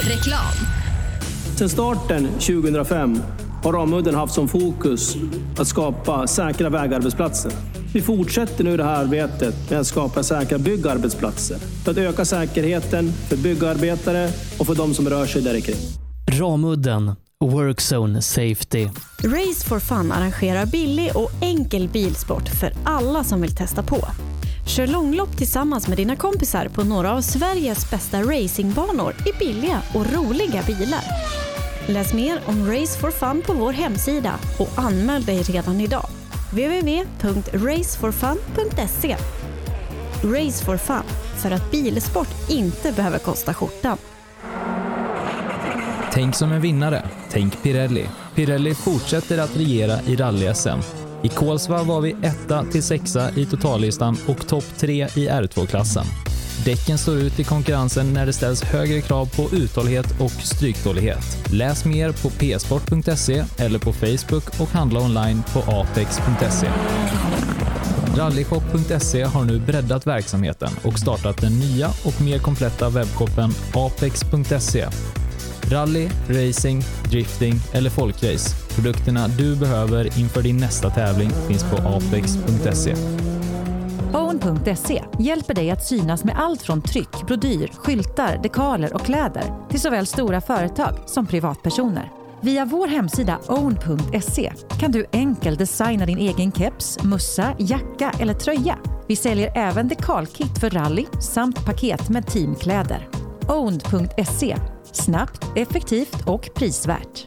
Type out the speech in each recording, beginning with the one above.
Reklam. Sedan starten 2005 har Ramudden haft som fokus att skapa säkra vägarbetsplatser. Vi fortsätter nu det här arbetet med att skapa säkra byggarbetsplatser för att öka säkerheten för byggarbetare och för de som rör sig där kring. Ramudden Workzone Safety. Race for Fun arrangerar billig och enkel bilsport för alla som vill testa på. Kör långlopp tillsammans med dina kompisar på några av Sveriges bästa racingbanor i billiga och roliga bilar. Läs mer om Race for Fun på vår hemsida och anmäl dig redan idag. www.raceforfun.se Race for Fun, för att bilsport inte behöver kosta skjortan. Tänk som en vinnare. Tänk Pirelli. Pirelli fortsätter att regera i rally-SM. I Kolsva var vi etta till sexa i totallistan och topp tre i R2-klassen. Däcken står ut i konkurrensen när det ställs högre krav på uthållighet och stryktålighet. Läs mer på psport.se eller på Facebook och handla online på apex.se. Rallyshop.se har nu breddat verksamheten och startat den nya och mer kompletta webbshoppen apex.se Rally, racing, drifting eller folkrace. Produkterna du behöver inför din nästa tävling finns på apex.se. Own.se hjälper dig att synas med allt från tryck, brodyr, skyltar, dekaler och kläder till såväl stora företag som privatpersoner. Via vår hemsida own.se kan du enkelt designa din egen keps, mussa, jacka eller tröja. Vi säljer även dekalkit för rally samt paket med teamkläder. Own.se Snabbt, effektivt och prisvärt.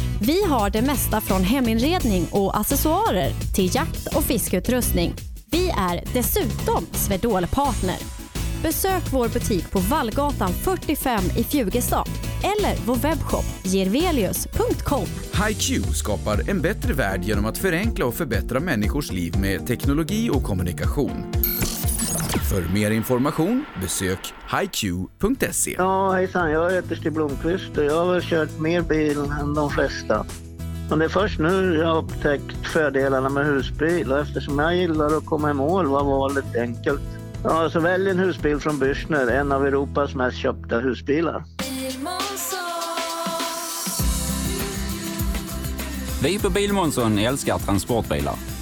Vi har det mesta från heminredning och accessoarer till jakt och fiskeutrustning. Vi är dessutom Swedol-partner. Besök vår butik på Vallgatan 45 i Fjugestad eller vår webbshop gervelius.com. HiQ skapar en bättre värld genom att förenkla och förbättra människors liv med teknologi och kommunikation. För mer information besök hiq.se. Ja, hejsan. Jag heter Stig Blomqvist och jag har kört mer bil än de flesta. Men det är först nu jag har upptäckt fördelarna med husbil och eftersom jag gillar att komma i mål var valet enkelt. Ja, så välj en husbil från Bürstner, en av Europas mest köpta husbilar. Vi på Bilmånsson älskar transportbilar.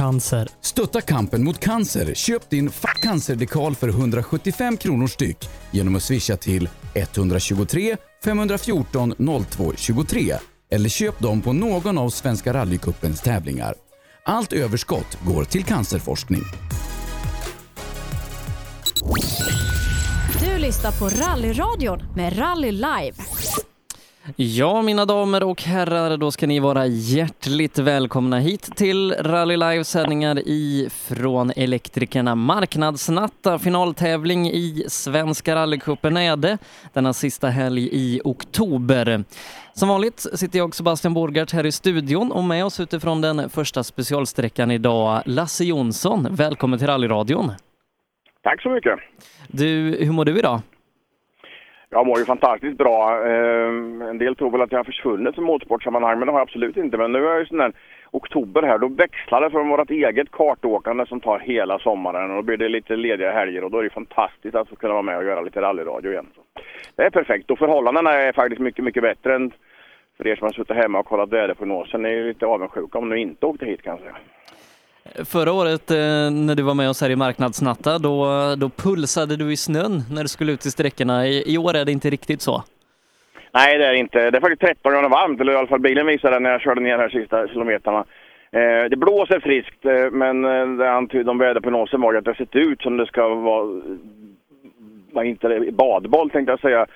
Cancer. Stötta kampen mot cancer. Köp din Fuck cancer-dekal för 175 kronor styck genom att swisha till 123 514 02 23 eller köp dem på någon av Svenska rallycupens tävlingar. Allt överskott går till cancerforskning. Du lyssnar på Rallyradion med Rally Live. Ja, mina damer och herrar, då ska ni vara hjärtligt välkomna hit till Rally Live sändningar ifrån Elektrikerna Marknadsnatta. Finaltävling i Svenska rallycupen är det denna sista helg i oktober. Som vanligt sitter jag Sebastian Borgart här i studion och med oss utifrån den första specialsträckan idag, Lasse Jonsson. Välkommen till Rallyradion. Tack så mycket. Du, hur mår du idag? Jag mår ju fantastiskt bra. Ehm, en del tror väl att jag har försvunnit från motorsportsammanhang, men det har jag absolut inte. Men nu är jag ju sån där oktober här, då växlar det från vårt eget kartåkande som tar hela sommaren och då blir det lite lediga helger och då är det fantastiskt att få kunna vara med och göra lite rallyradio igen. Det är perfekt och förhållandena är faktiskt mycket, mycket bättre än för er som har suttit hemma och kollat väderprognosen. Ni är lite avundsjuka om ni inte åkte hit kan jag säga. Förra året eh, när du var med oss här i Marknadsnatta, då, då pulsade du i snön när du skulle ut i sträckorna. I, I år är det inte riktigt så. Nej, det är det inte. Det är faktiskt 13 grader varmt, eller i alla fall bilen visade det när jag körde ner här sista kilometrarna. Eh, det blåser friskt, eh, men det antydde om väderprognosen var ju att det sett ut som det ska vara, inte det, badboll tänkte jag säga,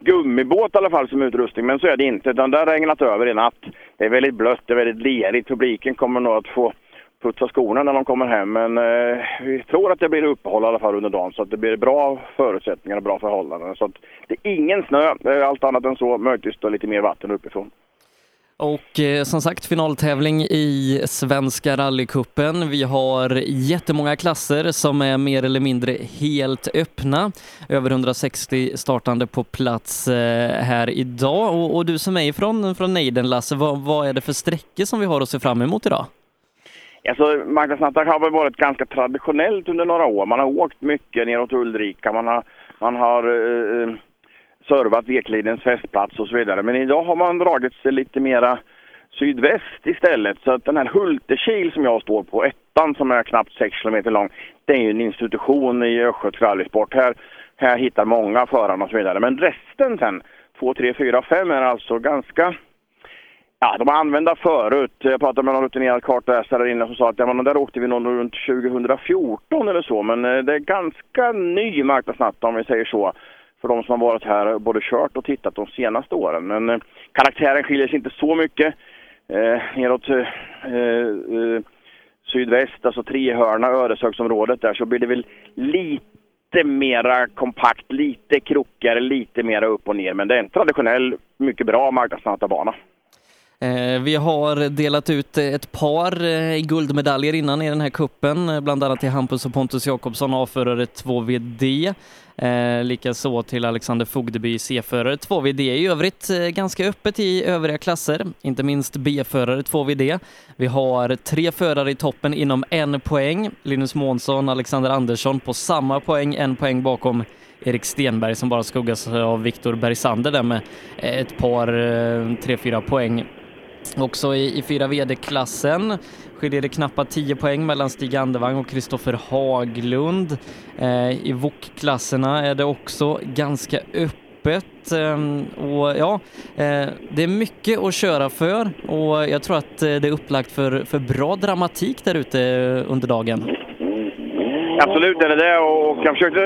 gummibåt i alla fall som utrustning, men så är det inte. Utan det har regnat över i natt. Det är väldigt blött, det är väldigt lerigt. Publiken kommer nog att få putsa skorna när de kommer hem. Men eh, vi tror att det blir uppehåll i alla fall under dagen så att det blir bra förutsättningar och bra förhållanden. Så att det är ingen snö, allt annat än så. Möjligtvis då lite mer vatten uppifrån. Och eh, som sagt finaltävling i Svenska rallycupen. Vi har jättemånga klasser som är mer eller mindre helt öppna. Över 160 startande på plats eh, här idag. Och, och, du som är ifrån från Neiden Lasse, vad, vad är det för sträckor som vi har att se fram emot idag? Alltså, marknadsnattar har väl varit ganska traditionellt under några år. Man har åkt mycket neråt Ulrika, man har, man har eh, eh servat Eklidens festplats och så vidare. Men idag har man dragit sig lite mera sydväst istället. Så att den här Hultekil som jag står på, ettan som är knappt 6 km lång, det är ju en institution i Östgötsk rallysport. Här, här hittar många förarna och så vidare. Men resten sen, 2, 3, 4, 5 är alltså ganska Ja, de var använda förut. Jag pratade med någon rutinerad kartläsare där inne som sa att ja, men där åkte vi någon runt 2014 eller så. Men eh, det är ganska ny marknadsnatt om vi säger så. För de som har varit här och både kört och tittat de senaste åren. Men eh, karaktären skiljer sig inte så mycket. Eh, neråt eh, eh, sydväst, alltså Trehörna, Öresöksområdet där så blir det väl lite mera kompakt, lite krokigare, lite mera upp och ner. Men det är en traditionell, mycket bra marknadsnatabana. Eh, vi har delat ut ett par eh, guldmedaljer innan i den här kuppen, eh, bland annat till Hampus och Pontus Jakobsson, A-förare 2VD. Likaså till Alexander Fogdeby, C-förare 2VD. I övrigt ganska öppet i övriga klasser, inte minst B-förare 2VD. Vi har tre förare i toppen inom en poäng. Linus Månsson, Alexander Andersson på samma poäng, en poäng bakom Erik Stenberg som bara skuggas av Viktor Bergsander där med ett par, tre, fyra poäng Också i, i fyra VD-klassen skiljer det knappt 10 poäng mellan Stig Andevang och Kristoffer Haglund. Eh, I VOK-klasserna är det också ganska öppet eh, och ja, eh, det är mycket att köra för och jag tror att eh, det är upplagt för, för bra dramatik där ute eh, under dagen. Absolut är det det och jag försökte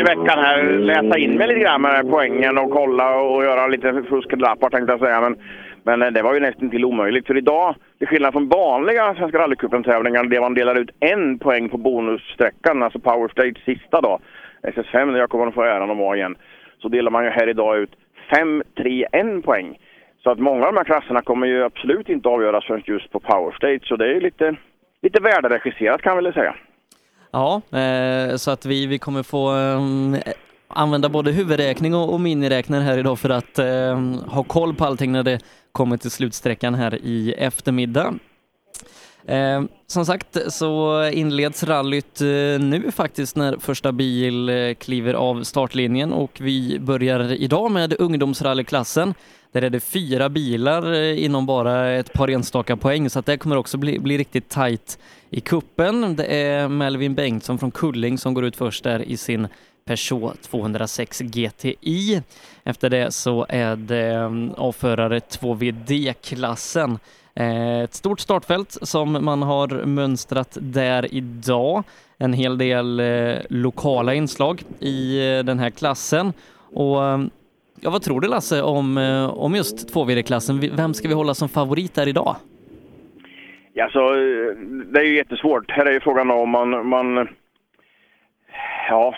i veckan här läsa in mig lite grann med poängen och kolla och göra lite fuskedrappar tänkte jag säga. Men men eh, det var ju nästan till omöjligt. För idag, till skillnad från vanliga Svenska rallycupen-tävlingar där man delar ut en poäng på bonussträckan, alltså Power Stage sista då, SS5 där jag kommer att få äran att vara igen, så delar man ju här idag ut 5, 3, 1 poäng. Så att många av de här klasserna kommer ju absolut inte avgöras förrän just på Power Stage. Så det är lite, lite värderegisserat kan man väl säga. Ja, eh, så att vi, vi kommer få eh, använda både huvudräkning och, och miniräknare här idag för att eh, ha koll på allting när det kommer till slutsträckan här i eftermiddag. Eh, som sagt så inleds rallyt eh, nu faktiskt när första bil eh, kliver av startlinjen och vi börjar idag med ungdomsrallyklassen. Där är det fyra bilar eh, inom bara ett par enstaka poäng så att det kommer också bli, bli riktigt tajt i kuppen. Det är Melvin Bengtsson från Kulling som går ut först där i sin Peugeot 206 GTI. Efter det så är det mm, avförare 2VD-klassen. Eh, ett stort startfält som man har mönstrat där idag. En hel del eh, lokala inslag i eh, den här klassen. Och mm, ja, vad tror du Lasse om, om just 2VD-klassen? Vem ska vi hålla som favorit där idag? Ja, så, det är ju jättesvårt. Här är ju frågan om man, man ja,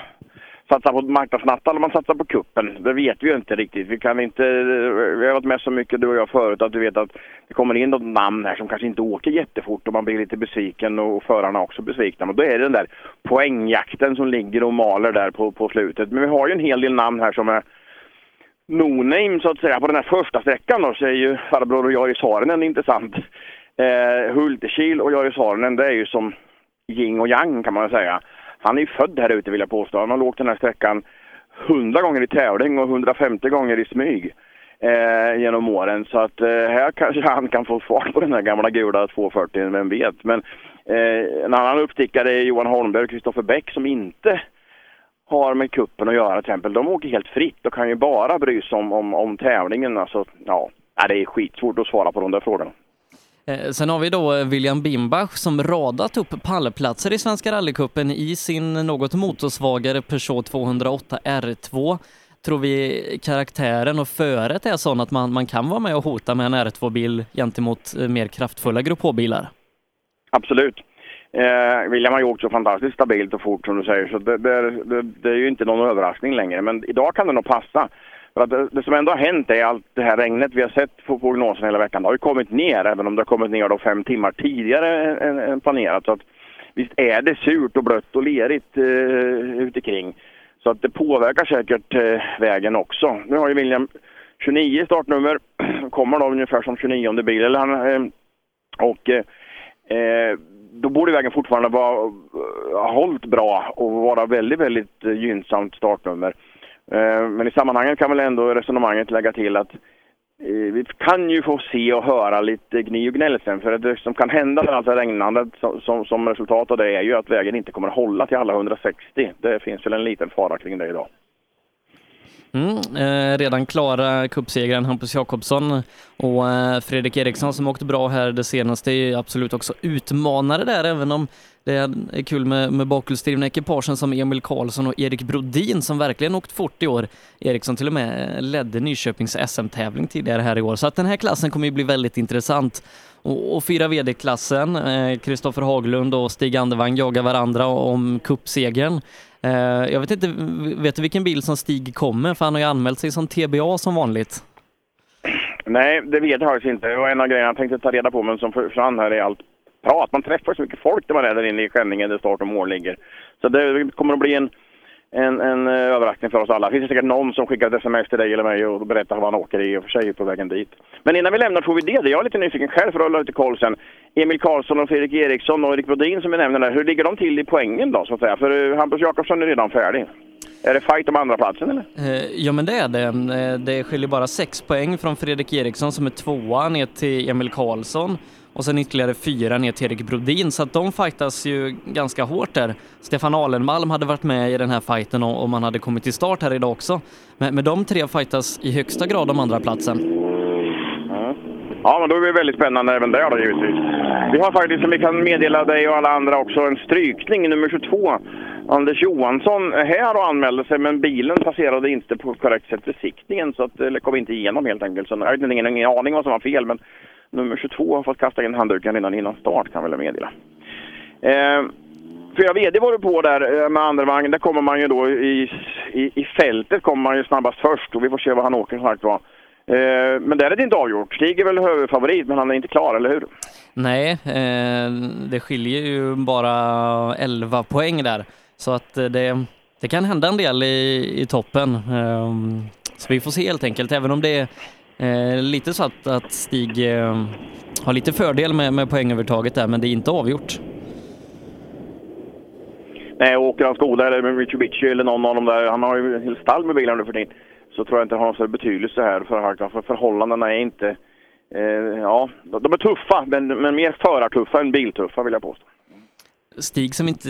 satsar på marknadsnatta eller man satsar på kuppen. Det vet vi ju inte riktigt. Vi kan inte, vi har varit med så mycket du och jag förut att du vet att det kommer in något namn här som kanske inte åker jättefort och man blir lite besviken och förarna också besvikna. Men då är det den där poängjakten som ligger och maler där på, på slutet. Men vi har ju en hel del namn här som är no-name så att säga. På den här första sträckan då så är ju farbror och Jari Saarinen intressant. Eh, Hultekil och Jari Saarinen det är ju som yin och yang kan man säga. Han är ju född här ute vill jag påstå. Han har åkt den här sträckan 100 gånger i tävling och 150 gånger i smyg eh, genom åren. Så att eh, här kanske han kan få fart på den här gamla gula 240, vem vet. Men eh, en annan uppstickare är Johan Holmberg och Kristoffer Bäck som inte har med kuppen att göra till exempel. De åker helt fritt och kan ju bara bry sig om, om, om tävlingen. Alltså, ja, det är skitsvårt att svara på de där frågorna. Eh, sen har vi då eh, William Bimbach som radat upp pallplatser i Svenska rallycupen i sin något motorsvagare Peugeot 208 R2. Tror vi karaktären och föret är sån att man, man kan vara med och hota med en R2-bil gentemot eh, mer kraftfulla Grupp H-bilar? Absolut. Eh, William har ju åkt så fantastiskt stabilt och fort som du säger, så det, det, det, det är ju inte någon överraskning längre. Men idag kan det nog passa. För att det, det som ändå har hänt är allt det här regnet vi har sett på prognosen hela veckan. Det har ju kommit ner, även om det har kommit ner då fem timmar tidigare än, än planerat. Så att, visst är det surt och blött och lerigt eh, ute kring. Så att det påverkar säkert eh, vägen också. Nu har ju William 29 startnummer, kommer då ungefär som 29 bil. Eller han, eh, och eh, eh då borde vägen fortfarande vara, eh, ha hållit bra och vara väldigt, väldigt eh, gynnsamt startnummer. Eh, men i sammanhanget kan väl ändå resonemanget lägga till att eh, vi kan ju få se och höra lite gny och gnäll sen. För det som kan hända med allt det regnandet som, som, som resultat av det är ju att vägen inte kommer att hålla till alla 160. Det finns väl en liten fara kring det idag. Mm, eh, redan klara cupsegraren Hampus Jakobsson och eh, Fredrik Eriksson som åkte bra här det senaste är absolut också utmanare där även om det är kul med, med bakhjulsdrivna ekipagen som Emil Karlsson och Erik Brodin som verkligen åkt fort i år. Eriksson till och med eh, ledde Nyköpings SM-tävling tidigare här i år så att den här klassen kommer ju bli väldigt intressant. Och, och fyra VD-klassen, Kristoffer eh, Haglund och Stig Andevang jagar varandra om cupsegern. Eh, jag vet inte, vet du vilken bil som Stig kommer? För han har ju anmält sig som TBA som vanligt. Nej, det vet jag faktiskt inte. Det var en av grejerna jag tänkte ta reda på, men som försvann här i allt prat. Man träffar så mycket folk när man är där inne i Skänninge där start och mål ligger. Så det kommer att bli en, en, en eh, överraskning för oss alla. Det finns säkert någon som skickar ett sms till dig eller mig och berättar vad han åker i och för sig på vägen dit. Men innan vi lämnar får vi det. Jag är lite nyfiken själv för att hålla lite koll sen. Emil Karlsson och Fredrik Eriksson och Erik Brodin som vi nämner där. Hur ligger de till i poängen då så att säga? För eh, Hampus Jakobsson är redan färdig. Är det fight om andra platsen eller? Eh, ja men det är det. Det skiljer bara sex poäng från Fredrik Eriksson som är tvåa ner till Emil Karlsson och sen ytterligare fyra ner till Erik Brodin så att de fightas ju ganska hårt där. Stefan Alenmalm hade varit med i den här fighten om han hade kommit till start här idag också. Men, men de tre fightas i högsta grad om andra platsen. Ja, men då är det väldigt spännande även där då givetvis. Vi har faktiskt, som vi kan meddela dig och alla andra också, en strykning, nummer 22. Anders Johansson är här och anmälde sig, men bilen passerade inte på korrekt sätt besiktningen, så att, eller kom inte igenom helt enkelt. Så jag har ingen, ingen aning vad som var fel, men nummer 22 har fått kasta in handduken redan innan start kan jag väl meddela. Eh, Fyra VD var du på där eh, med andrevagn. Där kommer man ju då i, i, i fältet kommer man ju snabbast först och vi får se vad han åker som sagt var. Eh, men där är det inte avgjort. Stig är väl huvudfavorit men han är inte klar, eller hur? Nej, eh, det skiljer ju bara 11 poäng där. Så att eh, det, det kan hända en del i, i toppen. Eh, Så vi får se helt enkelt, även om det är eh, lite så att, att Stig eh, har lite fördel med, med poängövertaget där, men det är inte avgjort. Nej, åker han Skoda eller Mitsubishi eller någon av dem där, han har ju en stall med bilar nu för tiden. Så tror jag inte det har någon större betydelse här för Harkan, för förhållandena är inte... Eh, ja, de är tuffa, men, men mer förartuffa än biltuffa vill jag påstå. Stig som inte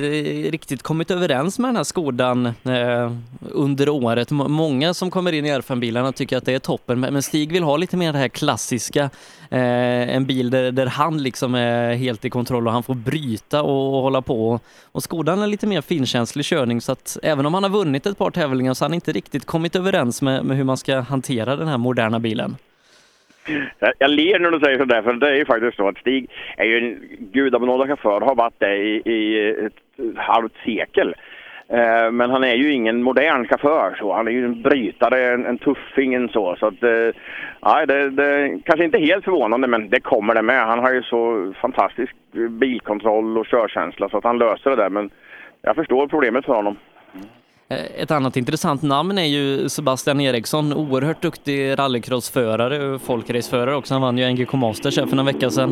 riktigt kommit överens med den här Skodan eh, under året. Många som kommer in i R5-bilarna tycker att det är toppen, men men Stig vill ha lite mer det här klassiska. Eh, en bil där, där han liksom är helt i kontroll och han får bryta och, och hålla på. Och Skodan är lite mer finkänslig körning så att även om han har vunnit ett par tävlingar så har han inte riktigt kommit överens med, med hur man ska hantera den här moderna bilen. Jag, jag ler när du säger sådär, för det är ju faktiskt så att Stig är ju en gudabenådad chaufför, har varit det i, i ett halvt sekel. Eh, men han är ju ingen modern chaufför så. Han är ju en brytare, en, en tuffing, en så. Så att, eh, det, det kanske inte helt förvånande, men det kommer det med. Han har ju så fantastisk bilkontroll och körkänsla så att han löser det där. Men jag förstår problemet för honom. Eh, ett annat intressant namn är ju Sebastian Eriksson, oerhört duktig rallycrossförare och folkraceförare också. Han vann ju NGK Masters här för några veckor sedan.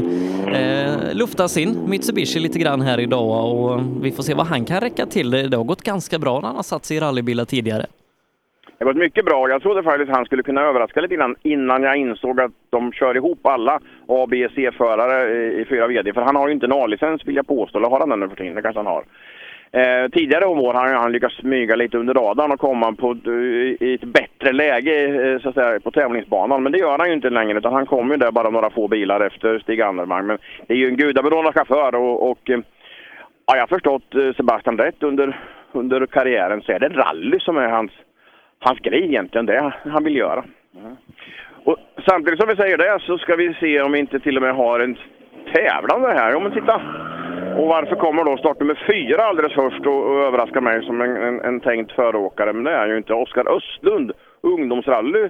Eh, luftar sin Mitsubishi lite grann här idag och vi får se vad han kan räcka till. Det har gått ganska bra när han har satt sig i rallybilar tidigare. Det har gått mycket bra. Jag trodde faktiskt han skulle kunna överraska lite grann innan jag insåg att de kör ihop alla A, B, C-förare i, i fyra VD. För han har ju inte en A-licens vill jag påstå. Eller har han den nu för tiden? Det kanske han har. Eh, tidigare om år har han lyckats smyga lite under radarn och komma på, i ett bättre läge eh, så att säga, på tävlingsbanan. Men det gör han ju inte längre utan han kommer ju där bara några få bilar efter Stig Andervang. Men det är ju en gudabenådad chaufför och, och eh, ja, jag har förstått eh, Sebastian rätt under, under karriären så är det rally som är hans, hans grej egentligen, det han vill göra. Och samtidigt som vi säger det så ska vi se om vi inte till och med har en tävlande här. Ja men titta! Och varför kommer då startnummer fyra alldeles först och, och överraskar mig som en, en, en tänkt föråkare? Men det är ju inte. Oskar Östlund, ungdomsrally,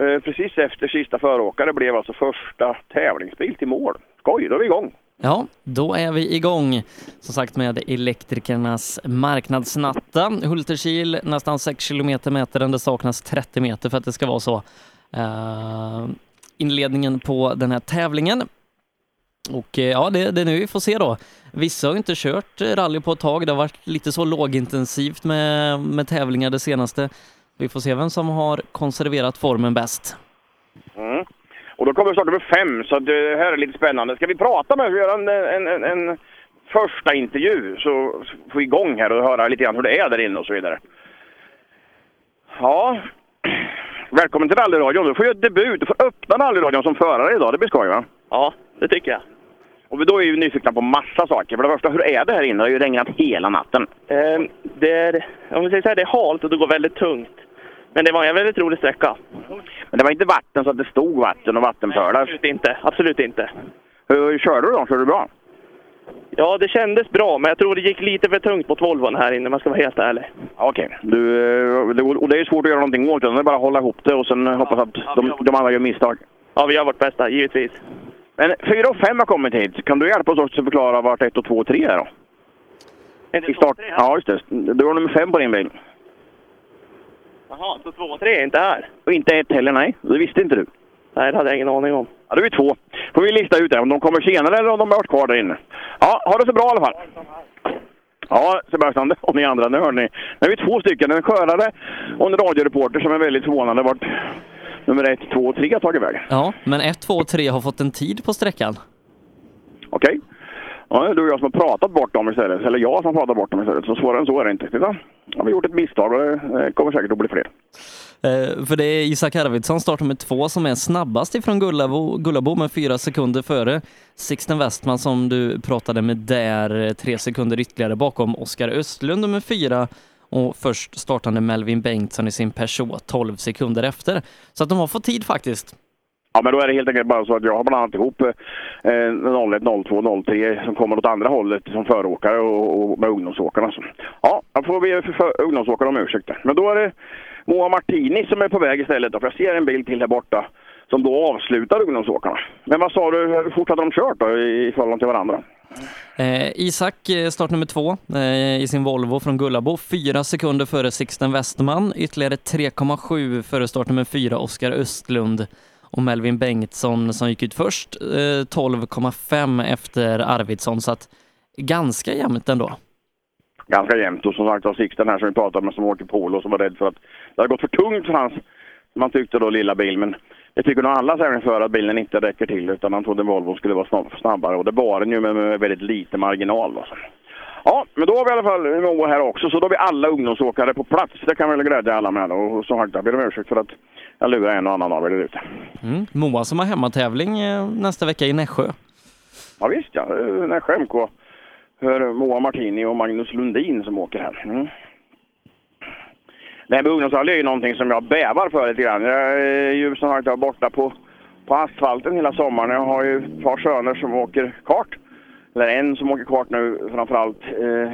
eh, precis efter sista föråkare, blev alltså första tävlingsbil till mål. Skoj, då är vi igång! Ja, då är vi igång. Som sagt med elektrikernas marknadsnatta. Hulterkil nästan 6 kilometer mäter. Det saknas 30 meter för att det ska vara så. Uh, inledningen på den här tävlingen. Och eh, ja, det, det är nu vi får se då. Vissa har inte kört rally på ett tag. Det har varit lite så lågintensivt med, med tävlingar det senaste. Vi får se vem som har konserverat formen bäst. Mm. Och då kommer vi starta med fem, så det här är lite spännande. Ska vi prata med, vi göra en, en, en, en första intervju så får vi igång här och höra lite grann hur det är där inne och så vidare. Ja, välkommen till rallyradion. Du får göra debut, du får öppna rallyradion som förare idag. Det blir skoj va? Ja, det tycker jag. Och då är vi nyfikna på massa saker. För det första, hur är det här inne? Det har ju regnat hela natten. Eh, det är, om vi säger så här, det är halt och det går väldigt tungt. Men det var en väldigt rolig sträcka. Men det var inte vatten så att det stod vatten och vattenpölar? Absolut inte. Absolut inte. Hur körde du då? Körde du bra? Ja, det kändes bra, men jag tror det gick lite för tungt mot Volvon här inne, om man ska vara helt ärlig. Okej. Okay. Och det är svårt att göra någonting åt det. Det är bara att hålla ihop det och sen hoppas att de, de andra gör misstag. Ja, vi gör vårt bästa, givetvis. Men 4 och 5 har kommit hit. Kan du hjälpa oss också att förklara vart 1 och 2 och 3 är då? 1 I start... Ja, just det. Du har nummer 5 på din bil. Jaha, så 2 och 3 är inte här? Och inte 1 heller, nej. Det visste inte du. Nej, det hade jag ingen aning om. Ja, då är två. får vi lista ut det, om de kommer senare eller om de har varit kvar där inne. Ja, ha det så bra i alla fall. Ja, Sebastian och ni andra, nu hör ni. Nu är vi två stycken. En skörare och en radioreporter som är väldigt förvånade vart nummer ett, två och tre har tagit vägen. Ja, men ett, två och tre har fått en tid på sträckan. Okej. Okay. Ja, det är du och jag som har pratat bort dem istället. Eller jag som har pratat bort dem istället. Så svårare än så är det inte. Titta. Jag har gjort ett misstag och det kommer säkert att bli fler. Eh, för det är Isak Arvidsson, startnummer två, som är snabbast ifrån Gullabo, Gullabo med fyra sekunder före Sixten Westman som du pratade med där, tre sekunder ytterligare bakom Oskar Östlund nummer fyra och först startande Melvin Bengtsson i sin Peugeot 12 sekunder efter. Så att de har fått tid faktiskt. Ja, men då är det helt enkelt bara så att jag har blandat ihop eh, 01, 02, 03 som kommer åt andra hållet som föråkare och, och med ungdomsåkarna. Så. Ja, jag får be för, för ungdomsåkarna om ursäkt. Men då är det Moa Martini som är på väg istället. Då, för jag ser en bild till här borta som då avslutar ungdomsåkarna. Men vad sa du, hur fort hade de kört då i, förhållande till varandra? Eh, Isak, eh, start nummer två eh, i sin Volvo från Gullabo, fyra sekunder före Sixten Westman, ytterligare 3,7 före start nummer fyra Oskar Östlund och Melvin Bengtsson som gick ut först, eh, 12,5 efter Arvidsson, så att ganska jämnt ändå. Ganska jämnt och som sagt var Sixten här som vi pratade med som åker polo som var rädd för att det hade gått för tungt för hans, man tyckte då, lilla bil. Men det tycker nog alla tävlingsförare att bilen inte räcker till utan han trodde Volvo skulle vara snabbare och det var den ju med, med väldigt lite marginal. Alltså. Ja, men då har vi i alla fall Moa här också, så då har vi alla ungdomsåkare på plats. Det kan väl glädja alla med. Och som sagt, jag ber om ursäkt för att jag lurar en och annan av er ute. Mm. Moa som har hemmatävling eh, nästa vecka i Nässjö. Ja visst ja, Nässjö MK. För Moa Martini och Magnus Lundin som åker här. Mm. Det här med ungdomsrally är ju någonting som jag bävar för lite grann. Jag är ju som sagt borta på, på asfalten hela sommaren. Jag har ju ett par söner som åker kart. Eller en som åker kart nu framförallt. Eh,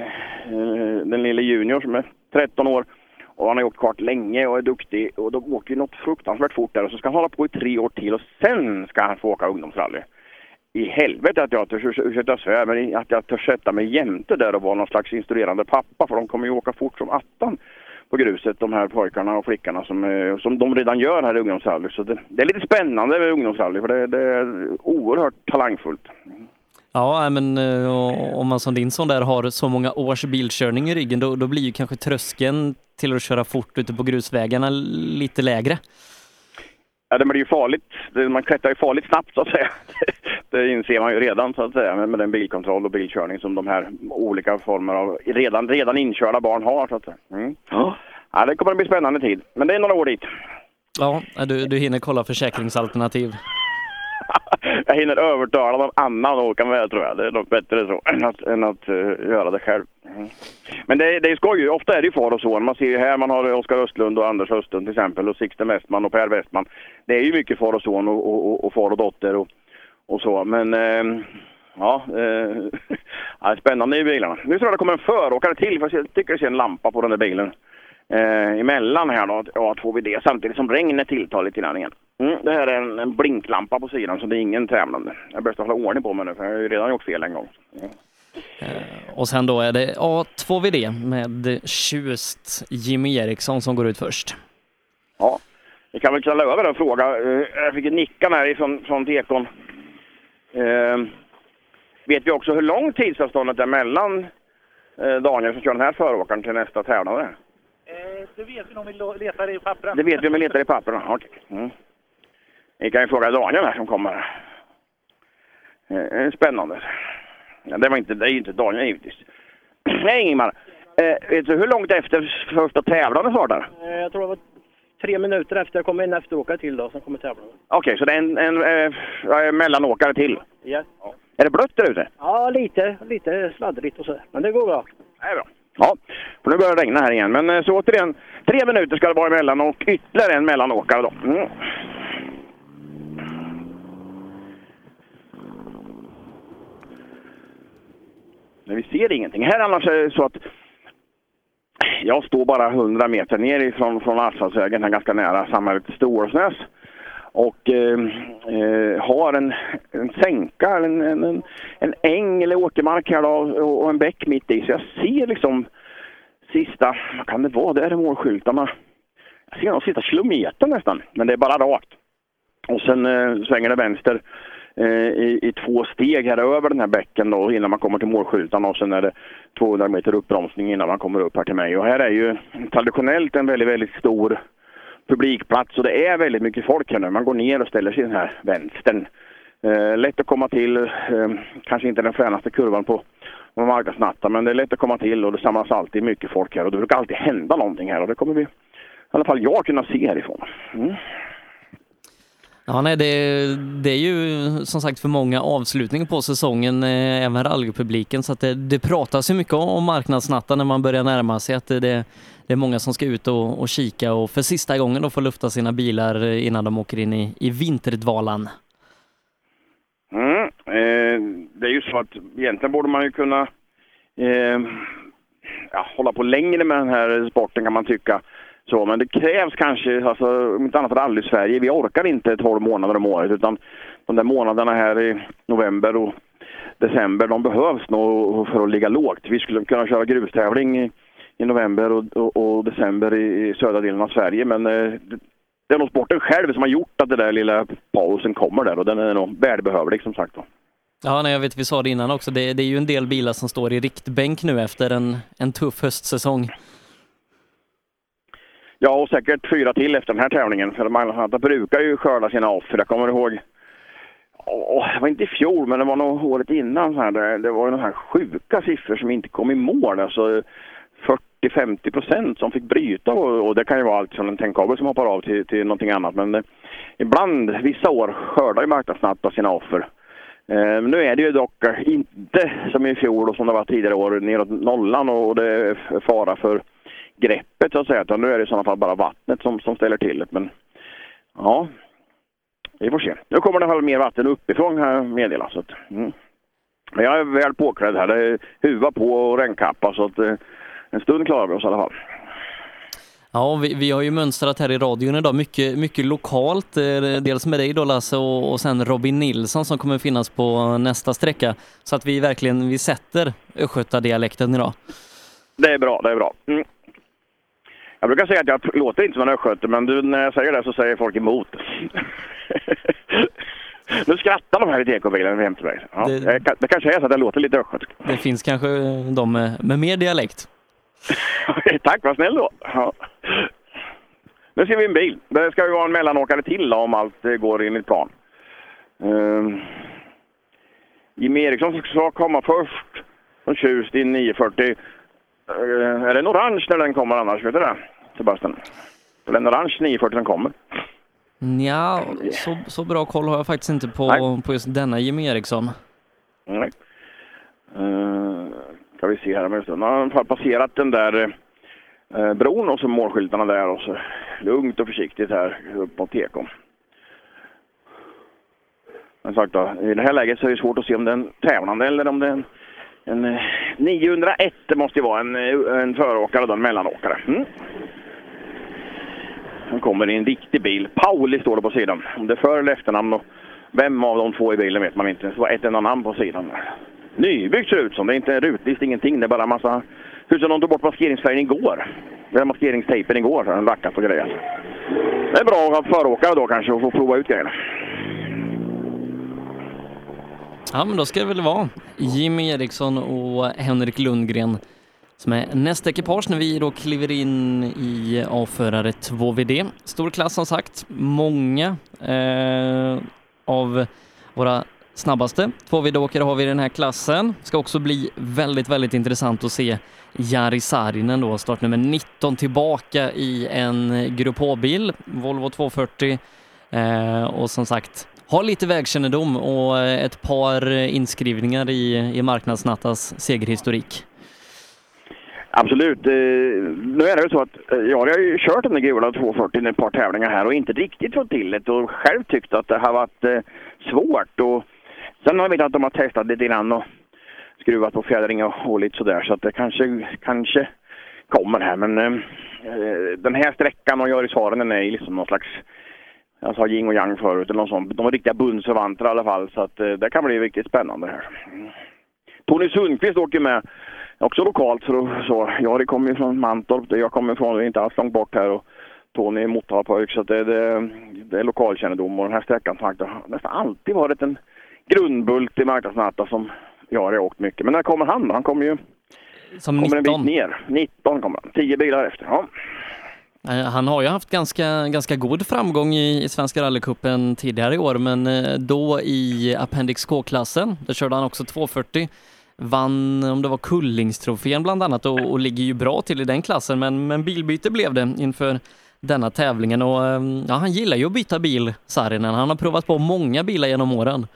eh, den lille Junior som är 13 år. Och han har åkt kart länge och är duktig. Och de åker ju något fruktansvärt fort där. Och så ska han hålla på i tre år till och sen ska han få åka ungdomsrally. I helvete att jag törs, ursäkta svär, men att jag törs sätta mig jämte där och vara någon slags instruerande pappa. För de kommer ju åka fort som attan på gruset, de här pojkarna och flickorna som, eh, som de redan gör här i ungdomsrally. Så det, det är lite spännande med ungdomsrally för det, det är oerhört talangfullt. Ja, men eh, om man som din son där har så många års bilkörning i ryggen, då, då blir ju kanske tröskeln till att köra fort ute på grusvägarna lite lägre. Ja, det blir ju farligt. Man klättrar ju farligt snabbt så att säga. Det inser man ju redan så att säga med, med den bilkontroll och bilkörning som de här olika former av redan, redan inkörda barn har. Så att säga. Mm. Ja. ja, det kommer att bli spännande tid. Men det är några år dit. Ja, du, du hinner kolla försäkringsalternativ. jag hinner övertala någon annan att åka med tror jag. Det är nog bättre så än att, än att uh, göra det själv. Mm. Men det, det är skoj. Ofta är det ju far och son. Man ser ju här, man har Oskar Östlund och Anders Östlund till exempel och Sixten Westman och Per Westman. Det är ju mycket far och son och, och, och far och dotter och, och så. Men uh, ja, ja, spännande i bilarna. Nu tror jag det kommer en föråkare till för jag tycker jag ser en lampa på den där bilen. Eh, emellan här då, ja, får vi det samtidigt som regnet tilltar lite grann igen. Mm, det här är en, en, blinklampa på sidan så det är ingen tävlande. Jag börjar hålla ordning på mig nu för jag har ju redan gjort fel en gång. Mm. Och sen då är det A2VD med tjust Jimmy Eriksson som går ut först. Ja, vi kan väl knalla över en fråga. Eh, jag fick en nickan här ifrån, från tekon. Eh, vet vi också hur lång tidsavståndet är mellan eh, Daniel som kör den här föråkaren till nästa tävlande? Eh, det vet vi om vi letar i pappren. Det vet vi om vi letar i pappren, okej. Okay. Mm. Vi kan ju fråga Daniel här som kommer. Eh, spännande. Ja, det var inte, det är inte Daniel givetvis. Nej Ingemar, eh, vet du hur långt efter första tävlande startar? Eh, jag tror det var tre minuter efter. Jag kommer en efteråkare till då, sen kommer tävlande. Okej, okay, så det är en, en eh, mellanåkare till? Yes. Ja. Är det blött där ute? Ja, lite, lite sladdrigt och så. Men det går bra. Det är bra. Ja, för nu börjar det regna här igen. Men eh, så återigen, tre minuter ska det vara emellan och ytterligare en mellanåkare då. Mm. Men vi ser ingenting. Här annars är det så att jag står bara 100 meter ner ifrån, från asfaltsvägen, här ganska nära samhället Storsnäs. Och eh, eh, har en, en sänka, en, en, en äng eller åkermark här då, och, och en bäck mitt i. Så jag ser liksom sista, vad kan det vara, där är målskyltarna. Jag ser de sista kilometern nästan, men det är bara rakt. Och sen eh, svänger det vänster Eh, i, i två steg här över den här bäcken då, innan man kommer till målskyltarna och sen är det 200 meter uppbromsning innan man kommer upp här till mig. Och här är ju traditionellt en väldigt, väldigt stor publikplats och det är väldigt mycket folk här nu. Man går ner och ställer sig i den här vänstern. Eh, lätt att komma till, eh, kanske inte den fränaste kurvan på, på marknadsnatten, men det är lätt att komma till och det samlas alltid mycket folk här och det brukar alltid hända någonting här och det kommer vi, i alla fall jag, kunna se härifrån. Mm. Ja, nej, det, det, är ju som sagt för många avslutningar på säsongen, eh, även rallypubliken, så att det, det pratas ju mycket om marknadsnatten när man börjar närma sig att det, det är många som ska ut och, och kika och för sista gången då få lufta sina bilar eh, innan de åker in i, i vinterdvalan. Mm, eh, det är ju så att egentligen borde man ju kunna eh, ja, hålla på längre med den här sporten kan man tycka. Så, men det krävs kanske, alltså, om inte annat för alla i Sverige, vi orkar inte 12 månader om året utan de där månaderna här i november och december, de behövs nog för att ligga lågt. Vi skulle kunna köra grustävling i, i november och, och, och, december i, i södra delen av Sverige men eh, det, det är nog sporten själv som har gjort att den där lilla pausen kommer där och den är nog välbehövlig som sagt. Då. Ja, nej, jag vet vi sa det innan också, det, det är ju en del bilar som står i riktbänk nu efter en, en tuff höstsäsong. Ja, och säkert fyra till efter den här tävlingen. För man brukar ju skörda sina offer. Jag kommer ihåg, åh, det var inte i fjol, men det var nog året innan. Så här, det, det var ju de här sjuka siffror som inte kom i mål. Alltså 40-50 procent som fick bryta och, och, det kan ju vara allt från en tändkabel som hoppar av till, till någonting annat. Men eh, ibland, vissa år, skördar ju marknadsnatta sina offer. Eh, nu är det ju dock inte som i fjol och som det var tidigare år neråt nollan och det är fara för greppet så att säga. Utan nu är det i sådana fall bara vattnet som, som ställer till det. Men ja, vi får se. Nu kommer det i alla fall mer vatten uppifrån här meddelas. Så att, mm. Men jag är väl påklädd här. Det är huva på och regnkappa så att eh, en stund klarar vi oss i alla fall. Ja, vi, vi, har ju mönstrat här i radion idag mycket, mycket lokalt. Eh, dels med dig då Lasse och, och sen Robin Nilsson som kommer finnas på nästa sträcka. Så att vi verkligen vi sätter östgötadialekten idag. Det är bra, det är bra. Mm. Jag brukar säga att jag låter inte som en östgöte, men du, när jag säger det så säger folk emot. nu skrattar de här i TK-bilen hem till mig. Ja, det, det kanske är så att jag låter lite östgötsk. Det finns kanske de med, med mer dialekt. Tack, vad snäll då. Ja. Nu ser vi en bil. Det ska ju vara en mellanåkare till om allt går enligt plan. Uh, Jimmy Eriksson ska komma först. Som tjust i 940. Eh, är det en orange när den kommer annars? Vet du det? Sebastian? Är det en orange 940 som kommer? Ja, så, så bra koll har jag faktiskt inte på, på just denna Jimmy Eriksson. Nej. Uh, ska vi se här om en stund. Nu har han passerat den där uh, bron och så målskyltarna där och så lugnt och försiktigt här upp mot Tekom. Men sagt då, i det här läget så är det svårt att se om det är en tävlande eller om det är en, en eh, 901. Det måste ju vara en, eh, en föråkare och en mellanåkare. Mm. Han kommer i en riktig bil. Pauli står det på sidan. Om det är för eller efternamn och vem av de två i bilen vet man inte. Det var ett enda namn på sidan. Nybyggt ser det ut som. Det är inte en rutlist, ingenting. Det är bara en massa... Det ser ut som de tog bort maskeringsfärgen igår. Det maskeringstejpen igår, så den lackat och grejer. Det är bra att ha föråkare då kanske och få prova ut grejerna. Ja, men då ska det väl vara Jimmy Eriksson och Henrik Lundgren som är nästa ekipage när vi då kliver in i avförare 2VD. Stor klass som sagt. Många eh, av våra snabbaste 2VD-åkare har vi i den här klassen. Ska också bli väldigt, väldigt intressant att se Jari Saarinen då, startnummer 19 tillbaka i en Grupp H-bil, Volvo 240. Eh, och som sagt, har lite vägkännedom och eh, ett par inskrivningar i, i Marknadsnattas segerhistorik. Absolut. Eh, nu är det ju så att eh, jag har ju kört den där gula 240 i ett par tävlingar här och inte riktigt fått till det och själv tyckt att det har varit svårt. Och sen har jag vetat att de har testat lite grann och skruvat på fjädring och, lite sådär så att det kanske, kanske kommer här. Men den här sträckan och görisvaren den är liksom någon slags jag sa yin och yang förut eller något sånt. De var riktiga bundsförvanter i alla fall så att eh, det kan bli riktigt spännande här. Tony Sundqvist åker med också lokalt. Så, så. Jag kommer från Mantorp, där jag kommer ifrån, inte alls långt bort här. Och Tony är Motalapojk, så det, det, det är lokalkännedom. Och den här sträckan har nästan alltid varit en grundbult i marknadsnatta som jag har åkt mycket. Men när kommer han då? Han kommer ju som kommer 19. en bit ner. 19 kommer han. 10 bilar efter. Ja. Eh, han har ju haft ganska, ganska god framgång i, i Svenska rallycupen tidigare i år, men eh, då i Appendix K-klassen, där körde han också 240. Vann, om det var Kullingstrofén bland annat, och, och ligger ju bra till i den klassen, men, men bilbyte blev det inför denna tävlingen och eh, ja, han gillar ju att byta bil, Saarinen. Han har provat på många bilar genom åren.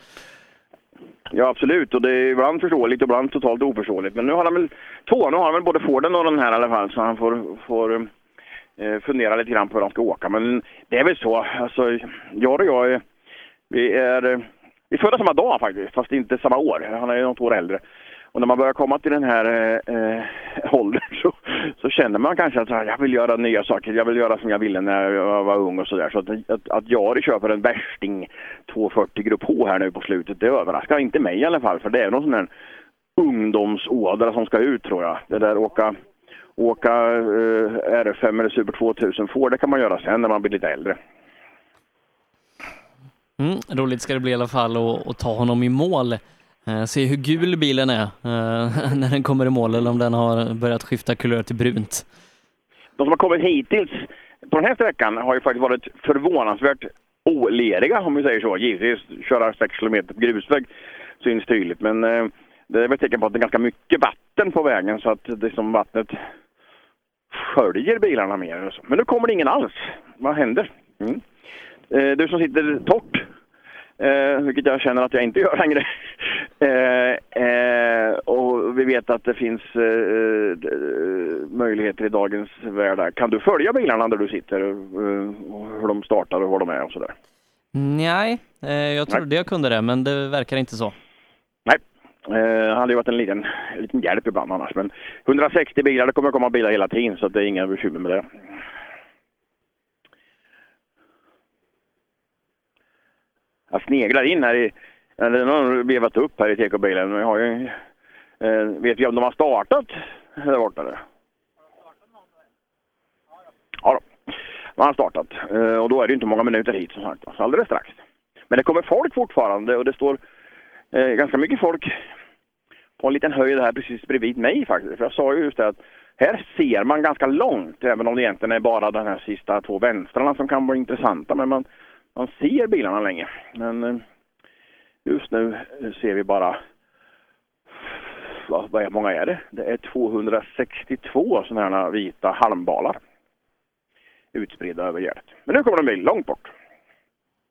Ja, absolut. Och det är ibland förståeligt och ibland totalt oförståeligt. Men nu har han väl två. Nu har han väl både Forden och den här i alla fall. Så han får, får Eh, fundera lite grann på hur de ska åka. Men det är väl så. Alltså, jag och jag, är- vi är... Eh, vi är födda samma dag faktiskt, fast inte samma år. Han är ju något år äldre. Och när man börjar komma till den här eh, eh åldern så, så känner man kanske att jag vill göra nya saker. Jag vill göra som jag ville när jag var ung och sådär. Så att, att, att jag köper en värsting 240 Grupp H här nu på slutet, det överraskar inte mig i alla fall. För det är någon sån här ungdomsådra som ska ut tror jag. Det där åka, åka eh, RF5 eller Super 2000 får, det kan man göra sen när man blir lite äldre. Mm, roligt ska det bli i alla fall att, ta honom i mål. Eh, se hur gul bilen är eh, när den kommer i mål eller om den har börjat skifta kulör till brunt. De som har kommit hittills på den här sträckan har ju faktiskt varit förvånansvärt oleriga om vi säger så. Givetvis köra 6 km på grusväg syns tydligt men det är väl tecken på att det är ganska mycket vatten på vägen så att det är som vattnet sköljer bilarna mer. eller så. Men nu kommer det ingen alls. Vad händer? Mm. Eh, du som sitter torrt, eh, vilket jag känner att jag inte gör längre. Eh, eh, och vi vet att det finns eh, eh, möjligheter i dagens värld. Kan du följa bilarna där du sitter? och hur de startar och var de är och sådär? Nej, jag trodde jag kunde det, men det verkar inte så. Nej, eh, hade ju varit en liten, en liten hjälp ibland annars. Men 160 bilar, det kommer komma bilar hela tiden så det är inga bekymmer med det. Jag sneglar in här i, eller nu har vevat upp här i TK-bilen. Men jag har ju, eh, vet vi om de har startat där borta? Eller? Ja, då. de har startat. Eh, och då är det inte många minuter hit som sagt. Så alldeles strax. Men det kommer folk fortfarande och det står eh, ganska mycket folk på en liten höjd här precis bredvid mig faktiskt. För jag sa ju just det att här ser man ganska långt, även om det egentligen är bara de här sista två vänstrarna som kan vara intressanta. Men man, man ser bilarna länge. Men eh, just nu ser vi bara vad, vad många är det? Det är 262 sådana här vita halmbalar. Utspridda över gärdet. Men nu kommer de bli långt bort.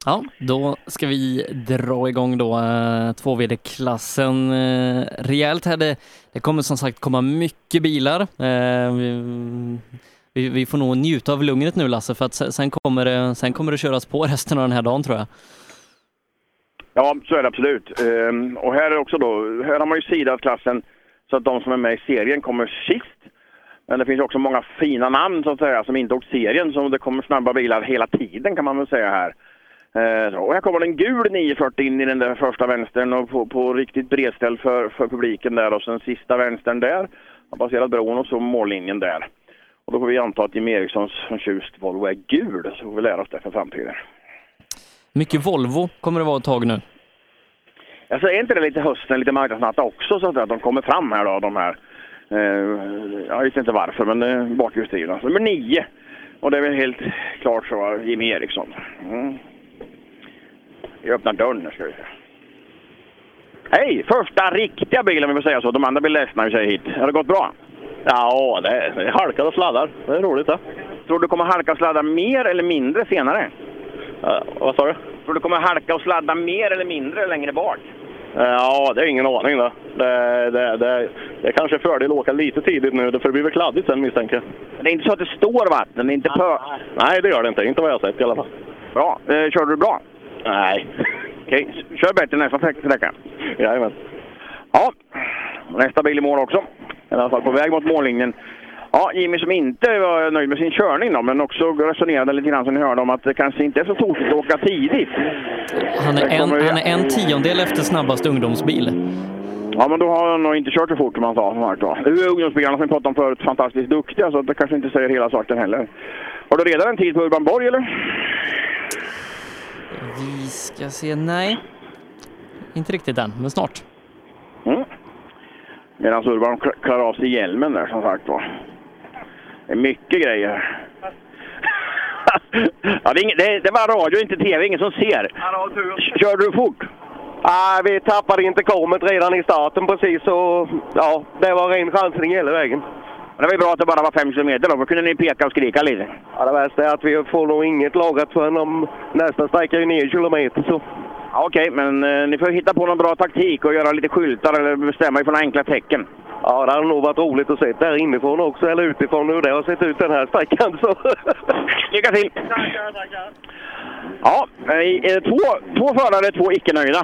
Ja, då ska vi dra igång då eh, 2VD-klassen eh, rejält här. Det, det kommer som sagt komma mycket bilar. Eh, vi, vi, vi får nog njuta av lugnet nu Lasse, för att sen kommer, det, sen kommer det köras på resten av den här dagen tror jag. Ja, så är det absolut. Ehm, och här är också då, här har man ju sidat klassen så att de som är med i serien kommer sist. Men det finns också många fina namn så att säga som inte åkt serien, så det kommer snabba bilar hela tiden kan man väl säga här. Eh. Och här kommer en gul 940 in i den där första vänstern och på, på riktigt bredställ för, för publiken där och sen sista vänstern där. Har passerat bron och så mållinjen där. Och då får vi anta att Jim Erikssons tjust Volvo är gul, så får vi lära oss det för framtiden. Mycket Volvo kommer det vara ett tag nu. Alltså är inte det lite hösten, lite marknadsnatta också så att de kommer fram här då, de här. Eh, jag vet inte varför, men eh, bakhjulsdrivna. Nummer nio. Och det är väl helt klart så, Jimmy Eriksson. Mm. Vi öppnar dörren nu ska vi se. Hej! Första riktiga bilen vi får säga så. De andra blir ledsna när vi säger hit. Har det gått bra? Ja, det är, är halkar och sladdar. Det är roligt det. Tror du kommer halka och sladda mer eller mindre senare? vad sa du? Tror du kommer halka och sladda mer eller mindre längre bak? Ja, det är ingen aning det. Det, det, det, det är kanske fördel att åka lite tidigt nu, för det blir väl kladdigt sen misstänker jag. Det är inte så att det står vatten, det är inte pö... Nej, det gör det inte. Inte vad jag har sett i alla fall. Bra. Eh, körde du bra? Nej. Okej, kör bättre nästa sträcka. Jajamän. Ja, nästa bil i mål också. I alla fall på väg mot mållinjen. Ja, Jimmy som inte var nöjd med sin körning då, men också resonerade lite grann som ni hörde om att det kanske inte är så tokigt att åka tidigt. Han är, en, han är en tiondel efter snabbast ungdomsbil. Ja, men då har han nog inte kört så fort som han sa. som sagt. Nu är ungdomsbilarna som vi pratade om förut fantastiskt duktiga, så det kanske inte säger hela saken heller. Har du redan en tid på Urban Borg, eller? Vi ska se, nej. Inte riktigt än, men snart. Mm. Medan Urban klarar av sig hjälmen där, som sagt var. Det är mycket grejer. ja, det, är inget, det, det var radio, inte tv. Ingen som ser. Körde du fort? Nej, vi tappade intercomet redan i starten precis Så, ja, det var ren chansning hela vägen. Det var ju bra att det bara var fem kilometer då, då kunde ni peka och skrika lite. Ja, det värsta är att vi får nog inget lagrat förrän om nästa sträcka är nio kilometer så. Ja, Okej, men eh, ni får hitta på någon bra taktik och göra lite skyltar eller bestämma er för några enkla tecken. Ja, det hade nog varit roligt att se där inifrån också, eller utifrån hur det har sett ut den här sträckan. Så. Lycka till! Ja, eh, två, två förare, två icke-nöjda.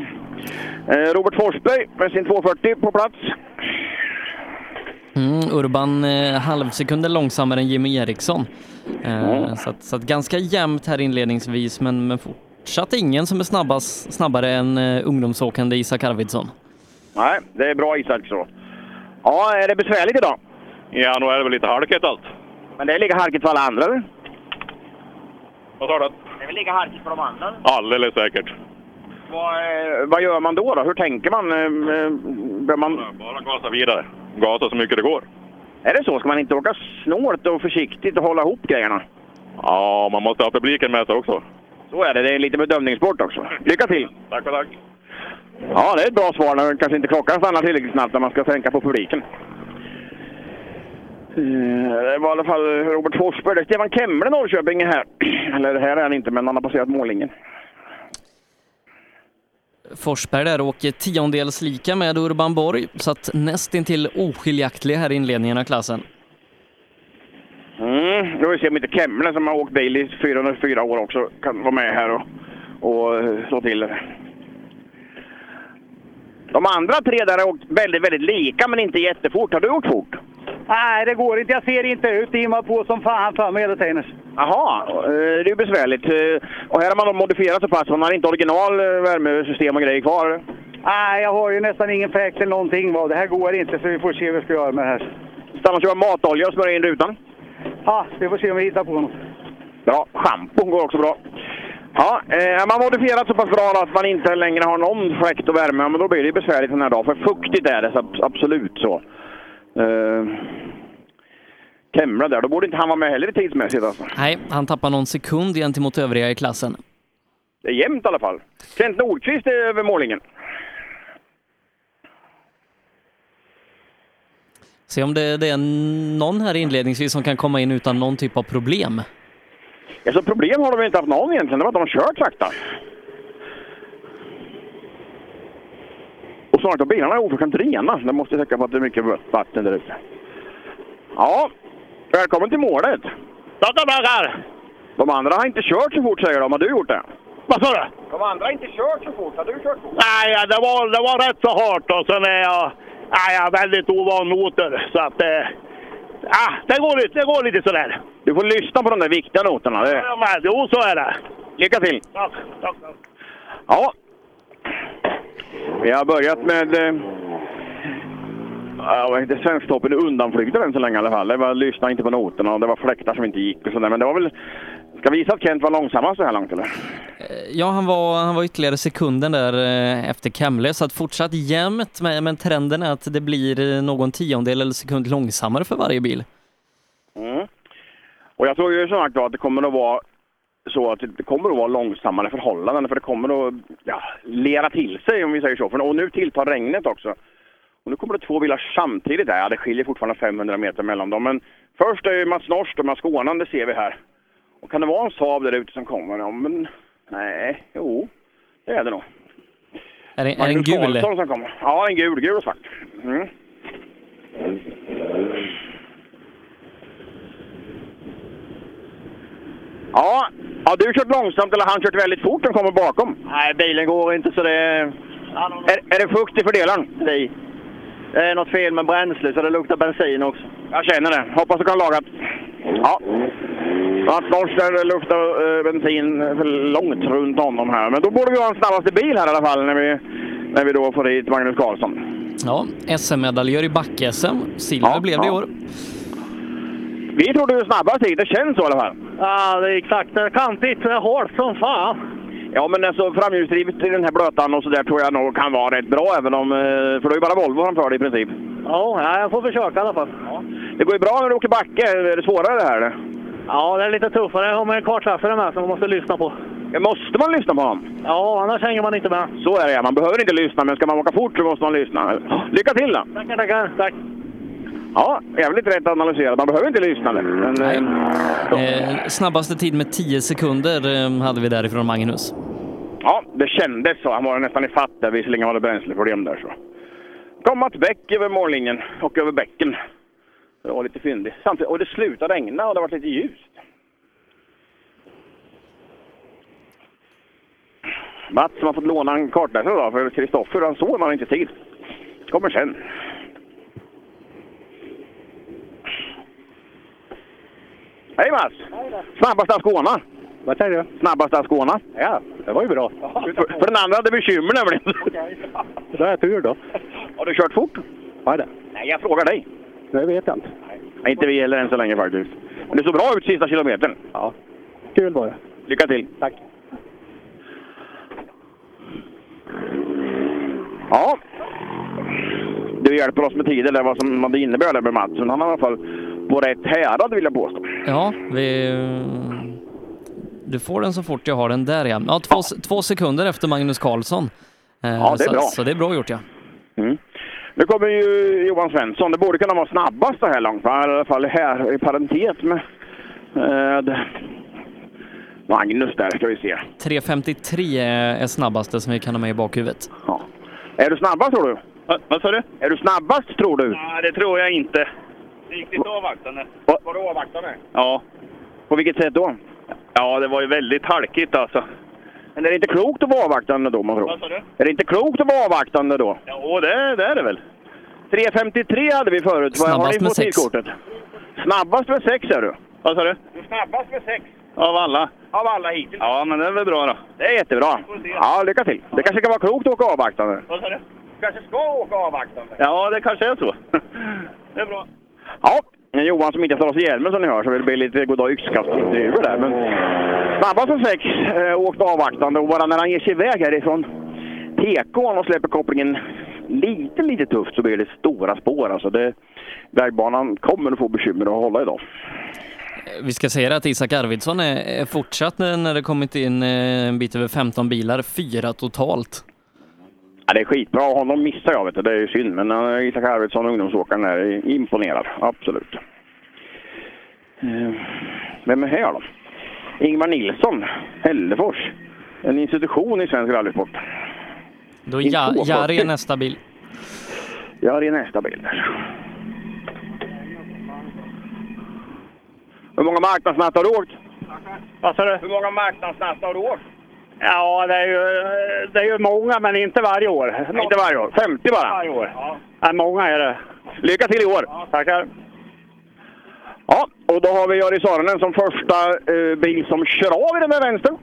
Eh, Robert Forsberg med sin 240 på plats. Mm, Urban eh, halvsekunder långsammare än Jimmy Eriksson. Eh, så, att, så att ganska jämnt här inledningsvis, men, men fortsatt ingen som är snabbast, snabbare än eh, ungdomsåkande Isak Arvidsson. Nej, det är bra Isak så. Ja, är det besvärligt idag? Ja, nu är det väl lite halkigt allt. Men det är lika halkigt för alla andra eller? Vad sa du? Det är väl lika halkigt för de andra? Alldeles säkert. Vad, eh, vad gör man då, då? Hur tänker man? Eh, eh, Bör man... Bara gasa vidare. Gasa så mycket det går. Är det så? Ska man inte åka snålt och försiktigt och hålla ihop grejerna? Ja, man måste ha publiken med sig också. Så är det. Det är lite bedömningssport också. Lycka till! Tack och tack. Ja, det är ett bra svar när kanske inte klockan stannar tillräckligt snabbt när man ska tänka på publiken. Eh, Det var i alla fall Robert Forsberg. Det är Stefan Kemble, Norrköping, är här. Eller här är han inte, men han har passerat mållinjen. Forsberg där åker tiondels lika med Urban Borg, så att nästintill oskiljaktlig här i inledningen av klassen. Mm, då får vi se om inte Kemble som har åkt bil i 404 år också kan vara med här och, och eh, slå till det. De andra tre där har åkt väldigt, väldigt lika men inte jättefort. Har du åkt fort? Nej, det går inte. Jag ser inte ut. Det immar på som fan för mig hela tiden. Jaha, eh, det är ju besvärligt. Eh, Och här har man modifierat så pass. Man har inte original eh, värmesystem och grejer kvar. Nej, jag har ju nästan ingen fläkt eller någonting. va. Det här går inte, så vi får se vad vi ska göra med det här. Stanna och köra matolja och smörja in rutan. Ja, vi får se om vi hittar på något. Bra. Schampo går också bra. Ja, eh, man modifierat så pass bra att man inte längre har någon fläkt och värme, men då blir det besvärligt den här dagen. För fuktigt är det så ab- absolut så. Eh, Kemla där, då borde inte han vara med heller tidsmässigt alltså. Nej, han tappar någon sekund gentemot övriga i klassen. Det är jämnt i alla fall. Kent Nordqvist är över målningen. Se om det, det är någon här inledningsvis som kan komma in utan någon typ av problem. Alltså, problem har de inte haft någon egentligen, det var att de har kört sakta. Och snart har bilarna är oförskämt rena. Det måste täcka på att det är mycket vatten där ute. Ja, välkommen till målet. Tackar! De andra har inte kört så fort säger de. Har du gjort det? Vad sa du? De andra har inte kört så fort. Har du kört fort? Nej, det var, det var rätt så hårt och sen är jag, nej, jag är väldigt ovan noter. Så att, eh, ah, det, går lite, det går lite sådär. Du får lyssna på de där viktiga noterna. Det... Ja, men, jo, så är det. Lycka till! Tack, tack. tack. Ja. Vi har börjat med... Eh, ja, vad heter Svensktoppen undanflygder än så länge i alla fall. Det var lyssna inte på noterna och det var fläktar som inte gick och sådär. Men det var väl... Ska vi visa att Kent var långsammast så här långt eller? Ja, han var, han var ytterligare sekunden där eh, efter Kemle, så att fortsatt jämnt, med, men trenden är att det blir eh, någon tiondel eller sekund långsammare för varje bil. Mm. Och jag tror ju som sagt att det kommer att vara så att det kommer att vara långsammare förhållanden för det kommer att ja, lera till sig om vi säger så. För, och nu tilltar regnet också. Och nu kommer det två bilar samtidigt där. Ja, det skiljer fortfarande 500 meter mellan dem. Men först är Mats Norsk och Mats Skånan, det ser vi här. Och kan det vara en Saab där ute som kommer? Ja, men nej, jo, det är det nog. Är det, är det en gul? Som kommer. Ja, en gul, gul och svart. Mm. Ja, har du kört långsamt eller har han kört väldigt fort som kommer bakom? Nej, bilen går inte så det... Är, är det fukt i fördelaren? Nej. Det är något fel med bränsle så det luktar bensin också. Jag känner det. Hoppas det kan lagat. Ja. Där luktar eh, bensin för långt runt honom här. Men då borde vi ha en snabbaste bil här i alla fall när vi, när vi då får hit Magnus Karlsson. Ja, SM-medaljör i back-SM. Silver Ja, blev det i ja. år. Vi trodde du snabbast hit, det känns så i alla fall. Ja, det gick sakta. Kantigt. Är hårt som fan. Ja, men alltså framhjulsdrivet i den här blötan och så där tror jag nog kan vara rätt bra även om... eh, För det är ju bara Volvo framför dig i princip. Ja, ja, jag får försöka i alla fall. Det går ju bra när du åker backe. Är det svårare det här eller? Ja, det är lite tuffare om en kartläsare med som man måste lyssna på. Ja, Måste man lyssna på honom? Ja, annars hänger man inte med. Så är det ja. Man behöver inte lyssna, men ska man åka fort så måste man lyssna. Lycka till då! Tackar, tackar. Tack. Ja, jävligt rätt analyserat. Man behöver inte lyssna. Men, eh, Eh, snabbaste tid med 10 sekunder eh, hade vi därifrån Magnus. Ja, det kändes så. Han var nästan i fatt där. Visserligen var det bränsleproblem där. Så. Kom Mats Bäck över mållinjen och över bäcken. Det var lite fyndigt. Samtidigt, och det slutade regna och det var lite ljust. Mats som har fått låna en kartläsare då, för Kristoffer han såg man inte tid. Kommer sen. Hej Mats! Snabbast av Skåne. Vad säger du? Snabbast av Skåne. Ja, det var ju bra. För, för den andra hade bekymmer nämligen. Då är jag tur då. Har du kört fort? Vad det? Nej, jag frågar dig. Det vet jag inte. Nej, inte vi heller än så länge faktiskt. Men det såg bra ut sista kilometern. Ja, kul var det. Lycka till! Tack! Ja. Du hjälper oss med tider där, vad som vad det innebär där med Mats. Han har i alla fall på rätt härad vill jag påstå. Ja, vi... Du får den så fort jag har den där ja. ja två, två sekunder efter Magnus Karlsson. Eh, Ja, det är så, bra. Så det är bra gjort ja. Mm. Nu kommer ju Johan Svensson. Det borde kunna vara snabbast så här långt. I alla fall här i parentes med, med Magnus där ska vi se. 3.53 är snabbaste som vi kan ha med i bakhuvudet. Ja. Är du snabbast tror du? Vad sa du? Är du snabbast tror du? Nej, det tror jag inte. Gick lite avvaktande. Var du avvaktande? Ja. På vilket sätt då? Ja, det var ju väldigt halkigt alltså. Men är det inte klokt att vara avvaktande då man tror? Vad sa du? Är det inte klokt att vara avvaktande då? Ja, det, det är det väl. 3.53 hade vi förut. Vad har Snabbast ni med på sex. tidkortet? Snabbast med 6 är du. Vad sa du? Du snabbast med 6 Av alla? av alla hittills. Ja, men det är väl bra då. Det är jättebra. Ja, lycka till. Det kanske kan vara klokt att åka avvaktande. Vad sa du? kanske ska åka avvaktande. Ja, det kanske är så. det är bra. Ja, Johan som inte tar sig hjälmen som ni hör så det blir lite goddag yxkast-intervjuer där. Men snabbast av sex eh, åkte avvaktande och bara när han ger sig iväg härifrån PK och släpper kopplingen lite, lite tufft så blir det stora spår. Alltså det, vägbanan kommer att få bekymmer att hålla idag. Vi ska säga att Isak Arvidsson är, fortsatt när det kommit in eh, en bit över 15 bilar, fyra totalt. Ja, det är skitbra. Honom missar jag, vet du. det är synd. Men uh, Isak Arvidsson, ungdomsåkaren, är imponerad. Absolut. Uh, vem är här då? Ingvar Nilsson, Hällefors. En institution i svensk rallysport. Då ja, Jari är nästa bil. Jari är nästa bil. Hur många marknadsnatt har du åkt? Vad sa du? Hur många marknadsnatt har du åkt? Ja, det är, ju, det är ju många, men inte varje år. Inte varje år? 50 bara? Varje år. Ja. ja många är det. Lycka till i år! Ja, tackar! Ja, och då har vi Jari Saarinen som första eh, bil som kör av i den där vänstern.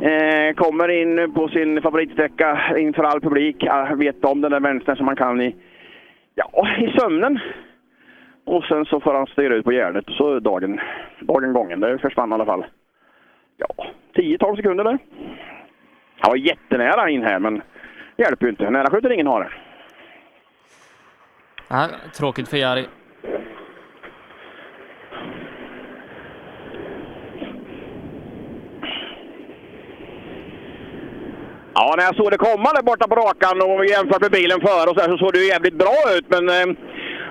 Eh, kommer in på sin favoritsträcka inför all publik. Jag vet om den där vänstern som man kan i, ja, i sömnen. Och sen så får han styra ut på järnet så dagen, dagen gången. Det försvann i alla fall. Ja, 10-12 sekunder där. Han var jättenära in här, men det hjälper ju inte. Nära skjuter ingen hare. Ja, tråkigt för Jari. Ja, när jag såg det komma där borta på rakan och jämfört med bilen före och så, här, så såg det ju jävligt bra ut. Men eh,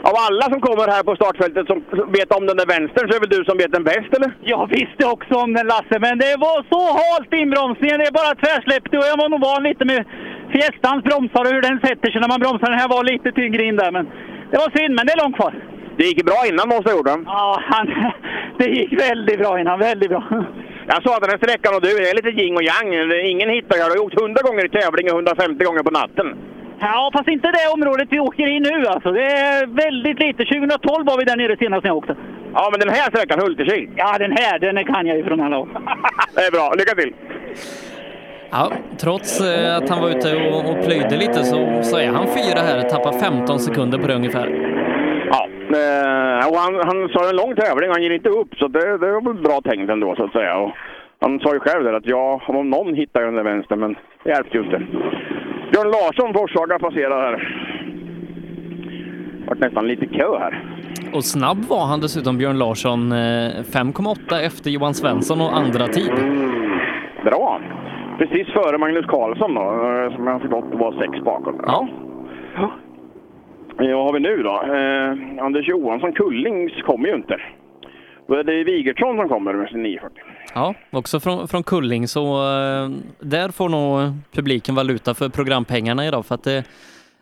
av alla som kommer här på startfältet som vet om den där vänstern så är väl du som vet den bäst, eller? Jag visste också om den, Lasse, men det var så halt inbromsningen. Det bara tvärsläppte och jag var nog van lite med Fiestans bromsar och hur den sätter sig när man bromsar. Den här var lite tyngre in där, men det var synd, men det är långt kvar. Det gick bra innan måste jag gjort Ja, han, det gick väldigt bra innan. Väldigt bra. Jag sa den här sträckan och du, det är lite yin och yang. Ingen hittar jag. Du har gjort 100 gånger i tävling och 150 gånger på natten. Ja, fast inte det området vi åker i nu alltså. Det är väldigt lite. 2012 var vi där nere senast när jag åkte. Ja, men den här sträckan, Hultekil? Ja, den här, den kan jag ju från alla år. det är bra. Lycka till! Ja, trots eh, att han var ute och, och plöjde lite så, så är han fyra här, tappar 15 sekunder på det ungefär. Ja, eh, och han, han sa en lång tävling, han ger inte upp, så det, det var bra tänkt ändå så att säga. Och han sa ju själv där att ja, om någon hittar den där vänstern, men det hjälpte ju inte. Björn Larsson, Forshaga, passerar här. Det vart nästan lite kö här. Och snabb var han dessutom, Björn Larsson. 5,8 efter Johan Svensson och andra tid. Mm, bra! Precis före Magnus Karlsson då, som jag förstått var sex bakom. Ja. ja. Vad har vi nu då? Eh, Anders Johansson Kullings kommer ju inte. Då är det Wigertsson som kommer med sin 940. Ja, också från, från Kulling, så eh, där får nog publiken valuta för programpengarna idag. För att det,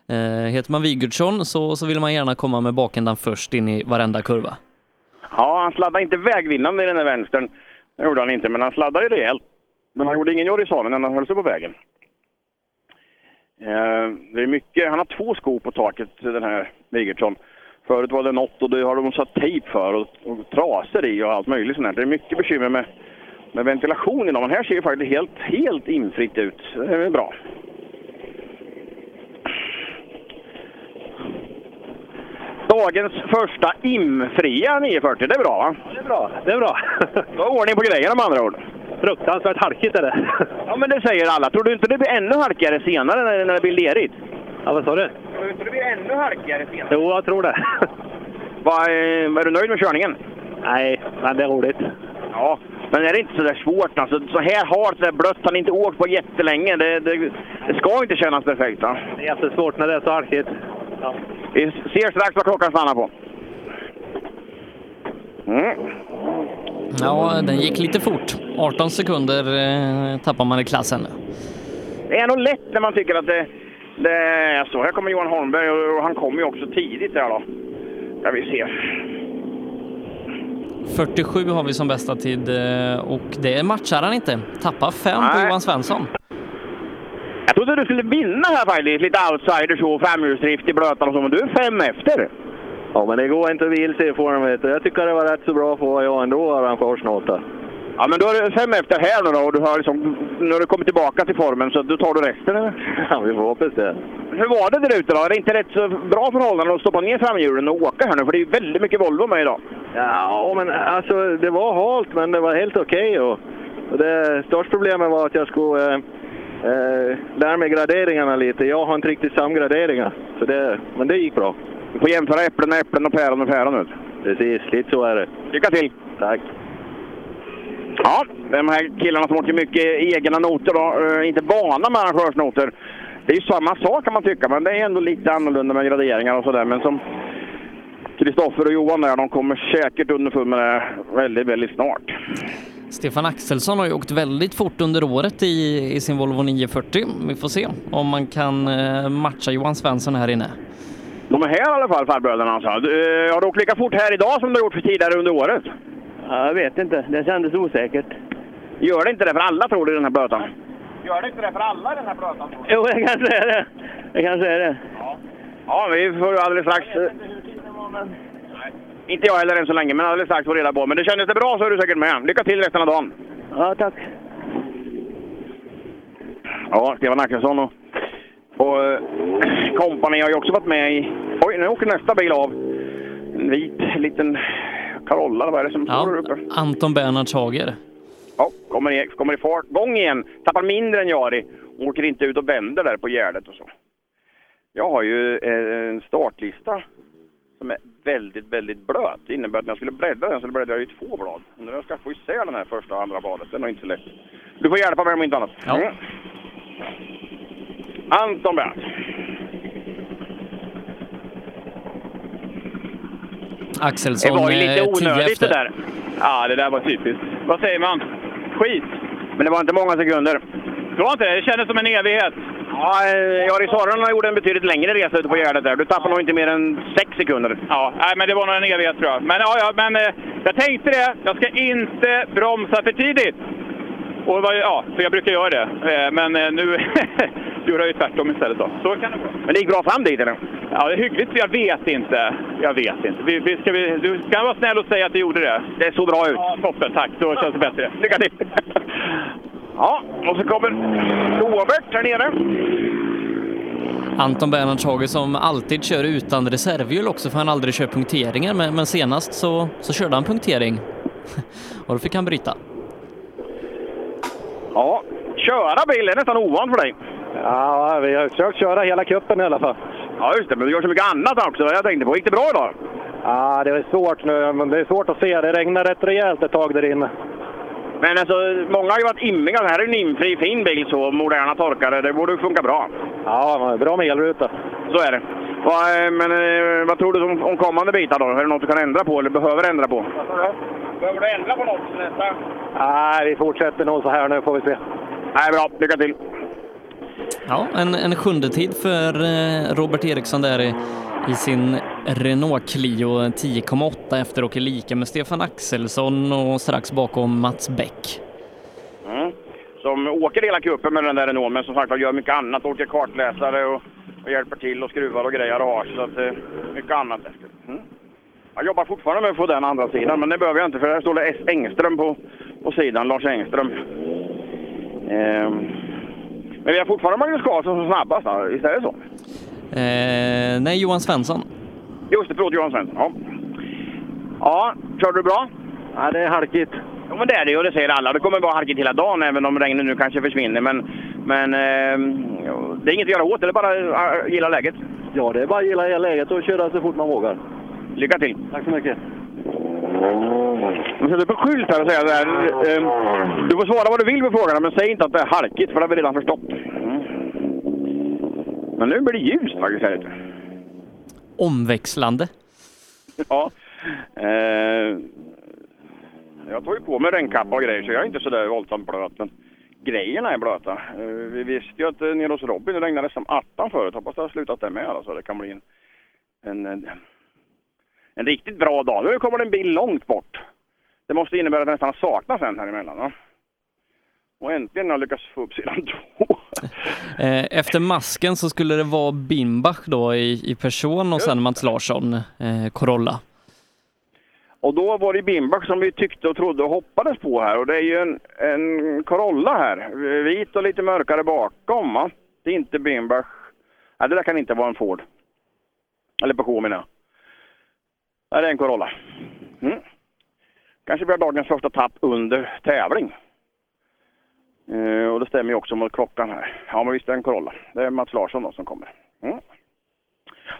eh, heter man Wigertsson så, så vill man gärna komma med bakändan först in i varenda kurva. Ja, han sladdade inte vägvinnande i den där vänstern. Det gjorde han inte, men han sladdade rejält. Men han gjorde ingen Joris när han höll sig på vägen. Eh, det är mycket, han har två skor på taket, den här Wigertsson. Förut var det något och det har de satt tejp för och, och trasor i och allt möjligt sånt Det är mycket bekymmer med, med ventilation idag, men här ser det faktiskt helt, helt infritt ut. Det är bra. Dagens första imfria 940, det är bra va? Det är bra, det är bra. Du har ordning på grejerna med andra ord. Fruktansvärt halkigt är det. Ja men det säger alla. Tror du inte det blir ännu halkigare senare när, när det blir lerigt? Ja, vad sa du? Inte det blir ännu halkigare senare? Jo, jag tror det. Var, är du nöjd med körningen? Nej, men det är roligt. Ja, men är det inte så där svårt? Alltså, så här halt, så där blött, har ni inte åkt på jättelänge. Det, det, det ska inte kännas perfekt. Va? Det är jättesvårt när det är så halkigt. Ja. Vi ser strax vad klockan stannar på. Mm. Ja, den gick lite fort. 18 sekunder eh, tappar man i klassen. Det är nog lätt när man tycker att det, det är så. Här kommer Johan Holmberg och han kommer ju också tidigt där då. Ska vi se. 47 har vi som bästa tid eh, och det matchar han inte. Tappar fem på Johan Svensson. Jag trodde du skulle vinna här faktiskt. Lite outsider så, framhjulsdrift i blötan och så, men du är fem efter. Ja, men det går inte att vilse i form. Jag tycker det var rätt så bra för jag ändå arrangör snart. Ja, men då är det fem efter här nu då och du har liksom, nu har du kommit tillbaka till formen så då tar du resten eller? Ja, vi får hoppas det. Hur var det där ute då? Är det inte rätt så bra förhållanden att stoppa ner framhjulen och åka här nu? För det är ju väldigt mycket Volvo med idag. Ja, men alltså det var halt men det var helt okej. Okay och, och det största problemet var att jag skulle eh, eh, lära mig graderingarna lite. Jag har inte riktigt samgraderingar. Så det, men det gick bra. Du får jämföra äpplen med äpplen och päron med päron ut. Precis, lite så är det. Lycka till! Tack! Ja, de här killarna som åker mycket egna noter då, uh, inte vana med arrangörsnoter. det är ju samma sak kan man tycka, men det är ändå lite annorlunda med graderingar och sådär. Men som Kristoffer och Johan där, de kommer säkert underfund med det väldigt, väldigt snart. Stefan Axelsson har ju åkt väldigt fort under året i, i sin Volvo 940. Vi får se om man kan eh, matcha Johan Svensson här inne. De är här i alla fall, farbröderna alltså. Du, eh, Har du åkt lika fort här idag som du har gjort för tidigare under året? Ja, jag vet inte. Det kändes osäkert. Gör det inte det för alla tror du den här blötan? Gör det inte det för alla den här blötan? Jo, det kanske är det. Det kanske är det. Ja, vi får alldeles strax... Inte jag heller än så länge, men alldeles strax få reda på. Men det kändes det bra så är du säkert med. Lycka till resten av dagen! Ja, tack. Ja, Stefan Axelsson och, och eh, kompani har ju också varit med i... Oj, nu åker nästa bil av. En vit liten Carolla, vad är det som står där uppe? Anton Bernhards Hager. Ja, kommer i, kommer i fart. Gång igen. Tappar mindre än Jari. Åker inte ut och vänder där på Gärdet och så. Jag har ju eh, en startlista som är väldigt, väldigt blöt. Det innebär att när jag skulle bredda den så bredde jag i två blad. Nu jag ska få isär den här första och andra bladet. Det är nog inte så lätt. Du får hjälpa mig om inte annat. Ja. Mm. Anton Bernhards. Axelsson Det var ju lite onödigt det där. Ja, det där var typiskt. Vad säger man? Skit! Men det var inte många sekunder. Det var inte det? Det kändes som en evighet. Ja, eh, Jari Sorren gjorde en betydligt längre resa ute på Gärdet där. Du tappade nog inte mer än sex sekunder. Ja, nej, men det var nog en evighet tror jag. Men, ja, ja, men eh, jag tänkte det. Jag ska inte bromsa för tidigt. Och, vad- ja, för jag brukar göra det. Eh, Men eh, nu gjorde jag ju tvärtom istället. Då. Så kan det vara. Men det gick bra fram dit eller? Ja, det är hyggligt. Jag vet inte. Jag vet inte. Vi, vi, ska vi, du kan vara snäll och säga att det gjorde det. Det såg bra ut. Ja, toppen. Tack. Då känns det bättre. Lycka till! Ja, och så kommer Robert här nere. Anton Bernhards Hager som alltid kör utan reservhjul också för han aldrig kör punkteringar men, men senast så, så körde han punktering. Och då fick han bryta. Ja, köra bil är nästan ovant för dig. Ja, vi har försökt köra hela kuppen i alla fall. Ja, just det. Men du gör så mycket annat också. Jag tänkte på. Gick det bra idag? Ja, det är svårt nu, men det är svårt att se. Det regnar rätt rejält ett tag där inne. Men alltså, många har ju varit immiga. Det här är en imfri, fin bil så. Moderna torkare. Det borde funka bra. Ja, bra med elruta. Så är det. Vad, eh, men eh, vad tror du om, om kommande bitar då? Är det något du kan ändra på eller behöver ändra på? Behöver du ändra på något nästa? Nej, vi fortsätter nog så här nu får vi se. Nej, bra. Lycka till! Ja, en, en sjunde tid för eh, Robert Eriksson där i, i sin Renault Clio 10,8 efter åker lika med Stefan Axelsson och strax bakom Mats Bäck. Mm. Som åker hela cupen med den där Renault, men som sagt gör mycket annat. Åker kartläsare och, och hjälper till och skruvar och grejer och har. Så att, eh, mycket annat. Mm. Jag jobbar fortfarande med att få den andra sidan, men det behöver jag inte för där står det S. Engström på, på sidan, Lars Engström. Ehm. Men vi har fortfarande Magnus Karlsson som snabbast, visst är det så? Eh, nej, Johan Svensson. Just det, förlåt Johan Svensson. Ja. ja, körde du bra? Ja, det är halkigt. Ja, men det är det ju, och det säger alla. Det kommer vara halkigt hela dagen, även om regnet nu kanske försvinner. Men, men eh, det är inget att göra åt, det är bara att gilla läget. Ja, det är bara att gilla läget och köra så fort man vågar. Lycka till! Tack så mycket. Man sätter upp en skylt här och säger så här. Eh, du får svara vad du vill på frågorna, men säg inte att det är halkigt, för det har vi redan förstått. Men nu blir det ljust faktiskt här ute. Omväxlande. Ja. Eh, jag tar ju på mig regnkappa och grejer så jag är inte så där våldsamt blöt. Men grejerna är blöta. Eh, vi visste ju att eh, nere hos Robin det regnade som attan förut. Hoppas det har slutat där med alltså. Det kan bli en, en, en, en riktigt bra dag. Nu kommer det en bil långt bort. Det måste innebära att det nästan saknas en här emellan. Va? Och äntligen har jag lyckats få upp sidan två. Eh, efter masken så skulle det vara Bimbach då i, i person och sen Mats Larsson, eh, Corolla. Och då var det Bimbach som vi tyckte och trodde och hoppades på här. Och det är ju en, en Corolla här. Vit och lite mörkare bakom va? Det är inte Bimbach. Nej, det där kan inte vara en Ford. Eller Peugeot menar jag. Nej, det är en Corolla. Mm. Kanske blir dagens första tapp under tävling. Eh, och det stämmer ju också mot klockan här. Ja, men visst är det en Corolla. Det är Mats Larsson då som kommer. Mm.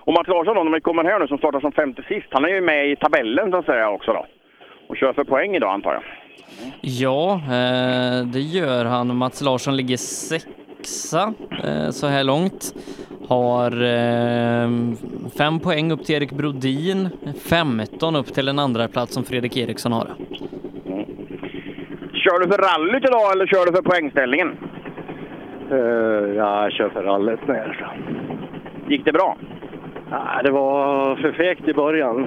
Och Mats Larsson då, om vi kommer här nu, som startar som femte sist, han är ju med i tabellen så att säga också då. Och kör för poäng idag antar jag. Ja, eh, det gör han. Mats Larsson ligger sexa eh, så här långt. Har eh, fem poäng upp till Erik Brodin, 15 upp till en andra plats som Fredrik Eriksson har. Kör du för rallyt idag eller kör du för poängställningen? Uh, ja, jag kör för rallyt ner. Gick det bra? Ja, det var för fegt i början.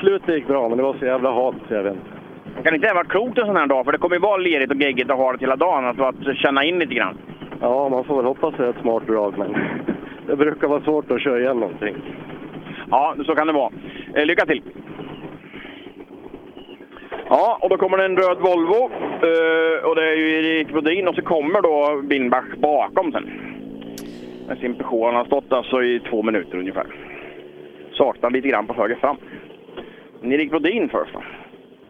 Slutet gick bra, men det var så jävla halt så jag vet inte. Kan inte det vara klokt en sån här dag? För det kommer ju vara lerigt och geggigt att ha det hela dagen. Att, att känna in lite grann. Ja, man får väl hoppas det är ett smart drag, men det brukar vara svårt att köra igen någonting. Ja, så kan det vara. Eh, lycka till! Ja, och då kommer det en röd Volvo. Eh, och det är ju Erik Brodin och så kommer då Binbach bakom sen. Med sin Peugeot. Han har stått alltså i två minuter ungefär. Saknar lite grann på höger fram. Men Erik Brodin först då.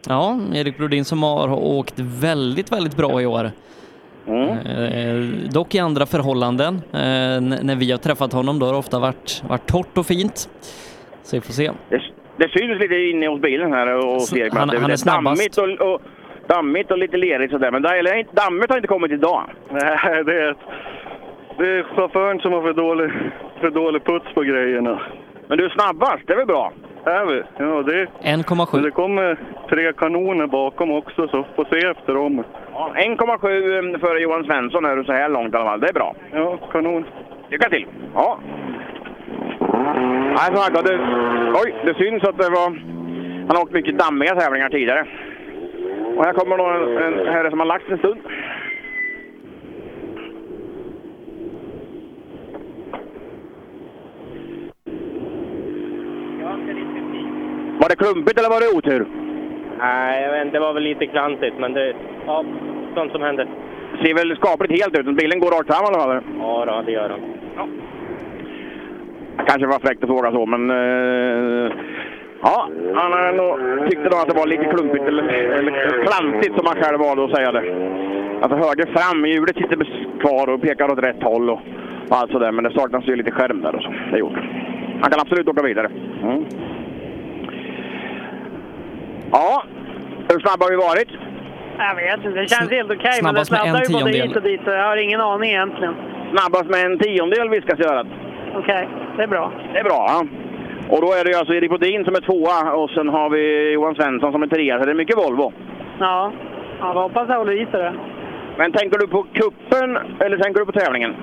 Ja, Erik Brodin som har åkt väldigt, väldigt bra i år. Eh, dock i andra förhållanden. Eh, när vi har träffat honom då har det ofta varit, varit torrt och fint. Så vi får se. Det, det syns lite inne hos bilen här och hos Erik. han- det, han är snabbast. dammigt och, och, dammigt och lite lerigt sådär. Men dammigt har inte kommit idag. Det är, det är chauffören som har för dålig, för dålig puts på grejerna. Men du är snabbast, det är väl bra? Är vi? Ja, det, 1,7. men det kommer tre kanoner bakom också, så får se efter dem. Ja, 1,7 före Johan Svensson är du så här långt i alla fall. Det är bra. Ja, kanon. Lycka till! Ja. Nej, som sagt, det, oj, det syns att det var... Han har åkt mycket dammiga tävlingar tidigare. Och här kommer då en, en herre som har lagt en stund. Var det klumpigt eller var det otur? Nej, jag vet inte. Det var väl lite klantigt, men det... Ja, sånt som händer. Ser väl skapligt helt ut. Bilen går rakt fram i alla fall. Ja, då, det gör den. Kanske var fräckt att fråga så, men... Eh, ja, han nog, tyckte nog att det var lite klumpigt eller, eller klantigt som han själv valde att säga det. Alltså höger fram, hjulet sitter kvar och pekar åt rätt håll och, och allt sådär. Men det saknas ju lite skärm där och så. Det gjorde. Han kan absolut åka vidare. Mm. Ja, hur snabb har vi varit? Jag vet inte, det känns helt okej. men det snabbast med en sladdar ju både tiondel. hit och dit. Jag har ingen aning egentligen. Snabbast med en tiondel viskas göra. Okej, det är bra. Det är bra. Ja. Och då är det alltså Erik Bodin som är tvåa och sen har vi Johan Svensson som är trea. Så det är mycket Volvo. Ja, ja vi hoppas jag håller i sig det. Men tänker du på kuppen eller tänker du på tävlingen?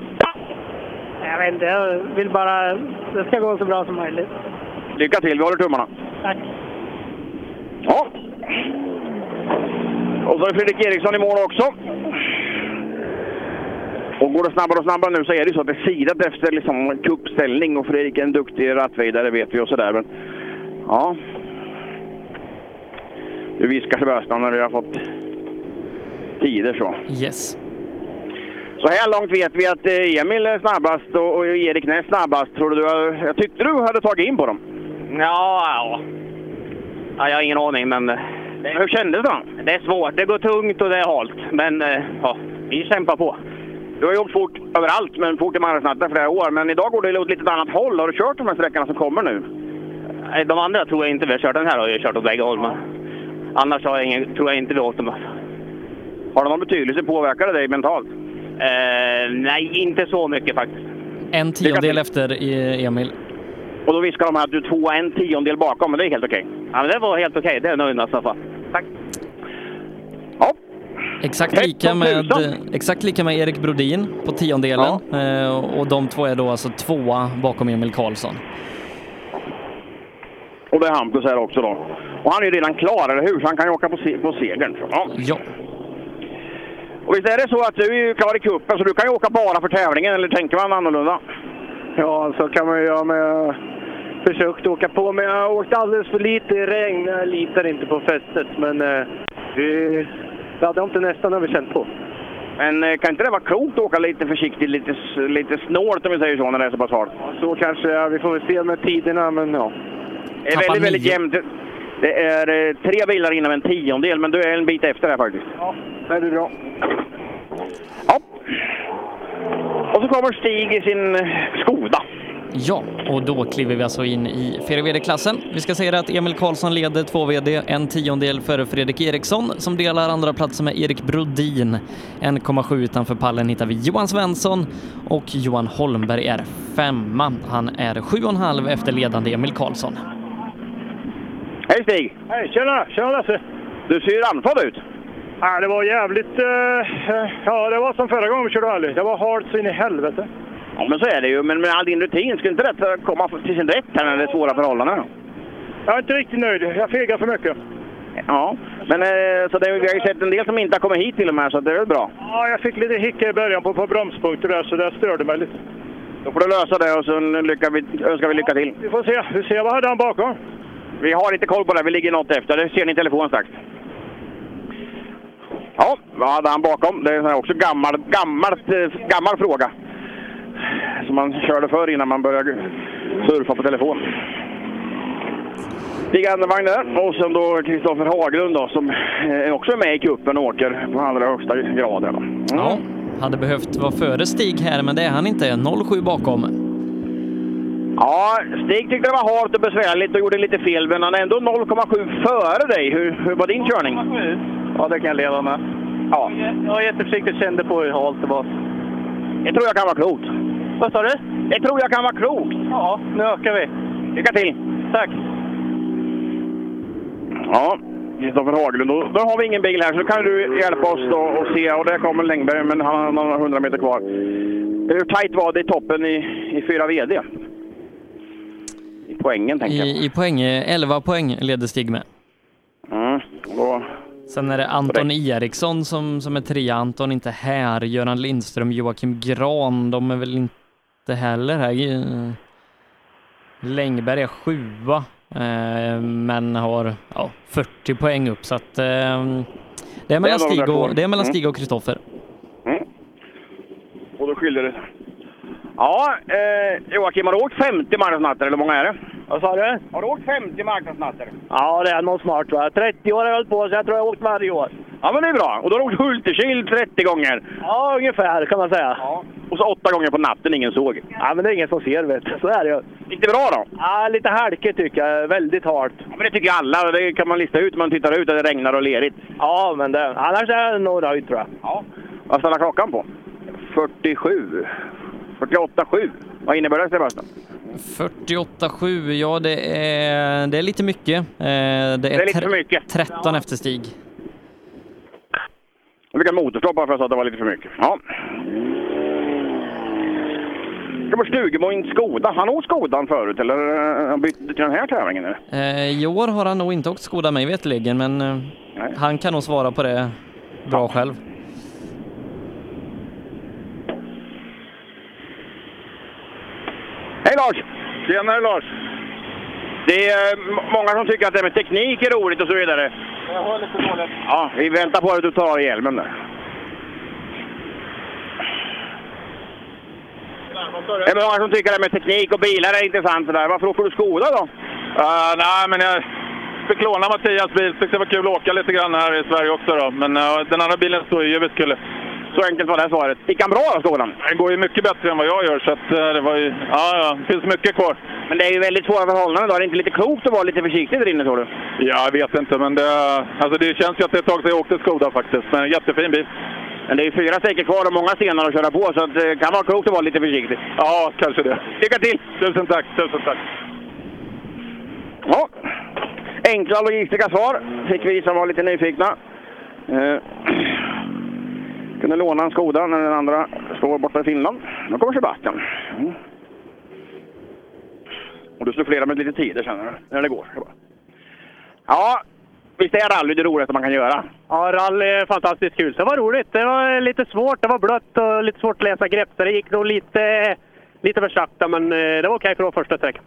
Jag vet inte, jag vill bara... Det ska gå så bra som möjligt. Lycka till, vi håller tummarna. Tack. Ja. Och så är Fredrik Eriksson i mål också. Och går det snabbare och snabbare nu så är det så att det är sidat efter liksom kuppställning och Fredrik är en duktig rattvidare vet vi och sådär. Men ja. Nu viskar Sebastian när vi har fått tider så. Yes. Så här långt vet vi att eh, Emil är snabbast och Erik näst snabbast. Tror du, jag tyckte du hade tagit in på dem. Ja, ja. ja jag har ingen aning, men... eh, Det, Hur kändes det? Det är svårt. Det går tungt och det är halt. Men eh, ja, vi kämpar på. Du har ju åkt fort överallt, men fort i marknadsnatten flera år. Men idag går det åt lite annat håll. Har du kört de här sträckorna som kommer nu? De andra tror jag inte vi har kört. Den här har jag kört åt bägge håll. Men annars har jag ingen, tror jag inte vi har åkt dem. Har det någon betydelse? Påverkar det dig mentalt? Eh, nej, inte så mycket faktiskt. En tiondel efter eh, Emil. Och då viskar de här att du tvåa en tiondel bakom, men det är helt okej. Ja, men det var helt okej. Det är nöjd med. Tack. Exakt lika, med, exakt lika med Erik Brodin på tiondelen. Eh, och de två är då alltså tvåa bakom Emil Karlsson. Och det är Hampus här också då. Och han är ju redan klar, eller hur? Så han kan ju åka på, se på segern. Ja. ja. Och visst är det så att du är ju klar i cupen, så du kan ju åka bara för tävlingen, eller tänker man annorlunda? Ja, så kan man ju göra. Men jag försökte åka på, men jag har åkt alldeles för lite i regn. Jag litar inte på fästet, men eh, vi... Ja, det har inte nästan överkänt på. Men eh, kan inte det vara klokt att åka lite försiktigt, lite, lite snålt om vi säger så, när det är så pass halt? Så kanske, ja, vi får väl se med tiderna, men ja. Det är väldigt, väldigt jämnt. Det är eh, tre bilar inom en tiondel, men du är en bit efter här faktiskt. Ja, det är bra. Ja. Och så kommer Stig i sin eh, Skoda. Ja, och då kliver vi alltså in i 4VD-klassen. Vi ska säga att Emil Karlsson leder 2VD en tiondel före Fredrik Eriksson som delar andra platsen med Erik Brodin. 1,7 utanför pallen hittar vi Johan Svensson och Johan Holmberg är femma. Han är 7,5 efter ledande Emil Karlsson. Hej Stig! Hej, tjena! Tjena Lasse! Du ser andfådd ut. Ja, det var jävligt... eh, ja, det var som förra gången vi körde rally. Det var halt så in i helvete. Ja, men så är det ju. Men med all din rutin, skulle inte det komma till sin rätt här när det är svåra förhållanden? Jag är inte riktigt nöjd. Jag fegar för mycket. Ja, men eh, så det, vi har ju sett en del som inte har kommit hit till och med, så det är väl bra. Ja, jag fick lite hicka i början på, på bromspunkter där, så det störde mig lite. Då får du lösa det och så lycka vi, önskar vi lycka till. Vi får se. Vi ser vad hade han bakom. Vi har inte koll på det, vi ligger något efter. Det ser ni i telefonen strax. Ja, vad hade han bakom? Det är också gammal, gammalt, gammal fråga. Som man körde förr innan man började surfa på telefon. Stig Andervang där och sen då Kristoffer Haglund då, som eh, också är med i kuppen och åker på allra högsta graden. Mm. Ja, hade behövt vara före Stig här, men det är han inte. 07 bakom. Ja, Stig tyckte det var halt och besvärligt och gjorde lite fel, men han är ändå 0,7 före dig. Hur, hur var din körning? Ja, det kan jag leva med. Ja. Jag var jätteförsiktig kände på hur halt det var. Det tror jag kan vara klokt. Vad sa du? Det tror jag kan vara klokt. Ja, nu ökar vi. Lycka till! Tack! Ja, Kristoffer Haglund. Då, då har vi ingen bil här, så kan du hjälpa oss då och se. Och där kommer Längberg, men han har några hundra meter kvar. Hur tajt var det i toppen i, i 4 VD? Poängen, tänker jag. I, I poäng, eh, 11 poäng leder Stig med. Mm, då... Sen är det Anton Eriksson som, som är trea. Anton inte här. Göran Lindström, Joakim Gran, de är väl inte heller här. Eh, Längberg är sjua, eh, men har ja, 40 poäng upp, så att eh, det är mellan Det är Stig och, det är mellan Mm. Stig och Kristoffer. Och då skiljer det. Ja, eh, Joakim, har du åkt 50 marknadsnatter, eller hur många är det? Vad sa du? Har du åkt 50 marknadsnatter? Ja, det är nog smart va. 30 år har jag hållit på, så jag tror jag har åkt varje år. Ja, men det är bra. Och då har du åkt Hultekil 30 gånger. Ja, ungefär kan man säga. Ja. Och så åtta gånger på natten ingen såg. Ja, men det är ingen som ser vet du. Så är det ju. Gick det bra då? Ja, lite halkigt tycker jag. Väldigt halt. Ja, men det tycker alla. Det kan man lista ut när man tittar ut att det regnar och lerigt. Ja, men det, annars är jag nog nöjd tror jag. Ja. Vad ställer klockan på? 47. 48,7. Vad innebär det Sebastian? 48,7, ja det är, det är lite mycket. Eh, Det är, Det är lite för mycket. 13 efter Stig. Jag fick en motorstopp bara för att jag sa att det var lite för mycket. Ja. Det var Stugemo i Skoda. Han åkt Skodan förut eller eh, han bytte till den här tävlingen? Eller? Eh, I år har han nog inte åkt Skoda mig veterligen, men eh, han kan nog svara på det bra själv. Hej Lars! Tjenare Lars! Det är eh, många som tycker att det här med teknik är roligt och så vidare. Jag hör lite dåligt. Ja, vi väntar på att du tar av hjälmen där. Det är många som tycker att det här med teknik och bilar är intressant. Sådär. Varför åker du Skoda då? Uh, nej, men jag fick låna Mattias bil. Tyckte det var kul att åka lite grann här i Sverige också. Då. Men eh, den andra bilen står ju jävligt kul. Så enkelt var det svaret. Gick han bra då, Skodan? Den går ju mycket bättre än vad jag gör, så att, eh, det var ju... Ja, ja, det finns mycket kvar. Men det är ju väldigt svåra förhållanden då. Är det inte lite klokt att vara lite försiktig där inne tror du? Ja, jag vet inte, men det, alltså det känns ju att det är ett tag sedan jag åkte Skoda faktiskt. Men en jättefin bil. Men det är ju fyra sträckor kvar och många stenar att köra på, så det kan vara klokt att vara lite försiktig. Ja, kanske det. Lycka till! Tusen tack, tusen tack. Ja, enkla logistiska svar fick vi som var lite nyfikna. Eh, kunde låna en Skoda när den andra står borta i Finland. Nu kommer Sebastian. Mm. Och du slår med lite tider känner du, när det går. Ja, visst är rally det roligaste man kan göra? Ja, rally är fantastiskt kul. Det var roligt. Det var lite svårt. Det var blött och lite svårt att läsa grepp. Så det gick nog lite, lite för sakta, men eh, det var okej för att första sträckan.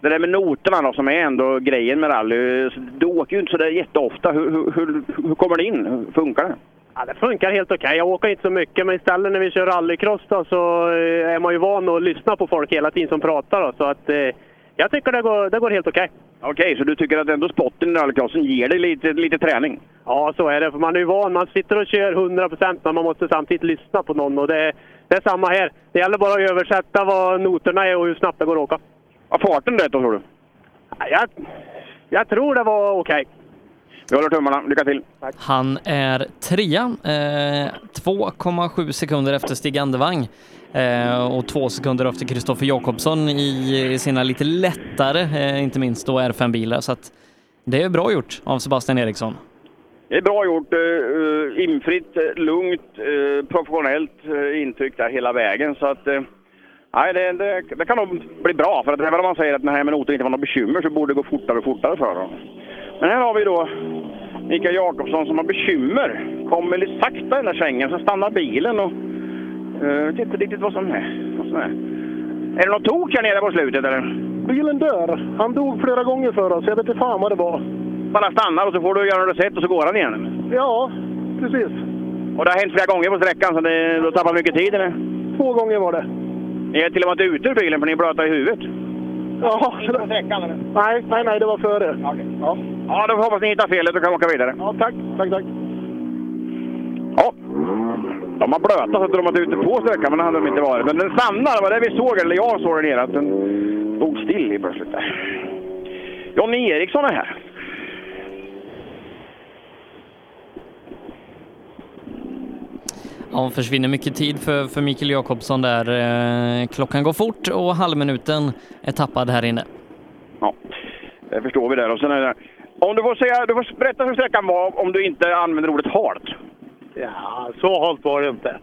Det där med noterna då, som är ändå grejen med rally. Du åker ju inte så där jätteofta. Hur, hur, hur, hur kommer det in? Hur funkar det? Ja, det funkar helt okej. Jag åker inte så mycket, men istället när vi kör rallycross då, så eh, är man ju van att lyssna på folk hela tiden som pratar. Då, så att, eh, jag tycker det går, det går helt okej. Okej, så du tycker att ändå spotten i rallycrossen ger dig lite, lite träning? Ja, så är det. För man är ju van. Man sitter och kör 100 procent, men man måste samtidigt lyssna på någon. Och det, det är samma här. Det gäller bara att översätta vad noterna är och hur snabbt det går att åka. Var farten rätt då tror du? Jag, jag tror det var okej. Vi håller tummarna. Lycka till! Han är trea, eh, 2,7 sekunder efter Stig Andevang eh, och två sekunder efter Kristoffer Jakobsson i, i sina lite lättare, eh, inte minst då R5-bilar. Så att det är bra gjort av Sebastian Eriksson. Det är bra gjort. Uh, infritt, uh, lugnt, uh, professionellt uh, intryck där hela vägen. Så att, uh, nej, det, det, det, kan nog bli bra. För att även om man säger att den här minuten inte var något bekymmer så borde det gå fortare och fortare för dem. Men här har vi då Mikael Jakobsson som har bekymmer. Kommer lite sakta i den där svängen, så stannar bilen och uh, vet inte riktigt vad som är. Vad som är. är det något tok här nere på slutet eller? Bilen dör. Han dog flera gånger för oss. Jag vet inte fan vad det var. Bara stannar och så får du göra något sätt och så går han igen? Ja, precis. Och det har hänt flera gånger på sträckan så det, du har tappat mycket tid eller? Två gånger var det. Ni är till och med ute ur bilen för ni blöta i huvudet? Ja. Nej, nej, nej, det var före. Okay. Ja. ja, då hoppas ni hittar felet och kan åka vidare. Ja, tack. Tack, tack. Ja. De har blöta så att de har varit ute på sträckan, men det hade de inte varit. Men den stannade, det var det vi såg, eller jag såg där nere, att den stod still i plötsligt där. Jonny Eriksson är här. Ja, försvinner mycket tid för, för Mikael Jakobsson där. Eh, klockan går fort och halvminuten är tappad här inne. Ja, det förstår vi där. Och sen är det, om du får, säga, du får berätta hur sträckan var om du inte använder ordet halt. Ja, så halt var det inte.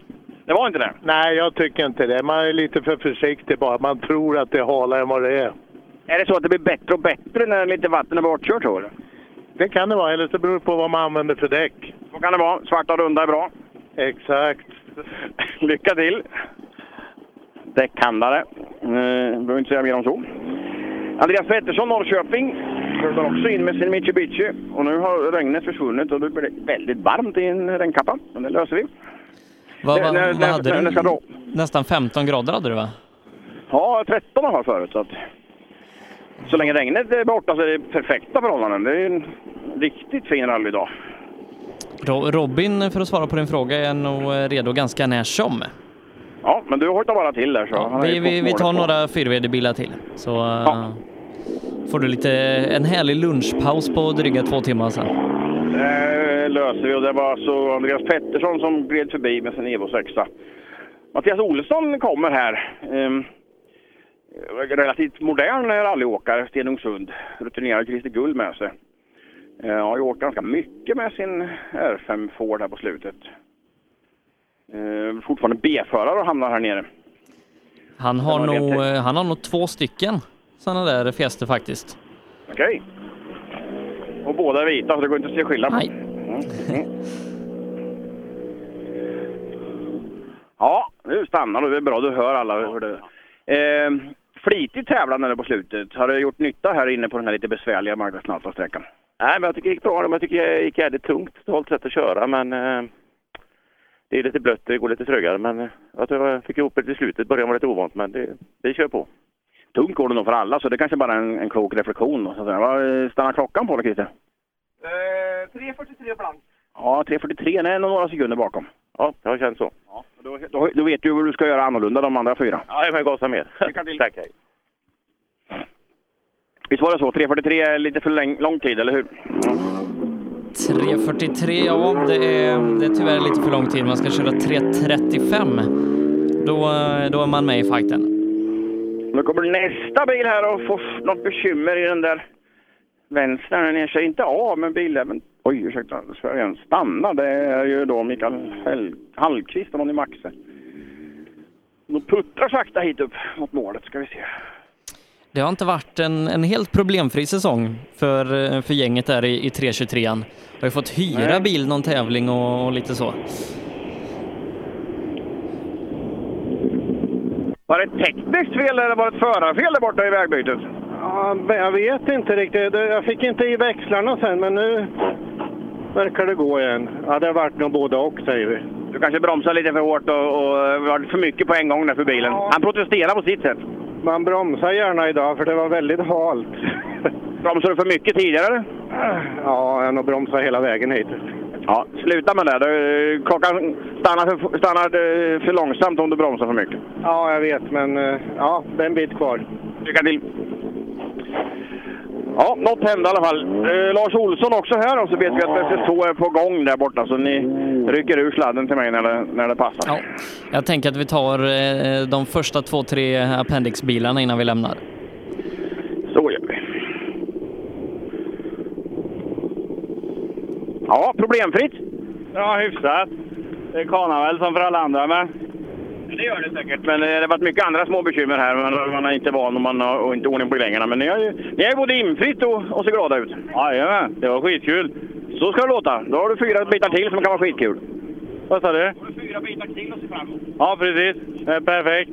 Det var inte det? Nej, jag tycker inte det. Man är lite för försiktig bara. Man tror att det är halare än vad det är. Är det så att det blir bättre och bättre när lite vatten är bortkört? Tror du? Det kan det vara, eller så beror det på vad man använder för däck. Så kan det vara. Svarta runda är bra. Exakt. Lycka till! Däckhandlare. Eh, behöver inte säga mer om så. Andreas Pettersson, Norrköping, rullar också in med sin Mitsubishi. Och nu har regnet försvunnit och då blir det väldigt varmt i en regnkappa. Men det löser vi. Vad, vad, När- vad när- hade när- du? Nästan 15 grader hade du va? Ja, 13 har jag förut. Så, att, så länge regnet är borta så är det perfekta förhållanden. Det är en riktigt fin rallydag. Ro- Robin, för att svara på din fråga, är nog eh, redo ganska när som. Ja, men du hojtar bara till där. Så ju Vi, vi, vi tar på. några 4VD-bilar till. Så eh, får du lite, en härlig lunchpaus på dryga två timmar sen. Det löser vi och det var alltså Andreas Pettersson som gled förbi med sin Evo 6. Mattias Olsson kommer här. Ehm, relativt modern rallyåkare, Stenungsund. Rutinerad Christer Guld med sig. Eh, har ju åkt ganska mycket med sin R5 Ford här på slutet. Eh, fortfarande B-förare och hamnar här nere. Han har, nog, eh, han har nog två stycken sådana där Fiester faktiskt. Okej. Och båda är vita så det går inte att se skillnad på. Mm. Mm. Ja, nu stannar du. Det är bra. Du hör alla hur det eh, Flitigt tävlande på slutet. Har det gjort nytta här inne på den här lite besvärliga marknadsnattasträckan? Nej, men jag tycker det gick bra. Men jag tycker det gick jävligt tungt. Totalt sätt att köra, men eh, det är lite blött. Det går lite trögare, men eh, jag tror jag fick ihop det till slutet. Början var lite ovant, men det, det kör på. Tungt går det nog för alla, så det kanske bara är en, en klok reflektion. Vad stannar klockan på då, Christer? Eh, 3.43 blankt. Ja, 3.43. Nej, några sekunder bakom. Ja, det har känts så. Då, då, då vet du vad du ska göra annorlunda de andra fyra. Ja, jag gasar med. Tack, hej. Visst var det så? 3.43 är lite för läng- lång tid, eller hur? 3.43, ja det är, det är tyvärr lite för lång tid. Man ska köra 3.35. Då, då är man med i fighten. Nu kommer nästa bil här och får något bekymmer i den där vänstern. Den ger sig inte av med bilen. Oj, ursäkta. Sverige stannar. Det är ju då Mikael Hell- Hallqvist och i Maxe. De puttrar sakta hit upp mot målet, ska vi se. Det har inte varit en, en helt problemfri säsong för, för gänget där i, i 323an. Har ju fått hyra Nej. bil någon tävling och, och lite så. Var det ett tekniskt fel eller var det ett förarfel där borta i vägbytet? Ja, jag vet inte riktigt. Jag fick inte i växlarna sen, men nu verkar det gå igen. Ja, det har varit nog både och, säger vi. Du kanske bromsade lite för hårt och, och var för mycket på en gång där för bilen. Han protesterar på sitt sätt. Man bromsar gärna idag, för det var väldigt halt. Bromsade du för mycket tidigare? Ja, jag har nog bromsat hela vägen hit. Ja, sluta med det. Klockan stannar för, stannar eh, för långsamt om du bromsar för mycket. Ja, jag vet, men eh, ja, det är en bit kvar. Lycka till! Ja, något hände i alla fall. Eh, Lars Olsson också här och så vet vi att SS2 är på gång där borta så ni rycker ur sladden till mig när det, när det passar. Ja. Jag tänker att vi tar eh, de första två, tre Appendix-bilarna innan vi lämnar. Så gör vi. Ja, problemfritt? Ja, hyfsat. Det kanar väl som för alla andra med. Det gör det säkert, men eh, det har varit mycket andra små bekymmer här. Man, man är inte van och man har inte ordning på grängerna. Men ni har ju, ni har ju både infritt och, och ser glada ut. Jajamän, det var skitkul. Så ska det låta. Då har du fyra bitar till som kan vara skitkul. Vad sa du? Fyra bitar till att se fram emot. Ja, precis. Perfekt.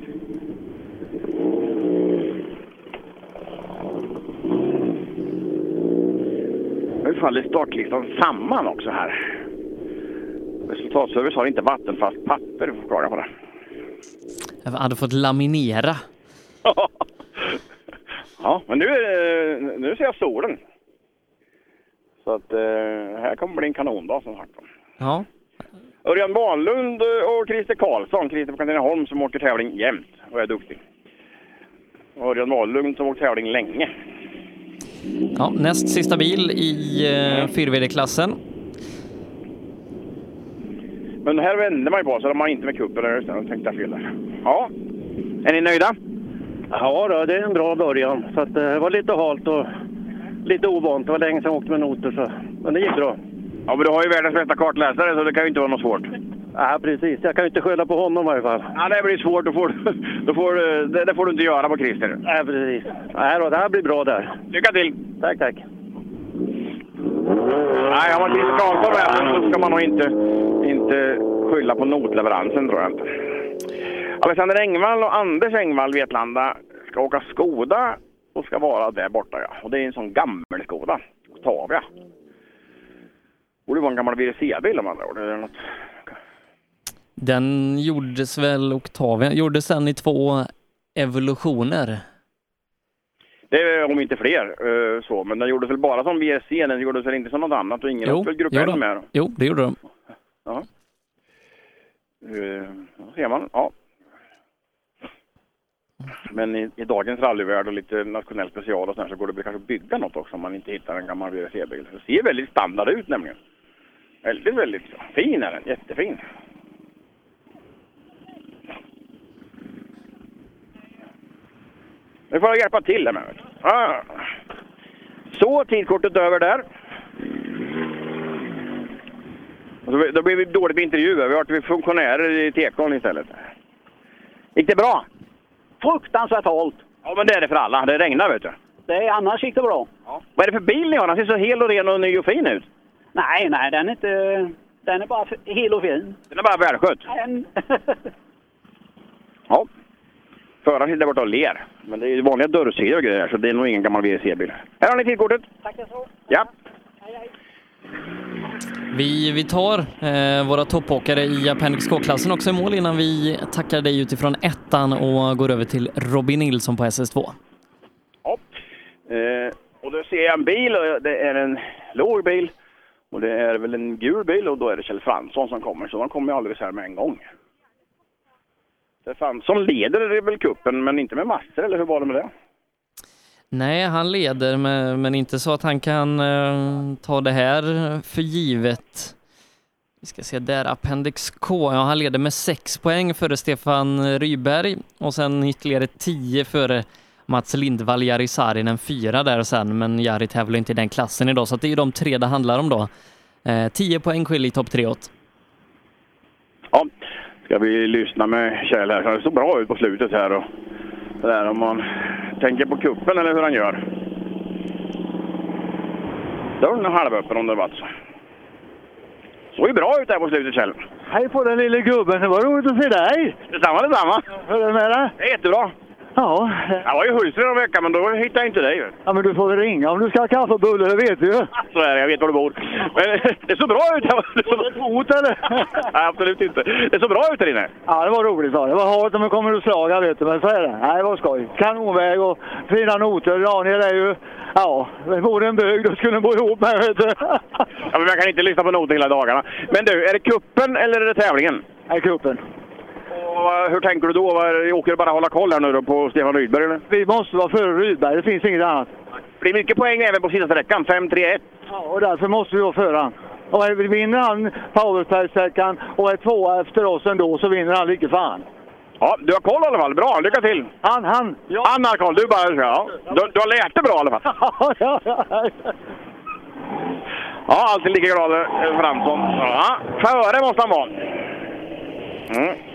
Nu faller startlistan samman också här. Resultatservice har inte vattenfast papper, du får klaga på det. Jag hade fått laminera. Ja, men nu, det- nu ser jag solen. Så att eh, här kommer bli en kanondag som sagt. Ja. Örjan Wahlund och Christer Karlsson, Christer på Katrineholm som åker tävling jämt och är duktig. Och Örjan Wahlund som åkt tävling länge. Ja, näst sista bil i eh, 4VD-klassen. Men här vände man ju på så de har inte med kuppen där istället. tänkte jag fel där. Ja, är ni nöjda? Ja, då, det är en bra början. Så att, eh, det var lite halt och lite ovant. Det var länge sedan jag åkte med noter, så. men det gick bra. Ja, men du har ju världens bästa kartläsare så det kan ju inte vara något svårt. Ja, precis. Jag kan ju inte skylla på honom i varje fall. Ja, det blir svårt. Då får, då får, det, det får du inte göra på Christer. Nej, precis. Nej, då, det här blir bra där. Lycka till! Tack, tack. Nej, har man Christer Karlsson med så ska man nog inte, inte skylla på notleveransen tror jag inte. Alexander Engvall och Anders Engvall, Vetlanda, ska åka Skoda och ska vara där borta. Ja. Och det är en sån gammal Skoda, Octavia. Borde vara en gammal WRC-bil om andra ord. Eller något. Den gjordes väl, Octavia, gjordes den i två evolutioner. Det är om inte fler eh, så, men den gjordes väl bara som VRC, den gjordes väl inte som något annat och ingen Jo, väl Grupp jo med? Jo, det gjorde de. Ja. Då ser man. Ja. Men i, i dagens rallyvärld och lite nationell special och sånt så går det väl kanske att bygga något också om man inte hittar en gammal VRC-bil. Det ser väldigt standard ut nämligen. Väldigt, väldigt fin är den. Jättefin. Nu får jag hjälpa till här med. Ah. Så, tidkortet över där. Så- Då blir vi dåligt med intervjuer. Vi har varit funktionärer i tekon istället. Gick det bra? Fruktansvärt halt. Ja, men det är det för alla. Det regnar, vet du. Det är, annars gick det bra. Vad är det för bil ni har? Den ser så hel och ren och ny och fin ut. Nej, nej, den är inte... Den är bara hel och fin. Den är bara välskött. En... Ja. Föraren sitter där borta och ler. Men det är ju vanliga dörrsidor och grejer, så det är nog ingen gammal VRC-bil. Här har ni tidkortet. Tackar så. Ja. Vi, vi tar eh, våra toppåkare i Appendix K-klassen också i mål innan vi tackar dig utifrån ettan och går över till Robin Nilsson på SS2. Eh, och då ser jag en bil och det är en låg bil. Och det är väl en gul bil och då är det Kjell Fransson som kommer. Så han kommer ju alldeles här med en gång. Kjell Fransson leder kuppen men inte med massor, eller hur var det med det? Nej, han leder men, inte så att han kan eh, ta det här för givet. Vi ska se där, Appendix K, ja han leder med 6 poäng före Stefan Ryberg och sen ytterligare 10 före Mats Lindvall, Jari Saarinen fyra där sen, men Jari tävlar inte i den klassen idag så det är ju de tre det handlar om då. Eh, 10 poäng skiljer i topp tre åt. Ja, ska vi lyssna med Kjell här. Det såg bra ut på slutet här. Och det där om man tänker på kuppen eller hur han gör. Dörren är halvöppen om det varit så. Såg ju bra ut där på slutet Kjell. Hej på den lille gubben, det var roligt att se dig! Detsamma, detsamma. Hur är det med dig? Det är jättebra. Ja. Jag var i Hultsfred en vecka, men då hittade jag inte dig. Ja, men du får väl ringa om du ska ha kaffe och bulle, det vet du ju. Så är det, jag vet var du bor. Men det såg bra ut. Var det hot eller? Nej, absolut inte. Det såg bra ut där inne. Ja, det var roligt. var Det Det var halt om det kommer att slaga, vet du. Men så är det. Nej, det var skoj. Kanonväg och fina noter. Daniel är ju... Ja, vore en bög då skulle den bo ihop med, vet du. Ja, men jag kan inte lyssna på noter hela dagarna. Men du, är det kuppen eller är det tävlingen? Nej, kuppen. Och hur tänker du då? Åker du bara hålla koll här nu då på Stefan Rydberg eller? Vi måste vara före Rydberg. Det finns inget annat. Det blir mycket poäng även på sista sträckan. 5-3-1. Ja, och därför måste vi vara före han. Och vinner han powerplay-sträckan och är tvåa efter oss ändå så vinner han lika fan. Ja, du har koll i alla fall. Bra, lycka till! Han, han! Ja. Han har koll, du bara... Ja. Du, du har lärt dig bra i alla fall. ja, ja. Ja, alltid lika glad eh, Fransson. Ja, före måste han vara. Mm.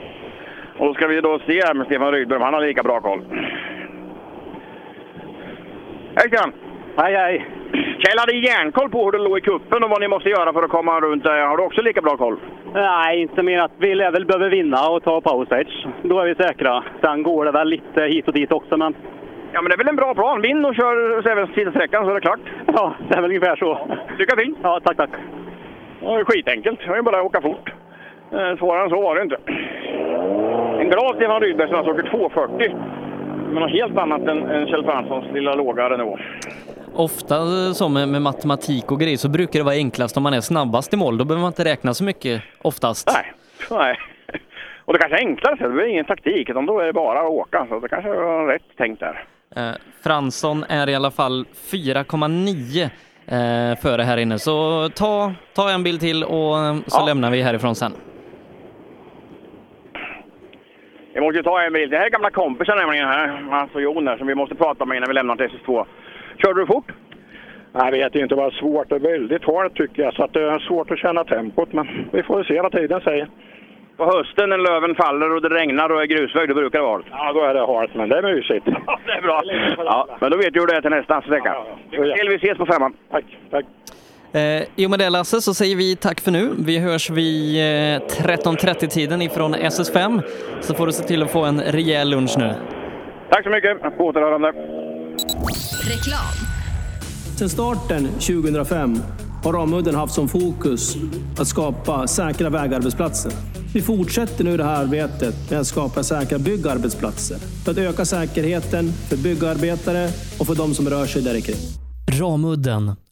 Och då ska vi då se här med Stefan Rydberg, om han har lika bra koll. Hej Stefan! Hej hej! Kjell hade järnkoll på hur det låg i kuppen och vad ni måste göra för att komma runt där. Har du också lika bra koll? Nej, inte mer att vi lär väl behöver vinna och ta power stage. Då är vi säkra. Sen går det väl lite hit och dit också, men... Ja, men det är väl en bra plan. Vinn och kör sista sträckan så är det klart. Ja, det är väl ungefär så. Lycka till! Ja, tack, tack. Det var ju skitenkelt. Det var ju bara att åka fort. Eh, Svårare än så var det inte. En glad Stefan Rydberg som alltså åker 2.40. Men något helt annat än, än Kjell Franssons lilla låga Renault. Ofta som med, med matematik och grejer så brukar det vara enklast om man är snabbast i mål. Då behöver man inte räkna så mycket oftast. Nej. Nej. Och det kanske är enklare, så det är ingen taktik, utan då är det bara att åka. Så det kanske var rätt tänkt där. Eh, Fransson är i alla fall 4,9 eh, före här inne. Så ta, ta en bild till och eh, så Ja. lämnar vi härifrån sen. Vi måste ju ta en bild. Det här är gamla kompisar nämligen här, Mats och Jon här, som vi måste prata med innan vi lämnar till SS2. Körde du fort? Jag vet inte vad svårt. Det är väldigt halt tycker jag, så att det är svårt att känna tempot. Men vi får se vad tiden säger. På hösten när löven faller och det regnar och är grusväg, då brukar det vara halt. Ja, då är det halt, men det är mysigt. det är bra. Ja, men då vet du hur det är till nästa sträcka. Till vi ses på femman. Tack, tack. Eh, I och med det Lasse så säger vi tack för nu. Vi hörs vid eh, 13.30-tiden ifrån SS5. Så får du se till att få en rejäl lunch nu. Tack så mycket. På återhörande. Reklam. Sedan starten 2005 har Ramudden haft som fokus att skapa säkra vägarbetsplatser. Vi fortsätter nu det här arbetet med att skapa säkra byggarbetsplatser för att öka säkerheten för byggarbetare och för de som rör sig där kring. Ramudden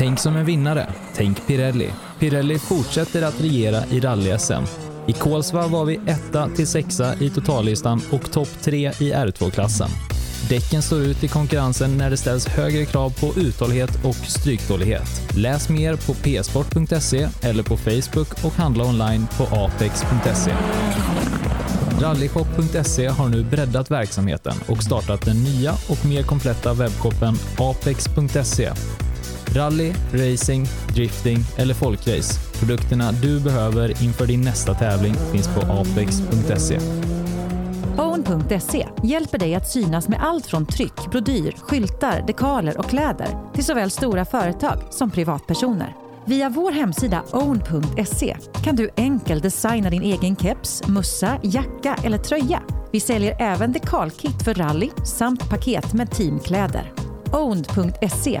Tänk som en vinnare. Tänk Pirelli. Pirelli fortsätter att regera i rally-SM. I Kolsva var vi etta till sexa i totallistan och topp tre i R2-klassen. Däcken står ut i konkurrensen när det ställs högre krav på uthållighet och stryktålighet. Läs mer på psport.se eller på Facebook och handla online på apex.se. Rallyshop.se har nu breddat verksamheten och startat den nya och mer kompletta webbshoppen apex.se. Rally, racing, drifting eller folkrace. Produkterna du behöver inför din nästa tävling finns på apex.se. Own.se hjälper dig att synas med allt från tryck, brodyr, skyltar, dekaler och kläder till såväl stora företag som privatpersoner. Via vår hemsida own.se kan du enkelt designa din egen keps, mössa, jacka eller tröja. Vi säljer även dekalkit för rally samt paket med teamkläder. Own.se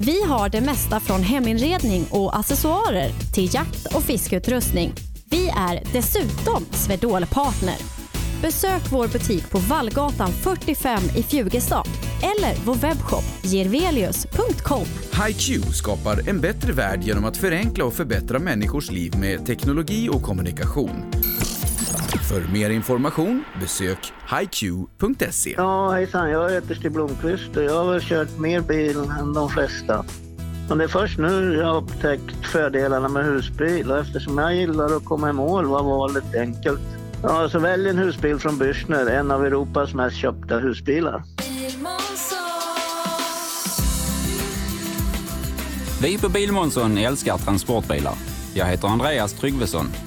Vi har det mesta från heminredning och accessoarer till jakt och fiskeutrustning. Vi är dessutom Swedol partner. Besök vår butik på Vallgatan 45 i Fjugestad eller vår webbshop gervelius.com. HiQ skapar en bättre värld genom att förenkla och förbättra människors liv med teknologi och kommunikation. För mer information besök hiq.se. Ja, hejsan. Jag heter Stig Blomqvist och jag har väl kört mer bil än de flesta. Men det är först nu jag har upptäckt fördelarna med husbil och eftersom jag gillar att komma i mål var valet enkelt. Ja, så välj en husbil från Bürstner, en av Europas mest köpta husbilar. Vi på Bilmånsson älskar transportbilar. Jag heter Andreas Tryggvesson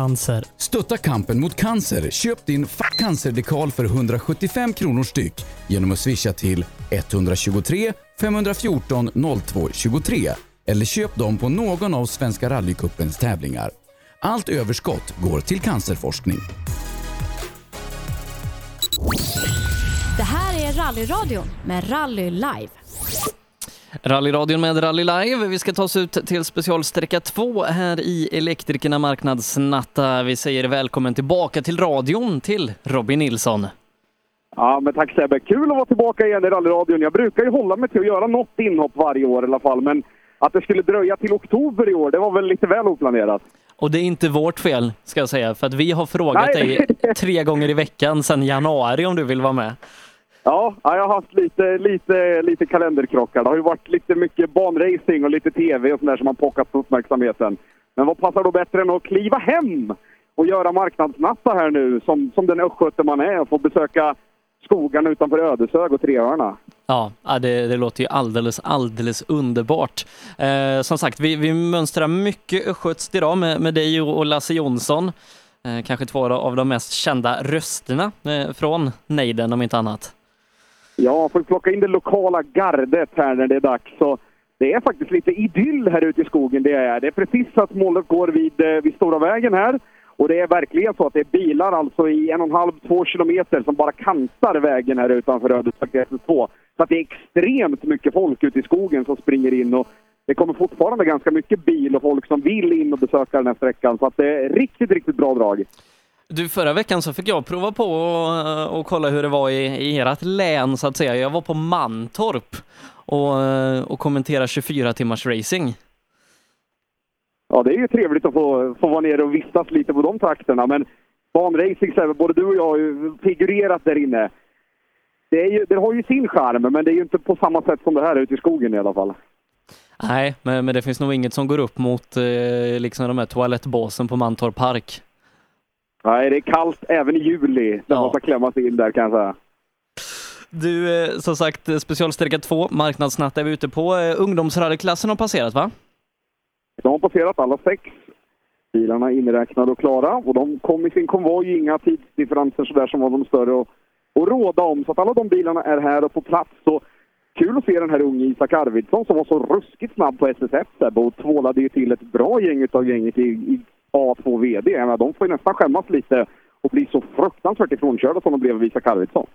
Cancer. Stötta kampen mot cancer. Köp din Fuck cancer-dekal för 175 kronor styck genom att swisha till 123 514 02 23 eller köp dem på någon av Svenska rallycupens tävlingar. Allt överskott går till cancerforskning. Det här är Rallyradion med Rally Live. Rallyradion med Rally Live. Vi ska ta oss ut till specialsträcka 2 här i Elektrikerna Marknadsnatta. Vi säger välkommen tillbaka till radion till Robin Nilsson. Ja, men tack Sebbe. Kul att vara tillbaka igen i rallyradion. Jag brukar ju hålla mig till att göra något inhopp varje år i alla fall, men att det skulle dröja till oktober i år, det var väl lite väl oplanerat. Och det är inte vårt fel, ska jag säga, för att vi har frågat Nej. dig tre gånger i veckan sedan januari om du vill vara med. Ja, jag har haft lite, lite, lite kalenderkrockar. Det har ju varit lite mycket banracing och lite tv och sånt där som har pockat på uppmärksamheten. Men vad passar då bättre än att kliva hem och göra marknadsnatta här nu som, som den östgöte man är och få besöka skogarna utanför Ödeshög och Treöarna. Ja, ja, det, det låter ju alldeles, alldeles underbart. Eh, som sagt, vi, vi mönstrar mycket östgötskt idag med, med dig och, och Lasse Jonsson. Eh, kanske två av de mest kända rösterna eh, från nejden om inte annat. Ja, får plocka in det lokala gardet här när det är dags. Så det är faktiskt lite idyll här ute i skogen. Det är, det är precis så att målet går vid, eh, vid Stora vägen här. Och det är verkligen så att det är bilar alltså i en och en halv, två kilometer som bara kantar vägen här utanför Ödeshög SS2. Så att det är extremt mycket folk ute i skogen som springer in. Och det kommer fortfarande ganska mycket bil och folk som vill in och besöka den här sträckan. Så att det är riktigt, riktigt bra drag. Du, förra veckan så fick jag prova på och, och kolla hur det var i, i ert län så att säga. Jag var på Mantorp och, och kommentera 24 timmars racing. Ja, det är ju trevligt att få, få vara nere och vistas lite på de trakterna. Men banracing, både du och jag har ju figurerat där inne. Det, ju, det har ju sin charm, men det är ju inte på samma sätt som det här ute i skogen i alla fall. Nej, men, men det finns nog inget som går upp mot eh, liksom de här toalettbåsen på Mantorp Park. Nej, det är kallt även i juli när man ska klämma sig in där kan jag säga. Du, eh, som sagt, eh, specialsträcka 2, marknadsnatt är vi ute på. Eh, Ungdomsrallyklassen har passerat va? De har passerat alla sex. Bilarna inräknade och klara och de kom i sin konvoj, inga tidsdifferenser sådär som var de större att att råda om. Så att alla de bilarna är här och på plats. Så kul att se den här unge Isak Arvidsson som var så ruskigt snabb på SSF där och tvålade ju till ett bra gäng utav gänget i, i A2 VD. Jag menar, de får ju nästan skämmas lite och bli så fruktansvärt ifrånkörda som de blev av Isak Arvidsson.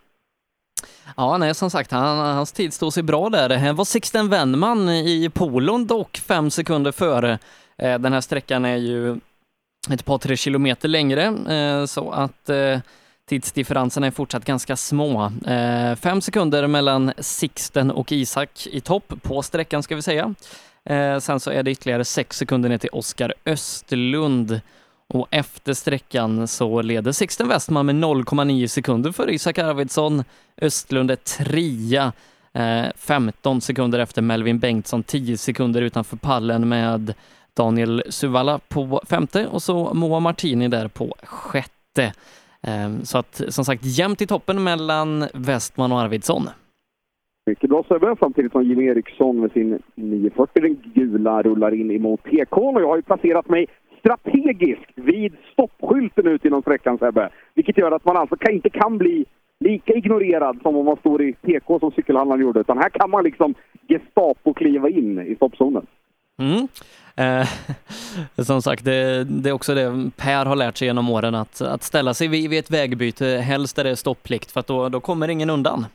Ja, nej, som sagt, han, hans tid stod sig bra där. Han var Sixten Wennman i polon dock fem sekunder före. Eh, Den här sträckan är ju ett par, tre kilometer längre, eh, så att eh, tidsdifferenserna är fortsatt ganska små. Eh, Fem sekunder mellan Sixten och Isak i topp på sträckan ska vi säga. Eh, Sen så är det ytterligare sex sekunder ner till Oskar Östlund. Och efter sträckan så leder Sixten Westman med 0,9 sekunder för Isak Arvidsson. Östlund är trea, eh, 15 sekunder efter Melvin Bengtsson, 10 sekunder utanför pallen med Daniel Suvalla på femte och så Moa Martini där på sjätte. Eh, så att som sagt jämnt i toppen mellan Westman och Arvidsson. Mycket bra Sebbe, samtidigt som Jimmy Eriksson med sin 940, den gula, rullar in emot PK. Och jag har ju placerat mig strategiskt vid stoppskylten ut inom sträckan Sebbe. Vilket gör att man alltså kan, inte kan bli lika ignorerad som om man står i PK som cykelhandlaren gjorde. Utan här kan man liksom Gestapo kliva in i stoppzonen. Mm. Eh, som sagt, det, det är också det Per har lärt sig genom åren, att, att ställa sig vid, vid ett vägbyte, helst där det är stopplikt, för att då, då kommer ingen undan.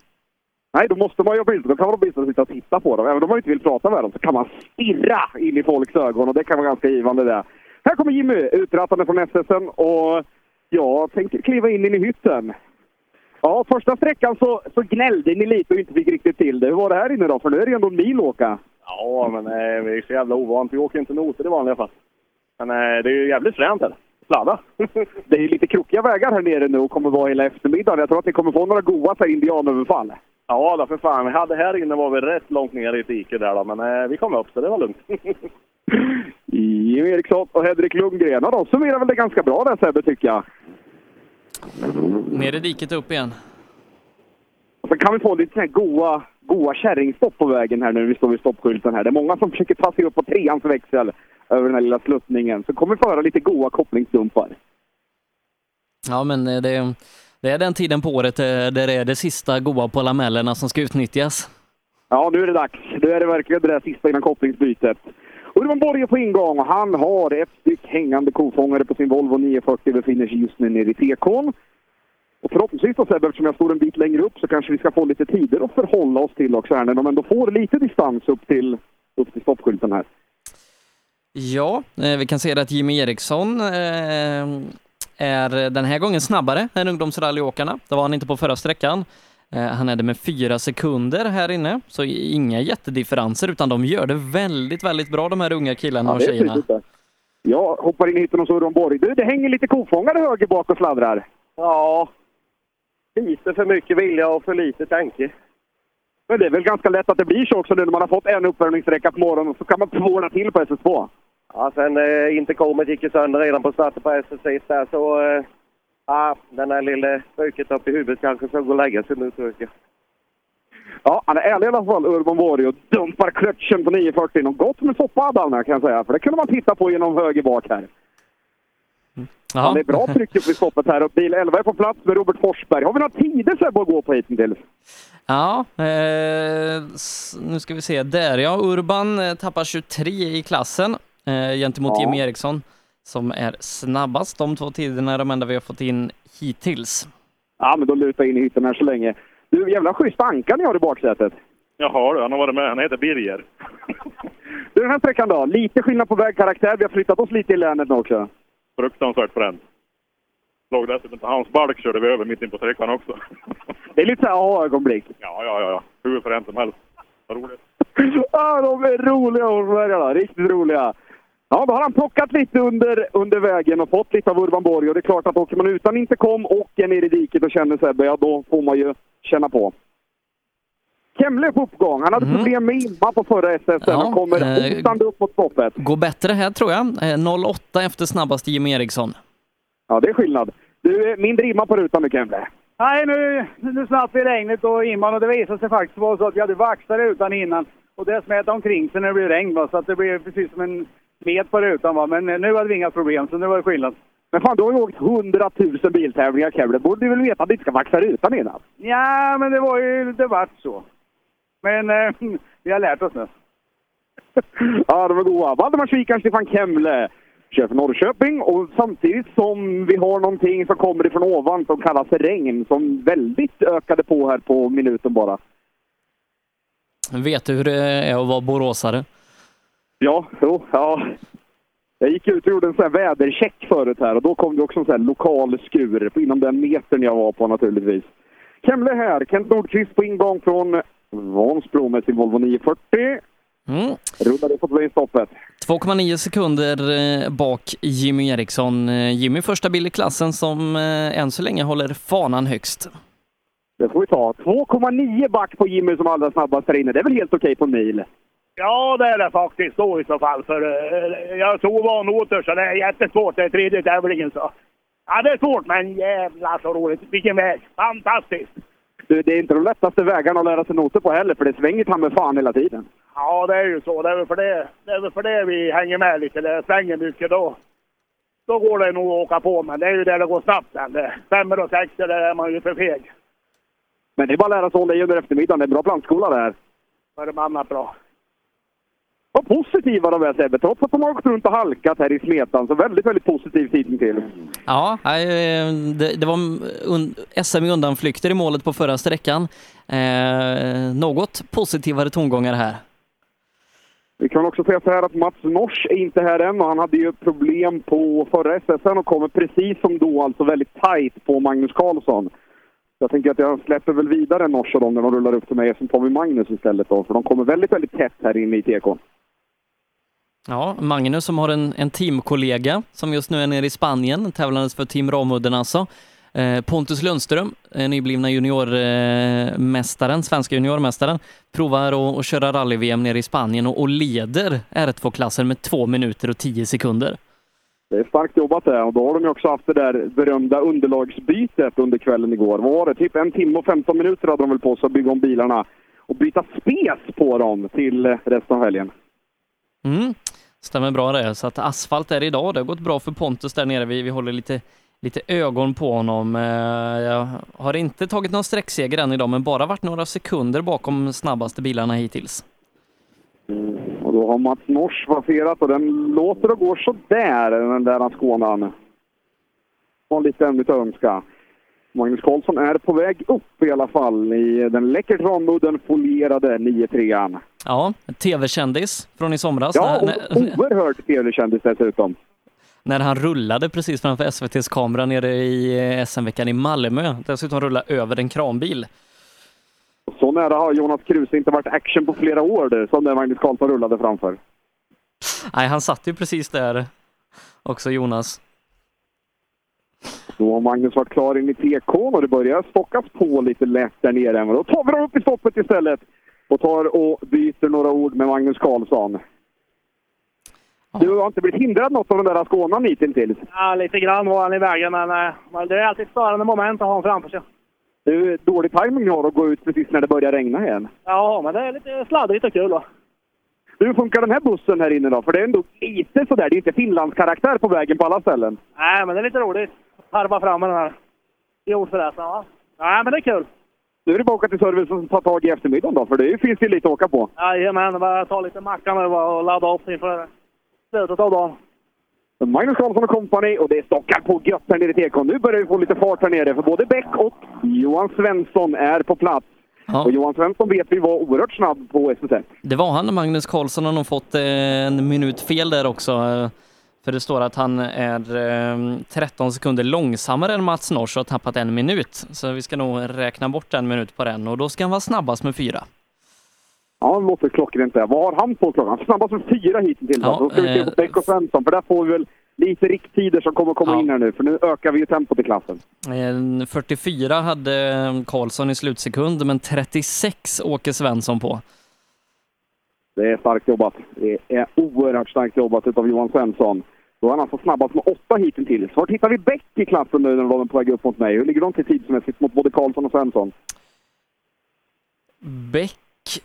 Nej, då måste man ut. Då kan man åtminstone sitta och titta på dem. Även om man inte vill prata med dem så kan man stirra in i folks ögon och det kan vara ganska givande det. Här kommer Jimmy utrattande från SSen och jag tänker kliva in, in i hytten. Ja, första sträckan så, så gnällde ni lite och inte fick riktigt till det. Hur var det här inne då? För nu är det ju ändå en mil åka. Ja, men eh, vi är så jävla ovant. Vi åker inte noter i vanliga fall. Men eh, det är ju jävligt fränt här. Sladda. Det är ju lite krokiga vägar här nere nu och kommer vara hela eftermiddagen. Jag tror att ni kommer få några goa så här indianöverfall. Ja, då för fan. Vi hade här inne var vi rätt långt ner i ett dike där då, men eh, vi kom upp så det var lugnt. Jim Eriksson och Henrik Lundgren. Ja, de summerar väl det ganska bra där Sebbe, tycker jag. Ner i diket upp igen. Och så kan vi få lite sån här goa, goa kärringstopp på vägen här nu när vi står vid stoppskylten här. Det är många som försöker ta sig upp på treans växel över den här lilla sluttningen. Så kommer vi föra lite goa kopplingsdumpar. Ja, men eh, det, det är den tiden på året eh, där det är det sista goa på lamellerna som ska utnyttjas. Ja, nu är det dags. Nu är det verkligen det där sista innan kopplingsbytet. Urban Borge på ingång och han har ett styck hängande kofångare på sin Volvo 940 befinner sig just nu nere i TK'n. Och förhoppningsvis då Sebbe, eftersom jag står en bit längre upp så kanske vi ska få lite tider att förhålla oss till också här när de ändå får lite distans upp till, upp till stoppskylten här. Ja, eh, vi kan se att Jimmy Eriksson eh, är den här gången snabbare än ungdomsrallyåkarna. Det var han inte på förra sträckan. Eh, Han är det med fyra sekunder här inne, så inga jättedifferenser utan de gör det väldigt, väldigt bra de här unga killarna Ja, och är tjejerna. Jag hoppar in hytten och så Urban Borg. Du, det hänger lite kofångare höger bak och sladdrar. Ja, lite för mycket vilja och för lite tanke. Men det är väl ganska lätt att det blir så också nu när man har fått en uppvärmningssträcka på morgonen så kan man tvåla till på SS2. Ja, sen eh, intercomet gick ju sönder redan på starten på SSC där så... Eh, ja, den där lilla spöket upp i huvudet kanske ska gå och lägga sig nu tror jag. Ja, han är ärlig i alla fall, Urban Borg, och dumpar klötchen på 940. Och gott med soppa hade han här, kan jag säga. För det kunde man titta på genom höger bak här. Ja, det är bra tryck upp i stoppet här och bil 11 är på plats med Robert Forsberg. Har vi några tider Sebbe att gå på hittills? Ja, eh, nu ska vi se. Där ja, Urban eh, tappar 23 i klassen eh, gentemot Ja. Jimmy Eriksson som är snabbast. De två tiderna de enda vi har fått in hittills. Ja, men då lutar jag in i hytten här så länge. Du, jävla schysst anka ni har i baksätet. Jaha du, han har varit med. Han heter Birger. Du, den här sträckan då? Lite skillnad på vägkaraktär. Vi har flyttat oss lite i länet nu också. Fruktansvärt fränt. Låg dessutom till hans balk körde vi över mitt in på sträckan också. Det är lite så här aha-ögonblick. Ja, ja, ja. ja. Hur fränt som helst. Vad roligt. Ja, de är roliga Årsbergarna. Riktigt roliga. Ja, då har han plockat lite under, under vägen och fått lite av Urban Borg. Och det är klart att åker man utan intercom och är nere i diket och känner Sebbe, ja då får man ju känna på. Kemle på uppgång. Han hade problem med imma på förra SS. Ja, han kommer eh, hotande upp mot stoppet. Går bättre här tror jag. Eh, 08 efter snabbast Jimmy Eriksson. Ja, det är skillnad. Du, eh, mindre imma på rutan nu Kemle. Nej, nu, nu slapp vi regnet och imman och det visade sig faktiskt vara så att vi hade vaxat rutan innan. Och det smet omkring sig när det blev regn va? så att det blev precis som en smet på rutan va. Men eh, nu hade vi inga problem så nu var det skillnad. Men fan, du har ju åkt 100 000 biltävlingar Kemle. Borde du väl veta att du inte ska vaxa rutan innan? Ja, men det var ju, det vart så. Men eh, vi har lärt oss nu. Ja, de är goa. Valdemarsvikaren Stefan Kemle kör för Norrköping och samtidigt som vi har någonting som kommer ifrån ovan som kallas regn som väldigt ökade på här på minuten bara. Vet du hur det är att vara boråsare? Ja, jo, ja. Jag gick ut och gjorde en sån här vädercheck förut här och då kom det också en sån här lokal skur på- inom den metern jag var på naturligtvis. Kemle här, Kent Nordqvist på ingång från Vansbro med sin Volvo 940. Mm. Rullade på stoppet. 2,9 sekunder eh, bak Jimmy Eriksson. Eh, Jimmy första bil i klassen som eh, än så länge håller fanan högst. Det får vi ta. 2,9 back på Jimmy som allra snabbast där inne. Det är väl helt okej på en mil? Ja, det är det faktiskt då i så fall. För eh, jag tog vanåter så det är jättesvårt. Det är tredje tävlingen så. Ja, det är svårt men jävlar så roligt. Vilken väg! Fantastiskt! Du, det är inte de lättaste vägarna att lära sig noter på heller, för det svänger ta med fan hela tiden. Ja, det är ju så. Det är väl för det, det, är väl för det vi hänger med lite. Det svänger mycket då. Då går det nog att åka på, men det är ju där det går snabbt sen. Det- Femmor och sexor, där är man ju för feg. Men det är bara att lära sig hålla i under eftermiddagen. Det är en bra plantskola det annat bra. Vad positiva de är Sebbe, trots att de har åkt runt och halkat här i Smetan. Så väldigt, väldigt positiv tidning till. Ja, eh, det, det var SM i undanflykter i målet på förra sträckan. Eh, något positivare tongångar här. Vi kan också säga så här att Mats Nors är inte här än och han hade ju problem på förra SSN och kommer precis som då alltså väldigt tajt på Magnus Karlsson. Jag tänker att jag släpper väl vidare Nors och dem när de rullar upp till mig som Tommy Magnus istället då, för de kommer väldigt, väldigt tätt här inne i TK. Ja, Magnus som har en, en teamkollega som just nu är nere i Spanien, tävlandes för Team Ramudden alltså. Eh, Pontus Lundström, eh, nyblivna juniormästaren, svenska juniormästaren, provar att, att köra rally-VM nere i Spanien och, och leder R2-klassen med två minuter och tio sekunder. Det är starkt jobbat det. Och då har de ju också haft det där berömda underlagsbytet under kvällen igår. Vad var det? Typ en timme och 15 minuter hade de väl på sig att bygga om bilarna och byta spes på dem till resten av helgen. Mm. Stämmer bra det. Så att asfalt är det idag. Det har gått bra för Pontus där nere. Vi, vi håller lite, lite ögon på honom. Eh, jag har inte tagit någon sträckseger än idag, men bara varit några sekunder bakom snabbaste bilarna hittills. Mm, och då har Mats Nors passerat och den låter och går sådär, den där Skånan. Har lite ämnet att önska. Magnus Karlsson är på väg upp i alla fall i den läckert ramudden folierade 9-3an. Ja, tv-kändis från i somras. Ja, när, när, och oerhört trevlig-kändis dessutom. när han rullade precis framför SVTs kamera nere i eh, SM-veckan i Malmö. Dessutom rulla över en kranbil. Så nära har Jonas Kruse inte varit action på flera år, som när Magnus Karlsson rullade framför. Nej, han satt ju precis där också, Jonas. Då har Magnus varit klar in i TK och det börjar stockas på lite lätt där nere. Men då tar vi dem upp i stoppet istället och tar och byter några ord med Magnus Karlsson. Du har inte blivit hindrad något av den där Skånan hittills? Ja, lite grann var han i vägen, men eh, det är alltid ett störande moment att ha honom framför sig. Du, dålig timing har att gå ut precis när det börjar regna igen. Ja, men det är lite sladdrigt och kul då. Hur funkar den här bussen här inne då? För det är ändå lite sådär, det är inte Finlandskaraktär på vägen på alla ställen. Nej, men det är lite roligt. Harva fram med den här jordfräsen, va? Nej, men det är kul. Nu är det bara att åka till servicen och ta tag i eftermiddagen då, för det finns ju lite att åka på. Jajamän, bara ta lite macka nu och ladda upp inför slutet av dagen. Magnus Karlsson och kompani och det stockar på gött här nere i TK. Nu börjar vi få lite fart här nere, för både Bäck och Johan Svensson är på plats. Och Johan Svensson vet vi var oerhört snabb på SSL. Det var han, Magnus Karlsson har nog fått eh, en minut fel där också. Eh, För det står att han är eh, 13 sekunder långsammare än Mats Nors och har tappat en minut. Så vi ska nog räkna bort en minut på den och då ska han vara snabbast med fyra. Ja, det låter klockrent där. Vad har han på klockan? Snabbast med fyra hittills. Ja, då ska vi se på eh, Bäck och Svensson, för där får vi väl lite rikttider som kommer komma Ja. in här nu, för nu ökar vi ju tempot i klassen. Eh, 44 hade Karlsson i slutsekund, men 36 åker Svensson på. Det är starkt jobbat. Det är oerhört starkt jobbat utav Johan Svensson. Då är han alltså snabbast med åtta hittills. Var hittar vi Bäck i klassen nu när de är på väg upp mot mig? Hur ligger de till tidsmässigt mot både Karlsson och Svensson? Bäck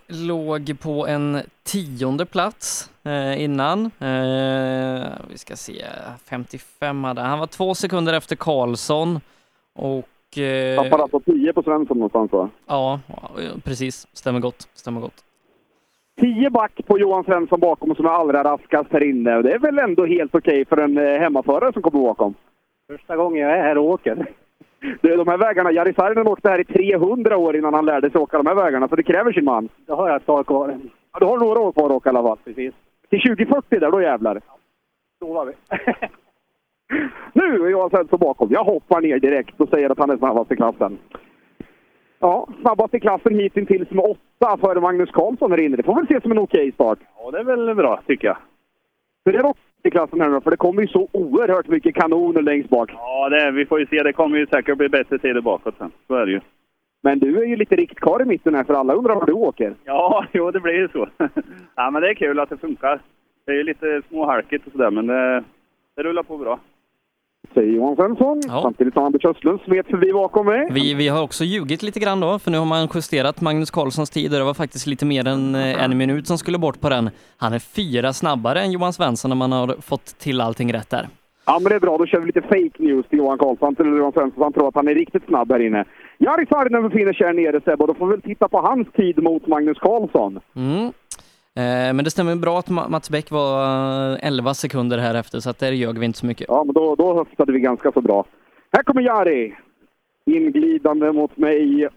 låg på en tionde plats eh, innan. Eh, vi ska se, 55 hade han. var två sekunder efter Karlsson och... Eh, Tappar alltså 10 på Svensson någonstans va? ja, precis. Stämmer gott. Stämmer gott. 10 back på Johan Svensson bakom som är allra raskast här inne. Det är väl ändå helt okej för en eh, hemmaförare som kommer bakom. Första gången jag är här och åker. Är de här vägarna, Jari Saarinen åkte här i 300 år innan han lärde sig åka de här vägarna, så det kräver sin man. Det har jag ett tag kvar. Ja, du har några år kvar att åka i alla fall. Precis. Till 2040 där, då jävlar. Så var vi. Nu är Johan Svensson bakom. Jag hoppar ner direkt och säger att han är snabbast i klassen. Ja, snabbast i klassen hittills med åtta före Magnus Karlsson här inne. Det får väl ses som en okej start. Ja, det är väl bra, tycker jag. Hur är det i klassen här nu För det kommer ju så oerhört mycket kanoner längst bak. Ja, det, vi får ju se. Det kommer ju säkert bli bättre tider bakåt sen. Så är det ju. Men du är ju lite riktkarl i mitten här, för alla undrar var du åker. Ja, jo, det blir ju så. ja, men det är kul att det funkar. Det är ju lite småhalkigt och sådär, men det, det rullar på bra. Säger Johan Svensson. Samtidigt som Anders Östlund smet förbi bakom mig. Vi, vi har också ljugit lite grann då, för nu har man justerat Magnus Karlssons tid och det var faktiskt lite mer än eh, en minut som skulle bort på den. Han är fyra snabbare än Johan Svensson när man har fått till allting rätt där. Ja, men det är bra. Då kör vi lite fake news till Johan Karlsson, till Johan Svensson, han tror att han är riktigt snabb här inne. Jari Saarinen befinner sig här nere, Sebbe, och då får vi väl titta på hans tid mot Magnus Karlsson. Mm. Eh, Men det stämmer bra att Ma- Mats Bäck var eh, 11 sekunder här efter, så att där ljög vi inte så mycket. Ja, men då, då höftade vi ganska så bra. Här kommer Jari! Inglidande mot mig.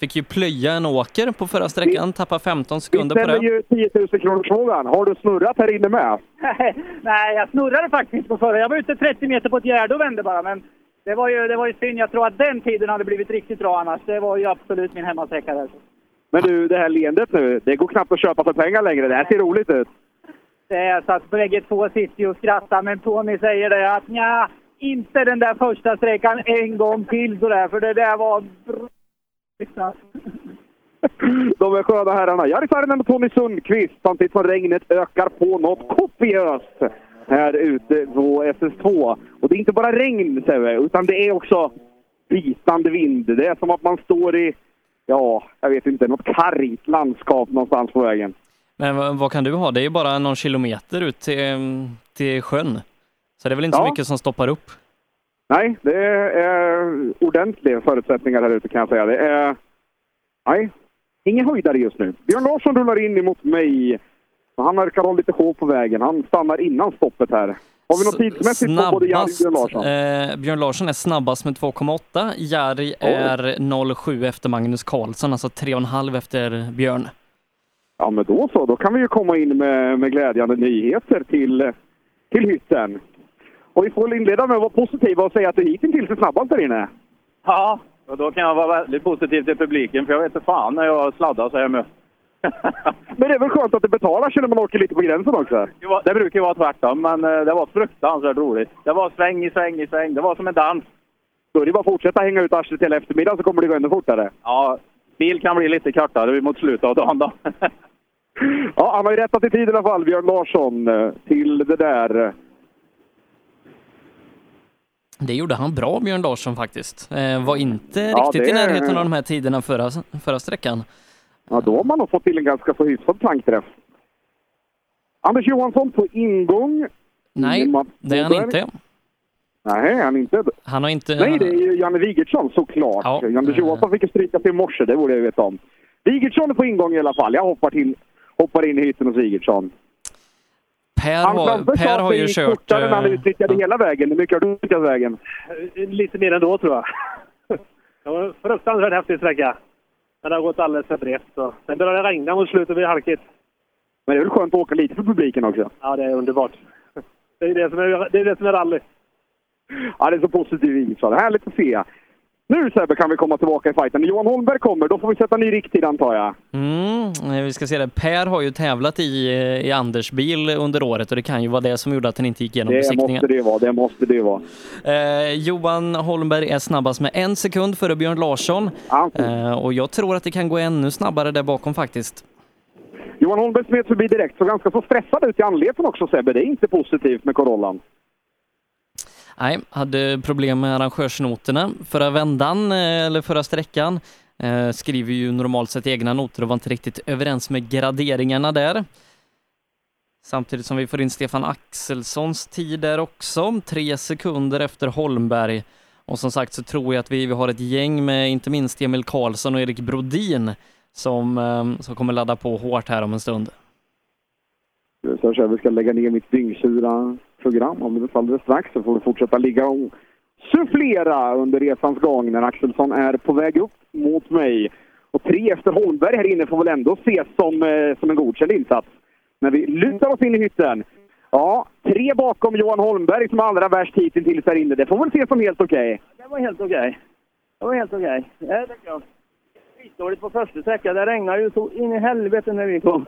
Fick ju plöja en åker på förra sträckan, tappa 15 Vi sekunder på ställer det. ju 10 000 kronors frågan. Har du snurrat här inne med? Nej, jag snurrade faktiskt på förra. Jag var ute 30 meter på ett gärde och vände bara, men det var, ju, det var ju synd. Jag tror att den tiden hade blivit riktigt bra annars. Det var ju absolut min hemmasträcka där. Men du, det här leendet nu, det går knappt att köpa för pengar längre. Det här ser roligt ut. Det är så att bägge två sitter ju och skrattar, men Tony säger det att nja, inte den där första sträckan en gång till sådär, för det där var bra. De är sköna herrarna. Jari Saarinen och Tony Sundqvist samtidigt som regnet ökar på något kopiöst här ute på SS2. Och det är inte bara regn, Sebbe, utan det är också bitande vind. Det är som att man står i, ja, jag vet inte, något kargt landskap någonstans på vägen. Men vad, vad kan du ha? Det är ju bara någon kilometer ut till, till sjön. Så det är väl inte så Ja. mycket som stoppar upp. Nej, det är ordentliga förutsättningar här ute kan jag säga. Det är... Nej, ingen höjdare just nu. Björn Larsson rullar in emot mig. Han verkar ha lite sjå på vägen. Han stannar innan stoppet här. Har vi något tidsmässigt på både Jari och Björn Larsson? eh, Björn Larsson är snabbast med 2,8. Jari är 0,7 efter Magnus Karlsson, alltså 3,5 efter Björn. Ja, men då så. Då kan vi ju komma in med, med glädjande nyheter till, till hytten. Och vi får väl inleda med att vara positiva och säga att du hittills är snabbast där inne. Ja, och då kan jag vara väldigt positiv till publiken, för jag vet inte fan när jag sladdar så här med. Men det är väl skönt att det betalar sig när man åker lite på gränsen också? Det, var, det brukar ju vara tvärtom, men eh, det var fruktansvärt roligt. Det var sväng i sväng i sväng. Det var som en dans. Då är det bara att fortsätta hänga ut arslet hela eftermiddagen så kommer det gå ännu fortare. Ja, bil kan bli lite kortare mot slutet av dagen då. Ja, han har ju rättat i tid i alla fall, Björn Larsson, eh, till det där. Det gjorde han bra, Björn Larsson faktiskt. Eh, var inte Ja, riktigt det- i närheten av de här tiderna förra, förra sträckan. Ja, då har man nog fått till en ganska så hyfsad tankträff. Anders Johansson på ingång. Nej, det är han inte. Nej, han är inte. Han har inte... Nej, det är ju Janne Wigertsson såklart. Ja. Anders Johansson fick ju stryka till i morse, det borde jag veta om. Wigertsson är på ingång i alla fall. Jag hoppar, till, hoppar in i hytten hos Wigertsson. Per Han har, per har ju kört... fortare när han eh, utnyttjade hela vägen. Hur mycket har du utnyttjat vägen? Lite mer ändå tror jag. Det var en fruktansvärt häftig sträcka. Men det har gått alldeles för brett. Så. Sen började det regna mot slutet, det blir halkigt. Men det är väl skönt att åka lite för publiken också? Ja, det är underbart. Det är det som är, det är, det som är rally. Ja, det är så positiv Wigertsson. Härligt att se. Nu Sebbe kan vi komma tillbaka i fighten. När Johan Holmberg kommer, då får vi sätta ny rikttid antar jag. Mm, eh, vi ska se det. Per har ju tävlat i, eh, i Anders bil under året och det kan ju vara det som gjorde att den inte gick igenom Det besiktningen. måste det vara, det måste det vara. Eh, Johan Holmberg är snabbast med en sekund före Björn Larsson. Eh, och jag tror att det kan gå ännu snabbare där bakom faktiskt. Johan Holmberg smet förbi direkt, så ganska så stressad ut i anleten också Sebbe. Det är inte positivt med Corollan. Nej, hade problem med arrangörsnoterna. Förra vändan, eh, eller förra sträckan, eh, skriver ju normalt sett egna noter och var inte riktigt överens med graderingarna där. Samtidigt som vi får in Stefan Axelssons tid där också, tre sekunder efter Holmberg. Och som sagt så tror jag att vi, vi har ett gäng med inte minst Emil Karlsson och Erik Brodin som, eh, som kommer ladda på hårt här om en stund. Så jag vi ska lägga ner mitt dyngsura program om det strax. Så får vi fortsätta ligga och sufflera under resans gång när Axelsson är på väg upp mot mig. Och tre efter Holmberg här inne får väl ändå ses som, eh, som en godkänd insats. När vi lutar oss in i hytten. Ja, tre bakom Johan Holmberg som är allra värst hittills här inne. Det får väl ses som helt okej. Det var helt okej. Det var helt okej. Det tycker jag. Skitdåligt på första sträckan. Det regnade ju så in i helvete när vi kom.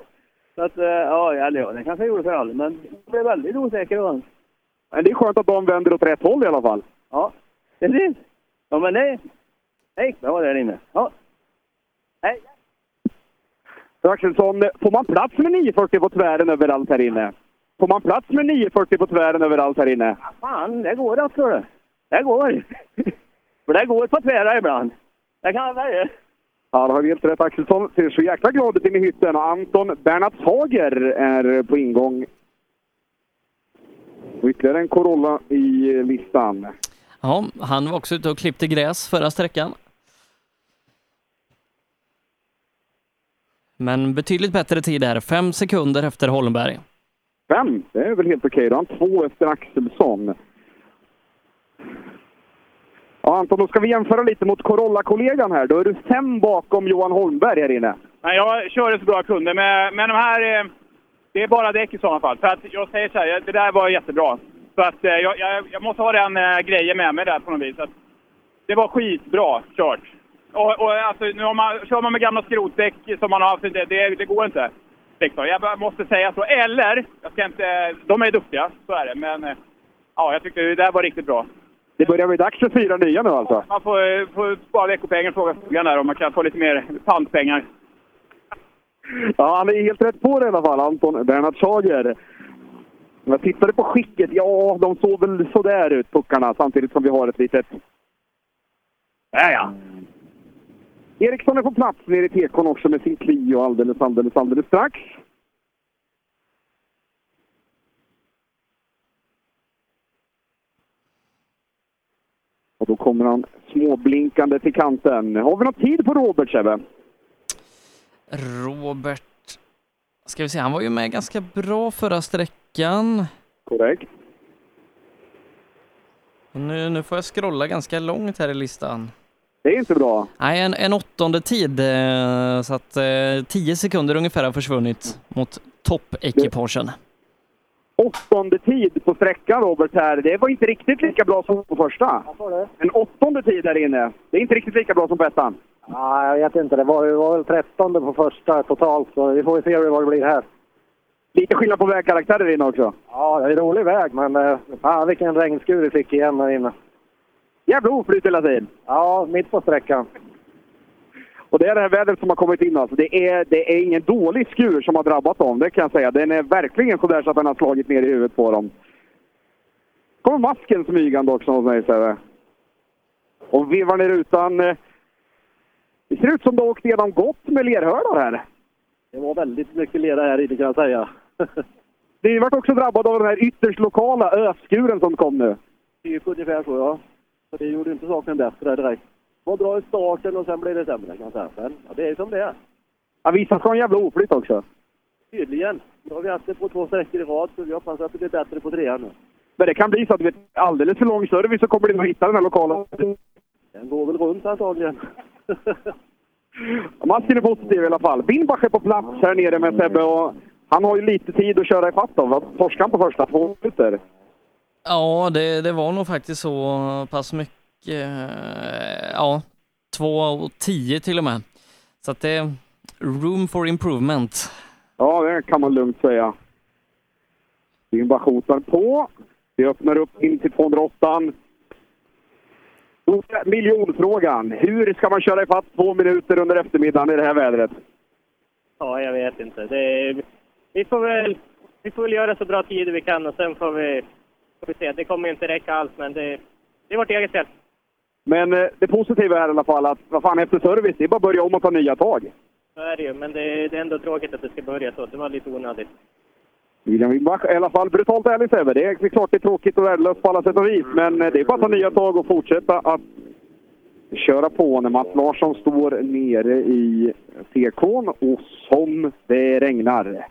Så att, eh, ja, eller ja, det kanske jag gjorde för all, men jag blev väldigt osäker då. Men det är skönt att de vänder åt rätt håll i alla fall. Ja, precis. Ja, men det, det gick bra där inne. Ja. Hej. Axelsson, får man plats med 940 på tvären överallt här inne? Får man plats med 940 på tvären överallt här inne? Fan, det går alltså det. Det går. för det går på tvära ibland. Det kan jag säga. Ja, har vi helt rätt. Axelsson ser så jäkla glad ut inne i hytten och Anton Bernhardshager är på ingång. Och ytterligare en Corolla i listan. Ja, han var också ute och klippte gräs förra sträckan. Men betydligt bättre tid här, fem sekunder efter Holmberg. Fem, det är väl helt okej. Då har han två efter Axelsson. Ja, Anton, då ska vi jämföra lite mot Corolla-kollegan här. Då är du fem bakom Johan Holmberg här inne. Nej, jag körde så bra jag kunde, men, men de här... Eh, det är bara däck i sådana fall. För att jag säger så här, det där var jättebra. Så att eh, jag, jag, jag måste ha den eh, grejen med mig där på något vis. Att det var skitbra kört. Och, och alltså, nu har man, kör man med gamla skrotdäck som man har haft, det, det, det går inte. Liksom. Jag måste säga så. Eller, jag ska inte, de är duktiga, så är det. Men ja, jag tyckte det där var riktigt bra. Det börjar bli dags för fyra nya nu alltså. Man får, eh, får spara veckopengen och fråga frugan där om man kan få lite mer pantpengar. Ja, han är helt rätt på det i alla fall, Anton Bernhard Schager. Jag tittade på skicket. Ja, de såg väl sådär ut, puckarna, samtidigt som vi har ett litet... Ja, ja. Eriksson är på plats nere i tekon också med sin Clio alldeles, alldeles, alldeles strax. Och då kommer han småblinkande till kanten. Har vi någon tid på Robert, Sebbe? Robert, ska vi se, han var ju med ganska bra förra sträckan. Korrekt. Nu, nu får jag scrolla ganska långt här i listan. Det är inte bra. Nej, en, en åttonde tid, eh, så att eh, tio sekunder ungefär har försvunnit mot toppekipagen. Åttonde tid på sträckan, Robert, här. Det var inte riktigt lika bra som på första. En åttonde tid där inne. Det är inte riktigt lika bra som på ettan. Ja, jag vet inte. Det var, det var väl 13 på första totalt, så vi får se vad det blir här. Lite skillnad på vägkaraktär där inne också. Ja, det är en rolig väg, men eh, fan vilken regnskur vi fick igen där inne. Jävla oflyt hela tiden. Ja, mitt på sträckan. Och det är det här vädret som har kommit in alltså. Det är, det är ingen dålig skur som har drabbat dem, det kan jag säga. Den är verkligen sådär så att den har slagit ner i huvudet på dem. kommer masken smygande också hos mig, Sebbe. Och vevar ner rutan. eh, Det ser ut som det har åkt igenom gott med lerhördar här. Det var väldigt mycket lera här inne kan jag säga. Det vart också drabbad av den här ytterst lokala öskuren som kom nu. Typ ungefär så ja. Så det gjorde inte saken bättre direkt. Var bra i starten och sen blev det sämre kan jag säga. Men ja, det är som det är. Ja, vissa ska en jävla oflyt också. Tydligen. Nu har vi haft det på två sträckor i rad så vi hoppas att det blir bättre på trean nu. Men det kan bli så att vi alldeles för lång service så kommer det att hitta den här lokala. Den går väl runt antagligen. Masken är positiv i alla fall. Binbach är på plats här nere med Sebbe och han har ju lite tid att köra ifatt. Vad torskade han på första två minuter? Ja, det, det var nog faktiskt så pass mycket. Eh, Ja, två och tio till och med. Så att det är room for improvement. Ja, det kan man lugnt säga. Binbach hotar på. Vi öppnar upp in till 208. Miljonfrågan. Hur ska man köra ifatt två minuter under eftermiddagen i det här vädret? Ja, jag vet inte. Det, vi, får väl, vi får väl göra så bra tider vi kan och sen får vi, får vi se. Det kommer inte räcka alls, men det, det är vårt eget fel. Men eh, det positiva är i alla fall att, vad fan, efter service, det är bara att börja om och ta nya tag. Så är det ju, men det, det är ändå tråkigt att det ska börja så. Det var lite onödigt. William Wimbach i alla fall brutalt ärlig Sebbe. Det är klart det är tråkigt och värdelöst på alla sätt och vis, men eh, det är bara att ta nya tag och fortsätta att köra på när Mats Larsson står nere i tekon och som det regnar.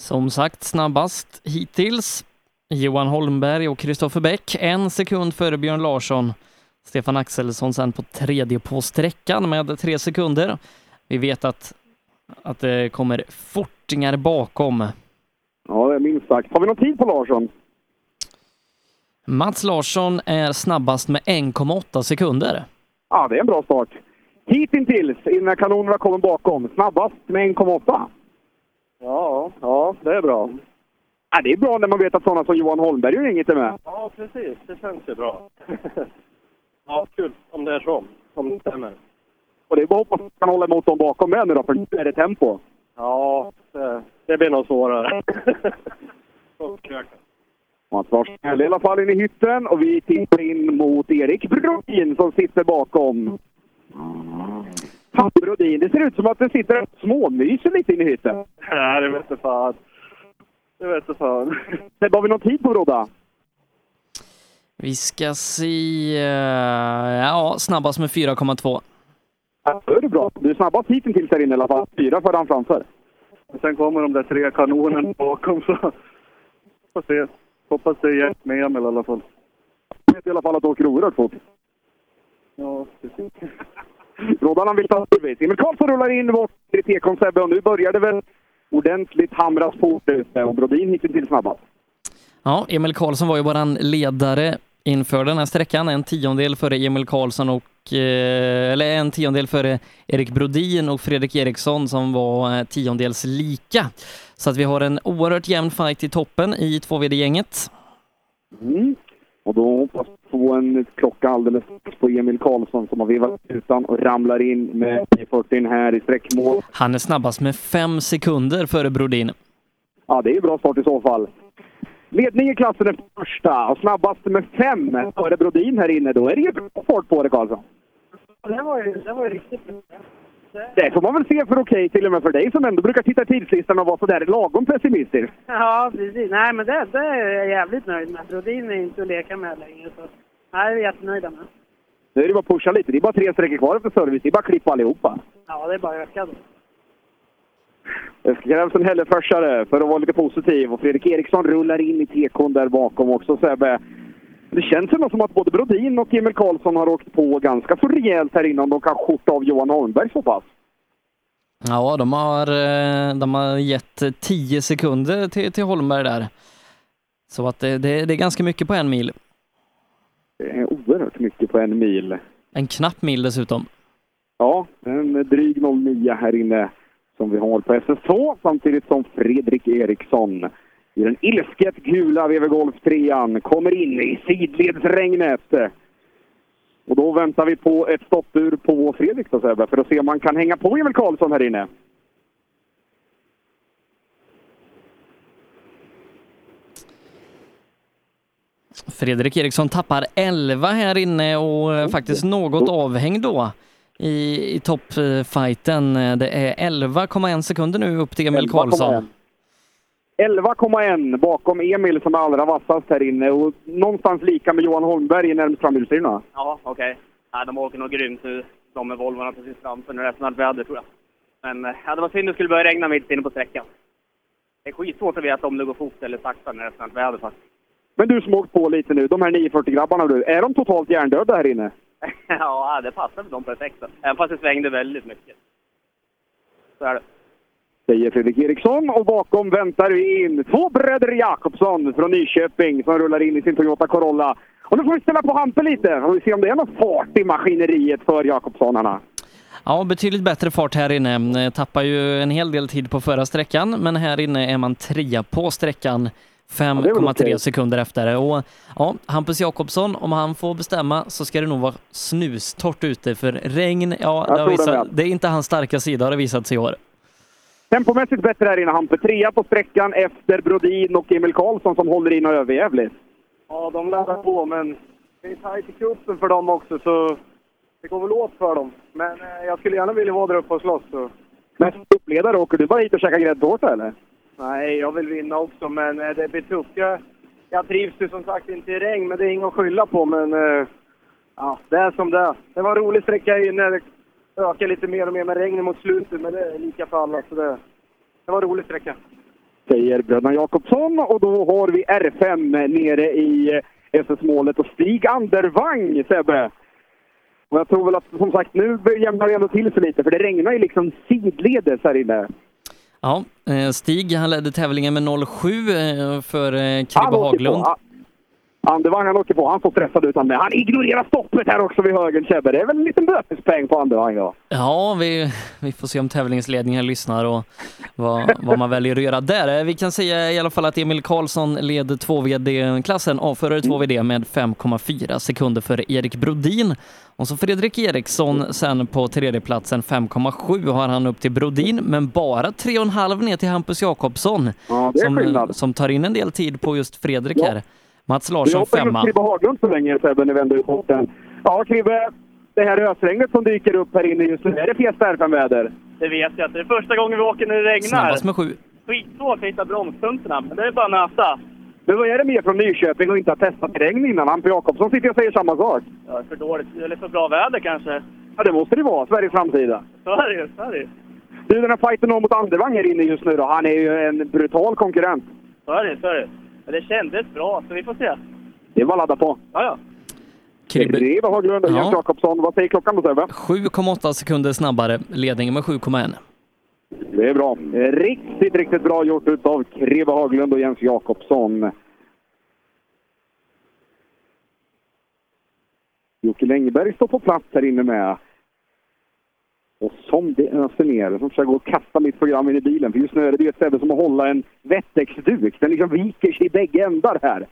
Som sagt, snabbast hittills Johan Holmberg och Kristoffer Bäck, en sekund före Björn Larsson. Stefan Axelsson sen på tredje på sträckan med tre sekunder. Vi vet att, att det kommer fortingar bakom. Ja, det är minst sagt. Har vi någon tid på Larsson? Mats Larsson är snabbast med 1,8 sekunder. Ja, det är en bra start. Hittills, innan kanonerna kommer bakom, snabbast med 1,8. Ja, ja, det är bra. Ja, det är bra när man vet att sådana som Johan Holmberg och inget är med. Ja, precis. Det känns ju bra. ja, kul om det är så. Om det stämmer. Och det är bara att hoppas att man kan hålla emot dem bakom med nu då, för nu är det tempo. Ja, det, det blir nog svårare. Mats Larsson i alla fall inne i hytten och vi tittar in mot Erik Brodin som sitter bakom. Fan, Brodin, det ser ut som att det sitter ett småmyser lite inne i hytten. Nej, det vet inte fan. Det vet inte fan. Sebbe, har vi någon tid på Brodda? Vi ska se... eh, Ja, snabbast med 4,2. Ja, då är det bra. Du är snabbast hittills här inne i alla fall. Fyra för han framför. Sen kommer de där tre kanonerna bakom så får se. Hoppas det är hjälp med Emil i alla fall. Jag vet i alla fall att du åker oerhört fort. Ja, precis. Roddan vill ta service. Emil Karlsson rullar in till Tekon Sebbe och nu börjar det väl ordentligt hamras fort ute och Brodin hittills snabbast. Ja, Emil Karlsson var ju våran ledare inför den här sträckan. En tiondel före Emil Karlsson och eh, eller en tiondel före Erik Brodin och Fredrik Eriksson som var eh, tiondels lika. Så att vi har en oerhört jämn fight i toppen i 2VD-gänget. Mm. Och då hoppas få en klocka alldeles på Emil Karlsson som har vevat utan och ramlar in med 40 här i sträckmål. Han är snabbast med fem sekunder före Brodin. Ja, det är ju bra start i så fall. Ledning i klassen är första och snabbast med fem före Brodin här inne. Då är det ju bra fart på det, Karlsson. Det var ju, det var ju riktigt bra. Det får man väl se för okej, till och med för dig som ändå brukar titta i tidslistan och vara sådär lagom pessimistisk. Ja, precis. Nej, men det, det är jag jävligt nöjd med. Brodin är inte att leka med längre. Så. Nej, jag är jättenöjd med. Nu är det bara att pusha lite. Det är bara tre sträckor kvar efter service. Det är bara att klippa allihopa. Ja, det är bara att öka då. Det krävs en Hälleförsare för att vara lite positiv. Och Fredrik Eriksson rullar in i tekon där bakom också, Sebbe. Det känns ändå som att både Brodin och Emil Karlsson har åkt på ganska så rejält här innan de kan skjorta av Johan Holmberg så pass. Ja, de har, eh, de har gett 10 sekunder till, till Holmberg där. Så att det, det, det är ganska mycket på en mil. Det är oerhört mycket på en mil. En knapp mil dessutom. Ja, en dryg 09 här inne som vi har på SS2 samtidigt som Fredrik Eriksson i den ilsket gula VW Golf 3 kommer in i sidledsregnet. Och då väntar vi på ett stoppur på Fredrik Sebbe, för att se om man kan hänga på Emil Karlsson här inne. Fredrik Eriksson tappar 11 här inne och eh, faktiskt något avhängd då i, i toppfighten. Det är 11,1 sekunder nu upp till Emil Karlsson. 11,1 bakom Emil som är allra vassast här inne och någonstans lika med Johan Holmberg i närmst framhjulsdrivna. Ja, okej. Nej, de åker nog grymt nu, de med Volvorna precis framför. Nu är det snart väder, tror jag. Men eh, ja, det var synd det skulle börja regna mitt inne på sträckan. Det är skitsvårt att veta om det går fort eller sakta när det är snart väder faktiskt. Men du som åkt på lite nu, de här 940-grabbarna du, är de totalt hjärndöda här inne? ja, det passar dem perfekt. Även fast det svängde väldigt mycket. Så är det. Säger Fredrik Eriksson och bakom väntar vi in två bröder Jakobsson från Nyköping som rullar in i sin Toyota Corolla. Och nu får vi ställa på Hampe lite och vi ser om det är någon fart i maskineriet för Jakobssonarna. Ja, betydligt bättre fart här inne. Eh, Tappar ju en hel del tid på förra sträckan, men här inne är man trea på sträckan. det är väl 5,3 okej. sekunder efter. Och ja, Hampus Jakobsson, om han får bestämma så ska det nog vara snustort ute för regn, ja, det, visat, det är inte hans starka sida har det visat sig i år. Tempomässigt bättre här inne. Hampe trea på sträckan efter Brodin och Emil Karlsson som håller in och överjävligt. Ja, de laddar på, men det är tajt i kuppen för dem också, så det går väl åt för dem. Men eh, jag skulle gärna vilja vara där uppe och slåss. Så. Men som uppledare, åker du bara hit och käkar gräddtårta eller? Nej, jag vill vinna också, men eh, det blir tufft. Jag, jag trivs ju som sagt inte i regn, men det är inget att skylla på. Men eh, ja, det är som det är. Det var en rolig sträcka inne. Ökar lite mer och mer med regnet mot slutet, men det är lika för alla. Så det, det var en rolig sträcka. Säger bröderna Jakobsson och då har vi R5 nere i SS-målet och Stig Andervang, Sebbe. Och jag tror väl att som sagt nu jämnar det ändå till sig lite för det regnar ju liksom sidledes här inne. Ja, eh, Stig han ledde tävlingen med 07 eh, för eh, Kribbe Haglund. På. Andervang han åker på. Han får stressad utan med. Han ignorerar stoppet här också vid höger Sebbe. Det är väl en liten bötespeng på Andervang då. Ja, vi, vi får se om tävlingsledningen lyssnar och vad, vad man väljer att göra där. Eh, Vi kan säga i alla fall att Emil Karlsson leder 2VD-klassen, avförare 2VD med 5,4 sekunder för Erik Brodin. Och så Fredrik Eriksson sen på tredjeplatsen 5,7 har han upp till Brodin, men bara 3,5 ner till Hampus Jakobsson Ja, som, som tar in en del tid på just Fredrik Ja. här. Mats Vi Larsson hoppar in femma. hos Kribbe Haglund så länge Sebbe, när vi vänder ut porten. Ja, Kribbe. Det här ösregnet som dyker upp här inne just nu, är det Fiesta R5-väder? Det vet jag inte. Det är första gången vi åker när det regnar. Snabbast med sju. Skitsvårt att hitta bromspunkterna, men det är bara att nöta. Men vad är det mer från Nyköping och inte har testat regn innan? Hampus Jakobsson sitter och säger samma sak. Ja, för dåligt, eller för bra väder kanske. Ja, det måste det vara. Sveriges framtida. Så är det så är det ju. Du, den här fighten mot Andevang här inne just nu då. Han är ju en brutal konkurrent. Så är det, så är det. Men det kändes bra, så vi får se. Det är bara att ladda på. Ja, ja. Kribbe. Reva Haglund och Ja. Jens Jakobsson. Vad säger klockan då Sebbe? 7,8 sekunder snabbare, ledningen med 7,1. Det är bra. Riktigt, riktigt bra gjort utav Kribbe Haglund och Jens Jakobsson. Jocke Längberg står på plats här inne med. Och som det öser ner, som försöker gå och kasta mitt program in i bilen. För just nu är det ju ett ställe som att hålla en Wettex-duk. Den liksom viker sig i bägge ändar här.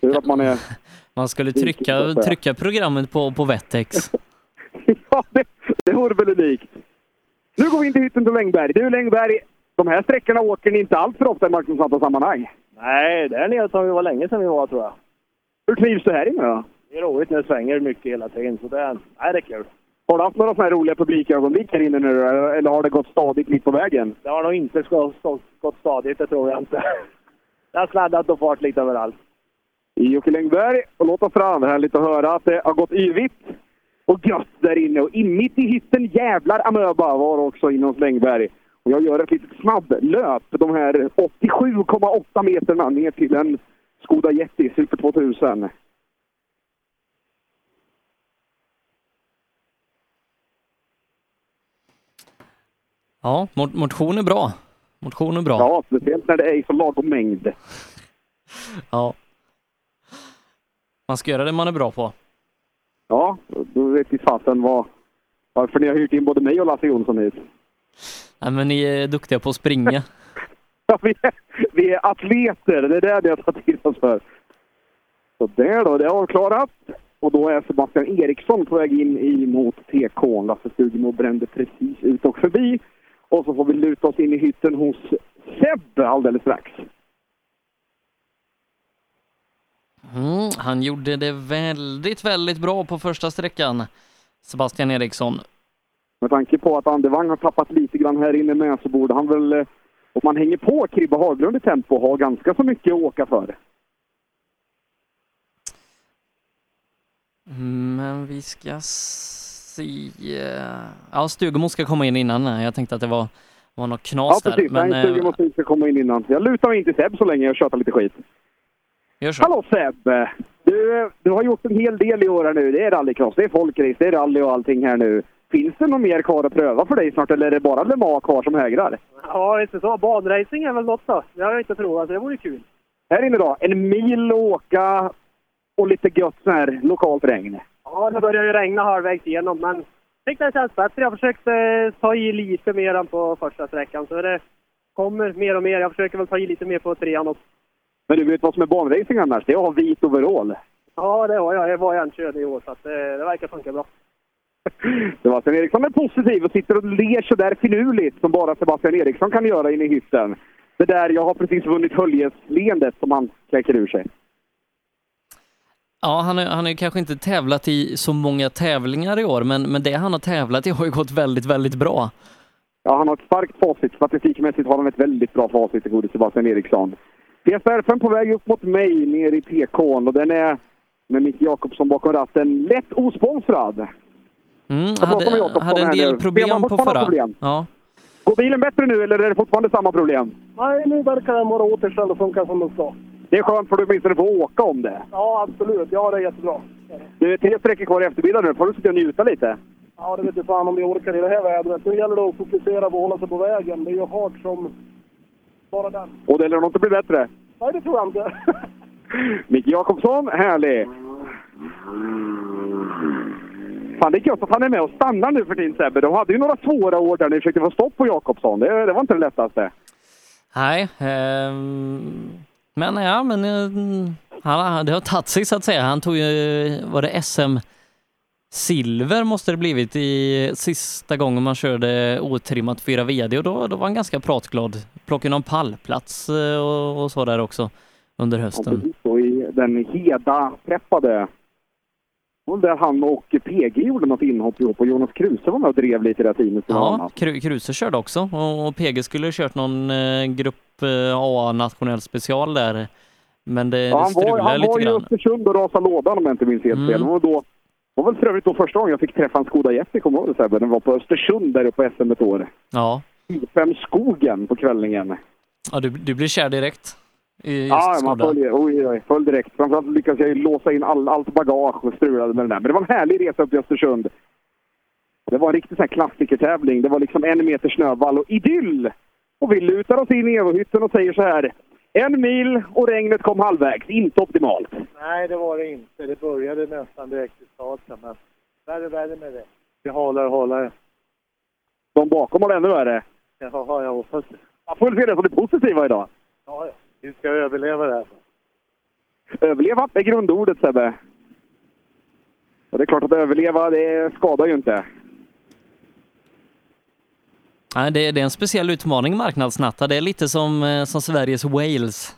Tur att man är... Man skulle trycka, trycka programmet på, på Wettex. Ja, det, det vore väl unikt. Nu går vi in till hytten till Längberg. Du Längberg, de här sträckorna åker ni inte allt för ofta i marknadssatta sammanhang. Nej, där nere som vi var länge sedan vi var tror jag. Hur trivs du här inne då? Det är roligt när det svänger mycket hela tiden, så det, nej, det är kul. Har du haft några sådana här roliga publikögonblick här inne nu eller har det gått stadigt mitt på vägen? Det har nog inte gått stadigt, det tror jag inte. Det har sladdat och fart lite överallt. Jocke Längberg, och låt oss fram. Härligt att höra att det har gått yvigt och gött där inne. Och in mitt i hytten, jävlar amöba, var också inne hos Längberg. Och jag gör ett litet snabblöp, de här 87,8 meterna ner till en Skoda Yeti Super 2000. Ja, mo- motion är bra. Motion är bra. Ja, speciellt när det är i så lagom mängd. Ja. Man ska göra det man är bra på. Ja, då vet vi fasen vad, varför ni har hyrt in både mig och Lasse Jonsson hit. Nej, men ni är duktiga på att springa. Ja, vi, är, vi är atleter, det är det ni har tagit till oss för. Så där då, det är avklarat. Och då är Sebastian Eriksson på väg in i mot TK. Lasse Stugemo brände precis ut och förbi. Och så får vi luta oss in i hytten hos Sebbe alldeles strax. Mm, han gjorde det väldigt, väldigt bra på första sträckan. Sebastian Eriksson. Med tanke på att Andevang har tappat lite grann här inne med så borde han väl, eh, om man hänger på Kribbe Haglund i tempo, ha ganska så mycket att åka för. Mm, Men vi ska se... Ja, Stugemo ska komma in innan. Jag tänkte att det var, var något knas Ja, där. precis. Men, Nej, eh, måste inte komma in innan. Jag lutar mig in till Seb så länge och tjötar lite skit. Gör så. Hallå Seb! Du, du har gjort en hel del i år här nu. Det är rallycross, det är folkrace, det är rally och allting här nu. Finns det något mer kvar att pröva för dig snart eller är det bara Le Mans kvar som hägrar? Ja, inte så. Banracing är väl något då. Det har jag inte provat, det vore kul. Här inne då, en mil att åka och lite gött så här lokalt regn. Ja, det börjar ju regna halvvägs igenom, men jag tyckte det känns bättre. Jag försökte ta i lite mer än på första sträckan, så det kommer mer och mer. Jag försöker väl ta i lite mer på trean också. Men du vet vad som är banracing annars? Det är att ha vit overall. Ja, det var jag. Jag var jämnkörd i år, så att det, det verkar funka bra. Sebastian Eriksson är positiv och sitter och ler så där finurligt som bara Sebastian Eriksson kan göra inne i hytten. Det där, jag har precis vunnit Höljes-leendet som han kläcker ur sig. Ja, han har han har ju kanske inte tävlat i så många tävlingar i år, men, men det han har tävlat i har ju gått väldigt, väldigt bra. Ja, han har ett starkt facit. Statistikmässigt har han ett väldigt bra facit, det gode Sebastian Eriksson. PSR5 på väg upp mot mig ner i PK'n och den är med Micke Jakobsson bakom ratten lätt osponsrad. Mm, hade, hade en del problem på förra. problem? Ja. Går bilen bättre nu eller är det fortfarande samma problem? Nej, nu verkar den vara återställd och funka som den ska. Det är skönt för du åtminstone får åka om det. Ja, absolut. Ja, det är jättebra. Det är tre sträckor kvar i eftermiddag nu. får du sitta och njuta lite. Ja, det vet jag fan om vi orkar i det här vädret. Nu gäller det att fokusera på att hålla sig på vägen. Det är ju hårt som bara den. Och det lär nog inte bli bättre. Nej, det tror jag inte. Micke Jakobsson, härlig! Fan, det är gött att han är med och stannar nu för din Sebbe. De hade ju några svåra år där ni försökte få stopp på Jakobsson. Det, det var inte det lättaste. Nej, ehm, men ja, men eh, han, det har tagit sig så att säga. Han tog ju, var det SM silver måste det blivit i sista gången man körde otrimmat 4 VD och då, då var han ganska pratglad. Plockade någon pallplats eh, och, och så där också under hösten. Och i den Heda-träffade och där han och PG gjorde något inhopp ihop och Jonas Kruse var med och drev lite i det teamet. Ja, Kru- Kruse körde också och, PG skulle ha kört någon eh, grupp Cup eh, A nationell special där. Men det, Ja, det han var, strulade han lite var i grann. Östersund och rasade lådan om jag inte minns helt Mm. fel. Det var, då, det var väl för övrigt då första gången jag fick träffa en Skoda Yeti, kommer du ihåg det? Den var på Östersund där uppe på SM ett år. Ja, Fem skogen på kvällningen. ja du, du blir kär direkt i Ja, man föll, oj, oj, föll direkt. Framförallt lyckades jag låsa in all, allt bagage och strulade med den där. Men det var en härlig resa upp till Östersund. Det var en riktig sån här klassikertävling. Det var liksom en meter snövall och idyll! Och vi lutar oss in i Evohytten och säger så här. En mil och regnet kom halvvägs. Inte optimalt. Nej, det var det inte. Det började nästan direkt i starten, men värre, värre med det. Vi håller och håller. De bakom har det ännu värre. Jaha, jag hoppas det. Man får väl se det som det positiva idag. Ja, ja. Vi ska överleva det här. Överleva är grundordet Sebbe. Och det är klart att överleva, det skadar ju inte. Nej, det, det är en speciell utmaning marknadsnatta. Det är lite som, eh, som Sveriges Wales.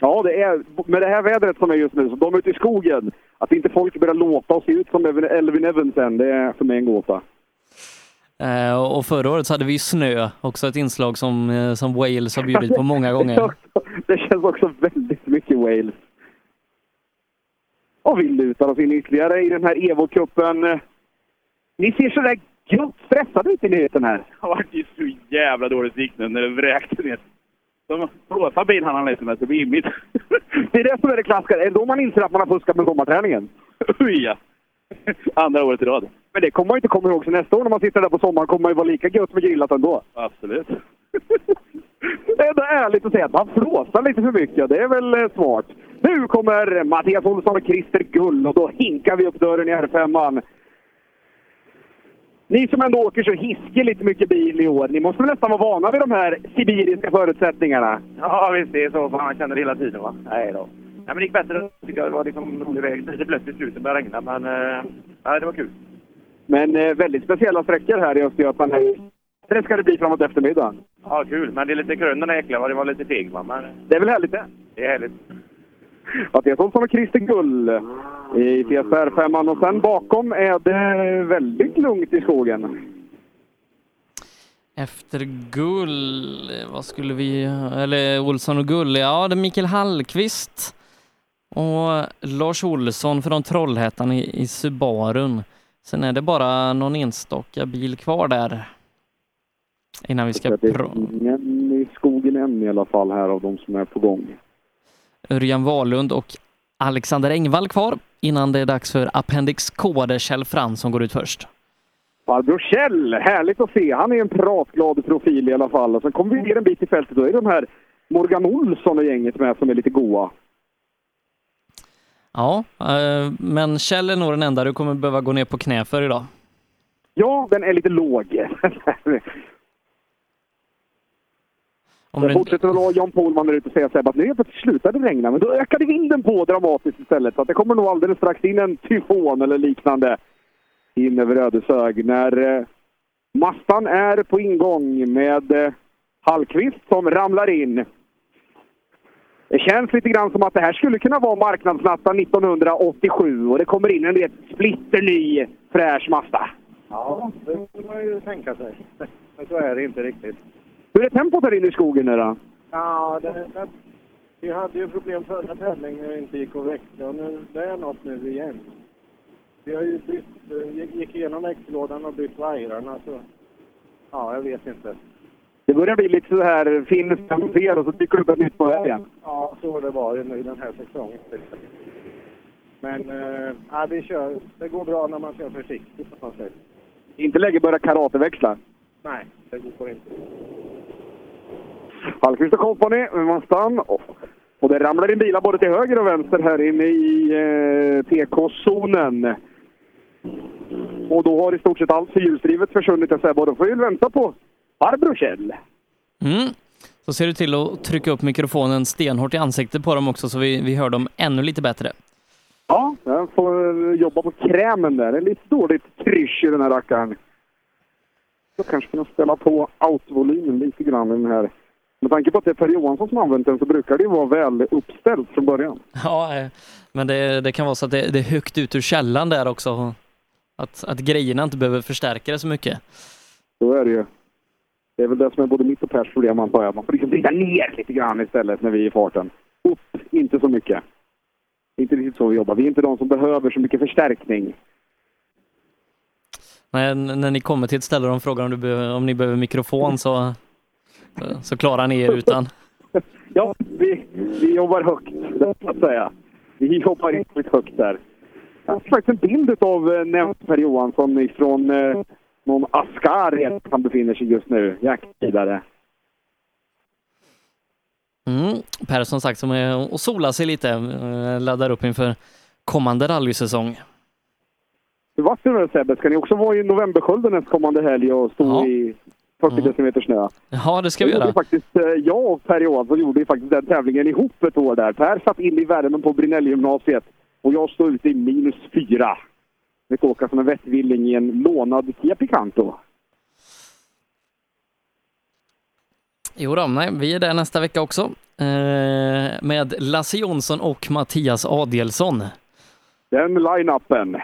Ja, det är med det här vädret som är just nu, så de är ute i skogen. Att inte folk börjar låta och se ut som Elvin- Elvin Evansen, det är för mig en gåta. Eh, och förra året så hade vi snö, också ett inslag som, eh, som Wales har bjudit på många gånger. Det känns också väldigt mycket Wales. Och vi lutar oss in ytterligare i den här Evo-cupen. Ni ser sådär gött stressade ut i nyheten här. Det vart ju så jävla dåligt sikt nu när det vräkte ner. De blåsa bilen han lite med, så det blir mitt. Det är det som är det klassiska. Det är då man inser att man har fuskat med sommarträningen. Ja. Andra året i rad. Men det kommer man ju inte komma ihåg. Så nästa år när man sitter där på sommaren kommer man ju vara lika gött med grillat ändå. Absolut. Det är ändå ärligt att säga att man flåsar lite för mycket. Det är väl eh, smart. Nu kommer Mattias Olsson och Christer Gull och då hinkar vi upp dörren i R5. Ni som ändå åker så hiskeligt mycket bil i år, ni måste väl nästan vara vana vid de här sibiriska förutsättningarna? Ja, visst. Det är så. Man känner det hela tiden, va? Nej då. Nej, men det gick bättre. Det var liksom rolig väg. Lite blött i slutet, började regna, men eh, nej, det var kul. Men eh, väldigt speciella sträckor här i Östergötland. Det ska det bli framåt eftermiddagen. Ja, kul. Men det är lite krönorna äckliga, va? Det var lite feg, va? Men Det är väl härligt det? det är härligt. Mattias Olsson och Christer Gull i Fiesta R5. Och sen bakom är det väldigt lugnt i skogen. Efter Gull, vad skulle vi, eller Olsson och Gull, ja det är Mikael Hallqvist och Lars Olsson från Trollhättan i, i Subarun. Sen är det bara någon enstaka bil kvar där. Innan vi ska Det är ingen i skogen än i alla fall här av de som är på gång. Örjan Wahlund och Alexander Engvall kvar innan det är dags för Appendix K där Kjell Fransson går ut först. Farbror Kjell, härligt att se. Han är en pratglad profil i alla fall. Och sen kommer vi ner en bit i fältet. Då är de här Morgan Olsson och gänget med som är lite goa. Ja, eh, men Kjell är nog den enda du kommer behöva gå ner på knä för idag. Ja, den är lite låg. Om Jag fortsätter att ha Jan Pohlman där ute och säga Sebbe att nu helt plötsligt slutade det regna, men då ökade vinden på dramatiskt istället. Så att det kommer nog alldeles strax in en tyfon eller liknande in över Ödeshög när eh, Mastan är på ingång med eh, Hallqvist som ramlar in. Det känns lite grann som att det här skulle kunna vara marknadsnatten 1987 och det kommer in en rätt splitterny fräsch Mazda. Ja, det får man ju tänka sig. Men så är det inte riktigt. Hur är tempot här inne i skogen nu då? Ja, det, det, vi hade ju problem förra tävlingen när det inte gick att växla. och Nu, det är något nu igen. Vi har ju bytt, eh, gick- gick igenom växellådan och bytt vajrarna så... Ja, jag vet inte. Det börjar bli lite så här finskt fel och så dyker det upp ett nytt på vägen. Ja, så har det varit nu den här säsongen. Men eh, ja, vi kör. Det går bra när man kör försiktigt som man säger. Inte läge börja karateväxla. Nej, det går inte. Hallqvist och Company med Mazdan. Och, och det ramlar in bilar både till höger och vänster här inne i eh, PK-zonen. Och då har i stort sett allt fyrhjulsdrivet försvunnit. Jag säger bara, då får vi vänta på farbror Kjell. Mm. Så ser du till att trycka upp mikrofonen stenhårt i ansiktet på dem också så vi, vi hör dem ännu lite bättre. Ja, jag får eh, jobba på krämen där. Det är lite dåligt krysch i den här rackaren. Så kanske kunna ställa på autovolymen lite grann i den här. Med tanke på att det är Per Johansson som använt den så brukar det ju vara väl uppställt från början. Ja, eh, men det, det kan vara så att det, det är högt ut ur källan där också. Att, att grejerna inte behöver förstärka det så mycket. Så är det ju. Det är väl det som är både mitt och Pers problem antar jag. Man får liksom vrida ner lite grann istället när vi är i farten. Upp, inte så mycket. Det är inte riktigt så vi jobbar. Vi är inte de som behöver så mycket förstärkning. Men när ni kommer till ett ställe och de frågar om, du behöver, om ni behöver mikrofon så, så, så klarar ni er utan. Ja, vi, vi jobbar högt, så att säga. Vi jobbar riktigt högt där. Jag har faktiskt en bild av eh, nämnt Per Johansson ifrån eh, någon Ascari han befinner sig just nu. Jaktvidare. Mm. Per som sagt som är och solar sig lite, eh, laddar upp inför kommande rallysäsong. Hur vart det Sebbe? Ska ni också vara i Novemberskölden nästkommande helg och stå i 40 decimeter snö? Ja, det ska vi gjorde göra. Faktiskt, eh, jag och Per Johansson gjorde ju faktiskt den tävlingen ihop ett år där. Per satt in i värmen på Brinellgymnasiet och jag stod ute i minus fyra. Fick åka som en vettvilling i en lånad Kia Picanto. Jo då, nej, vi är där nästa vecka också eh, med Lasse Jonsson och Mattias Adelsson. Den line-upen.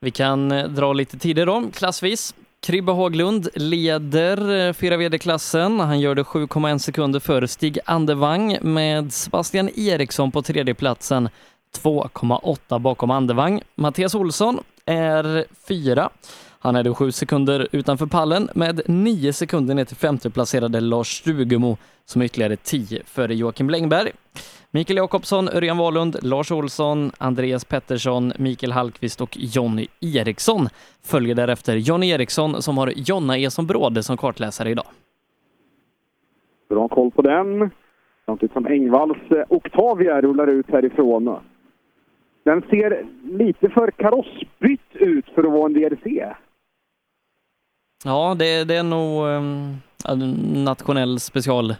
Vi kan eh, dra lite tider då, klassvis. Kribbe Haglund leder eh, 4 VD-klassen. Han gör det 7,1 sekunder före Stig Andevang med Sebastian Eriksson på tredjeplatsen, 2,8 bakom Andevang. Mattias Olsson är fyra. Han är då 7 sekunder utanför pallen med 9 sekunder ner till femteplacerade Lars Stugemo som är ytterligare 10 före Joakim Längberg. Mikael Jakobsson, Örjan Wahlund, Lars Olsson, Andreas Pettersson, Mikael Hallqvist och Jonny Eriksson följer därefter Jonny Eriksson som har Jonna E som bråde som kartläsare idag. Bra koll på den. Samtidigt som Engvalls eh, Octavia rullar ut härifrån. Den ser lite för karossbytt ut för att vara en DRC. Ja, det, det är nog um, nationell special.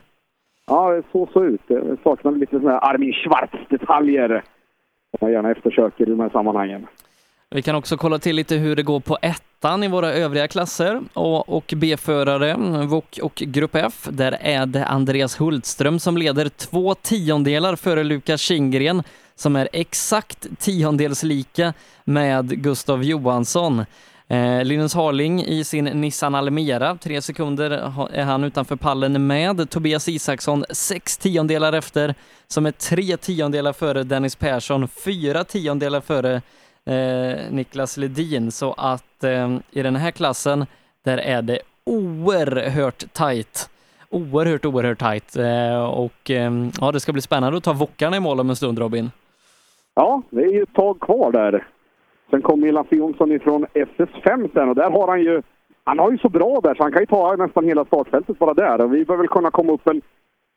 Ja, det såg så ut. Det saknade lite sådana här Armin Schwarz-detaljer. Som man gärna eftersöker i de här sammanhangen. Vi kan också kolla till lite hur det går på ettan i våra övriga klasser. A och B-förare, VOK och Grupp F. Där är det Andreas Hultström som leder två tiondelar före Lukas Kindgren som är exakt tiondels lika med Gustav Johansson. Eh, Linus Harling i sin Nissan Almera, tre sekunder är han utanför pallen med. Tobias Isaksson sex tiondelar efter, som är tre tiondelar före Dennis Persson, fyra tiondelar före eh, Niklas Ledin. Så att eh, i den här klassen, där är det oerhört tajt. Oerhört, oerhört tajt. Eh, och eh, ja, det ska bli spännande att ta Vockarna i mål om en stund, Robin. Ja, det är ju ett tag kvar där. Sen kommer Lasse Jonsson ifrån SS5 sen och där har han ju... Han har ju så bra där så han kan ju ta nästan hela startfältet bara där. Och vi bör väl kunna komma upp en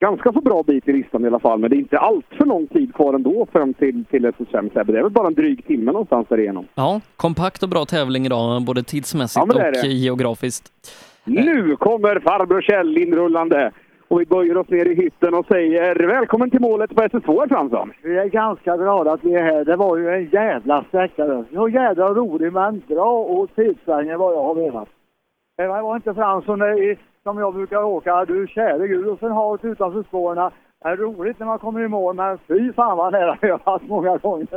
ganska så bra bit i listan i alla fall. Men det är inte allt för lång tid kvar ändå fram till, till SS5 Sebbe. Det är väl bara en dryg timme någonstans därigenom. Ja, kompakt och bra tävling idag, både tidsmässigt Ja, och geografiskt. Nu kommer farbror Kjell inrullande! Och vi böjer oss ner i hytten och säger välkommen till målet på SS2 Fransson. Vi är ganska glada att vi är här. Det var ju en jävla sträcka. Så jävla rolig men bra och tidsvängen vad jag har velat. Det var inte Fransson i- som jag brukar åka. Du käre gud. Och sen havet utanför spåren. Det är roligt när man kommer i mål men fy fan vad nära jag har varit många gånger.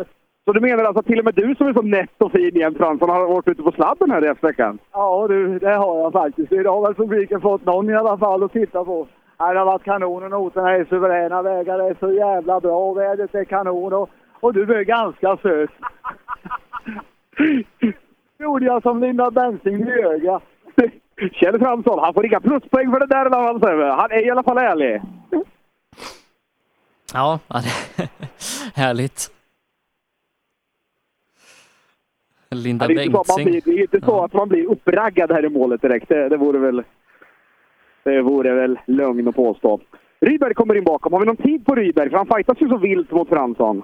Så du menar alltså att till och med du som är så nätt och fin igen Fransson har varit ute på sladden här i efterveckan? Ja du, det har jag faktiskt. Idag har väl publiken fått någon i alla fall att titta på. Nej, det har varit kanon och noterna är suveräna. Vägar är så jävla bra och vädret är kanon och, och du är ganska söt. gjorde jag som Linda Bensing i öga. Kjell Fransson, han får inga pluspoäng för det där eller vad han är i alla fall ärlig. Ja, härligt. Linda Ja, det, är inte så att man Bengtzing. blir, det är inte så att man blir uppraggad här i målet direkt. Det, det vore väl... Det vore väl lögn att påstå. Rydberg kommer in bakom. Har vi någon tid på Rydberg? För han fightas ju så vilt mot Fransson.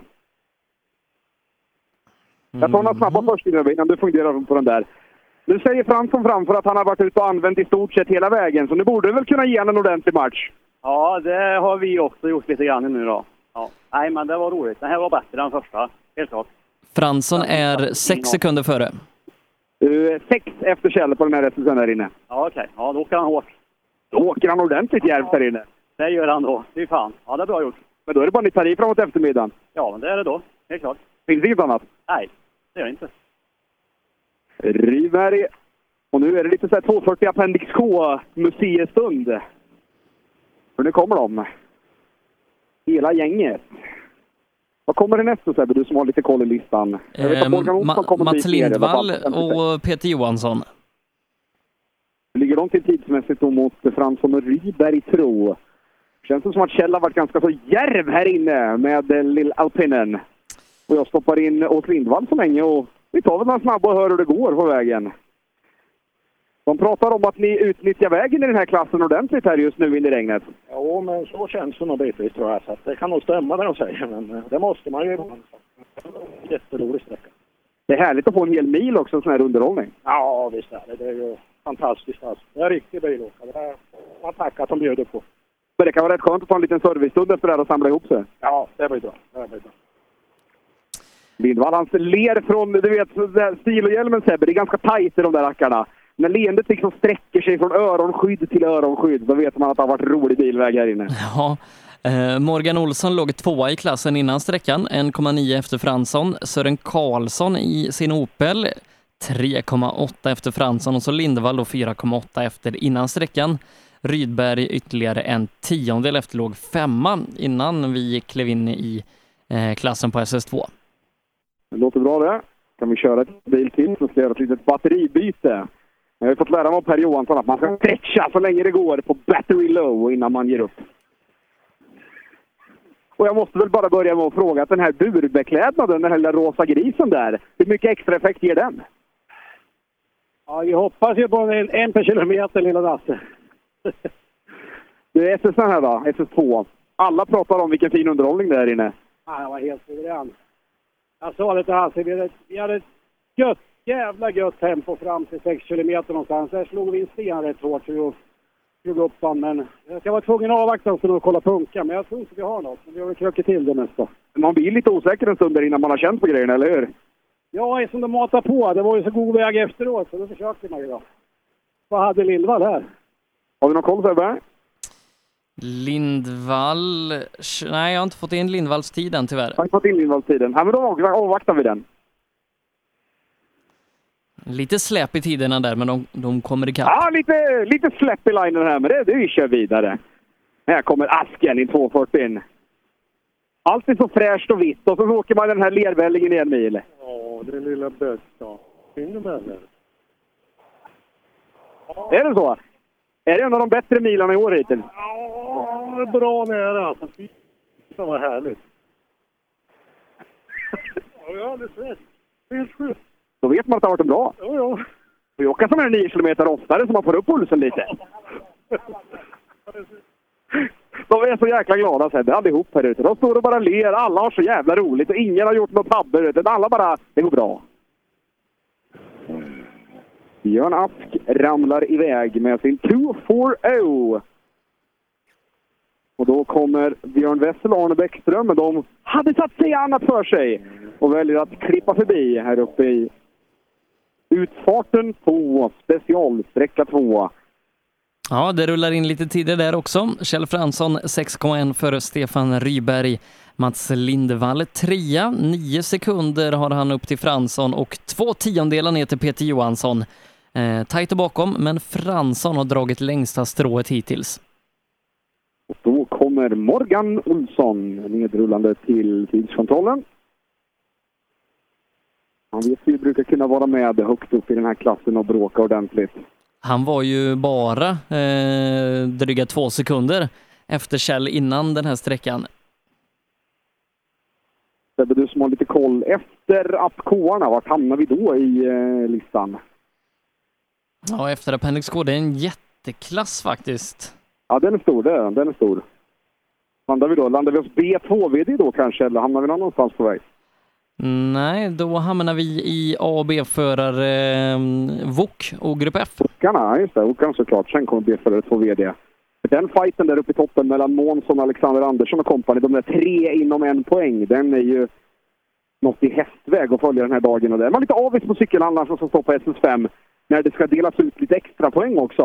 Jag tar några snabba först innan du funderar på den där. Nu säger Fransson framför att han har varit ute och använt i stort sett hela vägen, så nu borde du väl kunna ge honom en ordentlig match? Ja, det har vi också gjort lite grann nu då. Ja. Nej, men det var roligt. Den här var bättre än första, helt klart. Fransson är sex sekunder före. Är sex efter Kjell på den här SSN där inne. Ja, okej. Ja, då åker han hårt. Då åker han ordentligt djärvt där inne. Det gör han då. Fy fan. Ja, det är bra gjort. Men då är det bara ni tar i framåt eftermiddagen. Ja, men det är det då. Helt klart. Finns det inget annat? Nej, det gör det inte. Ryberg. Och nu är det lite så här 240 Appendix K museistund. För nu kommer de. Hela gänget. Vad kommer det nästa Sebbe, du som har lite koll i listan? Jag vet att Eh, Morgan Olsson Ma- kommer Mats Lindvall och Peter Johansson. Ligger de till tidsmässigt då mot Fransson och Ryberg tro? Känns det som att Kjell har varit ganska så djärv här inne med eh, Lill Alpinen. Och jag stoppar in åt Lindvall så länge och vi tar väl några snabba och hör hur det går på vägen. De pratar om att ni utnyttjar vägen i den här klassen ordentligt här just nu in i regnet. Jo, men så känns det nog bitvis tror jag. Så det kan nog stämma det de säger, men eh, det måste man ju ibland. Jätterolig sträcka. Det är härligt att få en hel mil också, sån här underhållning. Ja, visst är det. Det är ju fantastiskt alltså. Det är en riktig bilåkare. Det är man tackar att de bjuder på. Men det kan vara rätt skönt att ta en liten servicestund efter det här och samla ihop sig. Ja, det blir bra. Det blir bra. Lindvall, han ler från, du vet, stilohjälmen Sebbe, det är ganska tajt i de där rackarna. När leendet liksom sträcker sig från öronskydd till öronskydd, då vet man att det har varit rolig bilväg här inne. Ja, eh, Morgan Olsson låg tvåa i klassen innan sträckan, 1,9 efter Fransson. Sören Karlsson i sin Opel 3,8 efter Fransson och så Lindevall då 4,8 efter innan sträckan. Rydberg ytterligare en tiondel efter låg femma innan vi klev in i eh, klassen på SS2. Det låter bra det. Kan vi köra ett bil till så ska jag göra ett litet batteribyte. Jag har ju fått lära mig av Per Johansson att man ska stretcha så länge det går på battery low innan man ger upp. Och jag måste väl bara börja med att fråga att den här burbeklädnaden, den här lilla rosa grisen där, hur mycket extra effekt ger den? Ja, vi hoppas ju på en, en per kilometer, lilla Lasse. Det är SS här då, SS2. Alla pratar om vilken fin underhållning det är inne. Ja, jag var helt suverän. Jag sa det till Hasse, vi hade, vi hade ett gött, jävla gött tempo fram till 6 kilometer någonstans. Där slog vi in sten rätt hårt för att slog upp den. Men jag ska vara tvungen att avvakta och och kolla punka. Men jag tror inte vi har något. Men vi har väl krökat till det mesta. Man blir lite osäker en stund där innan man har känt på grejerna, eller hur? Ja, som de matar på. Det var ju så god väg efteråt, så då försökte man ju då. Vad hade Lindvall här? Har du någon koll Sebbe? Lindvall... Nej, jag har inte fått in Lindvalls tid än tyvärr. Har inte fått in Lindvallstiden? Ja, men då avvaktar- avvaktar vi den. Lite släp i tiderna där, men de, de kommer ikapp. Ja, lite, lite släpp i linen här, men det, det vi kör vidare. Här kommer asken i 240. Alltid så fräscht och vitt och så åker man den här lervällingen i en mil. Ja, det lilla bästa. Fingermännen. Är det så? Är det en av de bättre milarna i år hittills? Ja, det är bra nära alltså. Fy fan vad härligt. ja, jag har aldrig sett. Helt sjukt. Då vet man att det har varit bra. Ja, ja. Vi åker sådana här 9 kilometer oftare så man får upp pulsen lite. De är så jäkla glada Sebbe, allihop här ute. De står och bara ler, alla har så jävla roligt och ingen har gjort något tabbe. utan Alla bara, det går bra. Björn Ask ramlar iväg med sin 240. Och då kommer Björn Wessel och Arne Bäckström, men de hade satt sig annat för sig och väljer att klippa förbi här uppe i utfarten på specialsträcka 2. Ja, det rullar in lite tider där också. Kjell Fransson 6,1 före Stefan Ryberg. Mats Lindvall trea, nio sekunder har han upp till Fransson och två tiondelar ner till Peter Johansson. Eh, tajt bakom, men Fransson har dragit längsta strået hittills. Och då kommer Morgan Olsson nedrullande till tidskontrollen. Han vet ju brukar kunna vara med högt upp i den här klassen och bråka ordentligt. Han var ju bara eh, dryga två sekunder efter Kjell innan den här sträckan. Sebbe, du som har lite koll. Efter Appkoarna, vart hamnar vi då i eh, listan? Ja, efter Appendix K, det är en jätteklass faktiskt. Ja, den är stor, det är den. Den är stor. Landar vi då? Landar vi hos B2VD då kanske, eller hamnar vi någon annanstans på väg? Nej, då hamnar vi i A och B-förare mm, eh, VOK och Grupp F. Okarna, just det. Okarna såklart. Sen kommer B-förare 2 VD. Den fighten där uppe i toppen mellan Månsson, Alexander Andersson och kompani, de där tre inom en poäng, den är ju något i hästväg att följa den här dagen. Och det är man lite avis på cykelhandlaren som står på SS5 när det ska delas ut lite extra poäng också.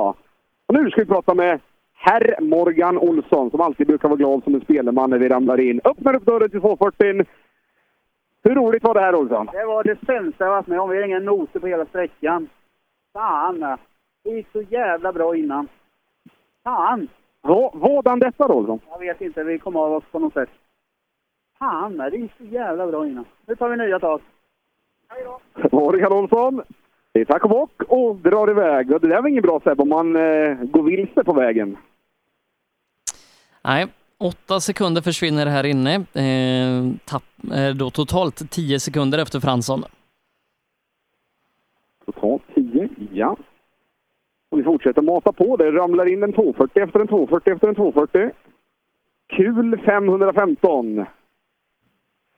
Och nu ska vi prata med herr Morgan Olsson som alltid brukar vara glad som en spelman när vi ramlar in. Öppnar upp dörren till 240. Hur roligt var det här Olsson? Det var det sämsta jag varit med om. Vi har ingen noter på hela sträckan. Fan! Det gick så jävla bra innan. Fan! Vad, vadan detta då Olsson? Jag vet inte, vi kom av oss på något sätt. Fan, det gick så jävla bra innan. Nu tar vi nya tag. Morgan Olsson. Det är tack och bock och drar iväg. Det där var inget bra Seb, om man eh, går vilse på vägen. Nej, åtta sekunder försvinner här inne. Eh, tapp, eh, då totalt tio sekunder efter Fransson. Totalt 10, ja. Och vi fortsätter mata på. Det ramlar in en 240 efter en 240 efter en 240. Kul 515.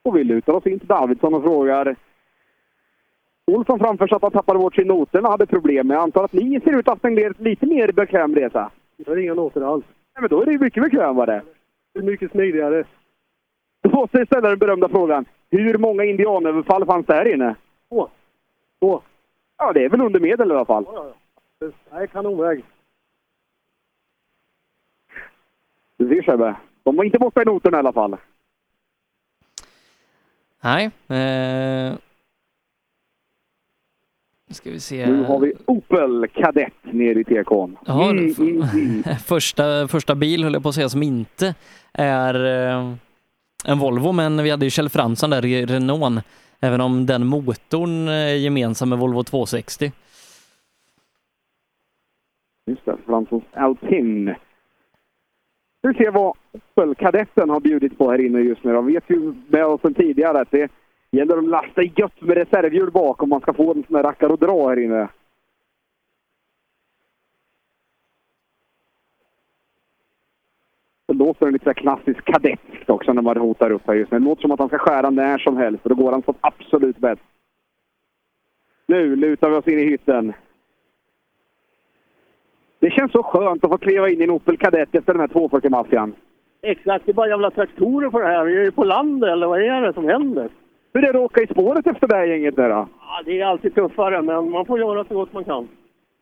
Och vi lutar oss in till Davidsson och frågar Olsson framför sig att han tappade bort sin noter och hade problem. Jag antar att ni ser ut att ha spenderat lite mer bekväm resa? Det är inga noter alls. Nej, men då är det ju mycket bekvämare. Mycket smidigare. Då måste jag ställa den berömda frågan. Hur många indianöverfall fanns det här inne? Två. Två? Ja, det är väl under medel i alla fall. Nej, kanonväg. Du ser Sebbe. De var inte borta i noterna i alla fall. Nej. Eh... Nu ska vi se. Nu har vi Opel Kadett nere i TK'n. Ja, Mm, mm, mm. första, första bil höll jag på att säga som inte är eh, en Volvo, men vi hade ju Kjell Fransson där i Renault, även om den motorn är gemensam med Volvo 260. Just det, Franssons Alpin. Vi ser vad Opel Kadetten har bjudit på här inne just nu. De vet ju med oss sedan tidigare att det gäller att lasta gött med reservhjul bak om man ska få en sån där rackare att dra här inne. Så låter den lite klassiskt kadettskt också när man rotar upp här just nu. Det låter som att han ska skära när som helst och då går han som absolut bäst. Nu lutar vi oss in i hytten. Det känns så skönt att få kliva in i en Opel Kadett efter den här 240-maffian. Exakt, det är bara jävla traktorer på det här. Vi är ju på landet, eller vad är det som händer? Hur är det att åka i spåret efter det här gänget där då? Ja, det är alltid tuffare, men man får göra så gott man kan.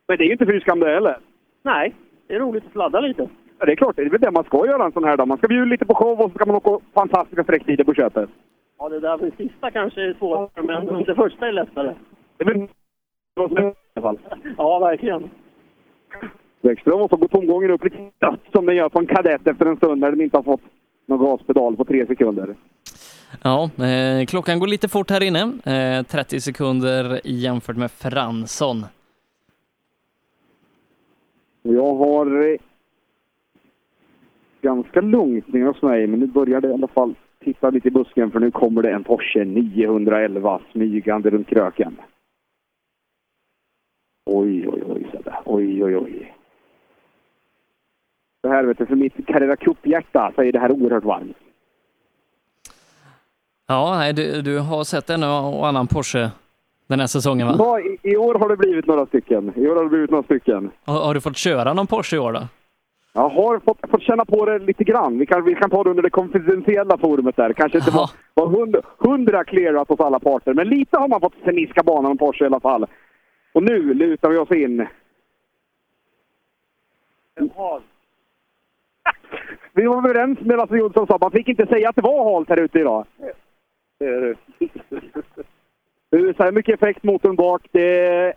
Men det är ju inte fy skam det heller. Nej, det är roligt att sladda lite. Det är klart, det är väl det man ska göra en sån här dag. Man ska bjuda lite på show och så ska man åka fantastiska sträcktider på köpet. Ja, det där för det sista kanske är svårare, men det första är lättare. Det är väl i alla fall. Ja, verkligen. Bäckström måste gå tomgången upp lite som den gör på en kadett efter en stund när den inte har fått någon gaspedal på tre sekunder. Ja, eh, klockan går lite fort här inne. Eh, 30 sekunder jämfört med Fransson. Jag har eh, ganska lugnt nere hos mig, men nu börjar det i alla fall titta lite i busken för nu kommer det en Porsche 911 smygande runt kröken. Oj, oj, oj, Sebbe. Oj, oj, oj. Det här vet du, för mitt Carrera Cup-hjärta så är det här oerhört varmt. Ja, du, du har sett en och annan Porsche den här säsongen va? Ja, i, i år har det blivit några stycken. I år har det blivit några stycken. Har, har du fått köra någon Porsche i år då? Jag har fått, fått känna på det lite grann. Vi kan, vi kan ta det under det konfidentiella forumet där. Kanske inte var, var hundra, hundra clearat hos alla parter, men lite har man fått sniska banan om Porsche i alla fall. Och nu lutar vi oss in. Vi var överens med Lasse Jonsson sa man fick inte säga att det var halt här ute idag. Det är det. Så här mycket effekt motorn bak. Det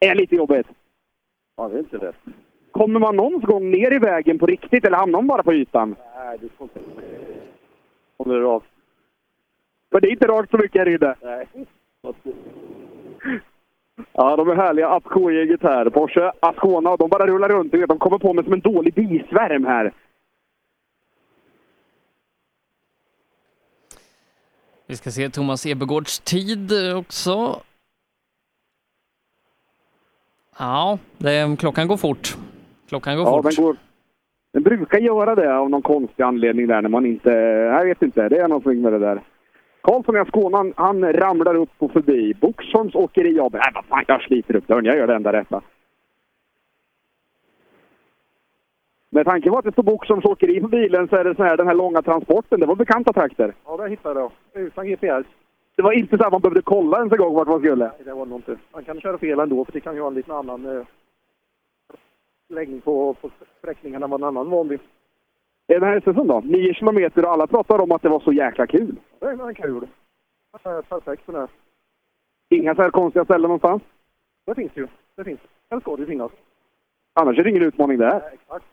är lite jobbigt. Ja, det är inte lätt. Kommer man någon gång ner i vägen på riktigt eller hamnar man bara på ytan? Nej, du får inte... Om det är rakt. För det är inte rakt så mycket här inne. Nej. Ja, de är härliga Apco-gänget här. Porsche Ascona, de bara rullar runt. Du De kommer på mig som en dålig bisvärm här. Vi ska se Thomas Ebergårds tid också. Ja, det, klockan går fort. Klockan går Ja, fort. den, går, den brukar göra det av någon konstig anledning där när man inte... Jag vet inte, det är någonting med det där. Karlsson i Ascona, han, han ramlar upp och förbi. Boxholms åkeri AB. Nej, vad fan, jag sliter upp dörren. Jag gör det enda rätta. Med tanke på att det står Boxholms åkeri på bilen så är det så här, den här långa transporten. Det var bekanta trakter. Ja, det hittade jag. Utan GPS. Det var inte så att man behövde kolla ens en gång vart man skulle. Nej, det var nog inte. Man kan köra fel ändå, för det kan ju ha en liten annan läggning på, på sträckningen än vad en annan vanlig. Är det här SSN då? Nio kilometer och alla pratar om att det var så jäkla kul. Det är men kul. Ja, Perfekt för det. Inga så här konstiga ställen någonstans? Det finns ju. Det finns. Det ska det ju finnas. Annars är det ingen utmaning där. Ja, exakt.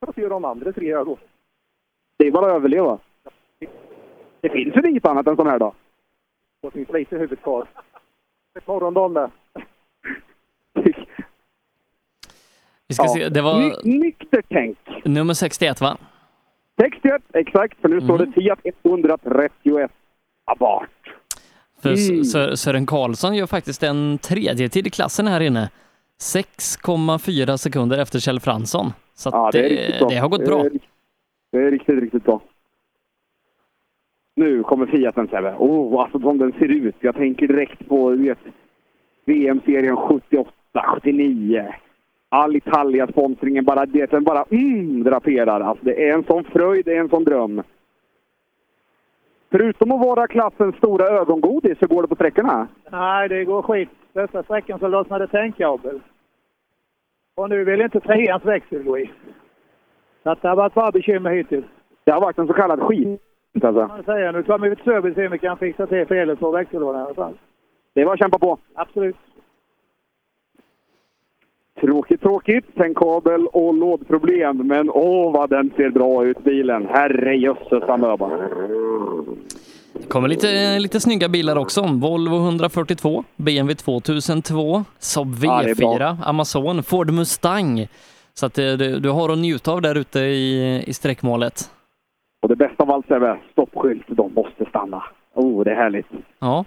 Vad ser de andra tre här då? Det är bara att överleva. Det finns ju inget annat än sån här dag. Det finns lite huvudet kvar. Ett morgondagen där. Vi ska Ja. se, det var Ny- nyktert tänk. nummer 61 va? 61, exakt. För nu står det Fiat 131 Abarth. För Mm. Sö- Sören Karlsson gör faktiskt en tredje tid i klassen här inne. 6,4 sekunder efter Kjell Fransson. Så Ja, det, är det, det har gått bra. Det är, det är riktigt, riktigt bra. Nu kommer Fiaten Sebbe. Åh, alltså som den ser ut. Jag tänker direkt på vet, VM-serien 78, 79. All Italia-sponsringen bara, det, den bara mm, draperar. Alltså, det är en sån fröjd, det är en sån dröm. Förutom att vara klassens stora ögongodis, hur går det på sträckorna? Nej, det går skit. Första sträckan så lossnade tändkabel. Och nu vill inte treans växel gå i. Så det har varit bara bekymmer hittills. Det har varit en så kallad skit. Alltså. man säga. Nu kommer vi till service och se om vi kan fixa till felet på växellådan i alla fall. Det var att kämpa på. Absolut. Tråkigt, tråkigt. Tändkabel och lådproblem. Men åh vad den ser bra ut bilen. Herrejösses amöba. Det kommer lite, lite snygga bilar också. Volvo 142, BMW 2002, Saab Ja, det är bra. V4, Amazon, Ford Mustang. Så att det, du, du har att njuta av där ute i, i sträckmålet. Och det bästa av allt Sebbe, stoppskylt. De måste stanna. Oh, det är härligt. Ja,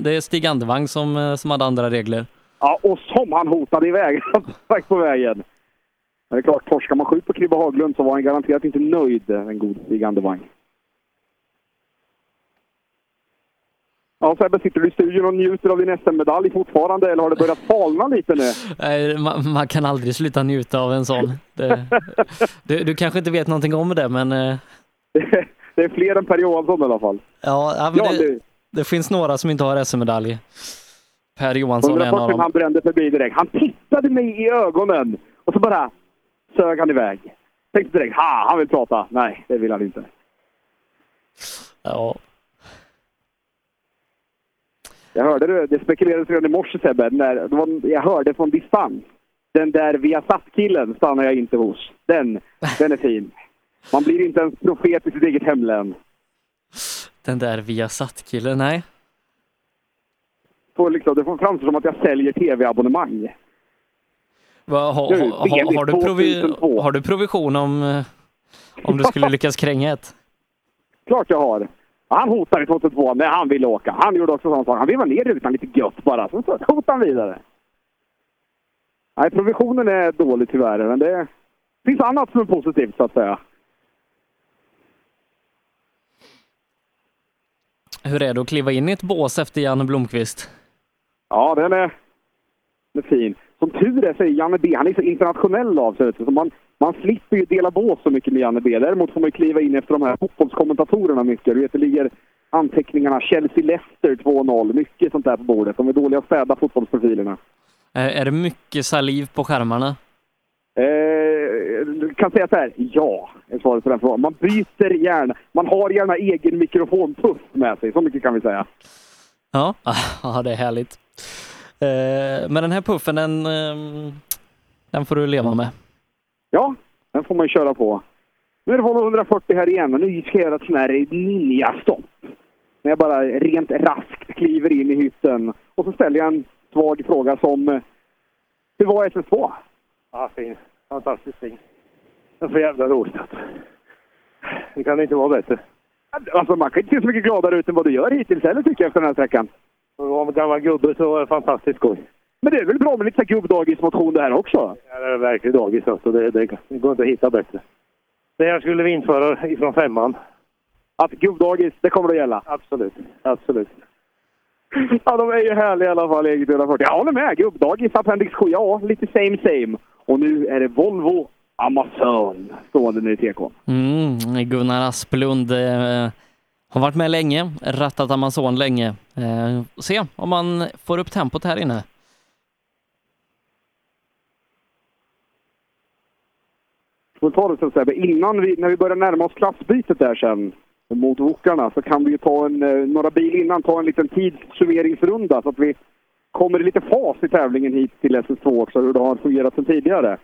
det är Stig Andevang som, eh, som hade andra regler. Ja, och som han hotade iväg tack på vägen. Men det är klart, torskar man sju på Kribbe Haglund så var han garanterat inte nöjd, en god Stig Andevang. Ja, Sebbe, sitter du i studion och njuter av din SM-medalj fortfarande eller har det börjat falna lite nu? Nej, man, man kan aldrig sluta njuta av en sån. Det, du, du kanske inte vet någonting om det, men... eh, Det är fler än Per Johansson i alla fall. Ja, ja, det, det finns några som inte har SM-medalj. Per Johansson är en av 140 dem. han brände förbi direkt. Han tittade mig i ögonen och så bara sög han iväg. Tänkte direkt, ha, han vill prata. Nej, det vill han inte. Ja. Jag hörde det, det spekulerades redan i morse Sebbe, när, var, jag hörde från distans. Den där Viasat-killen stannar jag inte hos. Den, den är fin. Man blir inte ens profet i sitt eget hemlän. Den där Viasat-killen, nej. Får liksom, det får framstå som att jag säljer tv-abonnemang. Va, ha, ha, ha, har, du provi, 2002. har du provision om, eh, om du skulle lyckas kränga ett? Klart jag har. Han hotade i 2002 när han ville åka. Han gjorde också sån sak. Han vevade ner rutan lite gött bara. Så så hotade han vidare. Nej, provisionen är dålig tyvärr, men det finns annat som är positivt så att säga. Hur är det att kliva in i ett bås efter Janne Blomqvist? Ja, den är, den är fin. Som tur är så är Janne B, han är så internationell av sig. Så man, man slipper ju dela bås så mycket med Janne B. Däremot får man ju kliva in efter de här fotbollskommentatorerna mycket. Du vet, det ligger anteckningarna Chelsea-Leicester 2-0. Mycket sånt där på bordet. De är dåliga att städa fotbollsprofilerna. Är, det mycket saliv på skärmarna? Eh, kan säga så här, ja, är svaret på den frågan. Man byter gärna, man har gärna egen mikrofonpuff med sig, så mycket kan vi säga. Ja, ja det är härligt. Eh, men den här puffen, den, eh, den får du leva med. Ja, den får man ju köra på. Nu är det Volvo 140 här igen och nu ska jag göra ett sånt här ninja-stopp. När jag bara rent raskt kliver in i hytten och så ställer jag en svag fråga som eh, Hur var SS2? Ja, fin. Fantastiskt fin. Det är så jävla roligt. Det kan inte vara bättre. Alltså man kan inte se så mycket gladare ut än vad du gör hittills heller tycker jag efter den här sträckan. Att vara en gammal gubbe så är det fantastiskt skoj. Men det är väl bra med lite gubbdagismotion det här också? Ja, det är verkligen dagis alltså. Det, det, det går inte att hitta bättre. Det här skulle vi införa ifrån femman. Att gubbdagis, det kommer att gälla? Absolut. Absolut. Ja, de är ju härliga i alla fall, eget 140. Jag håller med. Gubbdagis, Appendix 7, ja, lite same same. Och nu är det Volvo Amazon stående nu i TK. Mm, Gunnar Asplund eh, har varit med länge, rattat Amazon länge. Eh, se om man får upp tempot här inne. Får ta det så Sebbe, innan vi, när vi börjar närma oss klassbytet där sen. mot Wokarna så kan vi ju ta en, eh, några bil innan ta en liten tidssummeringsrunda så att vi kommer i lite fas i tävlingen hit till SS2 också, hur det har fungerat sen tidigare.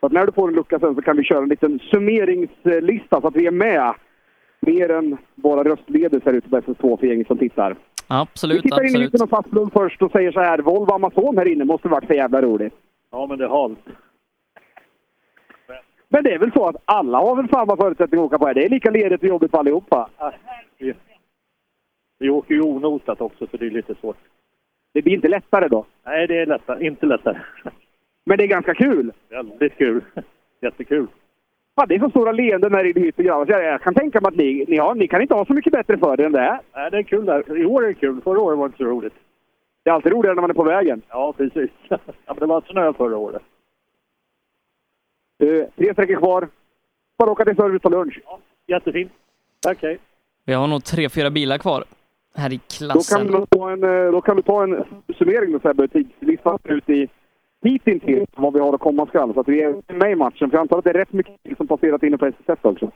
Så att när du får en lucka sen så kan vi köra en liten summeringslista så att vi är med mer än bara röstledes här ute på SS2 för gänget som tittar. Absolut, vi tittar in i absolut. mitten av Fastblom först och säger så här, Volvo Amazon här inne måste varit så jävla roligt. Ja, men det halt. Men det är väl så att alla har väl samma förutsättningar att åka på här. Det är lika ledigt och jobbigt för allihopa. Vi, vi åker ju onotat också, så det är lite svårt. Det blir inte lättare då? Nej, det är lättare. Inte lättare. Men det är ganska kul. Väldigt kul. Jättekul. Ja, det är så stora leenden här i hytten grabbar. Så jag, kan tänka mig att ni, ni, har, ni kan inte ha så mycket bättre för det än det här. Nej, det är kul där. I år är det kul. Förra året var det inte så roligt. Det är alltid roligare när man är på vägen. Ja, precis. ja, men det var snö förra året. Uh, tre sträckor kvar. Bara åka till service och lunch. Jättefint. Tack, hej. Vi har nog tre, fyra bilar kvar här i Då klassen. kan, du ta en, eh, då kan du ta en summering då Sebbe. Tidslistan ut i hittills vad vi har att komma skall. Så att vi är med i matchen. För jag antar att det är rätt mycket som passerat inne på SSS också.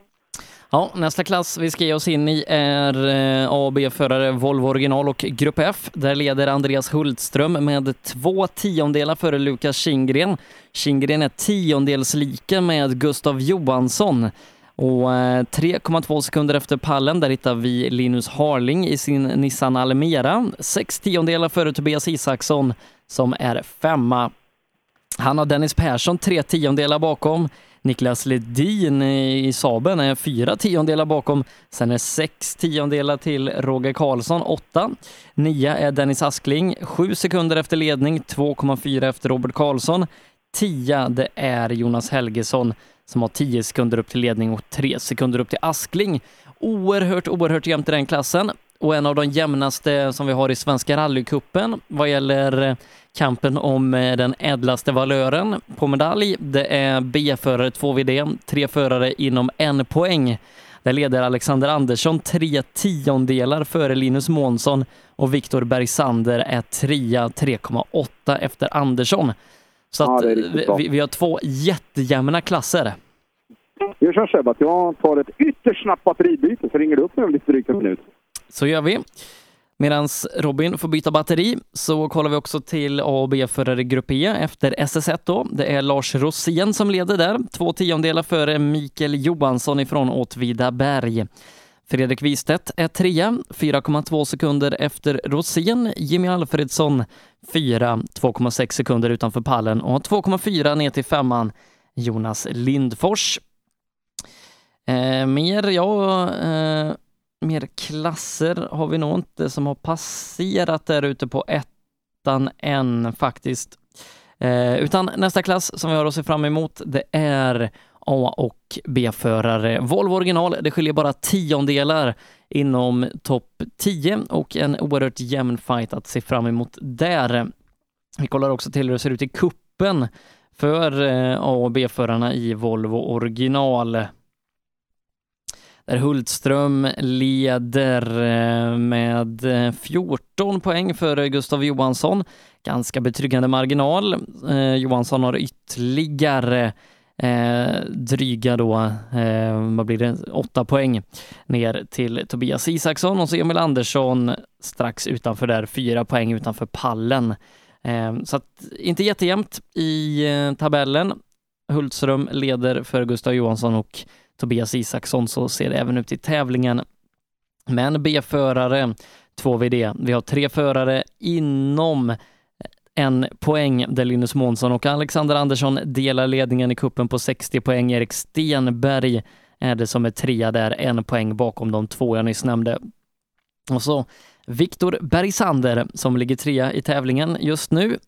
Ja, nästa klass vi ska ge oss in i är eh, A och B-förare Volvo original och Grupp F. Där leder Andreas Hultström med två tiondelar före Lukas Kindgren. Kindgren är tiondels lika med Gustav Johansson. Och eh, 3,2 sekunder efter pallen, där hittar vi Linus Harling i sin Nissan Almera. Sex tiondelar före Tobias Isaksson som är femma. Han har Dennis Persson tre tiondelar bakom. Niklas Ledin i Saben är fyra tiondelar bakom. Sen är sex tiondelar till Roger Karlsson, åtta. Nia är Dennis Askling, sju sekunder efter ledning, 2,4 efter Robert Karlsson. Tia, det är Jonas Helgesson som har 10 sekunder upp till ledning och 3 sekunder upp till Askling. Oerhört, oerhört jämnt i den klassen och en av de jämnaste som vi har i Svenska rallycupen vad gäller kampen om eh, den ädlaste valören på medalj. Det är B-förare 2VD, tre förare inom en poäng. Där leder Alexander Andersson tre tiondelar före Linus Månsson och Viktor Bergsander är trea 3,8 efter Andersson. Så Ja, vi, vi, vi har två jättejämna klasser. Så här Sebbe, att jag tar ett ytterst snabbt batteribyte så ringer du upp mig om lite drygt en minut. Så gör vi. Medan Robin får byta batteri så kollar vi också till A och B-förare Grupp E efter SS1 då. Det är Lars Rosén som leder där, två tiondelar före Mikael Johansson ifrån Åtvidaberg. Fredrik Wistedt är trea, 4,2 sekunder efter Rosén. Jimmy Alfredsson fyra, 2,6 sekunder utanför pallen och 2,4 ner till femman Jonas Lindfors. Eh, mer, ja, eh, mer klasser har vi nog inte eh, som har passerat där ute på ettan än faktiskt. Eh, utan nästa klass som vi har att se fram emot, det är A och B-förare. Volvo original, det skiljer bara tiondelar inom topp 10 och en oerhört jämn fight att se fram emot där. Vi kollar också till hur det ser ut i kuppen för eh, A och B-förarna i Volvo original där Hultström leder eh, med eh, 14 poäng för Gustav Johansson. Ganska betryggande marginal. Eh, Johansson har ytterligare eh, dryga då, eh, vad blir det, 8 poäng ner till Tobias Isaksson och så Emil Andersson strax utanför där, 4 poäng utanför pallen. Eh, så att inte jättejämnt i eh, tabellen. Hultström leder för Gustav Johansson och Tobias Isaksson så ser det även ut i tävlingen. Men B-förare, 2VD. Vi har tre förare inom en poäng där Linus Månsson och Alexander Andersson delar ledningen i kuppen på 60 poäng. Erik Stenberg är det som är trea där, en poäng bakom de två jag nyss nämnde. Och så Viktor Bergsander som ligger trea i tävlingen just nu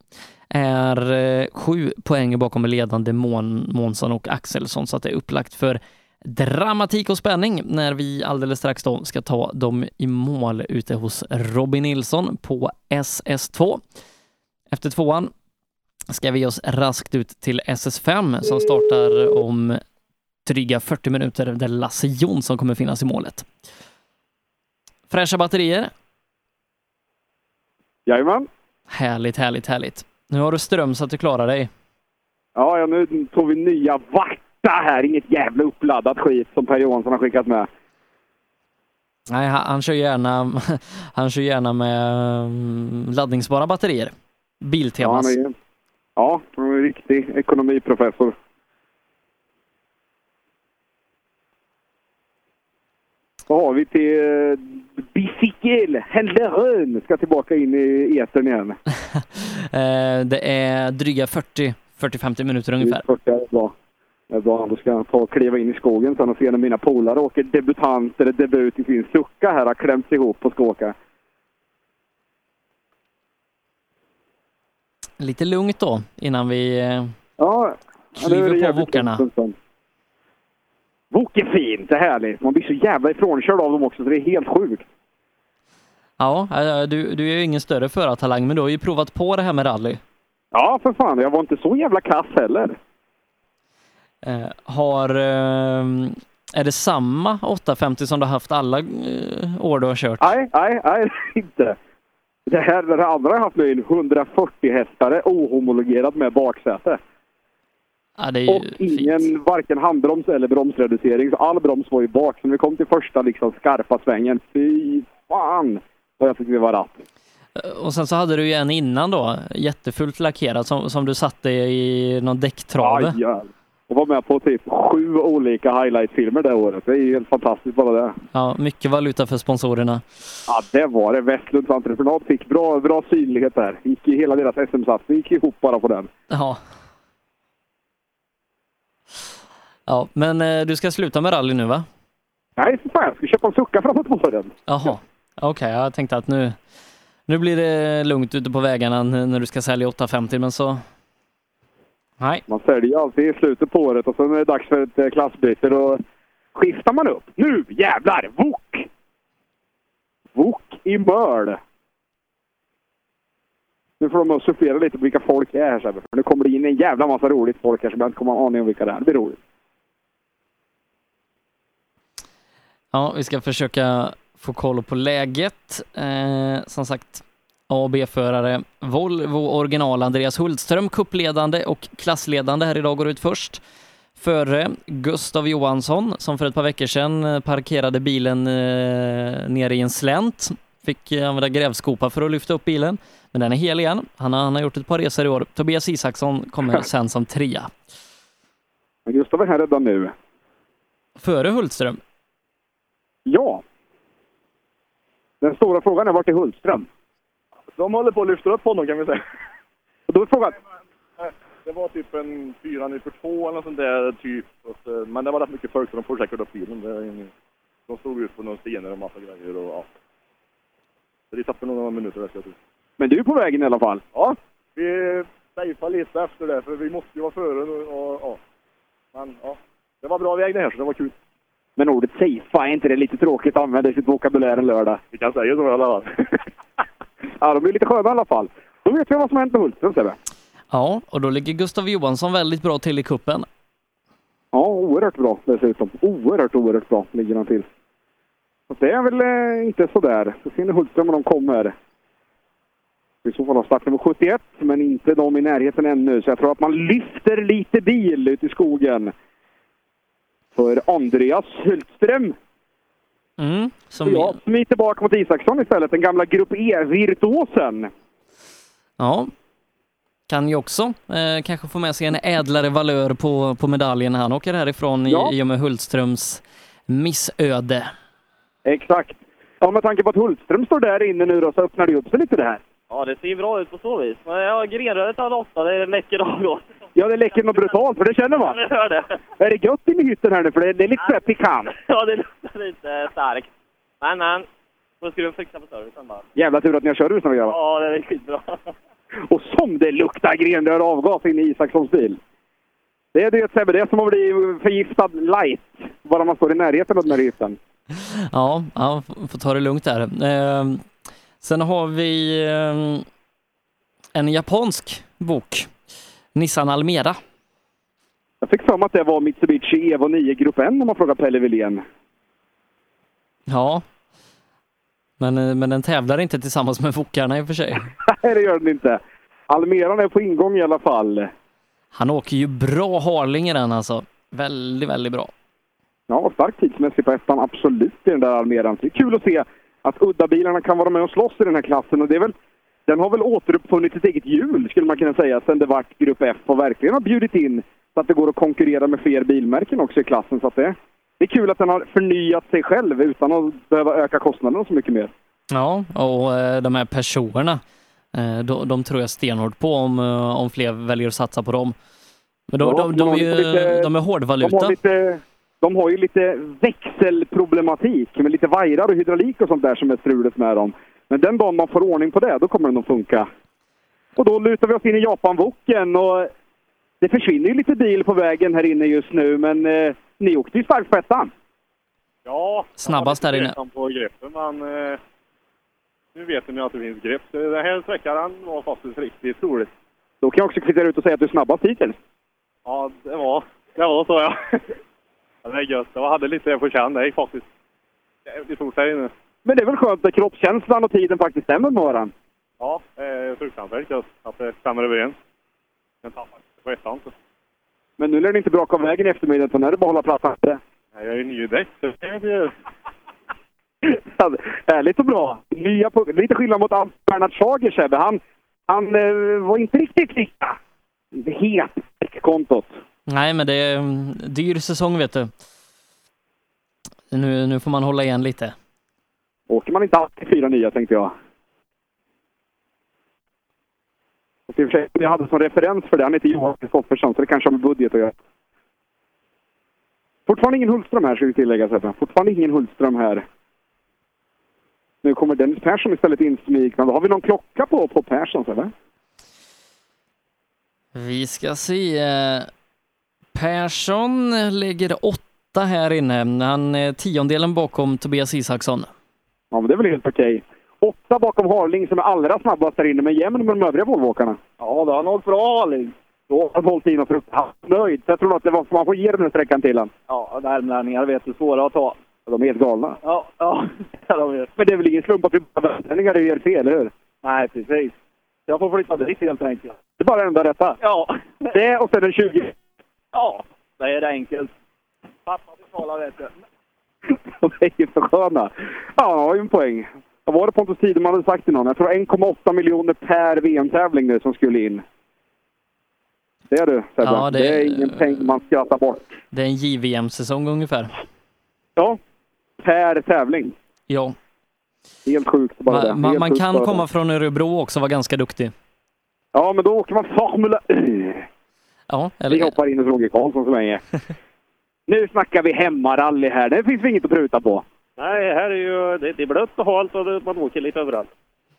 är eh, sju poäng bakom ledande Mån, Månsson och Axelsson så att det är upplagt för dramatik och spänning när vi alldeles strax då ska ta dem i mål ute hos Robin Nilsson på SS2. Efter tvåan ska vi ge oss raskt ut till SS5 som startar om dryga 40 minuter där Lasse Jonsson kommer finnas i målet. Fräscha batterier. Jajamän. Härligt, härligt, härligt. Nu har du ström så att du klarar dig. Ja, ja, nu tog vi nya Varta här. Inget jävla uppladdat skit som Per Johansson har skickat med. Nej, han, han kör gärna, han kör gärna med mm, laddningsbara batterier. Ja, Biltemas. han är, ja, han är en riktig ekonomiprofessor. Vad har vi till eh, Bicykelhändlaren ska tillbaka in i etern igen. Eh, det är dryga 40 40-50 minuter ungefär. Det är bra. Då ska jag ta och kliva in i skogen sen och se när mina polare åker debutant eller debut i sin sucka här har klämts ihop och ska åka. Lite lugnt då innan vi eh, Ja, kliver på wokarna. Wok är fint, det är härligt. Man blir så jävla ifrånkörd av dem också så det är helt sjukt. Ja, eh, du, du är ju ingen större förartalang men du har ju provat på det här med rally. Ja, för fan. Jag var inte så jävla kass heller. Eh, har, eh, är det samma 850 som du har haft alla eh, år du har kört? Nej, nej, nej, inte. Det här, det andra jag haft nu är en 140 hästare ohomologerad med baksäte. Ja, Och ingen, varken handbroms eller bromsreducering. Så all broms var ju bak. Så när vi kom till första liksom skarpa svängen, fy fan vad jag det var ratt. Eh, Och sen så hade du ju en innan då, jättefult lackerad som, som du satte i någon däcktrave. Jävlar. Och var med på typ sju olika highlight-filmer det året. Det är ju helt fantastiskt bara det. Ja, mycket valuta för sponsorerna. Ja, det var det. Westlunds entreprenad fick bra, bra synlighet där. Gick i hela deras SM-satsning gick ihop bara på den. Ja. Ja, men eh, du ska sluta med rally nu va? Nej, för fan. Jag ska köpa en sucka framåt våren. Jaha, okej, jag tänkte att nu, nu blir det lugnt ute på vägarna när du ska sälja 850 men så... Nej. Man säljer alltid i slutet på året och sen är det dags för ett eh, klassbyte. Då skiftar man upp. Nu jävlar! Wok! Wok i möl! Nu får de supplera lite på vilka folk är här Sebbe. Nu kommer det in en jävla massa roligt folk här som jag inte kommer ha aning om vilka det är. Det blir roligt. Ja, vi ska försöka få koll på läget. Eh, som sagt, A B-förare. Volvo original Andreas Hultström, kuppledande och klassledande här idag går ut först. Före Gustav Johansson som för ett par veckor sedan eh, parkerade bilen eh, nere i en slänt. Fick eh, använda grävskopa för att lyfta upp bilen, men den är hel igen. Han har, han har gjort ett par resor i år. Tobias Isaksson kommer sen som trea. Gustav är här redan nu. Före Hultström. Ja. Den stora frågan är vart är Hultström? De håller på att lyfta upp honom kan vi säga. Och då är frågan, Det var typ en 492 eller något sånt där typ. Så- Men det var rätt mycket folk så de får säkert upp bilen. De stod ut på några stenar och massa grejer och ja. Så det tappade några minuter där ska jag tro. men du är på vägen i alla fall. Ja, vi safeade lite efter det för vi måste ju vara före och ja. Men ja, det var bra väg det här så det var kul. Men ordet safea, är inte det lite tråkigt att använda i sitt vokabulär en lördag? Vi kan säga så i alla fall. ja, de är lite sköna i alla fall. Då vet vi vad som har hänt med Hultström, Sebbe. Ja, och då ligger Gustav Johansson väldigt bra till i kuppen. Ja, oerhört bra dessutom. Oerhört, oerhört bra ligger han till. Så det är väl eh, inte sådär. Så ser ni Hultström och de kommer. I så fall har startnummer 71, men inte de i närheten ännu. Så jag tror att man lyfter lite bil ut i skogen. För Andreas Hultström. Mm, som jag smiter bak mot Isaksson istället, den gamla Grupp E-virtuosen. Ja. Kan ju också eh, kanske få med sig en ädlare valör på, på medaljen när han åker härifrån i, Ja. i och med Hultströms missöde. Exakt. Ja, med tanke på att Hultström står där inne nu då, så öppnar det upp sig lite det här. Ja, det ser bra ut på så vis. Men ja, grenröret har åtta, det läcker avgas. Ja, det läcker något brutalt, för det känner man. Jag hör det. Är det gött inne i hytten här nu? För det, det är lite såhär pikant. Ja, det luktar lite starkt. Men, men. Då ska du fixa på servicen bara. Jävla tur att ni har kört ut några grabbar. Ja, det är skitbra. Och som det luktar grenrör och avgas inne i Isakssons bil. Det är det Sebbe, det är som att bli förgiftad light. Bara man står i närheten av den här giften. Ja, ja får ta det lugnt där. Eh, sen har vi eh, en japansk bok, Nissan Almera. Jag fick för mig att det var Mitsubishi Evo 9 Grupp N om man frågar Pelle Wilén. Ja, men, eh, men den tävlar inte tillsammans med Fokarna i och för sig. Nej, det gör den inte. Almeran är på ingång i alla fall. Han åker ju bra Harling i den alltså. Väldigt, väldigt bra. Ja, stark tidsmässigt på ettan, absolut, i den där Almeran. Så det är kul att se att udda-bilarna kan vara med och slåss i den här klassen. Och det är väl, den har väl återuppfunnit sitt eget hjul, skulle man kunna säga, sen det vart Grupp F och verkligen har bjudit in så att det går att konkurrera med fler bilmärken också i klassen. Så att det, det är kul att den har förnyat sig själv utan att behöva öka kostnaderna så mycket mer. Ja, och eh, de här personerna, eh, de, de tror jag stenhårt på om, eh, om fler väljer att satsa på dem. Men de, Ja, de, de, har är ju, lite- de är hårdvaluta. De har, lite, de har ju lite växelproblematik med lite vajrar och hydraulik och sånt där som är strulet med dem. Men den dagen man får ordning på det, då kommer den att funka. Och då lutar vi oss in i Japanvoken och det försvinner ju lite bil på vägen här inne just nu, men eh, ni åkte ju starkt på ettan. Ja, Snabbast där inne. på greppen, men eh, nu vet ni att det finns grepp. Så Den här sträckan var faktiskt riktigt roligt. Då kan jag också kvittera ut och säga att du är snabbast hittills. Ja, det var, det var så ja. ja det är gött. Jag hade lite på känn. Det gick faktiskt jävligt fort här inne. Men det är väl skönt att kroppskänslan och tiden faktiskt stämmer med varandra. Ja, det är fruktansvärt gött att det stämmer överens. Men tappade på ettan. Men nu lär det inte braka av vägen i eftermiddag, utan nu är det bara att hålla plattan. Nej, Jag är ju ny i däck, så det göra. Ja, Ärligt och bra. Nya. Lite skillnad mot Bernhard Schager, Sebbe. Han, han eh, var inte riktigt lika het på kontot. Nej, men det är en dyr säsong vet du. Nu, nu får man hålla igen lite. Åker man inte alltid fyra nya, tänkte jag. Och i och för sig, jag hade som referens för det, han heter Johan Kristoffersson, så det kanske har med budget att göra. Fortfarande ingen Hultström här, ska vi tillägga. Sebbe. Fortfarande ingen Hultström här. Nu kommer Dennis Persson istället insmygande. Har vi någon klocka på, på Persson, eller? Vi ska se. Persson ligger åtta här inne. Han är tiondelen bakom Tobias Isaksson. Ja, men det är väl helt okej. Åtta bakom Harling som är allra snabbast där inne, men jämn med de övriga Volvoåkarna. Ja, då har han hållit bra Harling. Då har han hållit in och fruktansvärt nöjd. Så jag tror att det var, man får ge den här sträckan till honom. Ja, värmlänningar vet du, svåra att ta. De är helt galna. Ja, ja. ja de är. Men det är väl ingen slump att vi bara värmlänningar gör fel, eller hur? Nej, precis. Jag får flytta dit helt enkelt. Det är bara det enda rätta. Ja. Det och sen en 20. Ja, det är det enkelt. Pappa betalar vet du. De är ju för sköna. Ja, han har ju en poäng. Vad var det Pontus Tideman hade sagt till någon? Jag tror 1,8 miljoner per VM-tävling nu som skulle in. Det är du, Sebbe. Ja, det- det är ingen peng man skrattar bort. Det är en JVM-säsong ungefär. Ja, per tävling. Ja. Helt sjukt bara det. Man, man, kan komma det. från Örebro också och vara ganska duktig. Ja, men då åker man Formula. Ja, Vi eller, hoppar in hos Roger Karlsson så länge. nu snackar vi hemmarally här. Det finns inget att pruta på. Nej, här är ju det, är blött och halt och det, man åker lite överallt.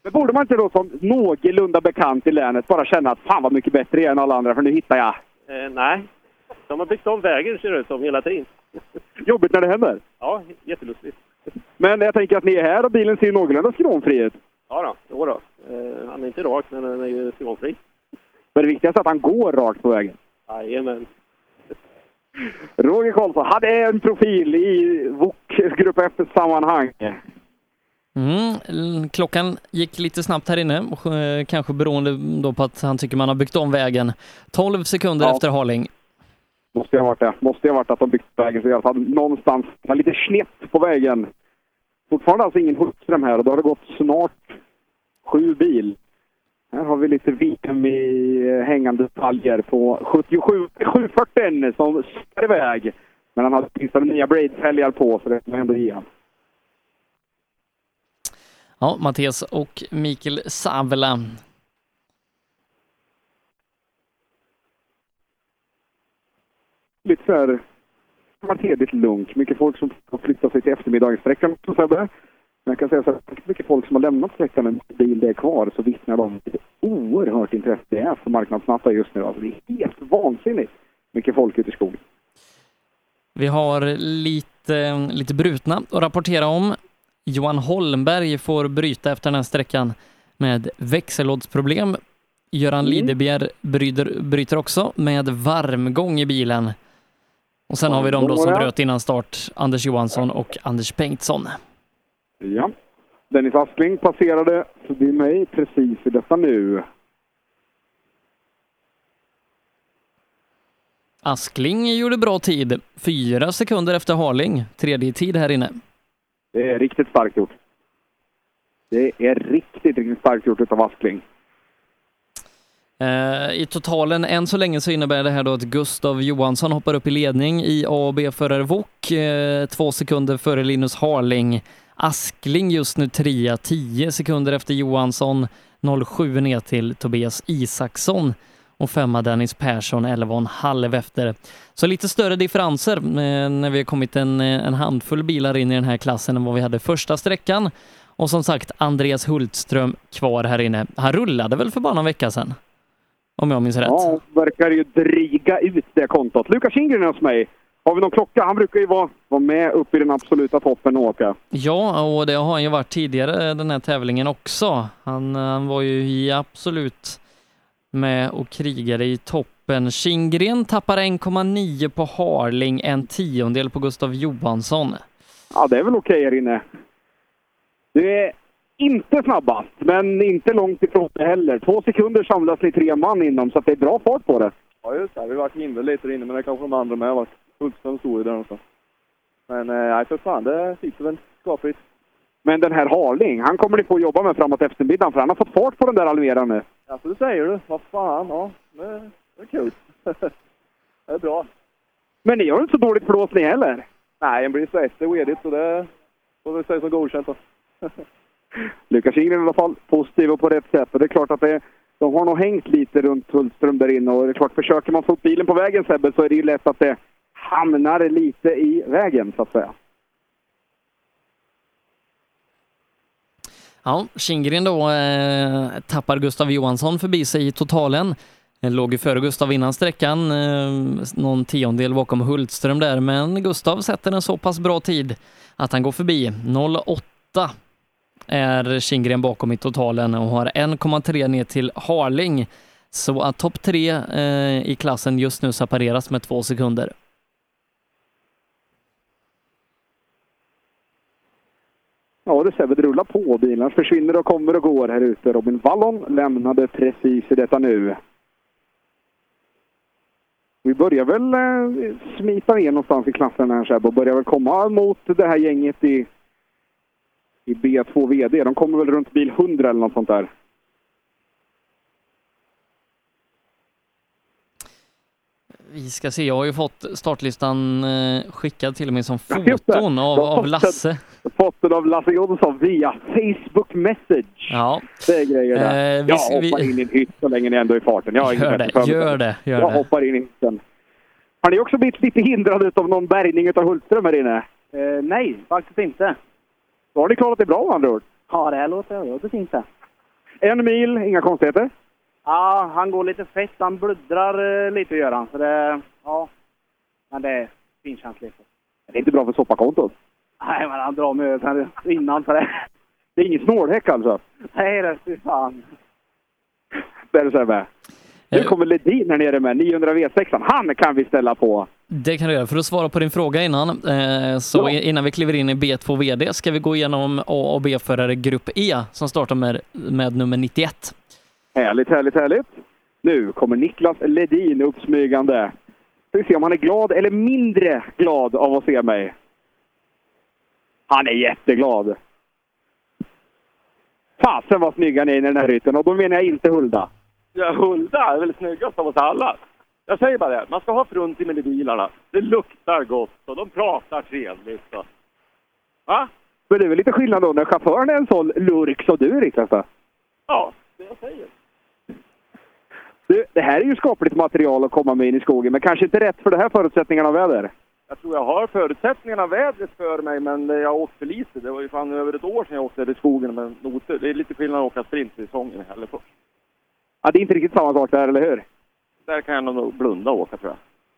Men borde man inte då som någorlunda bekant i länet bara känna att fan vad mycket bättre jag är än alla andra för nu hittar jag. Eh, nej, de har byggt om vägen ser det ut som hela tiden. Jobbigt när det händer. Ja, jättelustigt. Men jag tänker att ni är här och bilen ser någorlunda skrovfri ut. Ja då, jo då. Eh, han är inte rak, men han är ju skrovfri. Men det viktigaste är att han går rakt på vägen. Jajamän. Roger Karlsson, är en profil i VOK Grupp F-sammanhang. mm, klockan gick lite snabbt här inne, eh, kanske beroende då på att han tycker man har byggt om vägen. 12 sekunder Ja. efter Harling. Måste jag ha varit det. Måste ha varit att de byggt vägen så i alla fall någonstans, men lite snett på vägen. Fortfarande alltså ingen Hultström här och då har det gått snart sju bil. Här har vi lite VM i eh, hängande detaljer på 77 740 som spär iväg. Men han hade åtminstone nya braidfälgar på så det får man ändå ge. Ja, Mattias och Mikael Savela. lite så här... Ledigt lugnt. Mycket folk som har flyttat sig till eftermiddagssträckan. Så så här, Men jag kan säga så här, mycket folk som har lämnat sträckan med bil det är kvar så vittnar de om vilket oerhört intresse det är för marknadsnatta just nu. Alltså det är helt vansinnigt mycket folk ute i skogen. Vi har lite, lite brutna att rapportera om. Johan Holmberg får bryta efter den här sträckan med växellådsproblem. Göran Mm. Lidebjer bryter, bryter också med varmgång i bilen. Och sen har vi de då som bröt innan start, Anders Johansson och Anders Bengtsson. Ja. Dennis Askling passerade förbi mig precis i detta nu. Askling gjorde bra tid. Fyra sekunder efter Harling. Tredje tid här inne. Det är riktigt starkt gjort. Det är riktigt, riktigt starkt gjort utav Askling. Eh, I totalen än så länge så innebär det här då att Gustav Johansson hoppar upp i ledning i A och B-förare Wok, eh, två sekunder före Linus Harling. Askling just nu trea, 10 sekunder efter Johansson, 07 ner till Tobias Isaksson och femma Dennis Persson, 11,5 efter. Så lite större differenser eh, när vi har kommit en, eh, en handfull bilar in i den här klassen än vad vi hade första sträckan. Och som sagt, Andreas Hultström kvar här inne. Han rullade väl för bara någon vecka sedan? Om jag minns rätt. Ja, verkar ju dryga ut det kontot. Lukas Kindgren är hos mig. Har vi någon klocka? Han brukar ju vara, vara med uppe i den absoluta toppen och åka. Ja, och det har han ju varit tidigare den här tävlingen också. Han, han var ju i absolut med och krigade i toppen. Kindgren tappar 1,9 på Harling, en tiondel på Gustav Johansson. Ja, det är väl okej här inne. Du är inte snabbast, men inte långt ifrån det heller. Två sekunder samlas ni tre man inom, så att det är bra fart på det. Ja, just det. Vi vart hindrande lite inne, men det kanske de andra med varit. Hultström stod ju där någonstans. Men eh, nej, för fan, det sitter väl skapligt. Men den här Harling, han kommer ni få jobba med framåt eftermiddagen, för han har fått fart på den där Almera nu. Ja, så det säger du. Vad fan, ja. Det, är kul. det är bra. Men ni har inte så dåligt flås ni heller. Nej, en blir så efter wedigt, så det får vi säga som godkänt då. Lukas Kindgren i alla fall positiv och på rätt sätt. Och det är klart att det, de har nog hängt lite runt Hultström där inne. Och det är klart, försöker man få upp bilen på vägen Sebbe, så är det ju lätt att det hamnar lite i vägen, så att säga. Ja, Kindgren då eh, tappar Gustav Johansson förbi sig i totalen. Eh, låg ju före Gustav innan sträckan, eh, någon tiondel bakom Hultström där, men Gustav sätter en så pass bra tid att han går förbi. 08 är Kindgren bakom i totalen och har 1,3 ner till Harling. Så att topp tre eh, i klassen just nu separeras med två sekunder. Ja, det Sebbe, det rullar på. Bilarna försvinner och kommer och går här ute. Robin Wallon lämnade precis i detta nu. Vi börjar väl eh, smita ner någonstans i klassen här Sebbe och börjar väl komma mot det här gänget i, i B2 VD. De kommer väl runt bil 100 eller något sånt där. Vi ska se, jag har ju fått startlistan eh, skickad till mig som foton av, av Lasse. Fått den av Lasse Jonsson via Facebook Message. Ja. Det är grejer där. Eh, vi- jag hoppar vi- in i en hytt så länge ni ändå är i farten. Jag har Gör det, gör det, gör jag det. hoppar in i hytten. Har ni också blivit lite hindrade av någon bärgning av Hultström här inne? Eh, nej, faktiskt inte. Då har ni klarat det bra med andra ord. Ja, det här låter, låter fint det. En mil, inga konstigheter. Ja, han går lite fett. Han bluddrar eh, lite gör han. Så det, ja. Men det är finkänsligt. Det är inte bra för soppakontot. Nej, men han drar mig över innan för det. Det är ingen snålhäck alltså? Nej, det fy fan. Det är det Sebbe. Nu kommer Ledin här nere med 900 V6. Han kan vi ställa på. Det kan du göra. För att svara på din fråga innan, eh, så innan vi kliver in i B2 VD ska vi gå igenom A och B-förare Grupp E som startar med, med nummer 91. Härligt, härligt, härligt. Nu kommer Niklas Ledin uppsmygande. Ska vi se om han är glad eller mindre glad av att se mig. Han är jätteglad. Fasen vad snygga ni är i den här hytten och då menar jag inte Hulda. Ja, Hulda är väl snyggast av oss alla. Jag säger bara det, man ska ha frunt i med bilarna. Det luktar gott och de pratar trevligt. Och... Va? Men det är väl lite skillnad då när chauffören är en sån lurk som du Niklas då? Ja, det jag säger. Du, det här är ju skapligt material att komma med in i skogen, men kanske inte rätt för det här förutsättningarna av väder. Jag tror jag har förutsättningarna vädret för mig, men jag har åkt för lite. Det var ju fan över ett år sedan jag åkte i skogen med noter. Det är lite skillnad att åka sprint i säsongen heller. På. Ja, det är inte riktigt samma sak där, eller hur? Där kan jag nog blunda och åka tror jag.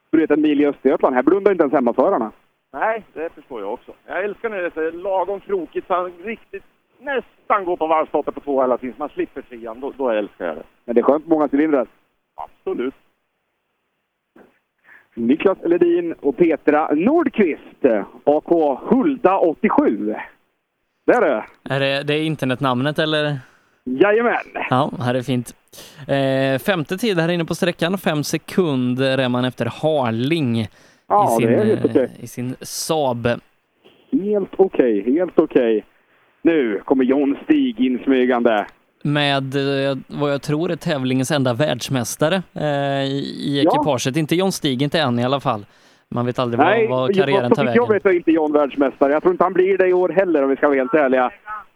Du vet, en mil i Östergötland, här blundar inte ens hemmaförarna. Nej, det förstår jag också. Jag älskar när det är lagom krokigt så han riktigt nästan går på varvstoppet på två hela tiden. Man slipper trean. Då, då älskar jag det. Men det är skönt med många cylindrar. Absolut. Niklas Ledin och Petra Nordqvist. AK Hulda 87. Det är det. Är det, det är internetnamnet eller? Jajamän! Ja, här är fint. Eh, femte tid här inne på sträckan, fem sekunder är man efter Harling Ja, i, sin, eh, i sin Saab. Helt okej, helt okej. Nu kommer John Stig insmygande. Med eh, vad jag tror är tävlingens enda världsmästare eh, i, i Ja. ekipaget. Inte John Stig, inte än i alla fall. Man vet aldrig vad, vad karriären tar vitt jag vägen. vet inte John världsmästare. Jag tror inte han blir det i år heller om vi ska vara helt ärliga.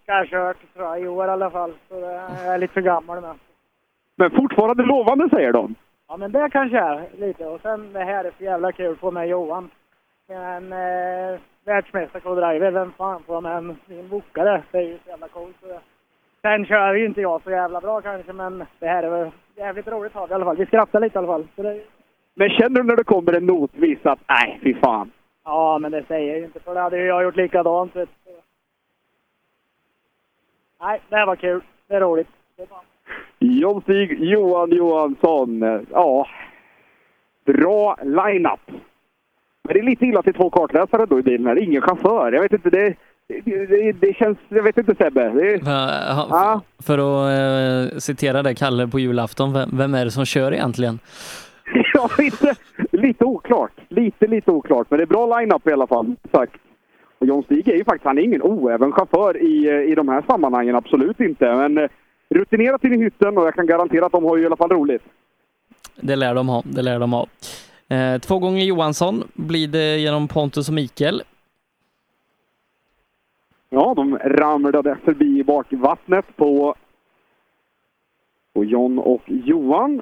Kanske hört tror jag, i år i alla fall. Så det, jag är lite för gammal med. Men fortfarande lovande säger de. Ja, men det kanske är lite. Och sen det här är så jävla kul få med Johan. En eh, världsmästare co-driver. Vem fan får med en min bokare? Det är ju så jävla coolt. Så Sen kör ju inte jag så jävla bra kanske, men det här är väl jävligt roligt att det i alla fall. Vi skrattar lite i alla fall. Det, Men känner du när det kommer en notvis att nej, fy fan. ja, men det säger jag ju inte, för det hade ju jag gjort likadant. Vet du. Nej, det var kul. Det är roligt. Det är. John Stig Johan Johansson. Ja, bra line-up. Men det är lite illa till två kartläsare då i bilen här. Ingen chaufför. Jag vet inte, det, det, det, känns... Jag vet inte Sebbe. Det, ha- f- För att eh, citera det, Kalle på julafton, vem, vem är det som kör egentligen? ja, lite, lite oklart. Lite, lite oklart. Men det är bra line-up i alla fall. Sagt. Och John Stig är ju faktiskt, han är ingen oäven chaufför i, eh, i de här sammanhangen. Absolut inte. Men eh, rutinerat in i hytten och jag kan garantera att de har ju i alla fall roligt. Det lär de ha, det lär de ha. Eh, två gånger Johansson blir det genom Pontus och Mikael. Ja, de ramlade förbi bakvattnet på, på John och Johan.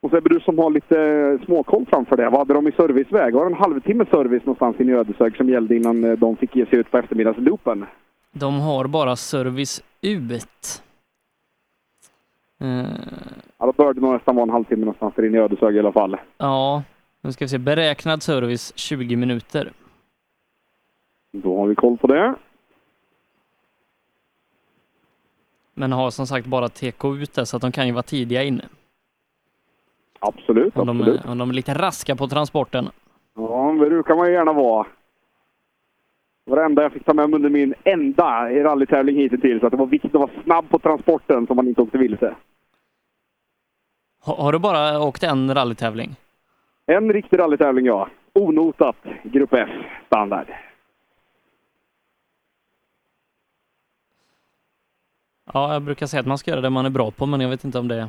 Och så är det du som har lite småkoll framför det. Vad hade de i serviceväg? Var det en halvtimme service någonstans inne i Ödeshög som gällde innan eh, de fick ge sig ut på eftermiddagsloopen? De har bara service ut. Eh, Ja, då bör det nog nästan vara en halvtimme någonstans inne i Ödeshög i alla fall. ja, nu ska vi se. Beräknad service 20 minuter. Då har vi koll på det. Men har som sagt bara TK ute så att de kan ju vara tidiga inne. Absolut, Om de, absolut. om de är lite raska på transporten. Ja, det brukar man ju gärna vara. Det var det enda jag fick ta med mig under min enda rallytävling hittills. Så att det var viktigt att vara snabb på transporten så man inte åkte vilse. Har, har du bara åkt en rallytävling? En riktig rallytävling, ja. Onotat, Grupp F, standard. Ja, jag brukar säga att man ska göra det man är bra på, men jag vet inte om det.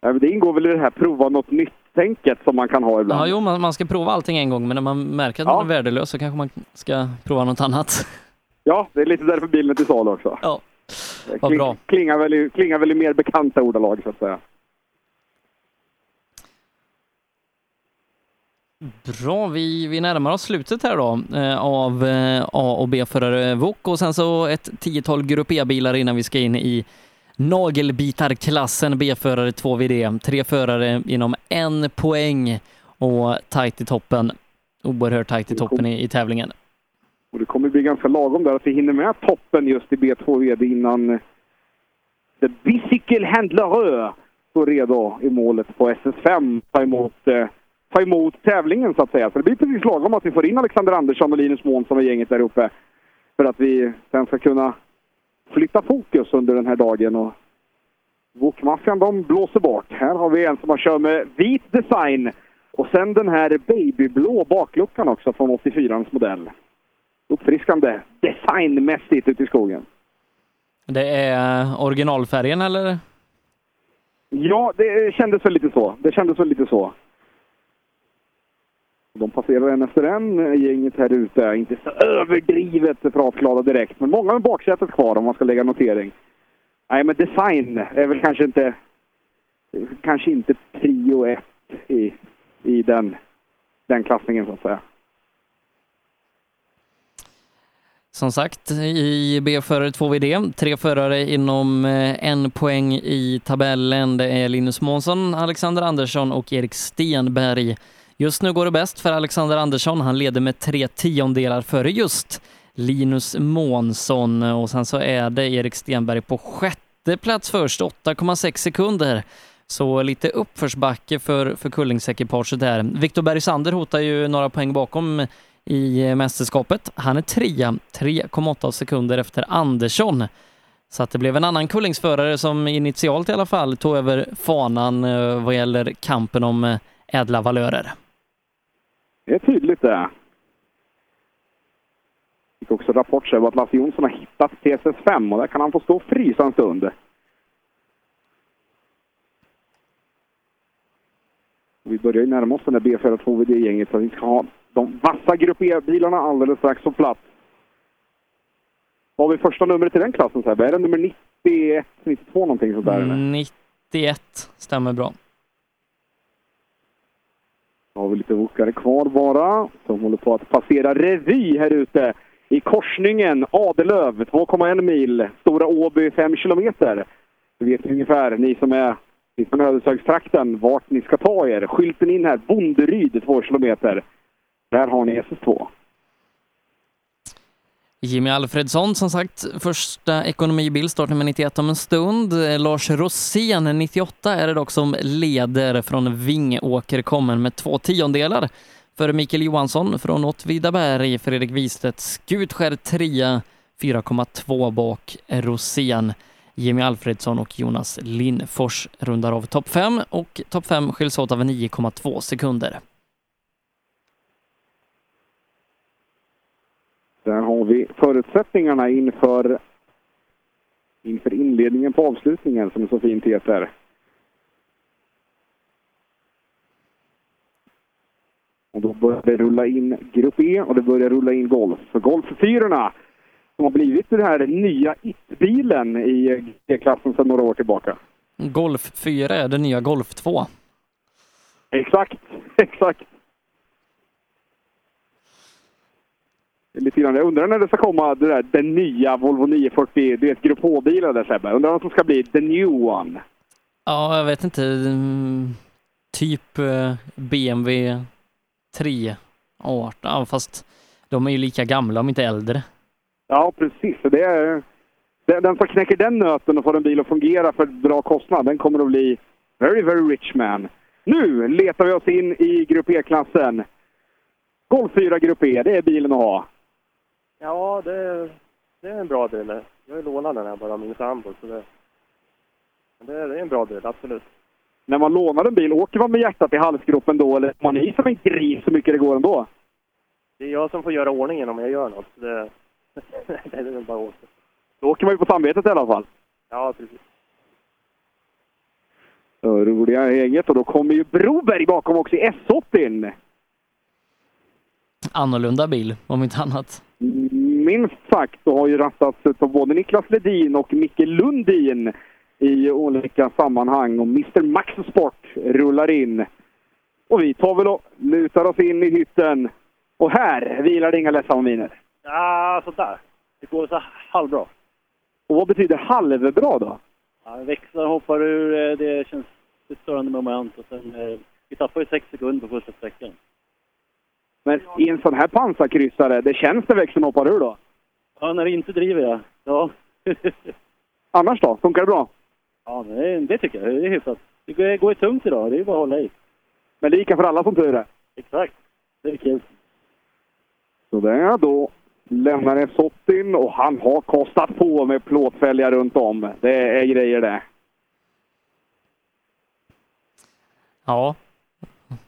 Ja, Det ingår väl i det här prova något nytt-tänket som man kan ha ibland. Ja, jo, man, man ska prova allting en gång, men när man märker att man är värdelös så kanske man ska prova något annat. Ja, det är lite därför bilen är till salu också. Ja, vad bra. Klingar väl, i, klingar väl i mer bekanta ordalag, så att säga. Bra, vi, vi närmar oss slutet här då eh, av eh, A och B-förare VOK och sen så ett tiotal Grupp E-bilar innan vi ska in i nagelbitarklassen B-förare 2VD. Tre förare inom en poäng och tajt i toppen. Oerhört tajt i toppen i, i tävlingen. Och det kommer bli ganska lagom där att vi hinner med toppen just i B2 VD innan eh, The Bicycle Handler står redo i målet på SS5 ta emot, eh, ta emot tävlingen så att säga. Så det blir precis lagom att vi får in Alexander Andersson och Linus Månsson och gänget där uppe. För att vi sen ska kunna flytta fokus under den här dagen. Och Wokmaffian de blåser bort. Här har vi en som har kört med vit design och sen den här babyblå bakluckan också från 84ans modell uppfriskande designmässigt ute i skogen. Det är originalfärgen eller? Ja, det kändes väl lite så. Det kändes väl lite så. De passerar en efter en, eh, gänget här ute. Inte så överdrivet pratglada direkt, men många med baksätet kvar om man ska lägga notering. Nej, men design är väl kanske inte kanske inte prio ett i, i den, den klassningen så att säga. Som sagt, i B-förare 2VD, tre förare inom eh, en poäng i tabellen. Det är Linus Månsson, Alexander Andersson och Erik Stenberg. Just nu går det bäst för Alexander Andersson. Han leder med tre tiondelar före just Linus Månsson och sen så är det Erik Stenberg på sjätte plats först, 8,6 sekunder. Så lite uppförsbacke för, för Kullingsekipaget där. Viktor Bergsander hotar ju några poäng bakom i mästerskapet. Han är trea, 3,8 sekunder efter Andersson. Så att det blev en annan kullingsförare som initialt i alla fall tog över fanan eh, vad gäller kampen om eh, ädla valörer. Det är tydligt det. Fick också rapport om att Lasse Jonsson har hittat TSS5 och där kan han få stå och frysa en stund. Vi börjar ju närma oss den där B42VD-gänget så vi ska ha de vassa Grupp E-bilarna alldeles strax på plats. Vad har vi första numret i den klassen Sebbe? Är det nummer 91, 92 någonting sånt där? eller? Mm, 91 stämmer bra. Då har vi lite åkare kvar bara, som håller på att passera revy här ute i korsningen Adelöv, 2,1 mil, Stora Åby 5 kilometer. Då vet ungefär, ni som är från Ödeshögstrakten, vart ni ska ta er. Skylten in här, Bonderyd 2 kilometer. Där har ni SS2. Jimmy Alfredsson som sagt, första ekonomibil startar med 91 om en stund. Eh, Lars Rosén, 98, är det dock som leder från Vingåker, kommer med två tiondelar. För Mikael Johansson från Åtvidaberg, Fredrik Wistedt, Skutskär 3, 4,2 bak Rosén. Jimmy Alfredsson och Jonas Lindfors rundar av topp 5 och topp 5 skiljs åt av 9,2 sekunder. Där har vi förutsättningarna inför, inför inledningen på avslutningen som det så fint heter. Och då börjar det rulla in Grupp E och det börjar rulla in Golf. För Golf 4 som har blivit den här nya IT-bilen i G-klassen sedan några år tillbaka. Golf 4 är det nya Golf 2. Exakt, exakt. Det är Lite grann. Jag undrar när det ska komma det där, den nya Volvo 940, du vet Grupp H-bilar där Sebbe. Undrar vad som ska bli the new one. Ja, jag vet inte. mm, Typ eh, BMW 3 18, fast de är ju lika gamla om inte äldre. Ja, precis. Det är, den, den som knäcker den nöten och får en bil att fungera för bra kostnad, den kommer att bli very, very rich man. Nu letar vi oss in i Grupp E-klassen. Golf 4 Grupp E, det är bilen att ha. Ja, det, det är en bra del. Jag har ju lånat den här bara av min sambo, så det, det, är, det är en bra del, absolut. När man lånar en bil, åker man med hjärtat i halsgropen då eller är man i som en gris så mycket det går ändå? Det är jag som får göra ordningen om jag gör något. Så det, det är väl bara åka. Då åker man ju på samvetet i alla fall. Ja, precis. Så roliga gänget och då kommer ju Broberg bakom också i S80. Annorlunda bil, om inte annat. Minst sagt så har ju rattats av både Niklas Ledin och Micke Lundin i olika sammanhang och Mr Max Sport rullar in. Och vi tar väl och lutar oss in i hytten. Och här vilar det inga ledsamma miner. Ja, sådär. Det går så halvbra. Och vad betyder halvbra då? Ja, växlar hoppar ur, eh, det känns ett störande moment och sen... Eh, vi tappar ju sex sekunder på första sträckan. Men i en sån här pansarkryssare, det känns det växeln hoppar ur då? Ja, när det inte driver ja. Ja. Annars då? Funkar det bra? ja, det, det tycker jag. Det är hyfsat. Det går- går ju tungt idag, det är ju bara att hålla i. Men lika för alla som tur är. Exakt. Det är kul. Så där då lämnar S80 och han har kostat på med plåtfälgar runt om. Det är grejer det. Ja.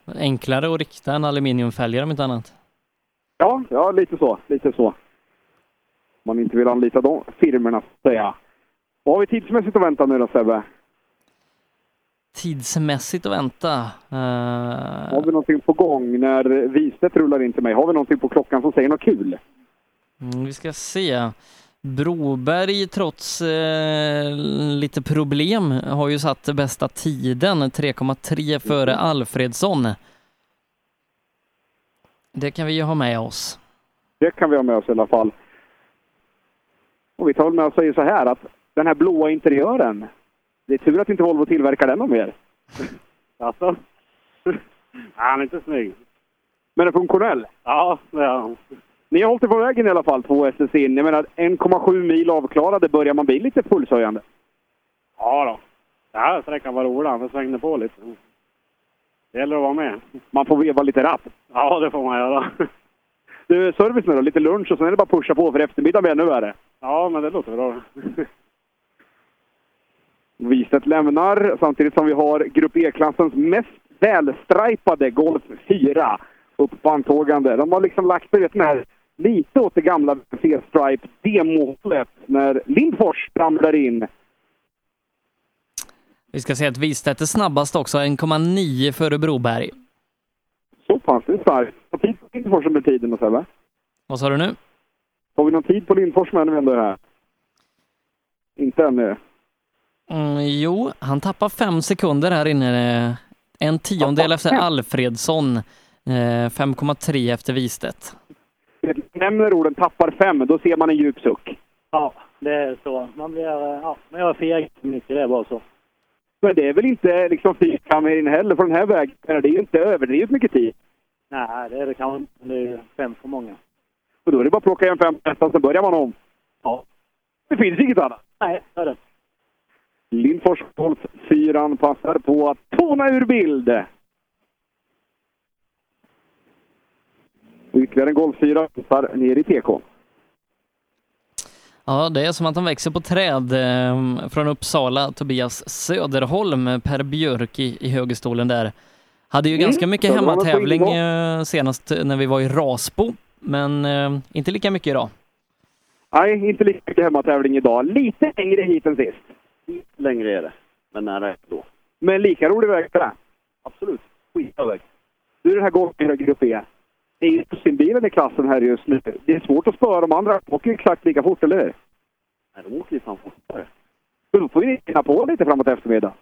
Enklare att rikta en aluminiumfälgar om inte annat. Ja, ja lite så. Lite så. Man inte vill anlita de firmorna, så att säga. Vad har vi tidsmässigt att vänta nu då, Sebbe? Tidsmässigt att vänta. Eh, Har vi någonting på gång när Wistedt rullar in till mig? Har vi någonting på klockan som säger något kul? Mm, vi ska se. Broberg, trots eh, lite problem, har ju satt bästa tiden, 3,3 före Alfredsson. Det kan vi ju ha med oss. Det kan vi ha med oss i alla fall. Och vi tar väl med och säger så här att den här blåa interiören, det är tur att inte Volvo tillverkar den någon mer. Alltså? Han är inte snygg. Men är funktionell? Ja, det är han. Ni har hållit er på vägen i alla fall, två SS in. Jag menar, 1,7 mil avklarade börjar man bli lite pulshöjande. Ja då. Den här sträckan var rolig, han svängde på lite. Det gäller att vara med. Man får veva lite rapp. Ja, det får man göra. Du, service nu då? Lite lunch och sen är det bara pusha på för eftermiddagen blir ännu värre. Ja, men det låter bra. Wistedt lämnar samtidigt som vi har Grupp E-klassens mest välstripade Golf 4 upp på antågande. De har liksom lagt du vet, den här lite åt det gamla C-stripe demohållet när Lindfors ramlar in. Vi ska se att Wistedt är snabbast också, 1,9 före Broberg. Så pass, det är starkt. Har tid på Lindfors under tiden va? Vad sa du nu? Har vi någon tid på Lindfors medan vi ändå är här? Inte ännu. Mm, jo, han tappar fem sekunder här inne. En tiondel efter Alfredsson. Eh, 5,3 efter Wistedt. Nämner orden tappar fem, då ser man en djup suck. Ja, det är så. Man blir, eh, ja, men jag är feg mycket, det är bara så. Men det är väl inte liksom fyrkammer in heller på den här vägen? Det är ju inte överdrivet mycket tid. Nej, det är det kanske inte. Det är fem för många. Och då är det bara att plocka igen fem nästan, så börjar man om. Ja. Det finns inget annat. Nej, det är det. Lindfors Golf 4 passar på att tona ur bild. Ytterligare en Golf 4 passar ner i TK. Ja, det är som att han växer på träd eh, från Uppsala. Tobias Söderholm, Per Björk i, i högerstolen där. Hade ju Mm, ganska mycket hemmatävling eh, senast när vi var i Rasbo, men eh, inte lika mycket idag. Nej, inte lika mycket hemmatävling idag. Lite längre hit än sist. Längre är det, men nära då. Men lika rolig väg för det. Absolut. Skitbra väg. Du, den här Golf 4 Grupp E. Det är ju dussinbilen i klassen här just nu. Det är svårt att spöra de andra. De åker ju exakt lika fort, eller hur? Nej, de åker ju fan fortare. Då får vi hinna på lite framåt eftermiddag.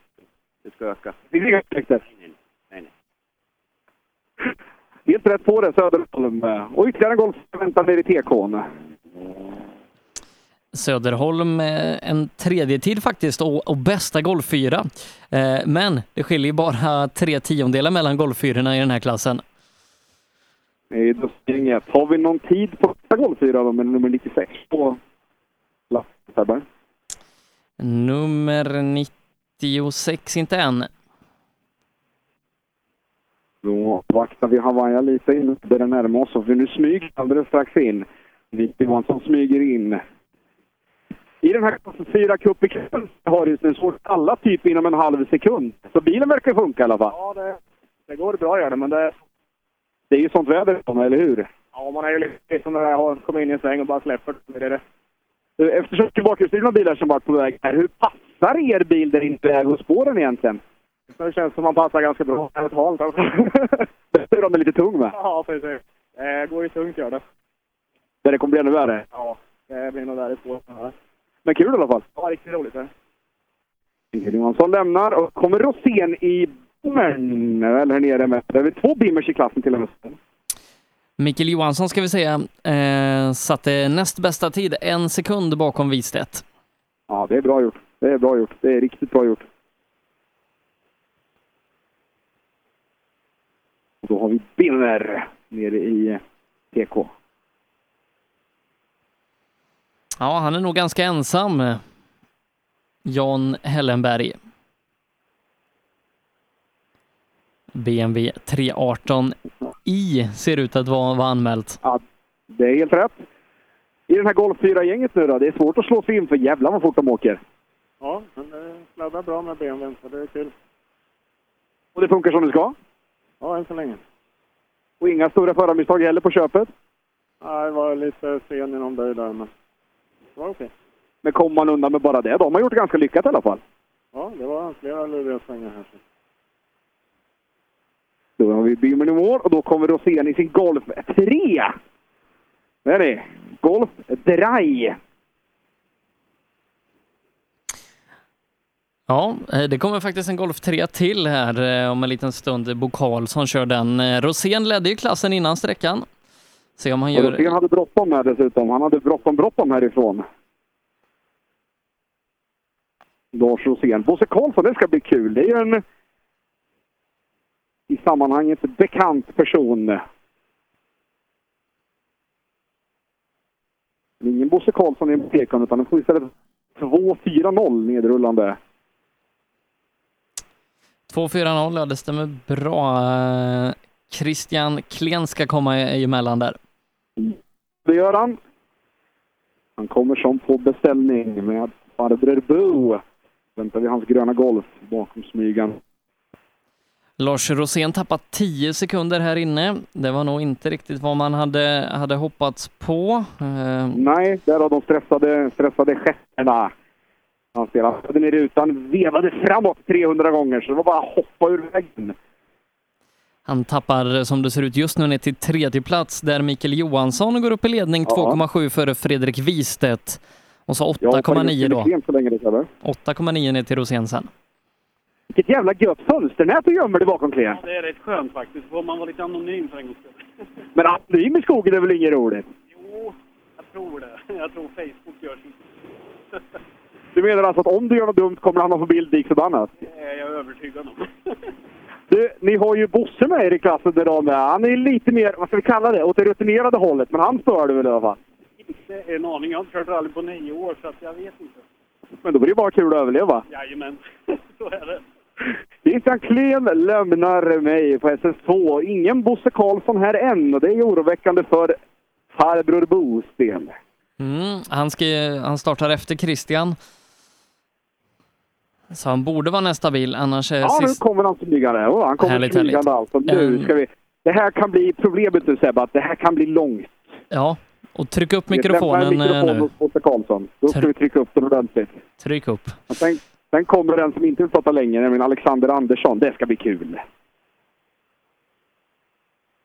Det ska öka. Det är inga ursäkter. Nej, nej. Helt rätt på det, Söderholm. Och ytterligare en Golf väntar nere i TK'n. Söderholm eh, en tredje tid faktiskt och, och bästa golffyra. Eh, men det skiljer bara tre tiondelar mellan golffyrorna i den här klassen. Det är dussinget. Har vi någon tid på nästa Golf 4 då, med nummer 96 på lappen? Nummer 96, inte än. Då vaktar vi Hawaii lite in, börjar närma oss. För nu smyger alldeles strax in. Nick Johansson smyger in. I den här klassen 4 Cup i har just nu svårt alla typ inom en halv sekund. Så bilen verkar funka i alla fall. Ja, det, det går bra gör det, men det... Det är ju sånt väder, eller hur? Ja, man är ju lite som när jag har kommit in i en sväng och bara släpper. Det är det. Eftersom det är bakhjulsdrivna bilar som varit på väg här, hur passar er bil där inte är hos spåren egentligen? Det känns som man passar ganska bra. Det är halt alltså. De är lite tung va? Ja, precis. Det går ju tungt gör det. Där det kommer bli ännu värre. Ja, det blir nog i spår. Men kul i alla fall. Ja, riktigt roligt. Johansson lämnar och kommer Rosén i Bimmern, eller här nere med. Det är väl två Bimmers i klassen till och med. Mikael Johansson ska vi säga eh, satte näst bästa tid, en sekund bakom Wistedt. Ja, det är bra gjort. Det är bra gjort. Det är riktigt bra gjort. Då har vi Bimmer nere i TK. Ja, han är nog ganska ensam. Jan Hellenberg. BMW 318 i ser ut att vara, vara anmält. Ja, det är helt rätt. I den här Golf 4-gänget nu då, det är svårt att slå sig in för jävlar vad fort de åker. Ja, men det sladdar bra med BMWn, så det är kul. Och det funkar som det ska. Ja, än så länge. Och inga stora förarmisstag heller på köpet. Ja, det var lite sen i någon böj där, men det var okej. Men kommer man undan med bara det, de har gjort det ganska lyckat i alla fall. Ja, det var flera luriga svängar här. Då har vi Bymern i mål och då kommer Rosén i sin Golf 3. Det är det. Golf Dry. Ja, eh, det kommer faktiskt en Golf 3 till här eh, om en liten stund. Bo Karlsson kör den. Eh, Rosén ledde ju klassen innan sträckan. Se om han Och gör... Rosén hade bråttom med dessutom. Han hade bråttom, bråttom härifrån. Lars Rosén. Bosse Karlsson, det ska bli kul. Det är ju en i sammanhanget bekant person. Ingen Bosse Karlsson i Pekan utan den får istället 2-4-0 nedrullande. 2-4-0, ja det stämmer bra. Christian Klen ska komma emellan där. Det gör han. Han kommer som på beställning med farbror Bo. Väntar vi hans gröna Golf bakom smygan. Lars Rosén tappat 10 sekunder här inne. Det var nog inte riktigt vad man hade, hade hoppats på. Eh, Nej, där har de stressade, stressade stjärnorna. Han spelade ner i rutan, vevade framåt 300 gånger, så det var bara att hoppa ur vägen. Han tappar, som det ser ut just nu, ner till tredje plats där Mikael Johansson går upp i ledning Ja. 2,7 före Fredrik Wistedt. Och så Jag hoppar 8,9 in då. sent så länge det kräver. 8,9 ner till Rosén sen. Vilket jävla gött fönsternät du gömmer dig bakom, Klen. Det är rätt skönt faktiskt. Får man vara lite anonym för en gångs skull. Men anonym i skogen är väl inget roligt? Jo, jag tror det. Jag tror Facebook gör sitt. Du menar alltså att om du gör något dumt kommer han att få bild lik förbannat? Det är jag övertygad om. Du, ni har ju Bosse med er i klassen idag med. Han är lite mer, vad ska vi kalla det, åt det rutinerade hållet. Men han stör du väl i alla fall? Inte en aning. Jag har inte kört rally på nio år så att jag vet inte. Men då blir det bara kul att överleva. Jajamän, så är det. Christian Klen lämnar mig på SS2. Ingen Bosse Karlsson här än och det är oroväckande för farbror Bos del. Mm, han, ska, han startar efter Christian. Så han borde vara nästa bil, annars är Ja, nu sist... kommer han smygande. Oh, han kommer Härligt, smygande härligt. alltså. Nu Ehm. ska vi... Det här kan bli problemet nu Sebbe, att det här kan bli långt. Ja, och tryck upp mikrofonen eh, mikrofon nu. hos Bosse Karlsson. Då ska vi trycka upp den ordentligt. Tryck upp. Sen, kommer den som inte vill prata länge, nämligen Alexander Andersson. Det ska bli kul.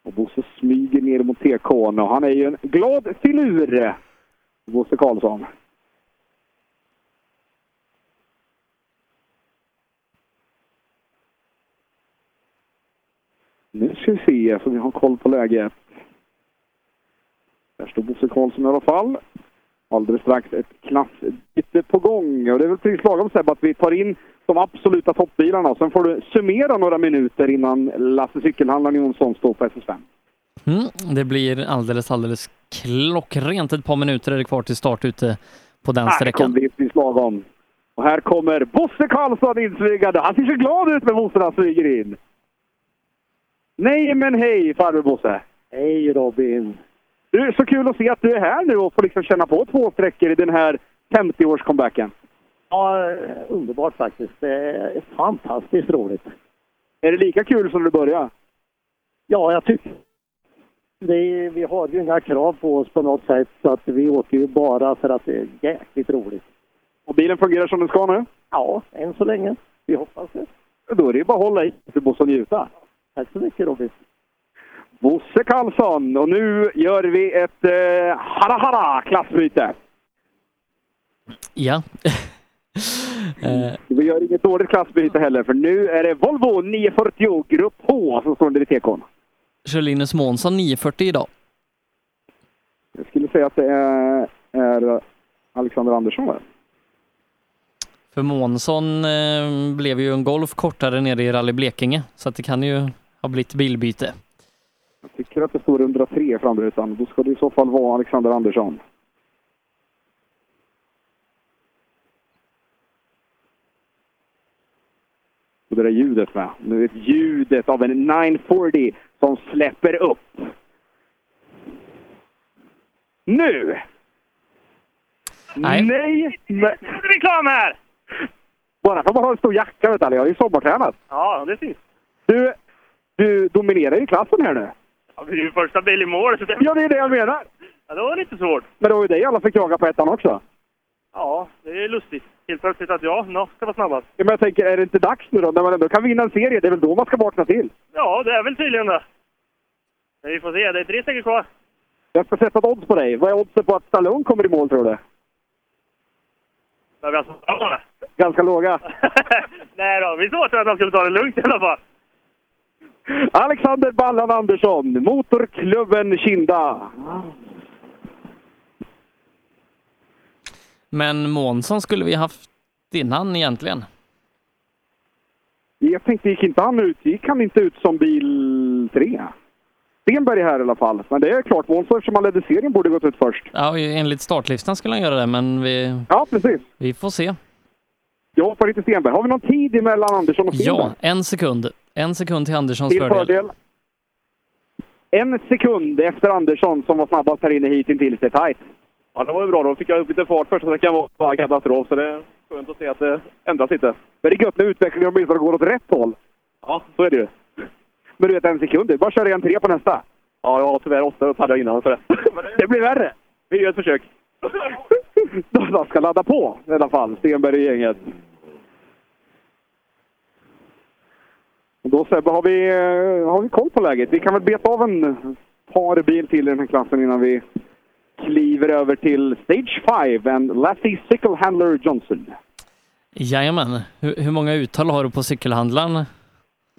Och Bosse smyger ner mot TK'n och han är ju en glad filur, Bosse Karlsson. Nu ska vi se så vi har koll på läget. Där står Bosse Karlsson i alla fall. Alldeles strax ett klassbyte på gång. Och det är väl precis lagom Sebbe att vi tar in de absoluta toppbilarna. Sen får du summera några minuter innan Lasse Cykelhandlaren Jonsson står på SS5. Mm, det blir alldeles, alldeles klockrent. Ett par minuter är det kvar till start ute på den Här kommer sträckan. det precis lagom. Och här kommer Bosse Karlsson insmygande. Han ser så glad ut när Bosse smyger in. Nej men hej farbror Bosse! Hej Robin! Du, så kul att se att du är här nu och får liksom känna på två sträckor i den här 50-års-comebacken. Ja, underbart faktiskt. Det är fantastiskt roligt. Är det lika kul som du började? Ja, jag tycker det vi har ju inga krav på oss på något sätt så att vi åker ju bara för att det är jäkligt roligt. Och bilen fungerar som den ska nu? Ja, än så länge. Vi hoppas det. Då är det ju bara att hålla i Bosse och njuta. Tack så mycket Robin. Bosse Karlsson och nu gör vi ett eh, hara-hara klassbyte. Ja. Eh, Vi gör inget dåligt klassbyte heller för nu är det Volvo 940 Grupp H som står under i TK'n. Kör Linus Månsson 940 idag. Jag skulle säga att det är, är Alexander Andersson där. För Månsson eh, blev ju en Golf kortare nere i Rally Blekinge, så att det kan ju ha blivit bilbyte. Jag tycker att det står 103 i framrutan. Då ska det i så fall vara Alexander Andersson. Och det där ljudet med. Nu är det ljudet av en 940 som släpper upp. Nu! Nej. Nej! Nej! Reklam här! Bara för att man har en stor jacka, vet du. Jag har ju sommartränat. Ja, det syns. Du, du dominerar ju klassen här nu. Ja, vi är ju första bil i mål. Så det... Ja, det är det jag menar. Ja, det var lite svårt. Men det var ju dig alla fick jaga på ettan också. Ja, det är lustigt. Helt plötsligt att jag no, ska vara snabbast. Ja, men jag tänker, är det inte dags nu då? När man ändå kan vinna en serie, det är väl då man ska vakna till? Ja, det är väl tydligen det. Men vi får se. Det är tre steg kvar. Jag ska sätta ett odds på dig. Vad är oddsen på att Stallone kommer i mål, tror du? Vi alltså bra det. Ganska låga. Nej då, vi såg att han skulle ta det lugnt i alla fall. Alexander Ballan Andersson, Motorklubben Kinda. Men Månsson skulle vi haft innan egentligen. Jag tänkte, gick inte han ut? Gick han inte ut som bil tre? Stenberg är här i alla fall. Men det är klart, Månsson eftersom han ledde serien borde gått ut först. Ja, enligt startlistan skulle han göra det, men vi, Ja, precis. vi får se. Jag hoppar lite Stenberg. Har vi någon tid emellan Andersson och Stenberg? Ja, en sekund. En sekund till Anderssons Till fördel. fördel. En sekund efter Andersson som var snabbast här inne hittills. Det är tajt. Ja, det var ju bra. Då fick jag upp lite fart första sträckan. var bara katastrof, så det är skönt att se att det ändras lite. Men det är gött när utvecklingen åtminstone går åt rätt håll. Ja, så är det ju. Men du vet, en sekund. Det är bara att köra igen tre på nästa. Ja, jag har tyvärr åtta upp hade jag innan. Så det. det blir värre. Vi gör ett försök. De ska ladda på i alla fall, Stenberg och gänget. Och Då Sebbe, har vi, eh, har vi koll på läget? Vi kan väl beta av en par bil till i den här klassen innan vi kliver över till Stage 5, en Lassie Sickle Handler Johnson. Jajamän. Hur, hur många uttal har du på cykelhandlaren?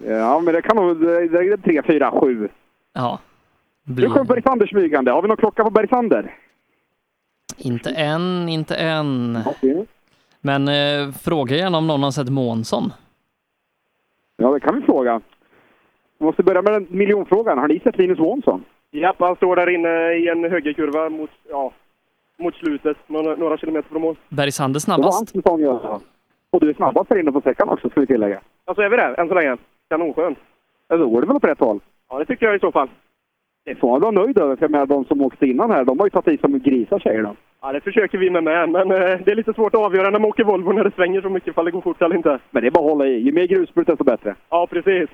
Ja, men det kan nog... Det det är tre, fyra, sju. Ja. Nu kommer Bergsander smygande. Har vi någon klocka på Bergsander? Inte än, inte än. Men eh, fråga gärna om någon har sett Månsson. Ja, det kan vi fråga. Vi måste börja med den miljonfrågan. Har ni sett Linus Månsson? Japp, han står där inne i en högerkurva mot, ja, mot slutet, några, några kilometer från mål. Bergsander Det var snabbast. säsong, ja. Och du är snabbast här inne på sträckan också, ska vi tillägga. Alltså är vi där än så länge? Kanonskönt. Ja, då går det väl åt rätt håll? Ja, det tycker jag i så fall. Det får man vara nöjd över, för med de som åkte innan här, de har ju tagit i som grisar säger de. Ja, det försöker vi med med, men eh, det är lite svårt att avgöra när man åker Volvo när det svänger så mycket, ifall det går fort eller inte. Men det är bara att hålla i. Ju mer grusbrut desto bättre. Ja, precis.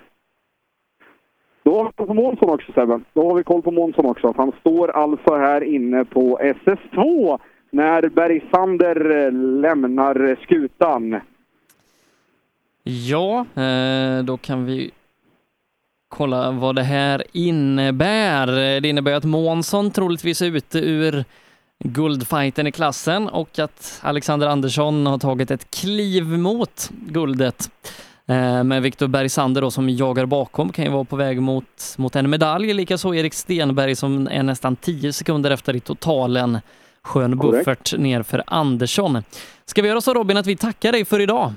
Då har vi koll på Månsson också Sebbe. Då har vi koll på Månsson också. Han står alltså här inne på SS2 när Bergsander eh, lämnar skutan. Ja, eh, då kan vi kolla vad det här innebär. Det innebär att Månsson troligtvis är ute ur guldfighten i klassen och att Alexander Andersson har tagit ett kliv mot guldet. Eh, Men Viktor Bergsander då som jagar bakom kan ju vara på väg mot, mot en medalj. Likaså Erik Stenberg som är nästan 10 sekunder efter i totalen. Skön buffert ner för Andersson. Ska vi göra så Robin att vi tackar dig för idag?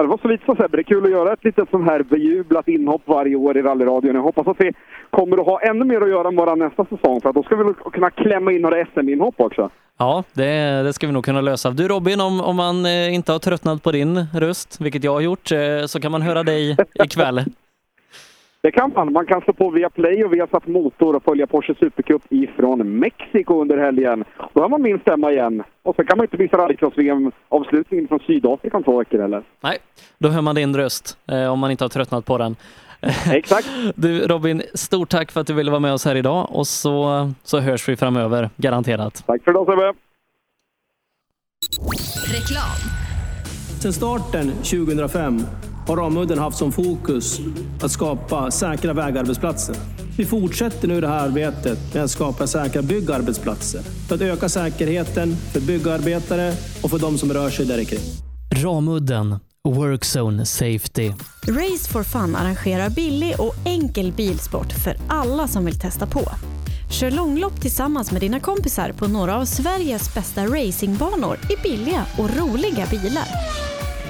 Ja, det var så lite så Sebbe. Det är kul att göra ett litet sånt här bejublat inhopp varje år i rallyradion. Jag hoppas att vi kommer att ha ännu mer att göra med våra nästa säsong. För att då ska vi kunna klämma in några SM-inhopp också. Ja, det, det ska vi nog kunna lösa. Du Robin, om, om man eh, inte har tröttnat på din röst, vilket jag har gjort, eh, så kan man höra dig ikväll. Det kan man. Man kan slå på via Play och via satt motor och följa Porsche Supercup ifrån Mexiko under helgen. Då har man min stämma igen. Och så kan man inte missa rallycross-VM-avslutningen från Sydafrika om två veckor eller? Nej, då hör man din röst eh, om man inte har tröttnat på den. Exakt. Du Robin, stort tack för att du ville vara med oss här idag och så, så hörs vi framöver, garanterat. Tack för idag Sebbe. Reklam. Sedan starten 2005 har Ramudden haft som fokus att skapa säkra vägarbetsplatser. Vi fortsätter nu det här arbetet med att skapa säkra byggarbetsplatser för att öka säkerheten för byggarbetare och för de som rör sig där kring. Ramudden Workzone Safety. Race for Fun arrangerar billig och enkel bilsport för alla som vill testa på. Kör långlopp tillsammans med dina kompisar på några av Sveriges bästa racingbanor i billiga och roliga bilar.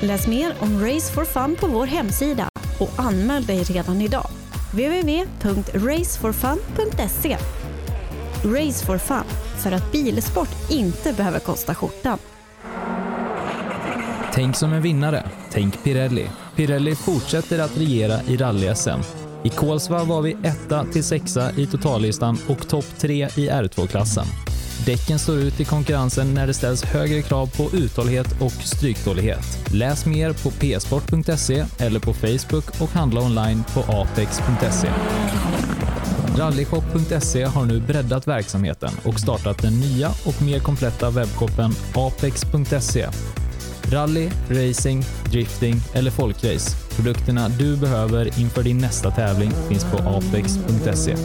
Läs mer om Race for Fun på vår hemsida och anmäl dig redan idag. www.raceforfun.se Race for Fun, för att bilsport inte behöver kosta skjortan. Tänk som en vinnare. Tänk Pirelli. Pirelli fortsätter att regera i rally-SM. I Kolsva var vi etta till sexa i totallistan och topp tre i R2-klassen. Däcken står ut i konkurrensen när det ställs högre krav på uthållighet och stryktålighet. Läs mer på psport.se eller på Facebook och handla online på apex.se. Rallyshop.se har nu breddat verksamheten och startat den nya och mer kompletta webbshoppen apex.se. Rally, racing, drifting eller folkrace. Produkterna du behöver inför din nästa tävling finns på apex.se.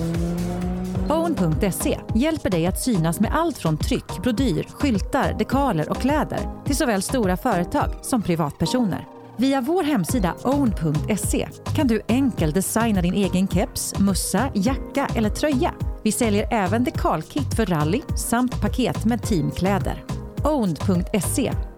Own.se hjälper dig att synas med allt från tryck, brodyr, skyltar, dekaler och kläder till såväl stora företag som privatpersoner. Via vår hemsida own.se kan du enkelt designa din egen keps, mussa, jacka eller tröja. Vi säljer även dekalkit för rally samt paket med teamkläder. Own.se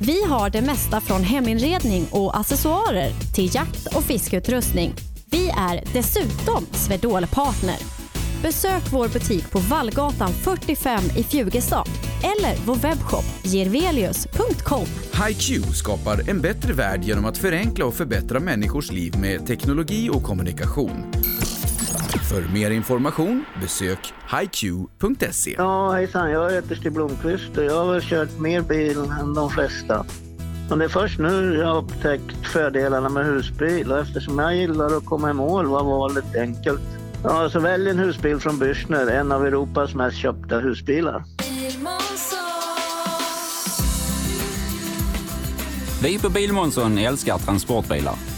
Vi har det mesta från heminredning och accessoarer till jakt och fiskeutrustning. Vi är dessutom Swedol-partner. Besök vår butik på Vallgatan 45 i Fjugestad eller vår webbshop gervelius.com. HiQ skapar en bättre värld genom att förenkla och förbättra människors liv med teknologi och kommunikation. För mer information besök hiq.se. Ja, hejsan. Jag heter Stig Blomqvist och jag har kört mer bil än de flesta. Men det är först nu jag har upptäckt fördelarna med husbil och eftersom jag gillar att komma i mål var valet enkelt. Ja, så välj en husbil från Bürstner, en av Europas mest köpta husbilar. Vi på Bilmånsson älskar transportbilar.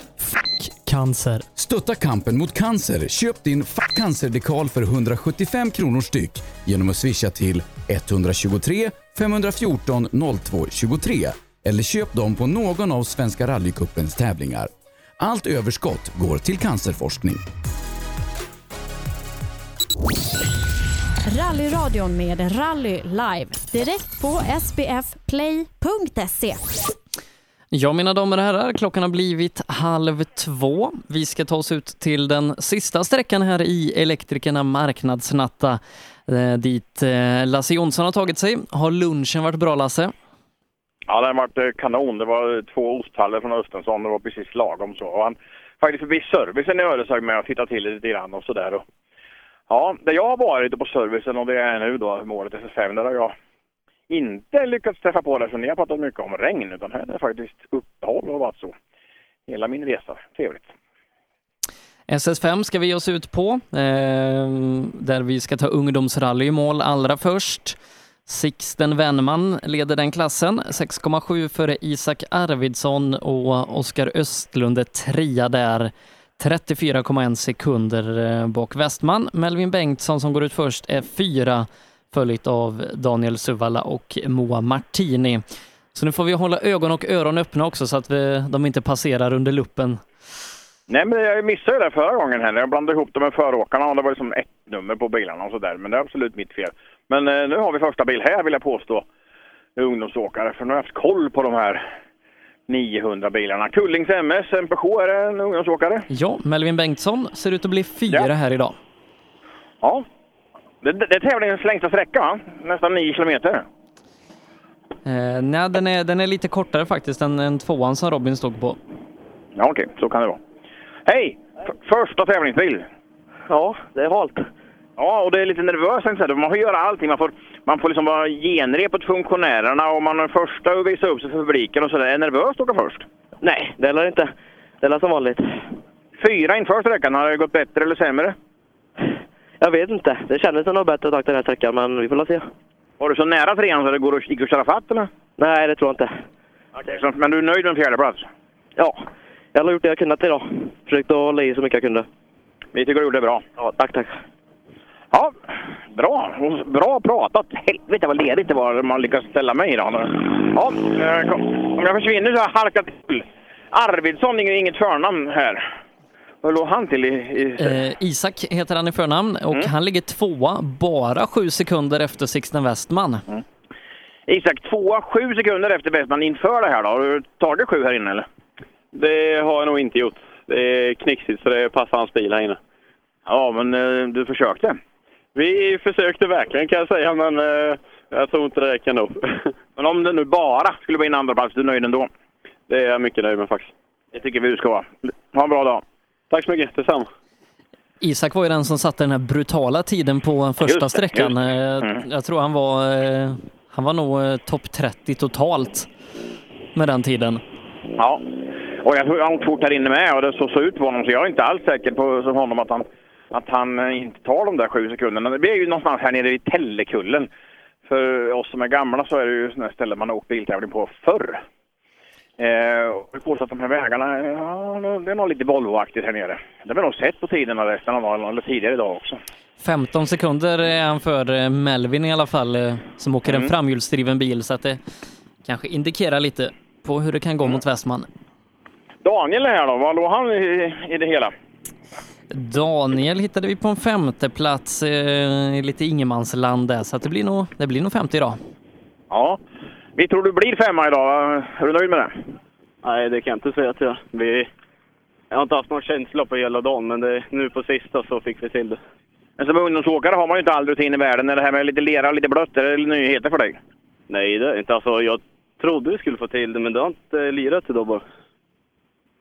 Cancer. Stötta kampen mot cancer. Köp din Fuck cancer-dekal för 175 kronor styck genom att swisha till 123 514 02 23 eller köp dem på någon av Svenska rallycupens tävlingar. Allt överskott går till cancerforskning. Rallyradion med Rally Live. Direkt på sbfplay.se. Ja, mina damer och herrar, klockan har blivit halv två. Vi ska ta oss ut till den sista sträckan här i Elektrikerna marknadsnatta, eh, dit eh, Lasse Jonsson har tagit sig. Har lunchen varit bra, Lasse? Ja, den har varit eh, kanon. Det var två osthallar från Östensson. Det var precis lagom så. Och han faktiskt förbi servicen i Ödeshög med och tittade till lite grann och sådär. Ja, där jag har varit på servicen och det jag är nu då, målet SS5, där har jag inte lyckats träffa på det. Så ni har pratat mycket om regn, utan här är det faktiskt uppehåll och varit så. Hela min resa. Trevligt. SS5 ska vi ge oss ut på, eh, där vi ska ta ungdomsrally i mål allra först. Sixten Wennman leder den klassen, 6,7 före Isak Arvidsson och Oskar Östlund är trea där. 34,1 sekunder eh, bak Westman. Melvin Bengtsson som går ut först är fyra, följt av Daniel Suvalla och Moa Martini. Så nu får vi hålla ögon och öron öppna också så att vi, de inte passerar under luppen. Nej, men jag missade ju det förra gången här. Jag blandade ihop det med föråkarna och det var liksom ett nummer på bilarna och sådär. Men det är absolut mitt fel. Men eh, nu har vi första bil här vill jag påstå. Ungdomsåkare. För nu har jag haft koll på de här 900 bilarna. Kullings MS, en Peugeot, är det en ungdomsåkare? Ja, Melvin Bengtsson ser ut att bli fyra här idag. Ja. Det, det, det är tävlingens längsta sträcka va? Nästan 9 kilometer. Eh, nej, den är, den är lite kortare faktiskt än, än tvåan som Robin stod på. Ja okej, så kan det vara. Hej! F- första tävlingsbil. Ja, det är halt. Ja, och det är lite nervöst. tänkte. Man får göra allting. Man får, man får liksom vara genrep åt funktionärerna och man är första att visa upp sig för publiken och sådär. Är det nervöst att åka först? Nej, det är inte. Det är som vanligt. Fyra inför sträckan. Har det gått bättre eller sämre? Jag vet inte. Det kändes som något bättre att ta den här sträckan, men vi får la se. Var du så nära trean så det går att, gick att köra fatt eller? Nej, det tror jag inte. Okej, så, men du är nöjd med en fjärde plats? Ja, jag har gjort det jag kunnat idag. Försökt att hålla i så mycket jag kunde. Vi tycker du gjorde det bra. Ja, tack, tack. Ja, bra. Bra pratat. Helvete vad ledigt det var man lyckas ställa mig idag. Ja, eh, om jag försvinner så har jag halkat till. Arvidsson, inget, inget förnamn här. Vad låg han till i... i... Eh, Isak heter han i förnamn och han ligger tvåa, bara sju sekunder efter Sixten Westman. Isak, tvåa, sju sekunder efter Westman inför det här då. Har du tagit sju här inne eller? Det har jag nog inte gjort. Det är knixigt så det passar hans bil här inne. Ja, men eh, du försökte? Vi försökte verkligen kan jag säga, men eh, jag tror inte det räcker ändå. Men om det nu bara skulle bli en andra plats, du är nöjd ändå? Det är jag mycket nöjd med faktiskt. Det tycker vi du ska vara. Ha en bra dag. Tack så mycket, detsamma. Isak var ju den som satte den här brutala tiden på första Just sträckan. just. Eh, Mm. Jag tror han var, eh, han var nog eh, topp 30 totalt med den tiden. Ja. Och jag tror han åkte fort här inne med och det såg så ut på honom så jag är inte alls säker på som honom att han att han inte tar de där sju sekunderna. Det blir ju någonstans här nere i Tellekullen. För oss som är gamla så är det ju sådana ställen man har åkt biltävling på förr. Eh, och jag påstår att de här vägarna, ja, det är nog lite Volvo-aktigt här nere. Det har vi nog sett på tiderna resten av dagen, eller tidigare idag också. 15 sekunder är han för eh, Melvin i alla fall, eh, som åker en Mm. framhjulsdriven bil, så att det kanske indikerar lite på hur det kan gå mot Westman. Daniel är här då, vad låg han i, i det hela? Daniel hittade vi på en femte plats eh, i lite ingenmansland där, så att det blir nog, det blir nog 50 idag. Ja. Vi tror du blir femma idag? Är du nöjd med det? Nej, det kan jag inte säga till jag. Vi... Jag har inte haft någon känsla på hela dagen, men det, nu på sista så fick vi till det. Men som ungdomsåkare har man ju inte all rutin i världen. Är det här med lite lera och lite blött, är det nyheter för dig? Nej, det är inte. Alltså, jag trodde vi skulle få till det, men det har inte lirat idag bara.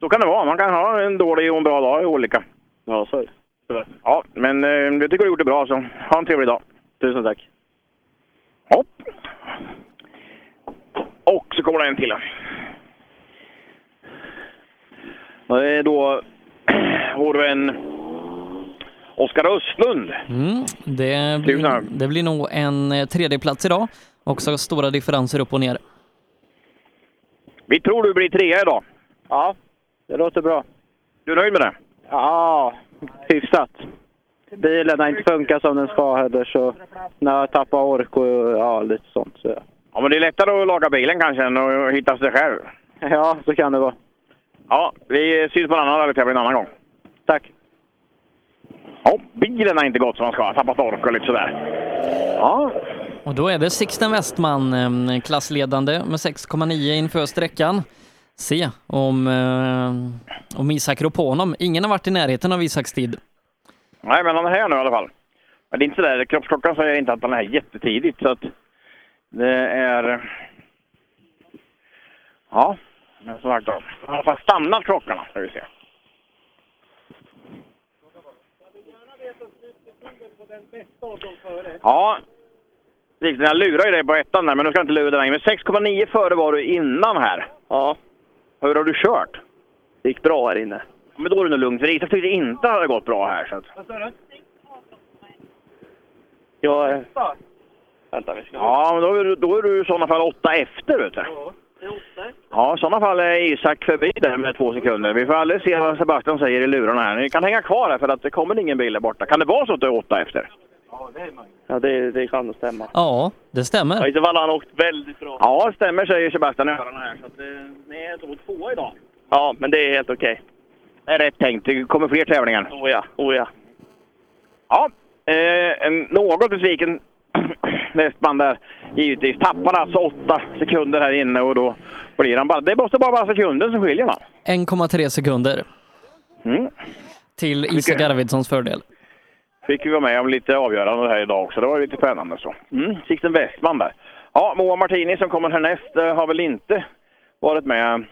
Så kan det vara. Man kan ha en dålig och en bra dag, i olika. Ja, så är det. Ja, men eh, jag tycker du har gjort det bra, så ha en trevlig dag. Tusen tack. Hopp. Och så kommer det en till. Det är då vår vän Oskar Östlund. Mm, det, blir, det blir nog en eh, tredje plats idag. Också stora differenser upp och ner. Vi tror du blir trea idag. Ja, det låter bra. Du är nöjd med det? Ja, hyfsat. Bilen har inte funkat som den ska heller, så när jag tappar ork och ja, lite sånt. Så. Ja, men det är lättare att laga bilen kanske än att hitta sig själv. Ja, så kan det vara. Ja, vi syns på en annan rallytävling en annan gång. Tack. Ja, bilen har inte gått som den ska. Tappat ork och lite sådär. Ja, Och då är det Sixten Westman, klassledande med 6,9 inför sträckan. Se om, eh, om Isak rår på honom. Ingen har varit i närheten av Isaks tid. nej men han är här nu i alla fall. Men det är inte sådär, kroppsklockan säger inte att han är här jättetidigt så att det är... Ja, men som sagt då. I alla fall stannat klockorna, ska vi se. Ja, Riktigt, jag lurar ju dig på ettan där, men nu ska jag inte lura dig längre. Men 6,9 före var du innan här. Ja. Hur har du kört? Det gick bra här inne. Men då är det nog lugnt, för Isak tyckte inte det hade gått bra här. Så att... Jag... eh, Vänta, vi ska... Ja, men då är, du, då är du i sådana fall åtta efter, vet du. Ja, i sådana fall är Isak förbi där med två sekunder. Vi får aldrig se vad Sebastian säger i lurarna här. Ni kan hänga kvar här för att det kommer ingen bil där borta. Kan det vara så att du är åtta efter? Ja, det, det kan nog stämma. Ja, det stämmer. Ja, I så fall har han åkt väldigt bra. Ja, det stämmer säger Sebastian i öronen här. Så att, eh, ni är då tvåa idag. Ja, men det är helt okej. Det är rätt tänkt. Det kommer fler tävlingar. Oh ja, oh ja. Ja, eh, något besviken Westman där givetvis. Tappar alltså åtta sekunder här inne och då blir han bara... Det måste bara vara sekunden som skiljer va? 1,3 sekunder Mm. till Isak Arvidssons fördel. Fick vi vara med om lite avgörande här idag också. Det var lite spännande så. Mm. Sixten Westman där. Ja, Moa Martini som kommer härnäst eh, har väl inte varit med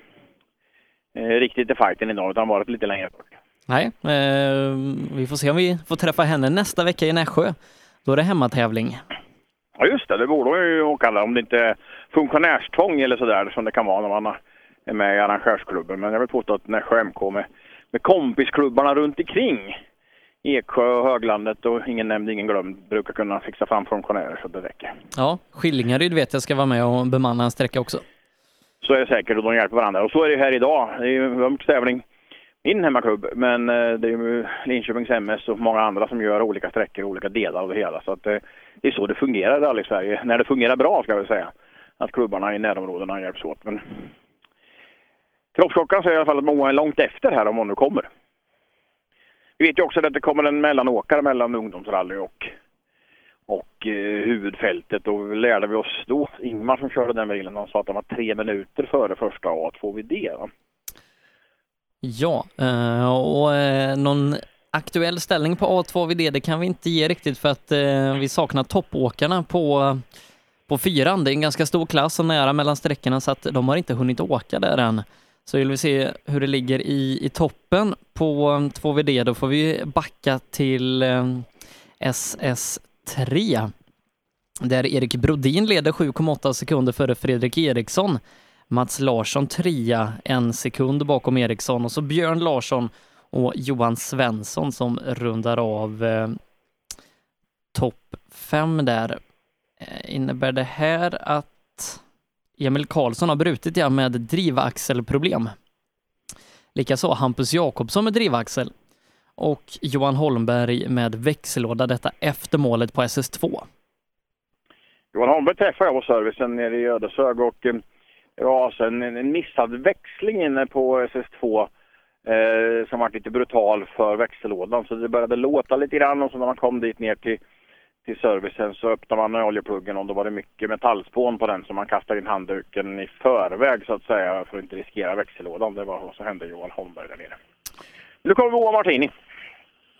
eh, riktigt i fighten idag utan varit lite längre bort. Nej, eh, vi får se om vi får träffa henne nästa vecka i Nässjö. Då är det hemmatävling. Ja just det, det borde ju åka där om det inte är funktionärstvång eller sådär som det kan vara när man är med i arrangörsklubben. Men jag vill påstå att Nässjö MK med, med kompisklubbarna runt omkring Eksjö och Höglandet och ingen nämnd, ingen glömd brukar kunna fixa fram funktionärer så det räcker. Ja, Skillingaryd vet jag ska vara med och bemanna en sträcka också. Så är det säkert och de hjälper varandra. Och så är det här idag. Det är ju en tävling min hemmaklubb, men eh, det är ju Linköpings MS och många andra som gör olika sträckor och olika delar av det hela. Så att eh, det är så det fungerar i Rally-Sverige, när det fungerar bra ska jag väl säga. Att klubbarna i närområdena hjälps åt. Men kroppsklockan säger i alla fall att Moa är långt efter här om hon nu kommer. Vi vet ju också att det kommer en mellanåkare mellan ungdomsrally och, och eh, huvudfältet. Och lärde vi oss då, Ingmar som körde den bilen, han sa att han var tre minuter före första A2VD. Va? Ja, eh, och eh, någon aktuell ställning på A2VD det kan vi inte ge riktigt för att eh, vi saknar toppåkarna på, på fyran. Det är en ganska stor klass och nära mellan sträckorna så att de har inte hunnit åka där än. Så vill vi se hur det ligger i, i toppen på eh, 2VD då får vi backa till eh, SS3 där Erik Brodin leder 7,8 sekunder före Fredrik Eriksson. Mats Larsson trea, en sekund bakom Eriksson och så Björn Larsson och Johan Svensson som rundar av eh, topp fem där. Eh, innebär det här att Emil Karlsson har brutit ja med drivaxelproblem? Likaså Hampus Jakobsson med drivaxel och Johan Holmberg med växellåda, detta efter målet på SS2. Johan Holmberg träffade jag på servicen nere i Ödeshög och eh, det var alltså en, en missad växling inne på SS2 eh, som var lite brutal för växellådan. Så det började låta lite grann och så när man kom dit ner till, till servicen så öppnade man oljepluggen och då var det mycket metallspån på den så man kastade in handduken i förväg så att säga för att inte riskera växellådan. Det var vad som hände Johan Holmberg där nere. Nu kommer Moa Martini.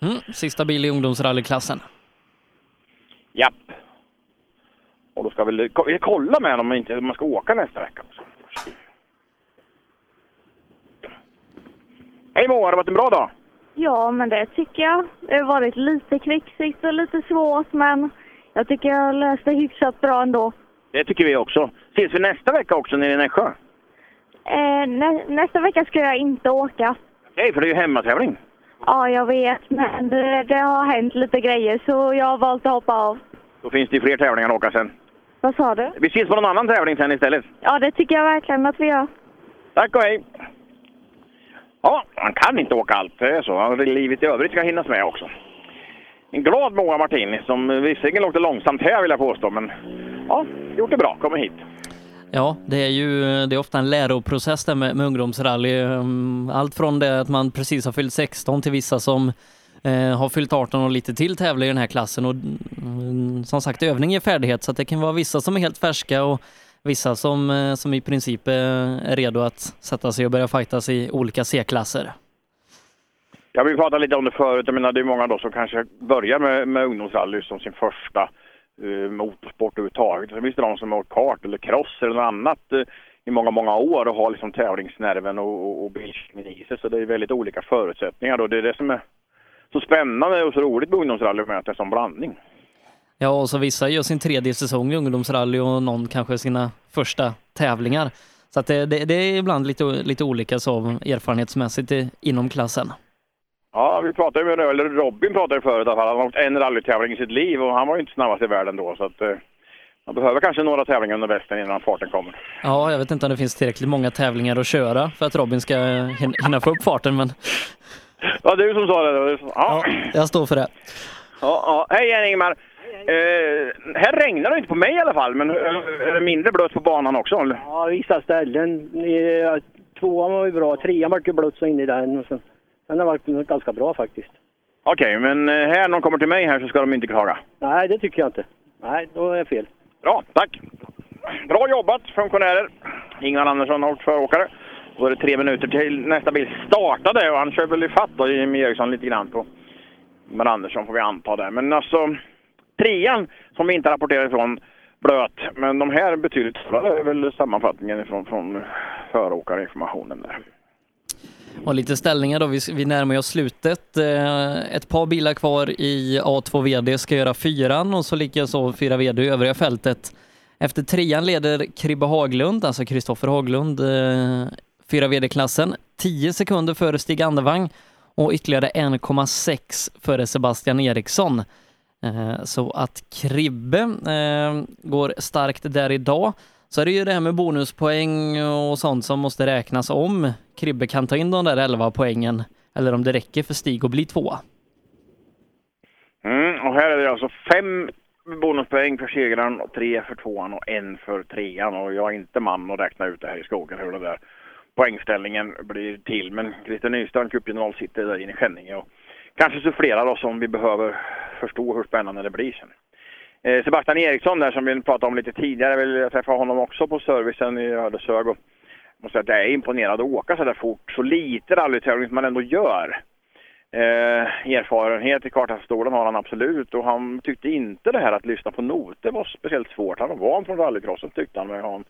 Mm, sista bil i ungdomsrallyklassen. Japp. Och då ska vi, vi kolla med om inte man ska åka nästa vecka också. Hej Moa, har det varit en bra dag? Ja, men det tycker jag. Det har varit lite knixigt och lite svårt, men jag tycker jag löste hyfsat bra ändå. Det tycker vi också. Ses vi nästa vecka också nere i Nässjö? Eh, nä nästa vecka ska jag inte åka. Okej, för det är ju hemmatävling. Ja, jag vet, men det, det har hänt lite grejer så jag har valt att hoppa av. Då finns det ju fler tävlingar att åka sen. Vad sa du? Vi ses på någon annan tävling sen istället. Ja, det tycker jag verkligen att vi gör. Tack och hej! Ja, man kan inte åka allt. Det är så. Livet i övrigt ska hinnas med också. En glad Moa Martini som visserligen åkte långsamt här vill jag påstå, men ja, gjort det bra. Kommer hit. Ja, det är ju det är ofta en läroprocess där med, med ungdomsrally. Mm, allt från det att man precis har fyllt 16 till vissa som eh, har fyllt 18 och lite till tävlar i den här klassen. Och mm, som sagt, övning ger färdighet så att det kan vara vissa som är helt färska och vissa som, eh, som i princip eh, är redo att sätta sig och börja fightas i olika C-klasser. Jag vill prata lite om det förut. Jag menar, det är många då som kanske börjar med, med ungdomsrally som sin första eh, motorsport överhuvudtaget. Sen finns det de som har kart eller cross eller något annat eh, i många, många år och har liksom tävlingsnerven och, och, och bilkörningen i sig. Så det är väldigt olika förutsättningar Då. det är det som är så spännande och så roligt med ungdomsrally att möta en sån blandning. Ja, och så vissa gör sin tredje säsong i ungdomsrally och någon kanske sina första tävlingar. Så att det, det, det är ibland lite, lite olika så erfarenhetsmässigt i- inom klassen. Ja, vi pratade med eller Robin pratade förut fall. Han har åkt en rallytävling i sitt liv och han var ju inte snabbast i världen då. Så att, eh, man behöver kanske några tävlingar under västen innan farten kommer. Ja, jag vet inte om det finns tillräckligt många tävlingar att köra för att Robin ska hin- hinna få upp farten, men Ja, du som sa det. då. Ja. jag står för det. Ja, ja. Hej igen Ingmar! Eh, här regnar det inte på mig i alla fall, men eh, är det mindre blött på banan också? eller? Ja, vissa ställen. Tvåan var ju bra, trean var ju blött så in i den. Och sen, har varit ganska bra faktiskt. Okej, men eh, här när de kommer till mig här så ska de inte klaga. Nej, det tycker jag inte. Nej, då är det fel. Bra, tack! Bra jobbat funktionärer! Ingvar Andersson föråkare. Då är det tre minuter till nästa bil startade och han kör väl ifatt då, Jimmy Eriksson lite grann på Ingvar Andersson får vi anta det. Men alltså, trean som vi inte rapporterar ifrån blöt, men de här betydligt större är väl sammanfattningen från, från föråkarinformationen där. Och lite ställningar då, vi, vi närmar oss slutet. Eh, ett par bilar kvar i A2 VD ska göra fyran och så ligger så fyra VD i övriga fältet. Efter trean leder Kribbe Haglund, alltså Kristoffer Haglund, eh, fyra VD-klassen, 10 sekunder före Stig Andevang och ytterligare 1,6 före Sebastian Eriksson. Eh, så att Kribbe eh, går starkt där idag. Så är det ju det här med bonuspoäng och sånt som måste räknas om Kribbe kan ta in de där 11 poängen eller om det räcker för Stig att bli tvåa. Mm, och här är det alltså fem bonuspoäng för segraren, och tre för tvåan och en för trean. Och jag är inte man att räkna ut det här i skogen hur den där poängställningen blir till. Men Christer Nystrand, cupgeneral, sitter där inne i Skänninge och kanske sufflerar oss om vi behöver förstå hur spännande det blir sen. Eh, Sebastian Eriksson där som vi pratade om lite tidigare, vill jag träffa honom också på servicen i Ödeshög. Och jag måste säga att jag är imponerad att åka så där fort, så lite rallytävling som man ändå gör. Eh, erfarenhet i kartstolen har han absolut och han tyckte inte det här att lyssna på noter var speciellt svårt. Han var van från rallycrossen tyckte han med att ha en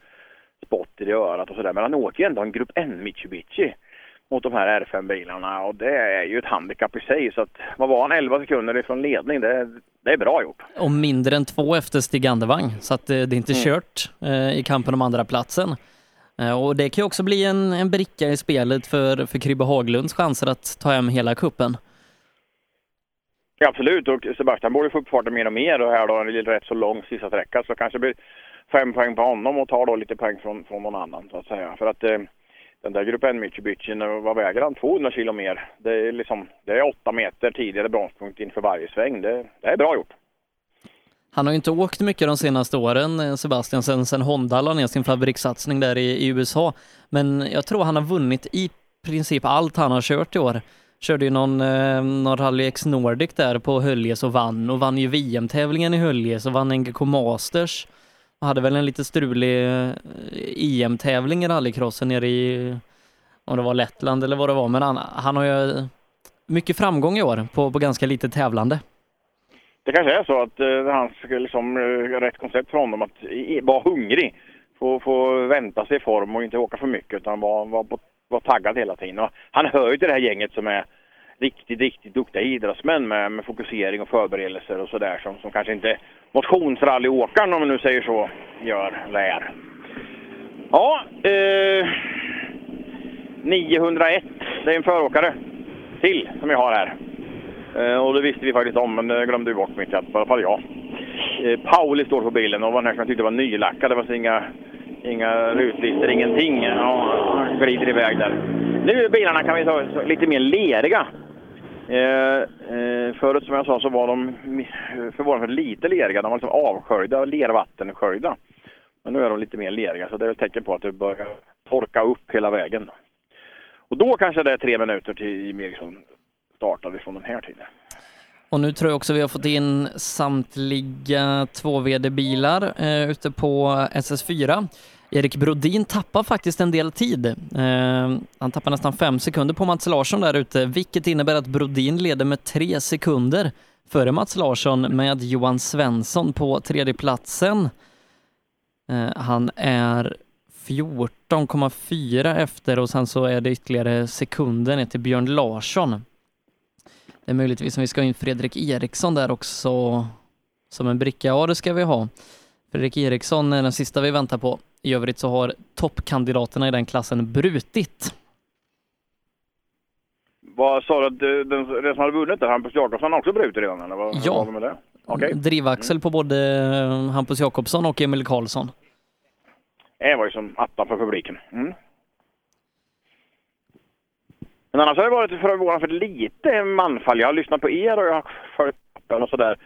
spott i det örat och sådär. Men han åker ju ändå en Grupp N Mitsubishi mot de här R5-bilarna och det är ju ett handikapp i sig. Så att, vad var han, 11 sekunder ifrån ledning? Det, det är bra gjort. Och mindre än två efter Stig Andevang, så att eh, det är inte Mm. kört eh, i kampen om andra platsen. Eh, Och det kan ju också bli en, en bricka i spelet för, för Kribbe Haglunds chanser att ta hem hela kuppen. Ja, absolut, och Sebastian borde få upp farten mer och mer och här då en rätt så lång sista sträcka så kanske det blir fem poäng på honom och tar då lite poäng från, från någon annan så att säga. För att eh, den där gruppen, Mitsubishi, vad väger han? 200 kilo mer. Det är liksom, det är åtta meter tidigare bromspunkt inför varje sväng. Det, det är bra gjort. Han har ju inte åkt mycket de senaste åren, eh, Sebastian, sen, sen Honda la ner sin fabrikssatsning där i, i USA. Men jag tror han har vunnit i princip allt han har kört i år. Körde ju någon, eh, någon Rally X Nordic där på Höljes och vann och vann ju VM-tävlingen i Höljes och vann NGK Masters. Och hade väl en lite strulig eh, e EM-tävling i rallycrossen nere i, om det var Lettland eller vad det var, men han, han har ju mycket framgång i år på, på ganska lite tävlande. Det kanske är så att eh, han liksom rätt koncept för honom att i- vara hungrig. Få, få vänta sig i form och inte åka för mycket utan vara, vara, vara taggad hela tiden. Och han hör ju till det här gänget som är riktigt, riktigt duktiga idrottsmän med, med fokusering och förberedelser och sådär som, som kanske inte motionsrallyåkaren om man nu säger så gör eller är. Ja, eh, 901. Det är en föråkare till som jag har här. Eh, och det visste vi faktiskt om, men det glömde vi bort mitt i alla fall jag. Eh, Pauli står på bilen och var den här som jag tyckte var nylackad. Det var inga, inga rutlistor, ingenting. Ja, han glider iväg där. Nu är bilarna kan vi ta lite mer leriga. Eh, eh, förut som jag sa så var de förvånansvärt lite leriga. De var liksom avsköljda, lervattensköljda. Men nu är de lite mer leriga så det är ett tecken på att det börjar torka upp hela vägen. Och då kanske det är tre minuter till Jimmie Eriksson startar från den här tiden. Och nu tror jag också vi har fått in samtliga 2VD-bilar eh, ute på SS4. Erik Brodin tappar faktiskt en del tid. Eh, han tappar nästan fem sekunder på Mats Larsson där ute, vilket innebär att Brodin leder med tre sekunder före Mats Larsson med Johan Svensson på tredjeplatsen. Eh, han är 14,4 efter och sen så är det ytterligare sekunder ner till Björn Larsson. Det är möjligtvis som vi ska ha in Fredrik Eriksson där också som en bricka. Ja, det ska vi ha. Fredrik Eriksson är den sista vi väntar på. I övrigt så har toppkandidaterna i den klassen brutit. Vad sa du att den, den som hade vunnit där, Hampus Jakobsson, har också brutit redan eller? Vad, Ja. vad med det? Okej. Drivaxel på både eh, Hampus Jakobsson och Emil Karlsson. Det var ju som attan för publiken. Mm. Men annars har det varit förvånansvärt lite manfall. Jag har lyssnat på er och jag har följt appen och sådär.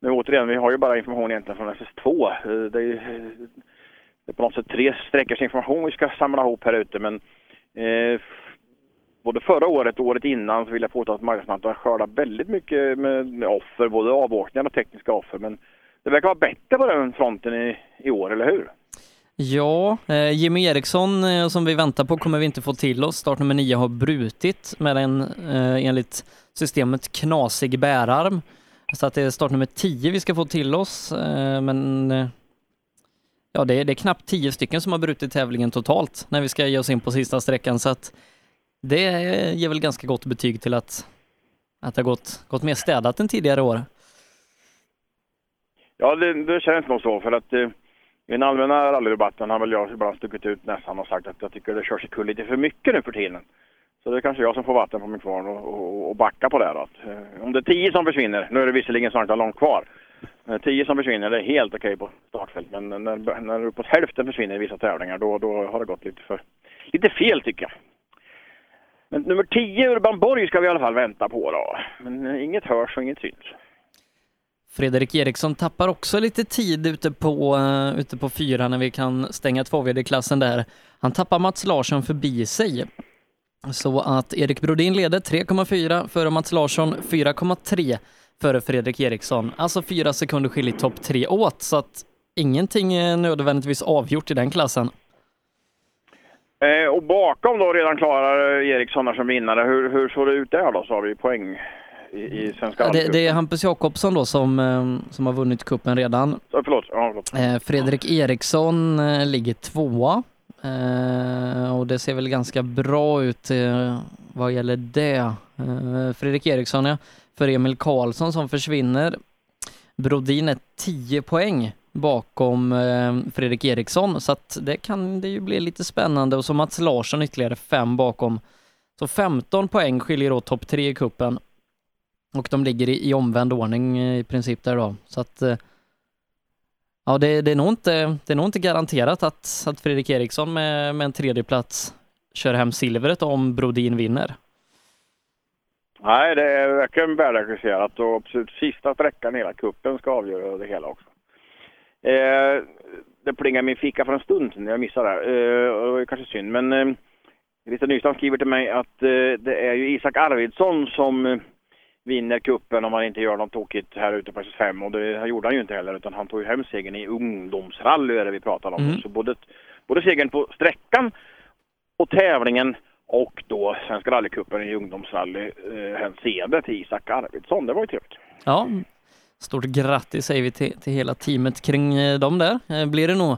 Men återigen, vi har ju bara information egentligen från SS2. Eh, det är, eh, det är på något sätt tre sträckors information vi ska samla ihop här ute. Men eh, både förra året och året innan så vill jag påstå att marknadsnatten har skördat väldigt mycket med offer, både avåkningar och tekniska offer. Men det verkar vara bättre på den fronten i, i år, eller hur? Ja, eh, Jimmy Eriksson eh, som vi väntar på kommer vi inte få till oss. Start nummer 9 har brutit med en eh, enligt systemet knasig bärarm. Så att det är start nummer 10 vi ska få till oss. Eh, men eh, ja, det är, det är knappt 10 stycken som har brutit tävlingen totalt när vi ska ge oss in på sista sträckan. Så att det ger väl ganska gott betyg till att, att det har gått, gått mer städat än tidigare år. Ja, det, det känns nog så. För att eh, i den allmänna rallydebatten har väl jag ibland stuckit ut näsan och sagt att jag tycker det körs kul lite för mycket nu för tiden. Så det är kanske jag som får vatten på min kvarn och, och, och backa på det. Då. Att, eh, om det är tio som försvinner, nu är det visserligen snart långt kvar. Tio som försvinner, det är helt okej på startfält. Men när, när uppåt hälften försvinner i vissa tävlingar, då, då har det gått lite för lite fel tycker jag. Men nummer 10, Urban Borg, ska vi i alla fall vänta på då. Men eh, inget hörs och inget syns. Fredrik Eriksson tappar också lite tid ute på, uh, ute på fyra när vi kan stänga 2VD-klassen där. Han tappar Mats Larsson förbi sig. Så att Erik Brodin leder 3,4 före Mats Larsson, 4,3 före Fredrik Eriksson. Alltså fyra sekunder skiljer topp tre åt, så att ingenting är nödvändigtvis avgjort i den klassen. Eh, och bakom då redan klarar Eriksson som vinnare. Hur, hur såg det ut där då? sa vi poäng i, i Svenska Ja, det, det är Hampus Jakobsson då som, eh, som har vunnit kuppen redan. Så, förlåt. Ja, förlåt. Eh, Fredrik Eriksson eh, ligger tvåa och det ser väl ganska bra ut vad gäller det. Fredrik Eriksson ja, för Emil Karlsson som försvinner. Brodin är 10 poäng bakom Fredrik Eriksson så att det kan det ju bli lite spännande och så Mats Larsson ytterligare fem bakom. Så 15 poäng skiljer då topp tre i kuppen och de ligger i, i omvänd ordning eh, i princip där då. Så att eh, ja, det, det, är nog inte, det är nog inte garanterat att, att Fredrik Eriksson med, med en tredje plats kör hem silvret om Brodin vinner. Nej, det är verkligen välregisserat och absolut sista sträckan i hela kuppen ska avgöra det hela också. Eh, det plingade min ficka för en stund sedan, jag missade det. Eh, och det var kanske synd, men eh, Lisa Nystrand skriver till mig att eh, det är ju Isak Arvidsson som eh, vinner kuppen om han inte gör något tokigt här ute på SS5 och det gjorde han ju inte heller utan han tog ju hem segern i ungdomsrally är det vi pratar om. Mm. Så både, både segern på sträckan och tävlingen och då Svenska rallycupen i ungdomsrally eh, hänseende till Isak Arvidsson. Det var ju trevligt. Ja, stort grattis säger vi till, till hela teamet kring eh, dem där. Eh, Blir det nog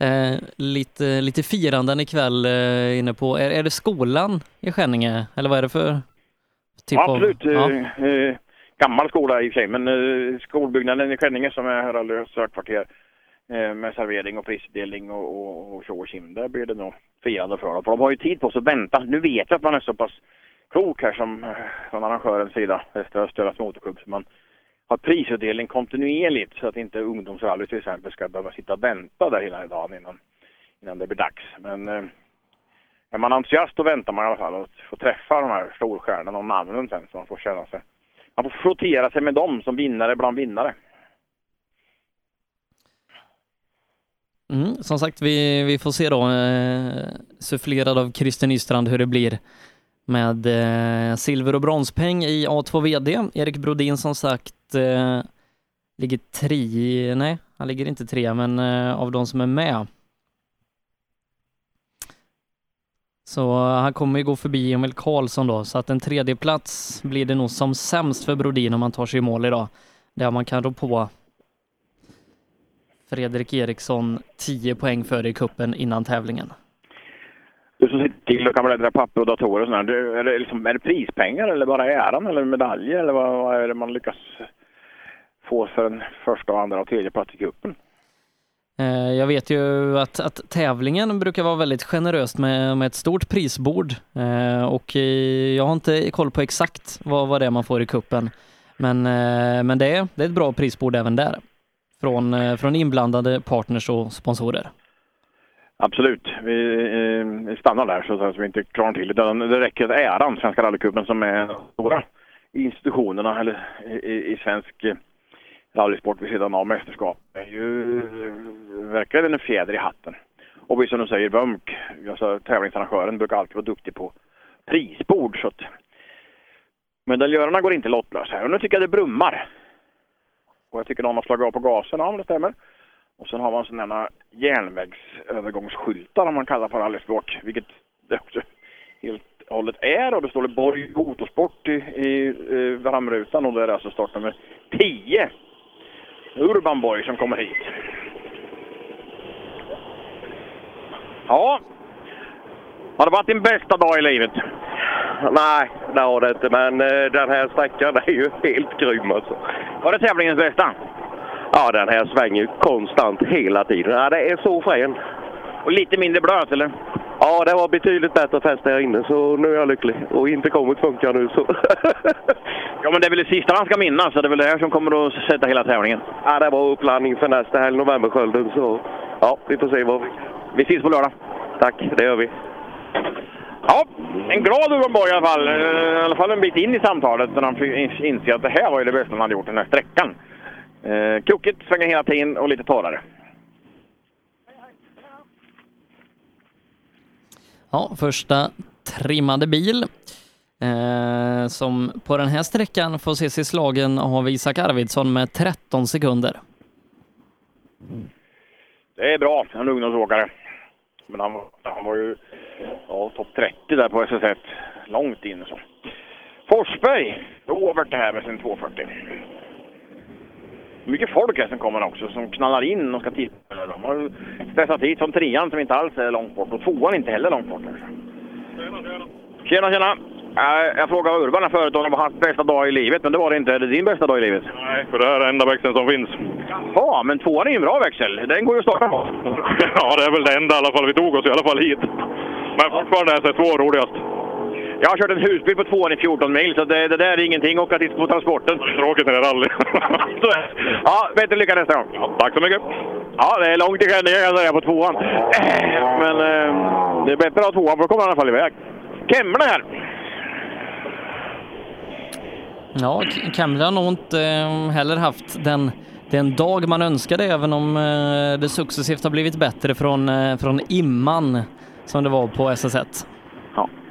eh, lite, lite firanden ikväll eh, inne på, är, är det skolan i Skänninge eller vad är det för typ Absolut. av... Ja. Eh, eh, gammal skola i och för sig, men eh, skolbyggnaden i Skänninge som är rallys högkvarter eh, med servering och prisutdelning och, och, och tjo och tjim. Där blir det nog firande för dem. För de har ju tid på sig att vänta. Nu vet jag att man är så pass klok här som från arrangörens sida, Västra Östergötlands Motorklubb, så man har prisutdelning kontinuerligt så att inte ungdomsrally till exempel ska behöva sitta och vänta där hela dagen innan, innan det blir dags. Men är man entusiast då väntar man i alla fall att få träffa de här storstjärnorna och namnen sen så man får känna sig man får frottera sig med dem som vinnare bland vinnare. Mm, som sagt, vi, vi får se då, eh, sufflerad av Christer Nystrand, hur det blir med eh, silver och bronspeng i A2 VD. Erik Brodin som sagt eh, ligger tre, nej, han ligger inte tre, men eh, av de som är med. Så eh, han kommer ju gå förbi Emil Karlsson då, så att en tredje plats blir det nog som sämst för Brodin om han tar sig i mål idag. Där man kan rå på Fredrik Eriksson 10 poäng före i kuppen innan tävlingen. Du som sitter till och kan bläddra papper och datorer och sådär. Du, är, det liksom, är det prispengar eller bara äran eller medaljer eller vad, vad är det man lyckas få för en första, och andra och tredje plats i cupen? Eh, jag vet ju att, att tävlingen brukar vara väldigt generöst med, med ett stort prisbord eh, och jag har inte koll på exakt vad, vad det är man får i kuppen. Men, eh, men det, är, det är ett bra prisbord även där. Från, från inblandade partners och sponsorer. Absolut. Vi, vi stannar där så att vi inte klarar till det. Det räcker att äran Svenska rallycupen som är de stora institutionerna eller, i, i svensk rallysport vid sidan av mästerskap. är ju verkligen en fjäder i hatten. Och vi som du säger, Bömk, alltså tävlingsarrangören, brukar alltid vara duktig på prisbord. Så att medaljörerna går inte lottlösa här. Och nu tycker jag det brummar. Och jag tycker någon har slagit av på gasen, ja men det stämmer. Och sen har man sådana järnvägsövergångsskyltar om man kallar för rallyspråk, vilket det också helt och hållet är. Och det står det Borg Motorsport i, i eh, i framrutan och det är alltså startnummer 10. Urban Borg som kommer hit. Ja, har det varit din bästa dag i livet? Nej, det har det inte. Men eh, den här sträckan är ju helt grym alltså. Var det tävlingens bästa? Ja, den här svänger ju konstant hela tiden. Ja, det är så frän. Och lite mindre blöt, eller? Ja, det var betydligt bättre fäst här inne, så nu är jag lycklig. Och intercomet funkar nu, så... Ja, men det är väl det sista han ska minnas, så det är väl det här som kommer att sätta hela tävlingen. ja, det var uppladdning för nästa helg, Novemberskölden, så... Ja, vi får se vad vi... Vi ses på lördag. Tack, det gör vi. Ja, en glad Urban Borg i alla fall. Eh, I alla fall en bit in i samtalet när han fick inse att det här var ju det bästa han hade gjort den här sträckan. Eh, krokigt, svänga hela tiden och lite torrare. Ja, första trimmade bil eh, som på den här sträckan får ses i slagen av Isak Arvidsson med 13 sekunder. Det är bra, en ungdomsåkare. Men han, var- han var ju ja, topp 30 där på SS1. Långt in så. Forsberg, Robert det här med sin 240. Mycket folk här som kommer också, som knallar in och ska titta. De har stressat hit från trean som inte alls är långt bort och tvåan inte heller långt bort. Tjena, tjena! Jag frågade Urban förut om det var hans bästa dag i livet, men det var det inte. Är det din bästa dag i livet? Nej, för det här är enda växeln som finns. Ja, men tvåan är ju en bra växel. Den går ju att starta på. Ja, det är väl det enda i alla fall. Vi tog oss i alla fall hit. Men fortfarande är S2 roligast. Jag har kört en husbil på tvåan i 14 mil, så det, det där är ingenting att åka dit på transporten. Tråkigt när det är rally. Är det. ja, bättre lycka nästa gång. Ja, tack så mycket. Ja, det är långt till Skänninge kan jag säga på tvåan. Men eh, det är bättre att ha tvåan, för då kommer han i alla fall iväg. Kemble här. Ja, K- har nog inte eh, heller haft den, den dag man önskade, även om eh, det successivt har blivit bättre från, eh, från imman som det var på SS1.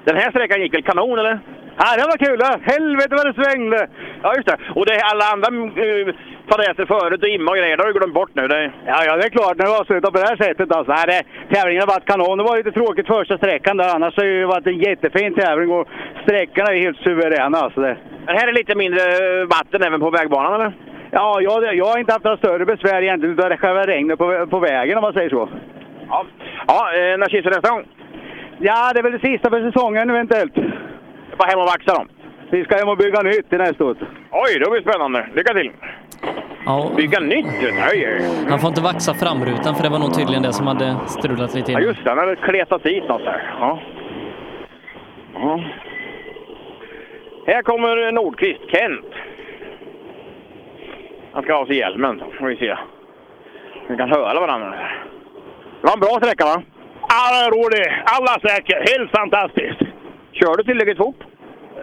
Den här sträckan gick väl kanon, eller? Ja, det var kul! Helvete vad det svängde! Ja, just det. Och det är alla andra uh, fadäser förut och imma och grejer, det har du glömt bort nu. Det... Ja, ja, det är klart. När det avslutas på det här sättet alltså. Nej, det, tävlingen har varit kanon. Det var lite tråkigt första sträckan där. Annars har det ju varit en jättefin tävling och sträckorna är helt suveräna alltså. Det. Men här är lite mindre eh, vatten även på vägbanan, eller? Ja, jag, jag har inte haft några större besvär egentligen utav det själva regnet på, på vägen om man säger så. Ja, ja eh, när kissar nästa gång? Ja, det är väl det sista för säsongen eventuellt. Bara hem och vaxa dem. Vi ska hem och bygga nytt till nästa år. Oj, det blir spännande. Lycka till! Ja, Bygga nytt? Oj, han får inte vaxa framrutan för det var nog tydligen det som hade strulat lite Ja, innan. just det. Han hade kletat dit något där. Ja. Ja. Här kommer Nordqvist, Kent. Han ska ha sig hjälmen, så får vi se. Vi kan höra varandra. Det var en bra sträcka, va? Ja, roligt. Alla sträckor. Helt fantastiskt. Kör du tillräckligt fort?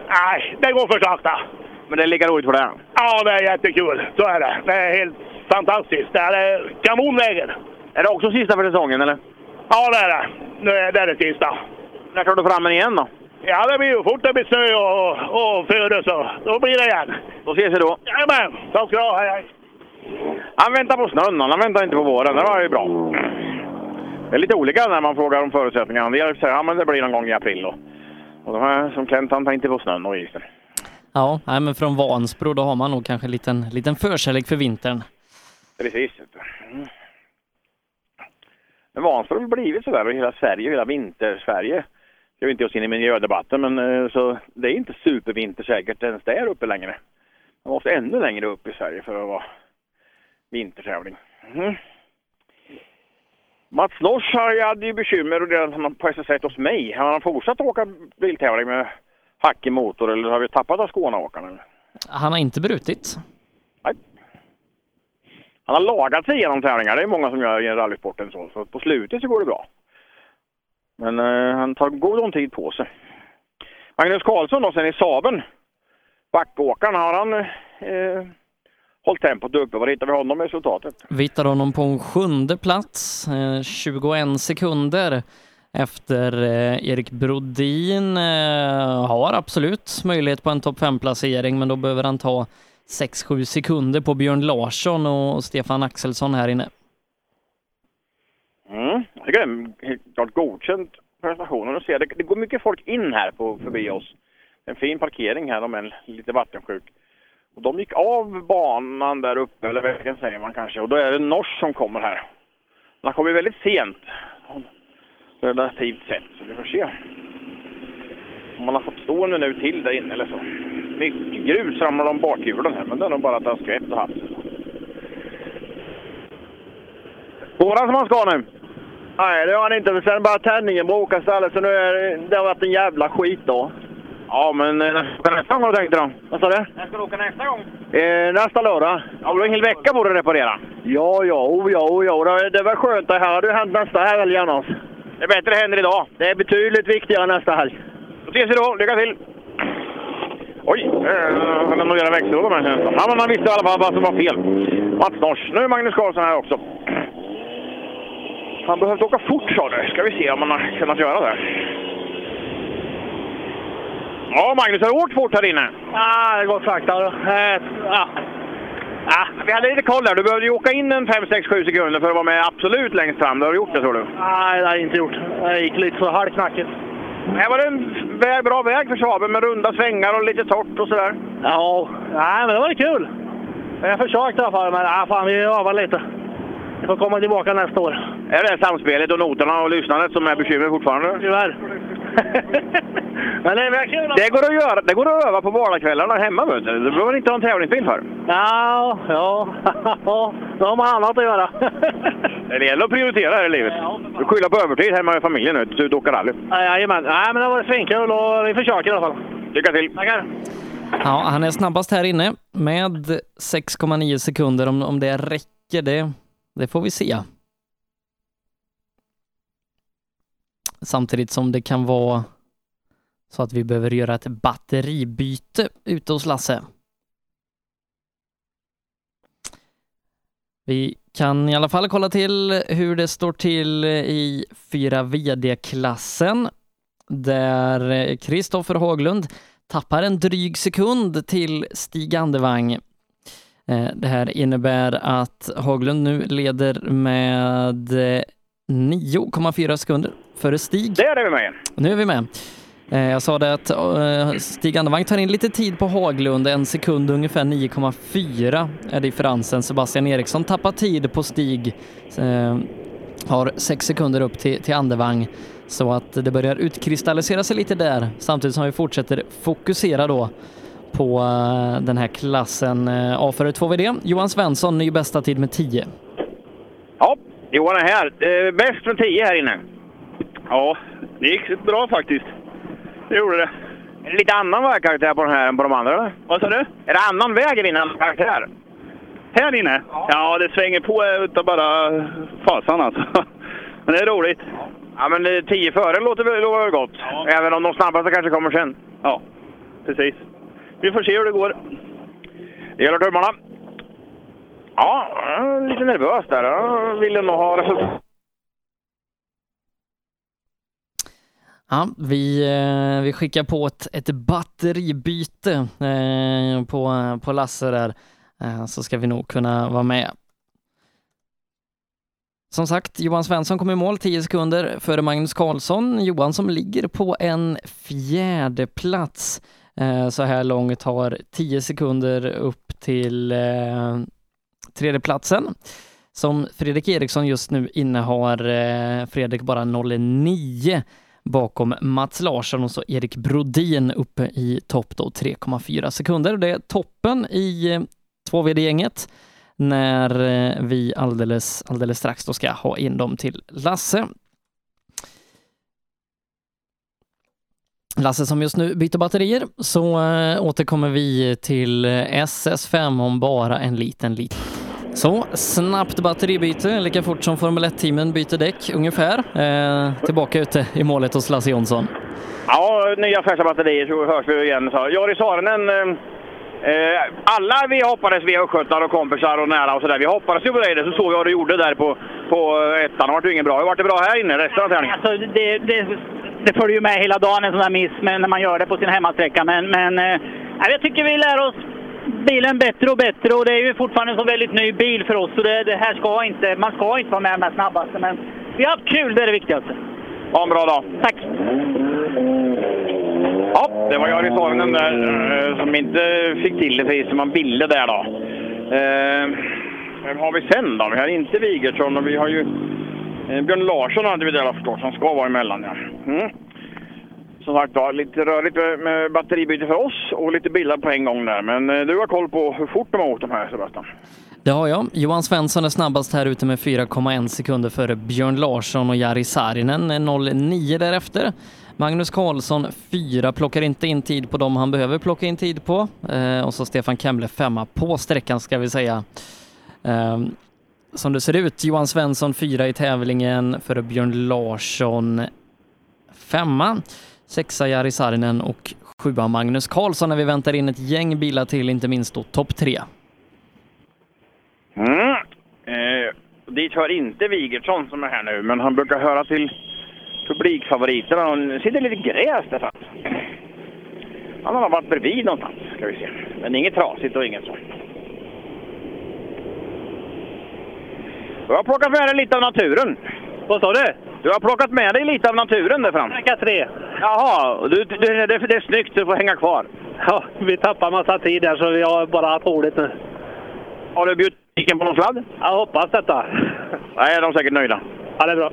Nej, det går för sakta. Men det är lika roligt för det. Ja, det är jättekul. Så är det. Det är helt fantastiskt. Det är kanonvägen. Är det också sista för säsongen, eller? Ja, det är det. Nu är det det sista. När tar du fram den igen då? Ja, det blir ju fort det blir snö och, och före så då blir det igen. Då ses vi då. Jajamän, tack ska du ha. Hej, hej. Han väntar på snön, han väntar inte på våren. Det var ju bra. Det är lite olika när man frågar om förutsättningarna. Del säger ja, det blir någon gång i april. Och, och de här som Kent, han tänkte på snön och isen. Ja, nej, men från Vansbro då har man nog kanske en liten, liten förkärlek för vintern. Precis. Mm. Men Vansbro har blivit sådär, och hela Sverige, hela vintersverige. Jag vill inte oss in i miljödebatten, men eh, så det är inte supervintersäkert ens där uppe längre. Man måste ännu längre upp i Sverige för att vara vintertävling. Mm. Mats Lors hade ju bekymmer och det på SS1 hos mig. Har han fortsatt åka biltävling med hackig motor eller har vi tappat av Skåneåkarna? Han har inte brutit. Han har lagat sig igenom tävlingar. Det är många som gör i rallysporten så. Så på slutet så går det bra. Men eh, han tar god om tid på sig. Magnus Karlsson då sen i Saben. Backåkaren, har han eh, hållit tempot uppe? Var hittar vi honom i resultatet? Vi hittar honom på en sjunde plats, eh, 21 sekunder efter eh, Erik Brodin. Eh, har absolut möjlighet på en topp 5-placering, men då behöver han ta 6-7 sekunder på Björn Larsson och Stefan Axelsson här inne. Mm. Jag tycker det är en helt klart godkänd prestation. Det, det går mycket folk in här på, förbi oss. En fin parkering här, de är lite vattensjuk. Och de gick av banan där uppe, eller vägen säger man kanske. Och då är det Nors som kommer här. Han kommer väldigt sent. Relativt sett, så vi får se. Om man har fått stå en minut till där inne eller så. Mycket grus ramlar om bakhjulen här, men det är nog bara att det har skvätt och haft. Går han som han ska nu? Nej, det gör han inte. Sen bara tändningen bråkade istället, så nu är det, det har varit en jävla skitdag. Ja, men eh, när ska du åka nästa gång har du tänkt då? Vad sa du? När ska du åka nästa gång? Eh, nästa lördag. Ja, du har en hel vecka på dig att reparera. Ja, ja, oh, ja, oh, ja. Det, det var skönt. Det här hade ju hänt nästa helg annars. Det är bättre det händer idag. Det är betydligt viktigare nästa helg. Då ses vi då. Lycka till! Oj, eh, han har göra växellåda med känslan. Ja, men han visste i alla fall vad som var fel. Mats Nors. Nu är Magnus Karlsson här också. Han behövde åka fort sa du. Ska vi se om han har kunnat göra det. Ja, Magnus, har du åkt fort här inne? Ah, det går sakta. Eh, ja. Ah, vi hade lite koll där. Du behövde ju åka in en 5, 6, 7 sekunder för att vara med absolut längst fram. Det har du gjort det tror du? Nej, det har jag inte gjort. Det gick lite så halvknackigt. Här var det en väg, bra väg för Saaben med runda svängar och lite torrt och sådär. Ja, nej, men det var kul. Jag försökte i alla fall, men ah, fan, vi övar lite. Vi får komma tillbaka nästa år. Är det samspelet och noterna och lyssnandet som är bekymmer fortfarande? Tyvärr. Men det, det, går att göra, det går att öva på vardagskvällarna hemma. Vet du. Du behöver inte ha en tävlingsbil för. Ja, ja, ja. Då har man annat att göra. Det gäller att prioritera här i livet. Du skyller på övertid hemma med familjen nu, du åker rally. Jajamän. Nej, men det var svinkul och vi försöker i alla fall. Lycka till! Tackar! Ja, han är snabbast här inne med 6,9 sekunder. Om, om det räcker, det, det får vi se. Samtidigt som det kan vara så att vi behöver göra ett batteribyte ute hos Lasse. Vi kan i alla fall kolla till hur det står till i 4 VD-klassen där Kristoffer Haglund tappar en dryg sekund till Stig Andevang. Eh, det här innebär att Haglund nu leder med 9,4 sekunder före Stig. Där är vi med! Nu är vi med. Eh, Jag sa det att eh, Stig Andevang tar in lite tid på Haglund, en sekund ungefär 9,4 är differensen. Sebastian Eriksson tappar tid på Stig, eh, har sex sekunder upp till, till Andevang. Så att det börjar utkristallisera sig lite där, samtidigt som vi fortsätter fokusera då på den här klassen A före 2VD. Johan Svensson, ny bästa tid med 10. Ja, Johan är här. Bäst med 10 här inne. Ja, det gick bra faktiskt. Det gjorde det. Är det lite annan vägkaraktär på den här än på de andra? Eller? Vad sa du? Är det annan väg än innan karaktär? Här inne? Ja, det svänger på utav bara fasan alltså. Men det är roligt. Ja, men eh, 10 före låter väl gott. Även om de snabbaste kanske kommer sen. Ja, precis. Vi får se hur det går. Det gäller tummarna. Ja, lite nervös där. Jag ville nog ha resultat. Ja, vi, eh, vi skickar på ett, ett batteribyte eh, på, på Lasse där, eh, så ska vi nog kunna vara med. Som sagt, Johan Svensson kom i mål 10 sekunder före Magnus Karlsson. Johan som ligger på en fjärde plats så här långt har 10 sekunder upp till eh, tredjeplatsen som Fredrik Eriksson just nu innehar. Eh, Fredrik bara 09 bakom Mats Larsson och så Erik Brodin uppe i topp då 3,4 sekunder. Det är toppen i eh, 2VD-gänget när eh, vi alldeles, alldeles strax då ska ha in dem till Lasse. Lasse som just nu byter batterier så eh, återkommer vi till SS5 om bara en liten liten. Så, snabbt batteribyte, lika fort som Formel 1-teamen byter däck ungefär. Eh, tillbaka ute i målet hos Lasse Jonsson. Ja, nya fräscha batterier så hörs vi igen. Så, Jari Saarinen, eh, eh, alla vi hoppades, vi östgötar och kompisar och nära och sådär, vi hoppades ju på dig. Så såg vi vad du gjorde där på, på ettan. Det vart ju inget bra. Hur vart det bra här inne resten av tävlingen? Alltså, det, det, det följer ju med hela dagen en sån där miss men när man gör det på sin hemmasträcka. Men, men eh, jag tycker vi lär oss bilen bättre och bättre och det är ju fortfarande en så väldigt ny bil för oss. Så det, det här ska inte, man ska inte vara med de här snabbaste. Men vi har haft kul, det är det viktigaste. Ha en bra dag. Tack! Ja, det var Jari Saarinen där eh, som inte fick till det precis som man ville där då. Eh, vem har vi sen då? Vi har inte Wigertsson och vi har ju eh, Björn Larsson hade vi där förstås som ska vara emellan. Ja. Mm. Som sagt var, lite rörigt med- batteribyte för oss och lite bilar på en gång där. Men eh, du har koll på hur fort de har åkt de här Sebastian? Det har jag. Johan Svensson är snabbast här ute med 4,1 sekunder före Björn Larsson och Jari Saarinen 0,9 därefter. Magnus Karlsson 4 plockar inte in tid på dem han behöver plocka in tid på. Eh, och så Stefan Kemble femma på sträckan ska vi säga. Eh, som det ser ut, Johan Svensson fyra i tävlingen före Björn Larsson femma. Sexa Jari Saarinen och sjua Magnus Karlsson när vi väntar in ett gäng bilar till, inte minst då topp tre. Mm. Eh, dit hör inte Wigertsson som är här nu, men han brukar höra till publikfavoriterna. Han sitter lite gräs där fram. Han har varit bredvid någonstans, ska vi se. Men inget trasigt och inget så. Du har plockat med dig lite av naturen. Vad sa du? Du har plockat med dig lite av naturen där fram. Sträcka tre. Jaha, du, du, det, det, är snyggt. Du får hänga kvar. Ja, vi tappar massa tid där så vi har bara haft roligt nu. Har du bjudit på någon sladd? Jag hoppas detta. Nej, de är säkert nöjda. Ja, det är bra.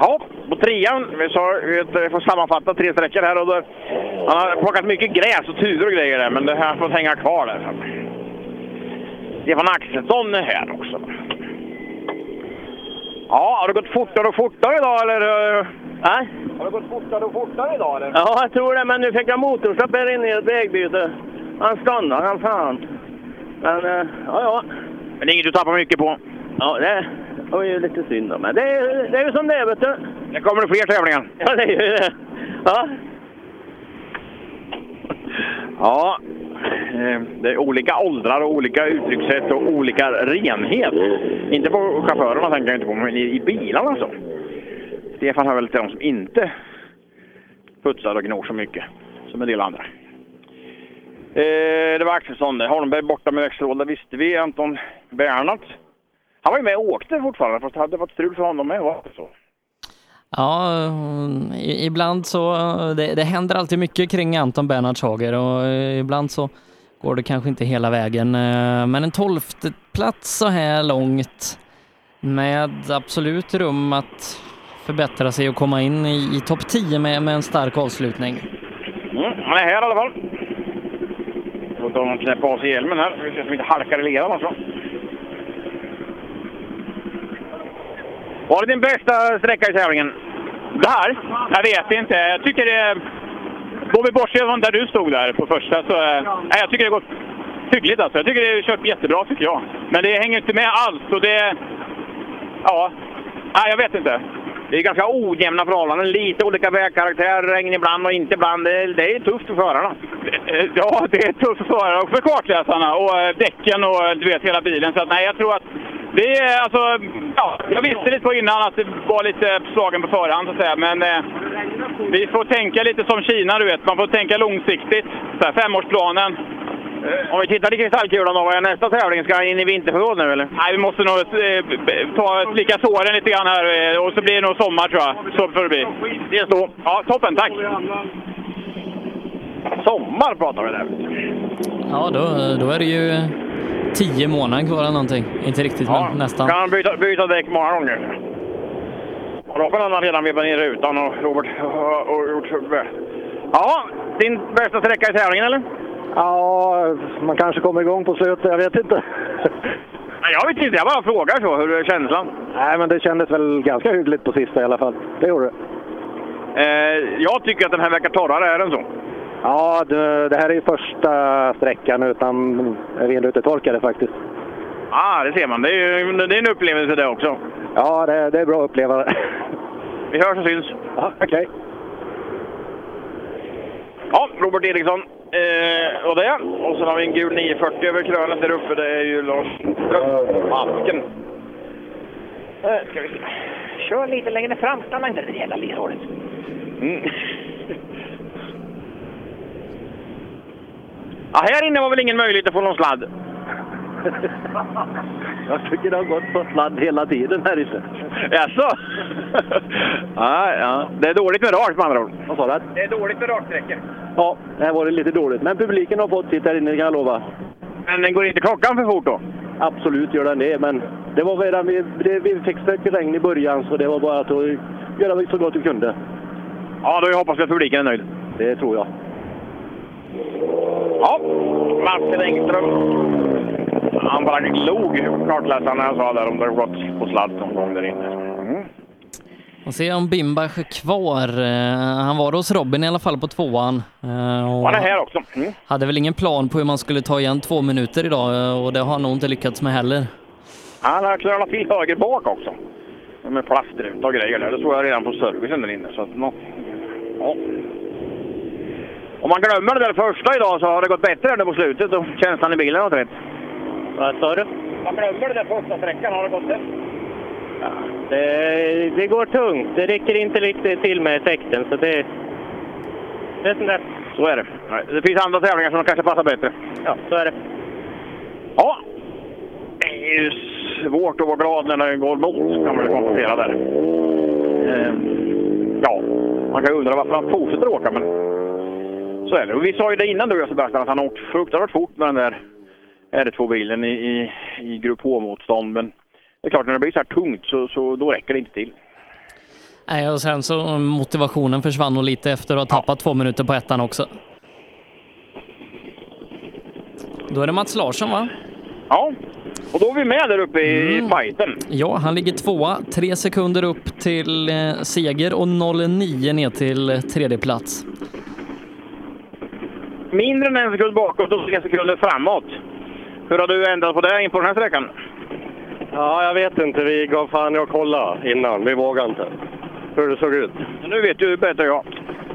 Ja, på trean. Vi, sa, vi får sammanfatta tre sträckor här. Och då, han har plockat mycket gräs och tuvor och grejer där, men det här får hänga kvar där. Stefan Axelsson är här också. Ja, har det gått fortare och fortare idag eller? Nej. Har det gått fortare och fortare idag eller? Ja, jag tror det, men nu fick jag motorstopp här inne i ett vägbyte. Han stannade, han fan. Men, eh, ja, ja. Men det är inget du tappar mycket på? Ja, det var ju lite synd då, men det, är- det är ju som det är, vet du. Det kommer det fler tävlingar. Ja, det är ju det. Ja. Ja, eh, det är olika åldrar och olika uttryckssätt och olika renhet. Inte på chaufförerna tänker jag inte på, men i, bilarna så. Stefan hör väl till de som inte putsar och gnor så mycket som en del andra. Eh, det var Axelsson det. Holmberg borta med växellåda visste vi. Anton Bernhardt. Han var ju med och åkte fortfarande fast det hade varit strul för honom med. Så? Ja, eh, ibland så, det, det händer alltid mycket kring Anton Bernhards Hager och eh, ibland så går det kanske inte hela vägen. Eh, men en tolfte plats så här långt med absolut rum att förbättra sig och komma in i, i topp 10 med, med en stark avslutning. Mm, han är här i alla fall. Får ta honom knäppa av sig hjälmen här. Vi ser som inte halkar i leran alltså. Var det din bästa sträcka i tävlingen? Det här? Jag vet inte. Jag tycker det... Går vi bortse från där du stod där på första så... eh, Nej, jag tycker det går hyggligt alltså. Jag tycker det är kört jättebra tycker jag. Men det hänger inte med alls och det... Ja. Nej, jag vet inte. Det är ganska ojämna förhållanden. Lite olika vägkaraktär, regn ibland och inte ibland. Det är, tufft för förarna. Eh, Ja, det är tufft för förare och för kartläsarna och eh, däcken och du vet hela bilen. Så att, nej, jag tror att det är alltså... Ja, jag visste lite på innan att det var lite slagen på förhand så att säga. Men eh, vi får tänka lite som Kina, du vet. Man får tänka långsiktigt. Så här, femårsplanen. Om vi tittar i kristallkulan då, vad är nästa tävling? Ska han in i vinterförråd nu eller? Nej, vi måste nog eh, ta slicka såren lite grann här eh, och så blir det nog sommar tror jag. Så får det bli. Det är så. Ja, toppen. Tack! Sommar pratar vi där. Ja, då, då är det ju tio månader kvar eller någonting. Inte riktigt, men nästan. Kan han byta, byta däck många gånger? Och då kan han redan vevat ner rutan och Robert har gjort... Ja, din bästa sträcka i tävlingen eller? Ja, man kanske kommer igång på slutet, jag vet inte. Nej, jag vet inte, jag bara frågar så. Hur är känslan? Nej, men det kändes väl ganska hyggligt på sista i alla fall. Det gjorde det. Eh, jag tycker att den här verkar torrare än så. Ja, det, det här är ju första sträckan utan renrutetorkare faktiskt. ah, det ser man. Det är, ju, det är en upplevelse det också. Ja, det, det är bra att uppleva det. Vi hörs och syns. Ja, okej. Ja, Robert Eriksson eh, och det. Och sen har vi en gul 940 över krönet där uppe. Det är ju Lars Ström, Eh, ska vi se. Kör lite längre fram, stanna inte det jävla lerhålet. Mm. Ja, här inne var väl ingen möjlighet att få någon sladd? Jag tycker det har gått på sladd hela tiden här inne. Jaså? ja, ja. Det är dåligt med rakt med andra ord. Vad sa du? Det är dåligt med raksträckor. Ja, det här var det lite dåligt. Men publiken har fått sitt här inne, kan jag lova. Men den går inte klockan för fort då? Absolut gör den det, men det var redan vi, det, vi fick mycket regn i början så det var bara att göra så gott vi kunde. Ja, då hoppas vi att publiken är nöjd. Det tror jag. Ja, Martin Engström. Han bara log, kartläsaren, när jag sa där om det gått på sladd någon gång där inne. Mm. Och se om Bimbach är kvar. Eh, Han var hos Robin i alla fall på tvåan. Eh, och Han är här också. Mm. Hade väl ingen plan på hur man skulle ta igen två minuter idag eh, och det har han nog inte lyckats med heller. Han har knölat till höger bak också. Med plastruta och grejer där. Det såg jag redan på servicen där inne. Så att, nå. ja. Om man glömmer det där första idag så har det gått bättre än det på slutet och känslan i bilen har rätt. Vad sa du? Man glömmer det där första sträckan har det gått bättre. Det, det går tungt. Det räcker inte riktigt till med effekten. Så det, det är sånt där. Så är det. Det finns andra tävlingar som kanske passar bättre. Ja, så är det. Ja, det är ju svårt att vara glad när det går mot, kan man konstatera där. Eh, ja, man kan ju undra varför han fortsätter åka, men så är det. Och vi sa ju det innan du och jag Sebastian, att han har åkt fruktansvärt fort med den där R2-bilen i, i, i Grupp H-motstånd. Men det är klart, när det blir så här tungt så, så då räcker det inte till. Nej, och sen så motivationen försvann nog lite efter att ha tappat två minuter på ettan också. Då är det Mats Larsson va? Ja, och då är vi med där uppe i Mm. fighten. Ja, han ligger tvåa, tre sekunder upp till eh, seger och 0,9 ner till tredje plats. Mindre än en sekund bakåt och tre sekunder framåt. Hur har du ändrat på det in på den här sträckan? Ja, jag vet inte. Vi gav fan i att kolla innan. Vi vågade inte. Hur det såg ut. Men nu vet du bättre jag.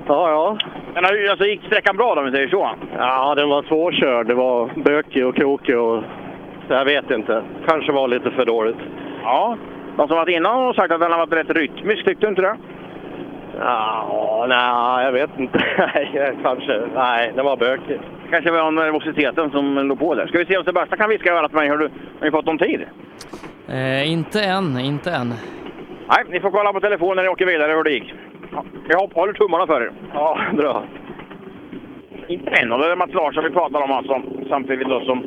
Ja, ja. Men alltså, gick sträckan bra då om vi säger så? Ja, den var svårkörd. Det var bökig och krokig och... Så jag vet inte. Kanske var lite för dåligt. Ja. De som varit innan har sagt att den har varit rätt rytmisk, tyckte du inte det? Ja, nej, jag vet inte. Nej, kanske. Nej, den var bökig. Kanske var nervositeten som låg på där. Ska vi se om Sebastian kan viska örat på mig. Har du, har ni fått någon tid? Eh, inte än, inte än. Nej, ni får kolla på telefonen när ni åker vidare hur det gick. Ja, jag håller tummarna för er. Ja, bra. Inte än, och det är Mats Larsson vi pratar om alltså. Samtidigt då som...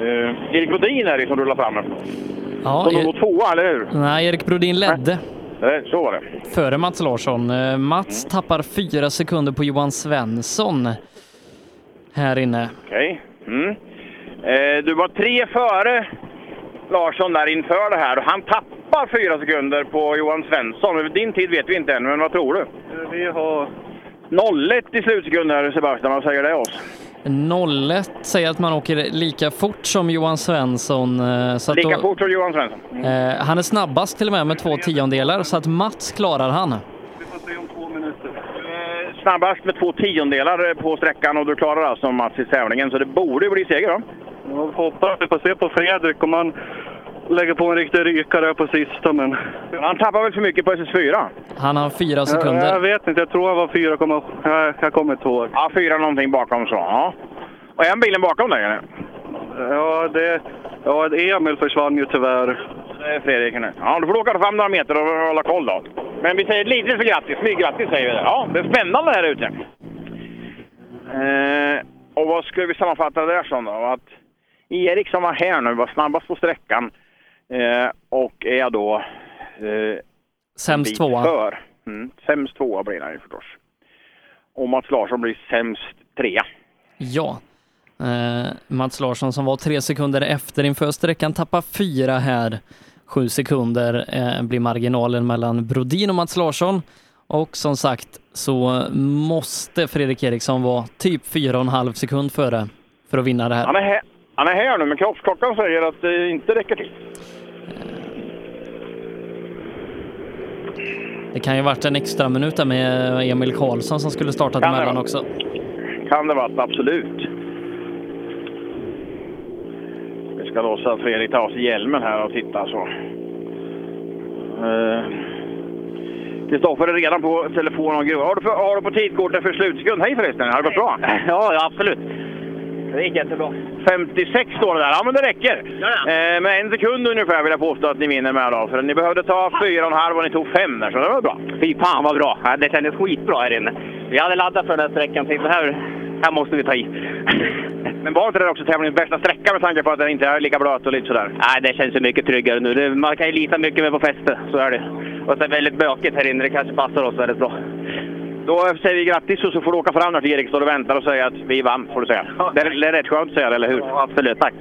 Uh, Erik Bodin är det som rullar fram. Ja, som låg tvåa, eller hur? Nej, Erik Brodin ledde Eh, Så var det. före Mats Larsson. Eh, Mats Mm. tappar fyra sekunder på Johan Svensson här inne. Okej. Mm. Eh, du var tre före Larsson där inför det här och han tappar fyra sekunder på Johan Svensson. Din tid vet vi inte än, men vad tror du? Vi har... 01 i slutsekund här Sebastian, vad säger det oss? 01 säger att man åker lika fort som Johan Svensson. eh, Så att Lika då, fort som Johan Svensson. eh, han är snabbast till och med med två tiondelar så att Mats klarar han. Eh, snabbast med två tiondelar eh, på sträckan och du klarar alltså Mats i tävlingen, så det borde ju bli seger då. Jag hoppas vi får se på Fredrik om han lägger på en riktig rykare på sista, men... Han tappar väl för mycket på SS4? Han har fyra Jag, jag sekunder. vet inte, jag tror han var 4, jag, jag kommer inte ihåg. Ja, fyra någonting bakom så. Ja. Och är bilen bakom dig eller? Ja, det... Ja, Emil försvann ju tyvärr. Det är Fredrik nu. Ja, du får åka fram några meter och hålla koll då. Men vi säger ett litet för grattis, smyggrattis säger vi där. Ja, det är spännande här ute. Eh, och vad skulle vi sammanfatta det där som då? Att Erik som var här nu var snabbast på sträckan eh, och är då eh, Sämst tvåa. För. Mm, sämst tvåa blir han ju förstås. Och Mats Larsson blir sämst trea. Ja. Eh, Mats Larsson som var tre sekunder efter inför sträckan tappar fyra här. Sju sekunder eh, blir marginalen mellan Brodin och Mats Larsson. Och som sagt så måste Fredrik Eriksson vara typ fyra och en halv sekund före för att vinna det här. Han är, här, han är här nu, men kroppsklockan säger att det inte räcker till. Det kan ju varit en extra minut där med Emil Karlsson som skulle startat Kan emellan också. Kan det varit, absolut. Vi ska låta Fredrik ta av sig hjälmen här och titta så. Eh, Kristoffer är redan på telefon och gruvar. Har du, för, har du på tidkortet för slutsekund? Hej förresten, har det gått bra? Ja, ja absolut. Det gick jättebra. 56 står det där. Ja, men det räcker. Eh, med en sekund ungefär vill jag påstå att ni vinner med då. För ni behövde ta 4,5 och ni tog 5 där, så det var bra. Fy fan vad bra! Det kändes skitbra här inne. Vi hade laddat för den här sträckan. Tänkte här, här måste vi ta i. Men var inte det också tävlingens bästa sträcka med tanke på att den inte är lika blöt och lite sådär? Nej, det känns ju mycket tryggare nu. Man kan ju lita mycket mer på fäste, så är det. Och så är det väldigt bökigt här inne. Det kanske passar oss väldigt bra. Då säger vi grattis och så får du åka fram där till Erik står och väntar och säga att vi vann, får du säga. Det är, det är rätt skönt att säga det, eller hur? Ja, absolut, tack.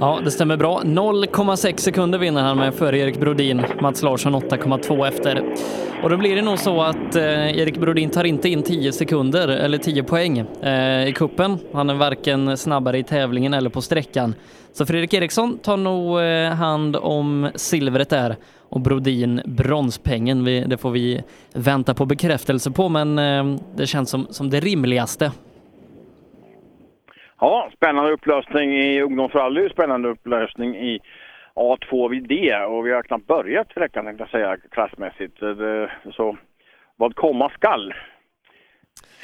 Ja, det stämmer bra. 0,6 sekunder vinner han med före Erik Brodin. Mats Larsson 8,2 efter. Och då blir det nog så att eh, Erik Brodin tar inte in 10 sekunder eller 10 poäng eh, i kuppen. Han är varken snabbare i tävlingen eller på sträckan. Så Fredrik Eriksson tar nog eh, hand om silvret där och Brodin bronspengen. Vi, det får vi vänta på bekräftelse på, men eh, det känns som, som det rimligaste. Ja, spännande upplösning i ungdomsrally, spännande upplösning i A2 vid D och vi har knappt börjat sträckan tänkte jag säga klassmässigt. Eh, så vad komma skall.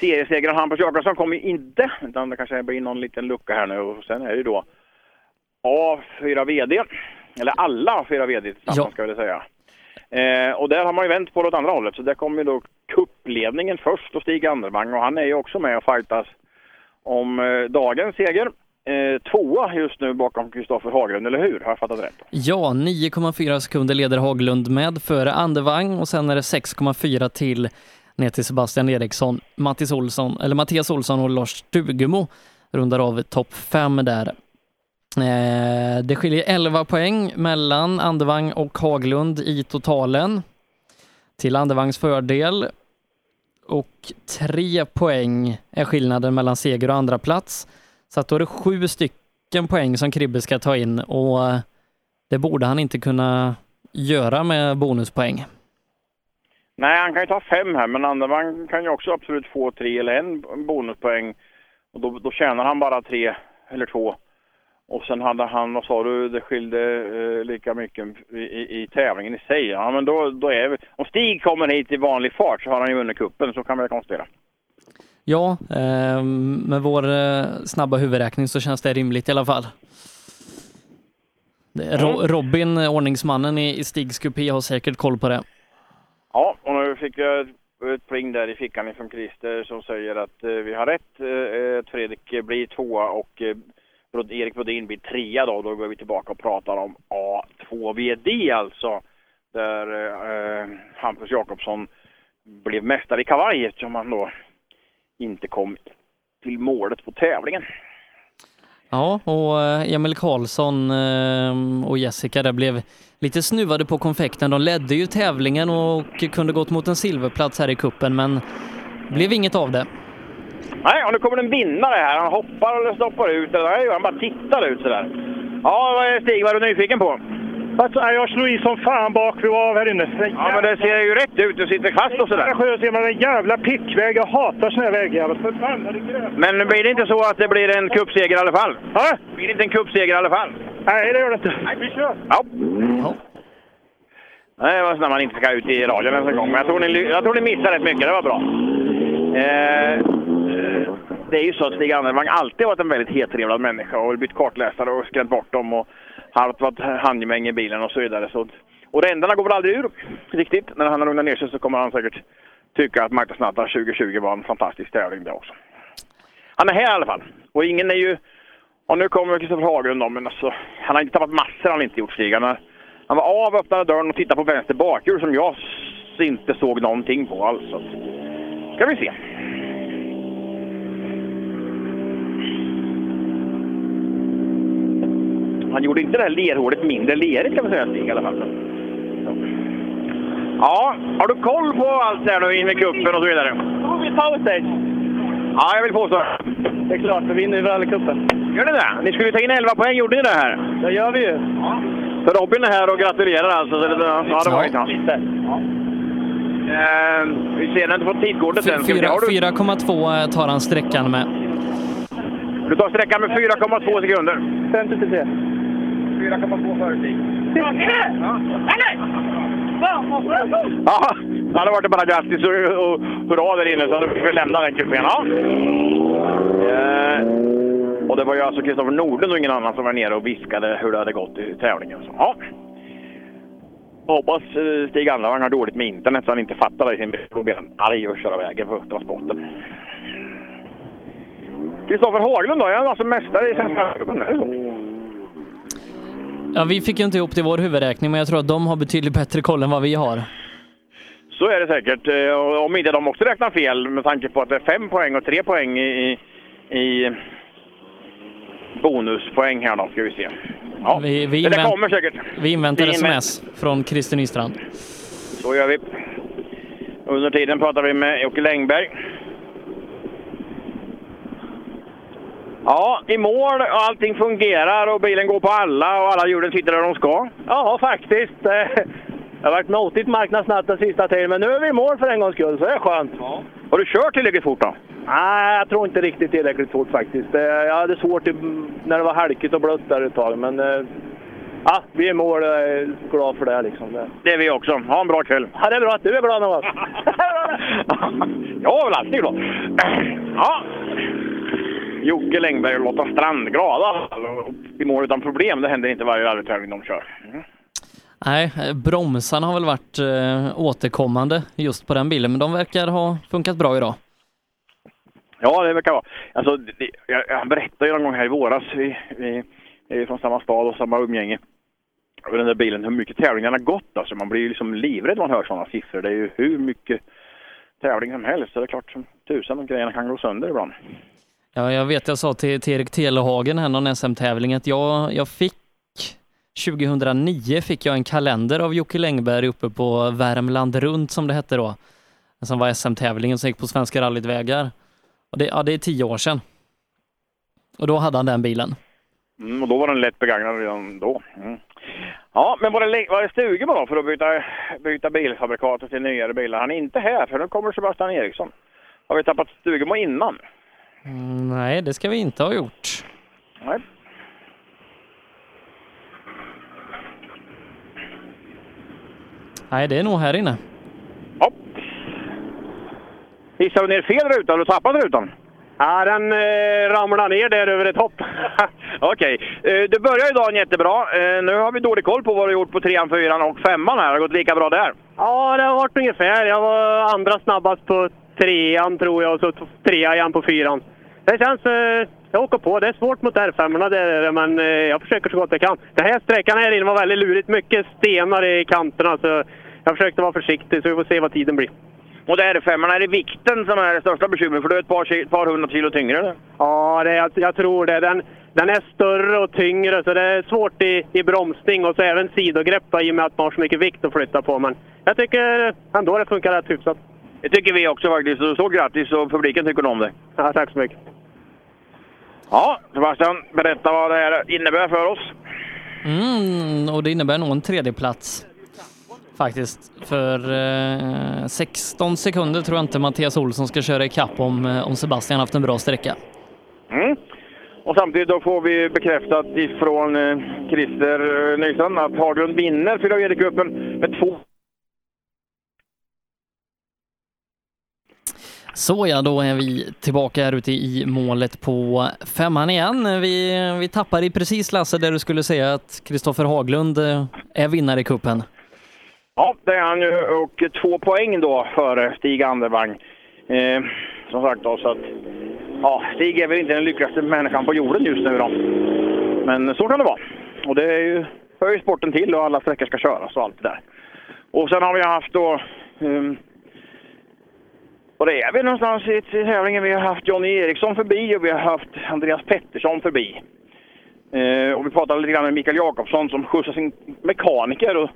Seriesegraren Hampus Jakobsson kommer ju inte, utan det kanske blir någon liten lucka här nu och sen är det ju då A4 VD, eller alla A4 VD tillsammans Ja. ska jag väl säga. Eh, och där har man ju vänt på det åt andra hållet, så där kommer ju då kuppledningen först och Stig Andervang och han är ju också med och fightas om eh, dagens seger. eh, tvåa just nu bakom Kristoffer Haglund, eller hur? Har jag fattat rätt? Ja, 9,4 sekunder leder Haglund med före Andevang och sen är det 6,4 till ner till Sebastian Eriksson, Mattis Olsson, eller Mattias Olsson och Lars Stugemo rundar av topp 5 där. Eh, det skiljer 11 poäng mellan Andevang och Haglund i totalen till Andevangs fördel och tre poäng är skillnaden mellan seger och andra plats. Så att då är det sju stycken poäng som Kribbe ska ta in och det borde han inte kunna göra med bonuspoäng. Nej, han kan ju ta fem här, men Andevang kan ju också absolut få tre eller en bonuspoäng. Och då, då tjänar han bara tre eller två. Och sen hade han, vad sa du, det skilde eh, lika mycket i, i, i tävlingen i sig. Ja, men då, då är vi, om Stig kommer hit i vanlig fart så har han ju vunnit kuppen, så kan vi konstatera. Ja, eh, med vår eh, snabba huvudräkning så känns det rimligt i alla fall. Ro Robin, eh, ordningsmannen i, i Stigs kupé, har säkert koll på det. Ja, och nu fick jag ett, pling där i fickan ifrån Christer som säger att eh, vi har rätt. Eh, att Fredrik eh, blir tvåa och eh, Erik Brodin blir trea då. Då går vi tillbaka och pratar om A2VD alltså. Där eh, Hampus Jakobsson blev mästare i kavaj eftersom han då inte kom till målet på tävlingen. Ja, och eh, Emil Karlsson eh, och Jessica där blev lite snuvade på konfekten. De ledde ju tävlingen och kunde gått mot en silverplats här i kuppen men blev inget av det. Nej, och nu kommer en vinnare här. Han hoppar eller stoppar ut. Nej, han bara tittar ut sådär. Ja, vad är Stig, vad är du nyfiken på? Alltså, jag slog i som fan bak vid av här inne. Ja, men det ser ju rätt ut. Du sitter fast och sådär. Jag sköt genom en jävla pickväg. Jag hatar såna här vägar. Men blir det inte så att det blir en cupseger i alla fall? Ja? Blir det inte en cupseger i alla fall? Nej, det gör det inte. Nej, vi kör. Ja. Nej, det var så när man inte ska ut i radion ens en gång. Men jag tror, ni, jag tror ni missade rätt mycket. Det var bra. Eh, det är ju så att Stig Andervang alltid varit en väldigt hettrevlad människa och bytt kartläsare och skrämt bort dem och haft varit handgemäng i bilen och så vidare. Så, och ränderna går väl aldrig ur riktigt. När han har lugnat ner sig så kommer han säkert tycka att Marknadsnatta 2020 var en fantastisk tävling det också. Han är här i alla fall. Och ingen är ju... Och nu kommer Kristoffer Haglund då, men alltså, han har inte tappat massor, han har inte gjort Stig. Han, han var av, öppnade dörren och tittade på vänster bakhjul som jag inte såg någonting på alls. Så. Ska vi se. Han gjorde inte det här lerhålet mindre lerigt kan man säga Stig i alla fall. Ja, har du koll på allt det här nu in med kuppen och så vidare? Då vi powerstage. Ja, jag vill påstå Det är klart, vi vinner ju rallycupen. Gör ni det? Ni skulle ta in 11 poäng, gjorde ni det här? Det gör vi ju. Så Robin är här och gratulerar alltså? Så det, ja, det var inte han. Eh, vi ser, inte fått tidkortet än. Ska vi se, Fyra- har du, 4,2 tar han sträckan med. Du tar sträckan med 4,2 sekunder. 53. 4,2 före Stig. Ja, det hade varit bara grattis och, och hurra där inne så hade vi lämnat den kupén. Ja. Eh, och det var ju alltså Kristoffer Nordlund och ingen annan som var nere och viskade hur det hade gått i tävlingen. Så, ja. Hoppas eh, Stig Andervang har dåligt med internet så han inte fattar det i sin bil blir arg och köra vägen för transporten. Kristoffer Haglund då, är han alltså mästare i Svenska? Ja, vi fick ju inte ihop det i vår huvudräkning men jag tror att de har betydligt bättre koll än vad vi har. Så är det säkert. Eh, Om inte de också räknar fel med tanke på att det är fem poäng och tre poäng i, i bonuspoäng här då, ska vi se. Ja, Vi, vi, det invänt- kommer säkert. vi inväntar Vi invä- sms från Christer Nystrand. Så gör vi. Under tiden pratar vi med Jocke Längberg. Ja, i mål och allting fungerar och bilen går på alla och alla hjulen sitter där de ska. Ja, faktiskt. Eh, Det har varit notigt marknadsnatt den sista tiden, men nu är vi i mål för en gångs skull, så det är skönt. Har du kört tillräckligt fort då? Nej, jag tror inte riktigt tillräckligt fort faktiskt. Eh, Jag hade svårt när det var halkigt och blött där ett tag, men eh, ja, vi är i mål och är glad för det. Liksom. Det. Det är vi också. Ha en bra kväll. Ja, det är bra att du är glad Noah. Jag är väl alltid glad. Ja. Jocke Längberg och Lotta Strand glada i mål utan problem. Det händer inte varje rallytävling de kör. Mm. Nej, eh, bromsarna har väl varit eh, återkommande just på den bilen, men de verkar ha funkat bra idag. Ja, det verkar vara. Alltså, det, jag, jag berättade ju någon gång här i våras, vi, vi är från samma stad och samma umgänge, över den där bilen, hur mycket tävlingarna gått. Alltså, man blir ju liksom livrädd när man hör sådana siffror. Det är ju hur mycket tävling som helst. Så det är klart som tusan att grejerna kan gå sönder ibland. Ja, jag vet, jag sa till, till Erik Telehagen här någon SM-tävling att jag, jag fick 2009 fick jag en kalender av Jocke Längberg uppe på Värmland runt som det hette då. Som var SM-tävlingen som gick på Svenska rallyt vägar. Och det, ja, det är tio år sedan. Och då hade han den bilen. Mm, och då var den lätt begagnad redan då. Mm. Ja, men var det, var det Stugemo då för att byta, byta bilfabrikatet till nyare bilar? Han är inte här, för nu kommer Sebastian Eriksson. Har vi tappat Stugemo innan? Mm, nej, det ska vi inte ha gjort. Nej. Nej, det är nog här inne. Hissade du ner fel ruta? Har du tappat rutan? Ja, den eh, ramlar ner där över ett hopp. Okej. Eh, du börjar ju dagen jättebra. Eh, nu har vi dålig koll på vad du gjort på trean, fyran och femman här. Har det gått lika bra där? Ja, det har varit ungefär. Jag var andra snabbast på trean tror jag och så trea igen på fyran. Det känns... Eh, jag åker på. Det är svårt mot R5 där är det, men eh, jag försöker så gott jag kan. Den här sträckan här inne var väldigt lurigt. Mycket stenar i kanterna så jag försökte vara försiktig så vi får se vad tiden blir. Och det är femman, är det vikten som är det största bekymret? För du är ett par, par hundra kilo tyngre eller? Ja, det, jag, jag tror det. Den, den är större och tyngre så det är svårt i, i bromsning och så även sidogrepp i och med att man har så mycket vikt att flytta på. Men jag tycker ändå det funkar rätt hyfsat. Det tycker vi också faktiskt. Så grattis och publiken tycker om dig. Ja, tack så mycket. Ja, Sebastian, berätta vad det här innebär för oss. Mm, och det innebär nog en tredjeplats. Faktiskt. För eh, 16 sekunder tror jag inte Mattias Olsson ska köra ikapp om, eh, om Sebastian haft en bra sträcka. Mm. Och samtidigt då får vi bekräftat ifrån eh, Christer eh, Nystrand att Haglund vinner Fyra cupen med två Så ja, då är vi tillbaka här ute i målet på femman igen. Vi, vi tappar i precis Lasse där du skulle säga att Kristoffer Haglund eh, är vinnare i kuppen. Ja, det är han ju och två poäng då före Stig Andervang. Eh, som sagt då, så att ja, Stig är väl inte den lyckligaste människan på jorden just nu då. Men så kan det vara. Och det är ju, hör ju sporten till och alla sträckor ska köras och allt det där. Och sen har vi haft då ehm, och det är vi någonstans i tävlingen. Vi har haft Johnny Eriksson förbi och vi har haft Andreas Pettersson förbi. Eh, och vi pratade lite grann med Mikael Jakobsson som skjutsade sin mekaniker och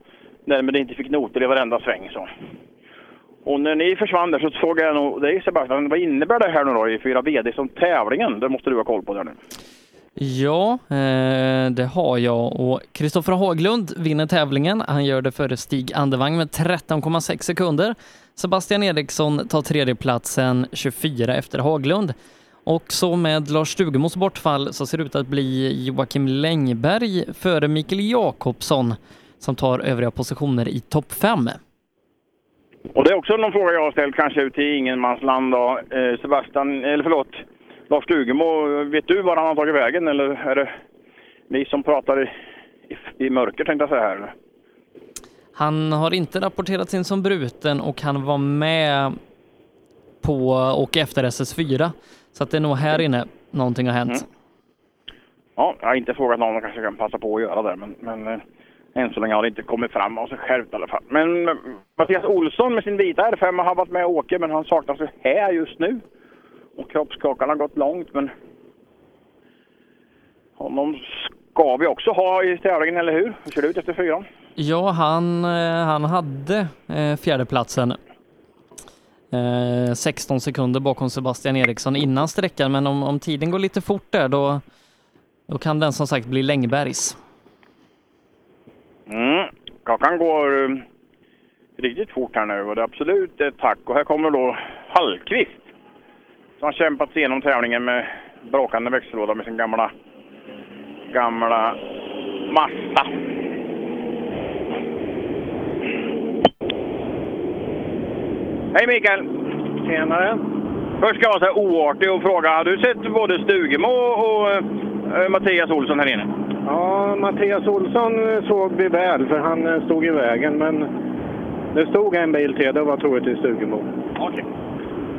därmed inte fick noter i varenda sväng. Så. Och när ni försvann där så såg jag nog dig Sebastian, vad innebär det här nu då i fyra VD som tävlingen? Det måste du ha koll på där nu. Ja, eh, det har jag och Kristoffer Haglund vinner tävlingen. Han gör det före Stig Andevang med 13,6 sekunder. Sebastian Eriksson tar tredjeplatsen 24 efter Haglund. Och så med Lars Stugemos bortfall så ser det ut att bli Joakim Längberg före Mikael Jakobsson som tar övriga positioner i topp 5. Och det är också någon fråga jag har ställt kanske ut i ingenmansland då. Eh, Sebastian, eller förlåt, Lars Stugemo, vet du var han har tagit vägen eller är det ni som pratar i, i, i mörker tänkte jag säga här? Han har inte rapporterats in som bruten och han var med på och efter SS4. Så att det är nog här inne någonting har hänt. Mm. Ja, jag har inte frågat någon, kanske kan passa på att göra det, men, men eh, än så länge har det inte kommit fram av sig självt i alla fall. Men eh, Mattias Olsson med sin vita R5 har varit med och åker, men han saknas ju här just nu. Och kroppskakan har gått långt, men honom ska vi också ha i tävlingen, eller hur? Hur ser det ut efter fyran? Ja, han, eh, han hade eh, fjärdeplatsen. Eh, 16 sekunder bakom Sebastian Eriksson innan sträckan, men om, om tiden går lite fort där då, då kan den som sagt bli Längbergs. Mm. Kakan går eh, riktigt fort här nu och det är absolut ett tack. Och här kommer då Hallqvist som har kämpat sig igenom tävlingen med brakande växellåda med sin gamla, gamla Mazda. Hej Mikael! Tjenare! Först ska jag vara så här oartig och fråga, har du sett både Stugemo och eh, Mattias Olsson här inne? Ja, Mattias Olsson eh, såg vi väl för han eh, stod i vägen men det stod en bil till, det var troligtvis Stugemo. Okej.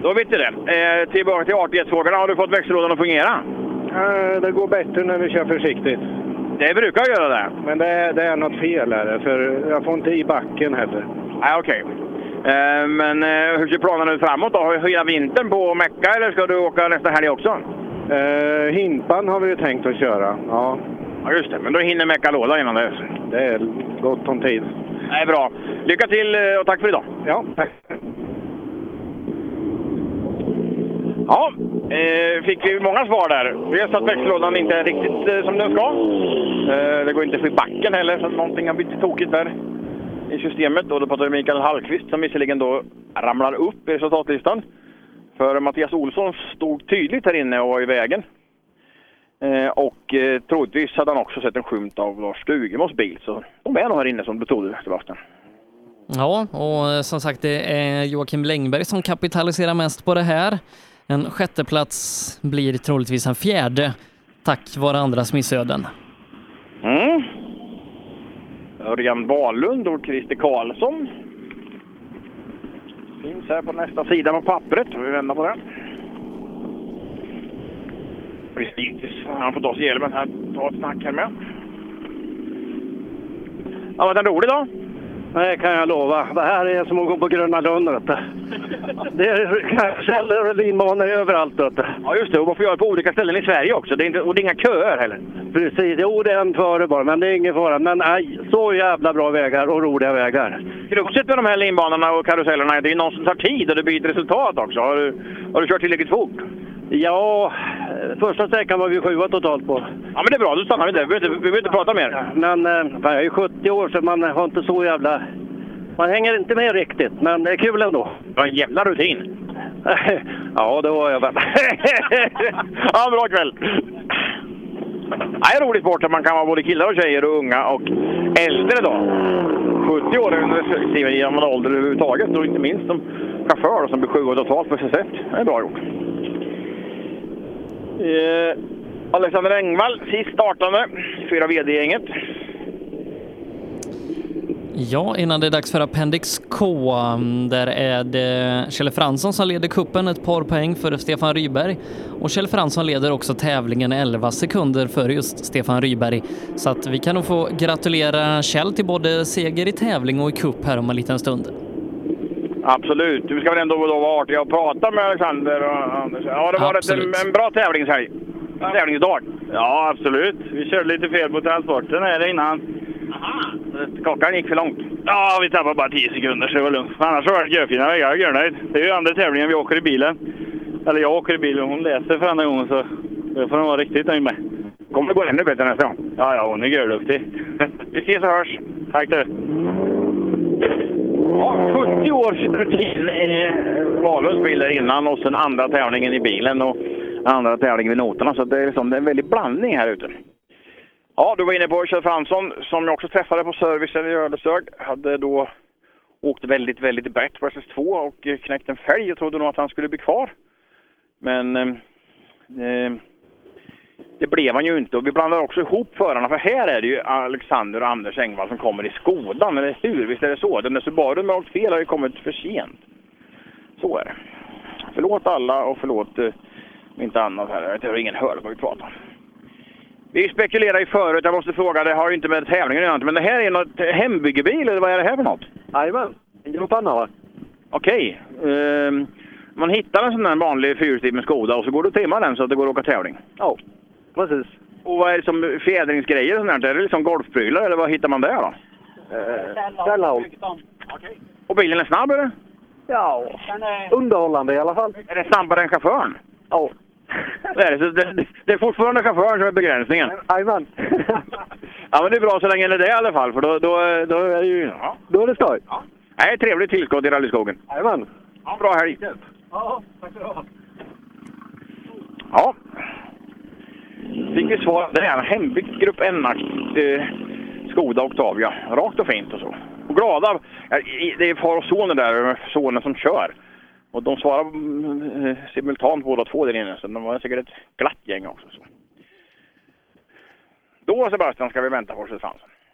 Då vet du det. Eh, tillbaka till artighetsfrågorna. Har du fått växellådan att fungera? Eh, Det går bättre när vi kör försiktigt. Det brukar göra det. Men det är, det är något fel här, för jag får inte i backen heller. Nej, okej. Eh, men eh, hur ser planerna ut framåt då? Har du hela vintern på att mecka eller ska du åka nästa helg också? Eh, Himpan har vi ju tänkt att köra. Ja. Ja, just det. Men då hinner mecka låda innan dess. Det är gott om tid. Det är bra. Lycka till eh, och tack för idag. Ja, tack. Ja, eh, fick vi många svar där. Dels att växellådan inte är riktigt eh, som den ska. Eh, det går inte att få i backen heller, så någonting har blivit tokigt där i systemet. Och då pratar vi Mikael Hallqvist som visserligen då ramlar upp i resultatlistan. För Mattias Olsson stod tydligt här inne och var i vägen. Eh, och eh, troligtvis hade han också sett en skymt av Lars Stugemos bil. Så de är nog här inne som du trodde, Sebastian. Ja, och eh, som sagt det är Joakim Längberg som kapitaliserar mest på det här. En sjätteplats blir troligtvis en fjärde tack vare andras missöden. Mm. Örjan Wahlund och Christer Karlsson. Finns här på nästa sida på pappret. Vi vänder på den. Precis. Han får ta sig hjälmen här. Ta ett snack här med. Ja, var det en rolig dag? Det kan jag lova. Det här är som att gå på Gröna Lund. Det är karuseller och linbanor överallt. Ja, just det. Och man får göra på olika ställen i Sverige också. Det är inte, och det är inga köer heller. Precis. Jo, det är en före bara, men det är ingen fara. Men nej, så jävla bra vägar och roliga vägar. Kruxet med de här linbanorna och karusellerna, det är någon som tar tid och det blir ett resultat också. Har du, har du kört tillräckligt fort? Ja, första sträckan var vi sjua totalt på. Ja, men det är bra. Då stannar vi där. Vi behöver inte, vi behöver inte prata mer. Men eh, fan, jag är 70 år så man har inte så jävla... Man hänger inte med riktigt, men det är kul ändå. Du har en jävla rutin. ja, det var jag väl. ja, bra kväll! Det är roligt sport att man kan vara både killar och tjejer och unga och äldre då. 70 år är en respektive ålder överhuvudtaget och inte minst som chaufför som blir sju år totalt på SS1. Det är bra gjort. Eh, Alexander Engvall, sist startande, fyra VD-gänget. Ja, innan det är dags för Appendix K, mm, där är det Kjell Fransson som leder kuppen ett par poäng före Stefan Ryberg. Och Kjell Fransson leder också tävlingen 11 sekunder före just Stefan Ryberg. Så att vi kan nog få gratulera Kjell till både seger i tävling och i kupp här om en liten stund. Absolut. Du ska väl ändå då vara artig och prata med Alexander och Anders. Ja, det var ett, en, en bra tävlingshelg. Tävlingsdag. Ja, absolut. Vi körde lite fel på transporten här innan. Klockan gick för långt. Ja, vi tappade bara 10 sekunder så det var lugnt. Annars har det görfina vägar. Jag är görnöjd. Det är ju andra tävlingen vi åker i bilen. Eller jag åker i bilen hon läser för andra gången så det får hon vara riktigt nöjd med. Kommer det gå ännu bättre nästa gång? Ja, ja, hon är görduktig. Vi ses och hörs. Tack du. Ja, 70 års rutin i eh, Wahlunds bil där innan och sen andra tävlingen i bilen och andra tävlingen vid noterna. Så det är, liksom, det är en väldig blandning här ute. Ja, du var inne på Kjell Fransson som jag också träffade på servicen i Ödeshög. Hade då åkt väldigt, väldigt brett på SS2 och knäckt en fälg. och trodde nog att han skulle bli kvar. Men eh, eh det blev han ju inte och vi blandar också ihop förarna för här är det ju Alexander och Anders Engvall som kommer i Skodan, eller hur? Visst är det så? Den där Subarun med åkt fel har ju kommit för sent. Så är det. Förlåt alla och förlåt eh, inte annat här. Jag har ingen hör vad vi pratar om. Vi spekulerade ju förut, jag måste fråga, det har ju inte med tävlingen att göra, men det här är något hembyggebil eller vad är det här för något? Jajamän, en gråpanna va? Okej. Ehm, man hittar en sån där vanlig fyrhjulsdriven Skoda och så går du och trimmar den så att det går att åka tävling? Ja, precis. Och vad är det som fjädringsgrejer och sånt där? Är det liksom golfprylar eller vad hittar man där då? Ställhåll. Och bilen är snabb eller? Ja, underhållande i alla fall. Är det snabbare än chauffören? Ja. Det är, det. Så det, det är fortfarande chauffören som är begränsningen? Jajamän. Ja men det är bra så länge det är det i alla fall för då, då, då är det ju... Ja. Då är det skoj. Ja. Nej, trevligt tillskott i rallyskogen. Jajamän. Ja, bra helg. Ja, tack ska du ha. Ja. Fick vi svar. Det är en hembyggt Grupp n eh, Skoda Octavia. Rakt och fint och så. Och glada. Det är far och sonen där, sonen som kör. Och de svarar mm, eh, simultant båda två där inne, så de var säkert ett glatt gäng också. Så. Då Sebastian ska vi vänta på Kjell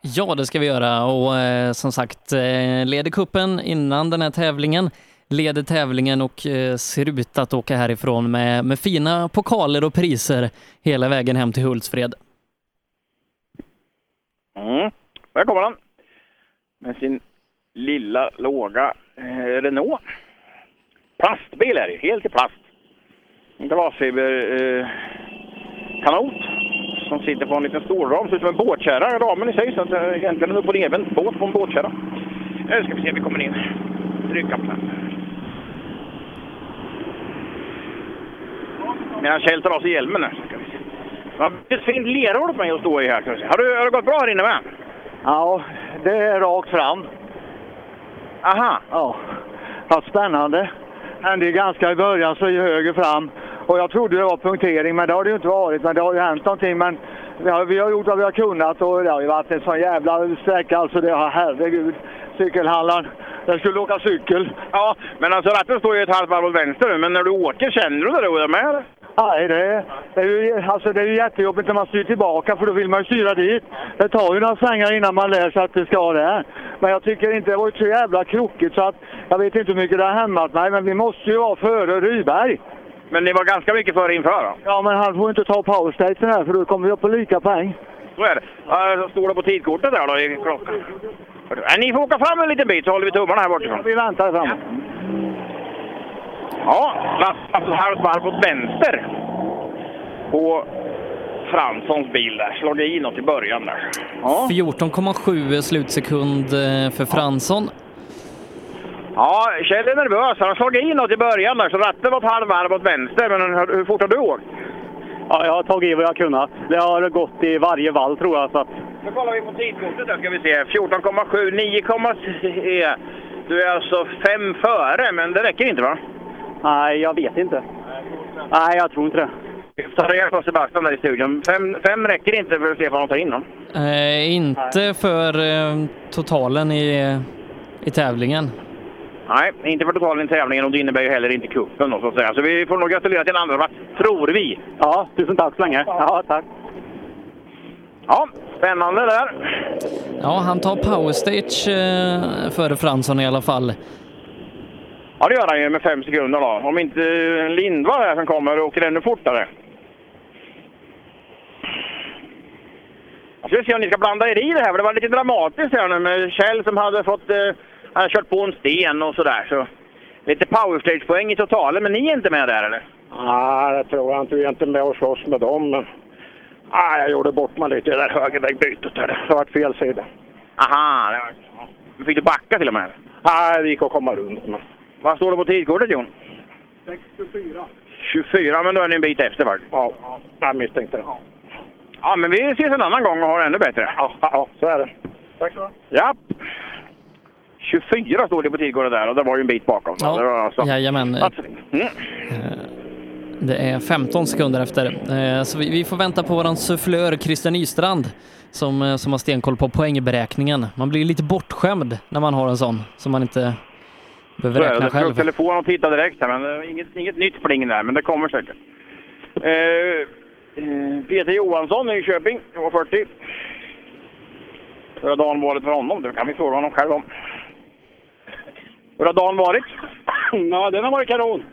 Ja, det ska vi göra och eh, som sagt eh, leder kuppen innan den här tävlingen leder tävlingen och eh, ser ut att åka härifrån med, med fina pokaler och priser hela vägen hem till Hultsfred. Mm. Där kommer han. Med sin lilla låga eh, Renault. Plastbil är det, helt i plast. En glasfiberkanot eh, som sitter på en liten stålram. Ser ut som en båtkärra, ramen i sig. Så att, eh, egentligen en upp och båt på en båtkärra. Nu ska vi se om vi kommer in. Tryckkapseln. Medan Kjell tar av sig hjälmen ett fint lerhål på mig att stå i här. Har, du, har det gått bra här inne med? Ja, det är rakt fram. Aha. Ja, vad spännande. Hände ganska i början, så i höger fram. Och jag trodde det var punktering, men det har det ju inte varit. Men det har ju hänt någonting. Men vi har, vi har gjort vad vi har kunnat och det har ju varit en sån jävla sträcka. Alltså det har, herregud. Cykelhandlaren, jag skulle åka cykel. Ja, men alltså ratten står ju ett halvt varv åt vänster nu, men när du åker, känner du det då med? eller? Nej, det, det, är ju, alltså det är ju jättejobbigt när man styr tillbaka för då vill man ju styra dit. Det tar ju några svängar innan man lär sig att det ska det. Men jag tycker inte det var ju så jävla krokigt så att jag vet inte hur mycket det har hämmat mig men vi måste ju vara före Ryberg. Men ni var ganska mycket före inför då? Ja, men han får inte ta powerstaten här för då kommer vi upp på lika poäng. Så är det. Står det på tidkortet där då i klockan? Ja, ni får åka fram en liten bit så håller vi tummarna här bortifrån. Vi väntar framåt. Ja, Lasse ett halvt varv åt vänster på Franssons bil där. Slagit i något i början där. Ja. 14,7 slutsekund eh, för Fransson. Ja, Kjell är nervös. Han slagit i något i början där, så ratten var ett halvt varv åt vänster. Men hur hur fort har du åkt? Ja, jag har tagit i vad jag kunnat. Det har gått i varje vall tror jag. Så att, Nu kollar vi på tidkortet där ska vi se. 14,7, 9,3. Du är alltså fem före, men det räcker inte va? nej, jag vet inte. Nej, jag tror inte det. Ta reda på Sebastian där i studion. Fem, fem räcker inte för att se vad de tar in då. Eh, inte för eh, totalen i, i tävlingen. Nej, inte för totalen i tävlingen och det innebär ju heller inte cupen då så att säga. Så vi får nog gratulera till en andra tror vi. Ja, tusen tack så länge. Ja, tack. Ja, spännande där. Ja, han tar powerstage eh, före Fransson i alla fall. Ja, det gör han ju med fem sekunder då. Om inte Lindvall här som kommer och åker ännu fortare. Jag ska se om ni ska blanda er i det här, för det var lite dramatiskt här nu med Kjell som hade fått eh, hade kört på en sten och sådär. Så lite powerstage-poäng i totalen, men ni är inte med där eller? Nej, det tror jag inte. Vi är inte med och slåss med dem. Men... Nej, jag gjorde bort mig lite i det där högervägbytet. där. Det var fel sida. Aha, det var... ja. Fick du backa till och med? Nej, det gick att komma runt. Men... Vad står det på tidkortet Jon? 64. 24, men då är ni en bit efter faktiskt. Ja, jag misstänkte det. Ja, men vi ses en annan gång och har det ännu bättre. Ja, ja så är det. Tack så Ja. 24 stod det på tidkortet där och det var ju en bit bakom. Ja, Det var alltså... Jajamän. Att- Mm. Det är 15 sekunder efter. Eh, Så vi, får vänta på våran sufflör Christian Nystrand som, eh, som har stenkoll på poängberäkningen. Man blir lite bortskämd när man har en sån som man inte behöver räkna Jag själv. telefonen och tittade direkt här, men eh, inget, inget nytt pling där, men det kommer säkert. Eh, Peter Johansson i Köping, 40. Hur har dagen varit för honom? Det kan vi fråga honom själv om. Hur har dagen varit? Ja, den har varit kanon.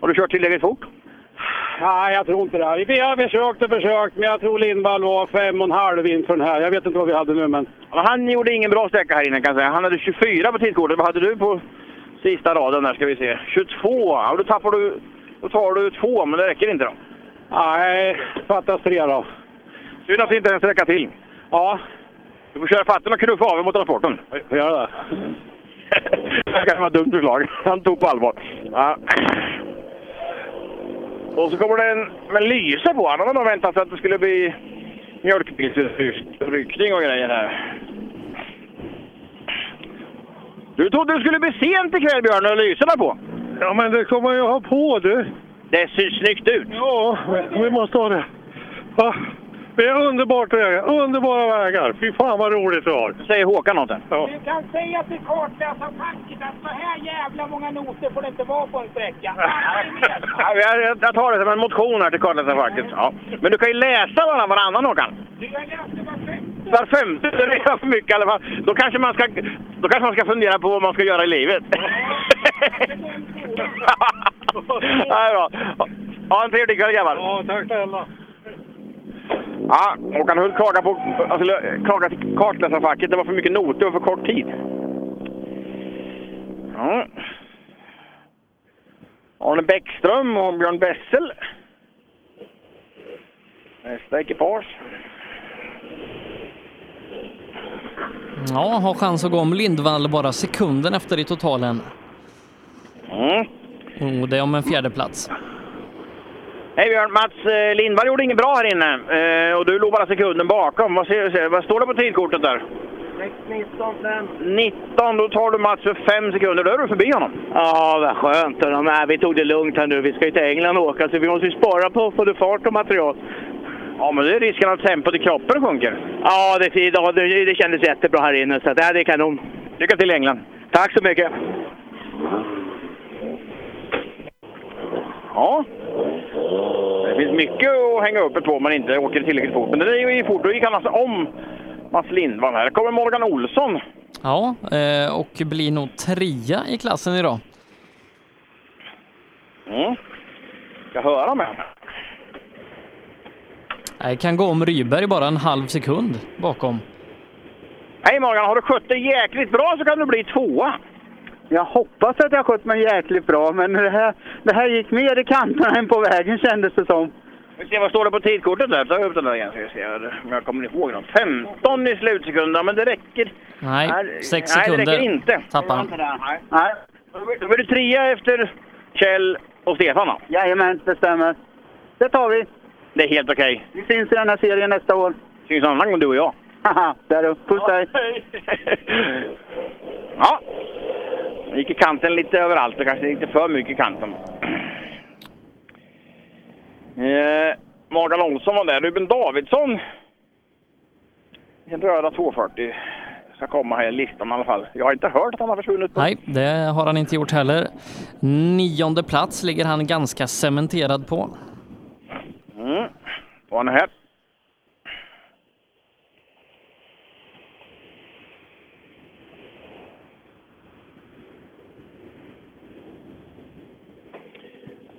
Har du kört tillräckligt fort? Nej, jag tror inte det. Vi har försökt och försökt, men jag tror Lindvall var fem och en halv inför den här. Jag vet inte vad vi hade nu, men... Han gjorde ingen bra sträcka här inne kan jag säga. Han hade 24 på tidkortet. Vad hade du på sista raden där ska vi se? 22. Ja, då tappar du... Då tar du två, men det räcker inte då. Nej, fattas tre då. Synd att det inte ens räcker till. Ja. Du får köra fatten och knuffa av er mot transporten. Får jag göra det? det kan vara ett dumt förslag. Han tog på allvar. Ja. Och så kommer det en med lyse på. Han hade nog väntat sig att det skulle bli mjölkbilsryckning och grejer här. Du trodde det skulle bli sent ikväll Björn, och lyserna på. Ja, men det kommer jag ha på du. Det ser snyggt ut. Ja, vi måste ha det. Va? Det är underbart vägar. Underbara vägar. Fy fan vad roligt vi har. Säger Håkan något? Ja. Du kan säga till kartläsarfacket att så här jävla många noter får det inte vara på en sträcka. Ja, jag, jag- jag tar det som en motion här till Karlstadsfacket. Ja. Men du kan ju läsa varann, varannan Håkan. Var femte, det är för mycket i alla fall. Då kanske, man ska, då kanske man ska fundera på vad man ska göra i livet. Ja, det är bra. Ha en trevlig kväll grabbar. Ja, tack snälla. Ja, Håkan Hult klagar, på, alltså, klagar till kartläsarfacket. Det var för mycket noter och för kort tid. Ja. Arne Bäckström och Björn Bessel. Nästa ekipage. Ja, har chans att gå om Lindvall bara sekunden efter i totalen. Mm. Och det är om en fjärde plats. Hej Björn! Mats eh, Lindvall gjorde inget bra här inne eh, och du låg bara sekunden bakom. Vad, ser, vad står det på tidkortet där? 19, 5. 19, då tar du Mats för 5 sekunder. Då är du förbi honom. Ja, vad skönt. Men vi tog det lugnt här nu. Vi ska ju till England och åka, så vi måste ju spara på både fart och material. Ja, men det är risken att tempot i kroppen sjunker. Ja, det, ja, det, det kändes jättebra här inne, så ja, det är kanon. Lycka till i England! Tack så mycket! Ja. Det finns mycket att hänga uppe på om man inte åker tillräckligt fort. Men det är ju fort. Då gick han alltså om Mats Lindvall här. kommer Morgan Olsson. Ja, eh, och blir nog trea i klassen idag. Mm. Ska höra med Jag kan gå om Ryberg bara en halv sekund bakom. Hej Morgan, har du skött dig jäkligt bra så kan du bli tvåa. Jag hoppas att jag skött mig jäkligt bra, men det här, det här gick mer i kanterna än på vägen kändes det som. Vi ser vad står det på tidkortet där. Ta upp den där igen så vi ser om jag kommer ihåg dem. 15 i slutsekunden, men det räcker. Nej, Nej, sex nej, sekunder det räcker inte. tappar han. Nej. Nej. Då blir du trea efter Kjell och Stefan då. Jajamän, det stämmer. Det tar vi. Det är helt okej. Vi syns i den här serien nästa år. Syns en annan gång du och jag. Haha, där du. Puss dig! Ja, gick i kanten lite överallt. Det kanske lite för mycket i kanten. Eh, Morgan Olsson var där. Ruben Davidsson. En röda 240 ska komma här i listan i alla fall. Jag har inte hört att han har försvunnit. På. Nej, det har han inte gjort heller. Nionde plats ligger han ganska cementerad på. Mm. Och han är här.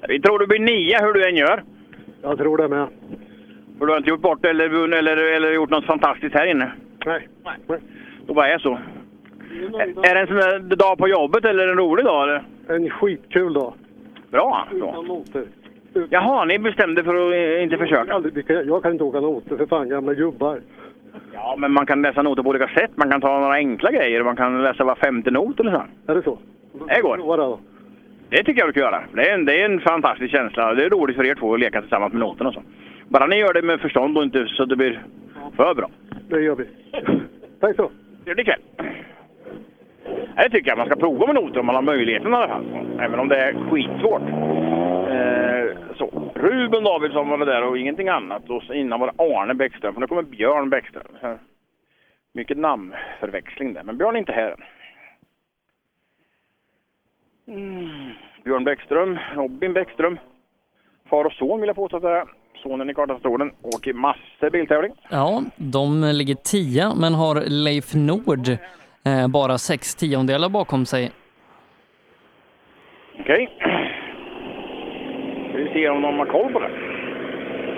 Vi tror du blir nio hur du än gör. Jag tror det med. För du har inte gjort bort eller, vunnit eller, eller gjort något fantastiskt här inne? Nej. Nej. Det bara är så. Är, är det en sån där dag på jobbet eller en rolig dag? Eller? En skitkul dag. Bra! Utan noter. Jaha, ni bestämde för att eh, inte försöka? Jag kan inte åka noter för fan, gamla gubbar. Ja, men man kan läsa noter på olika sätt. Man kan ta några enkla grejer. Man kan läsa var femte not eller så. Är det så? Det går. Det tycker jag du kan göra. Det är, en, det är en fantastisk känsla. Det är roligt för er två att leka tillsammans med noterna och så. Bara ni gör det med förstånd och inte så det blir för bra. Det gör vi. Tack så. Trevlig kväll. Det tycker jag man ska prova med noter om man har möjligheten i alla fall. Även om det är skitsvårt. Eh, så. Ruben Davidsson var det där och ingenting annat. Och innan var det Arne Bäckström. För nu kommer Björn Bäckström. Mycket namnförväxling där. Men Björn är inte här än. Mm. Björn Bäckström, Robin Bäckström. Far och son vill jag påstå att det är. Sonen i kartastolen åker massor biltävling. Ja, de ligger tia men har Leif Nord eh, bara sex tiondelar bakom sig. Okej. Vi se om de har koll på det.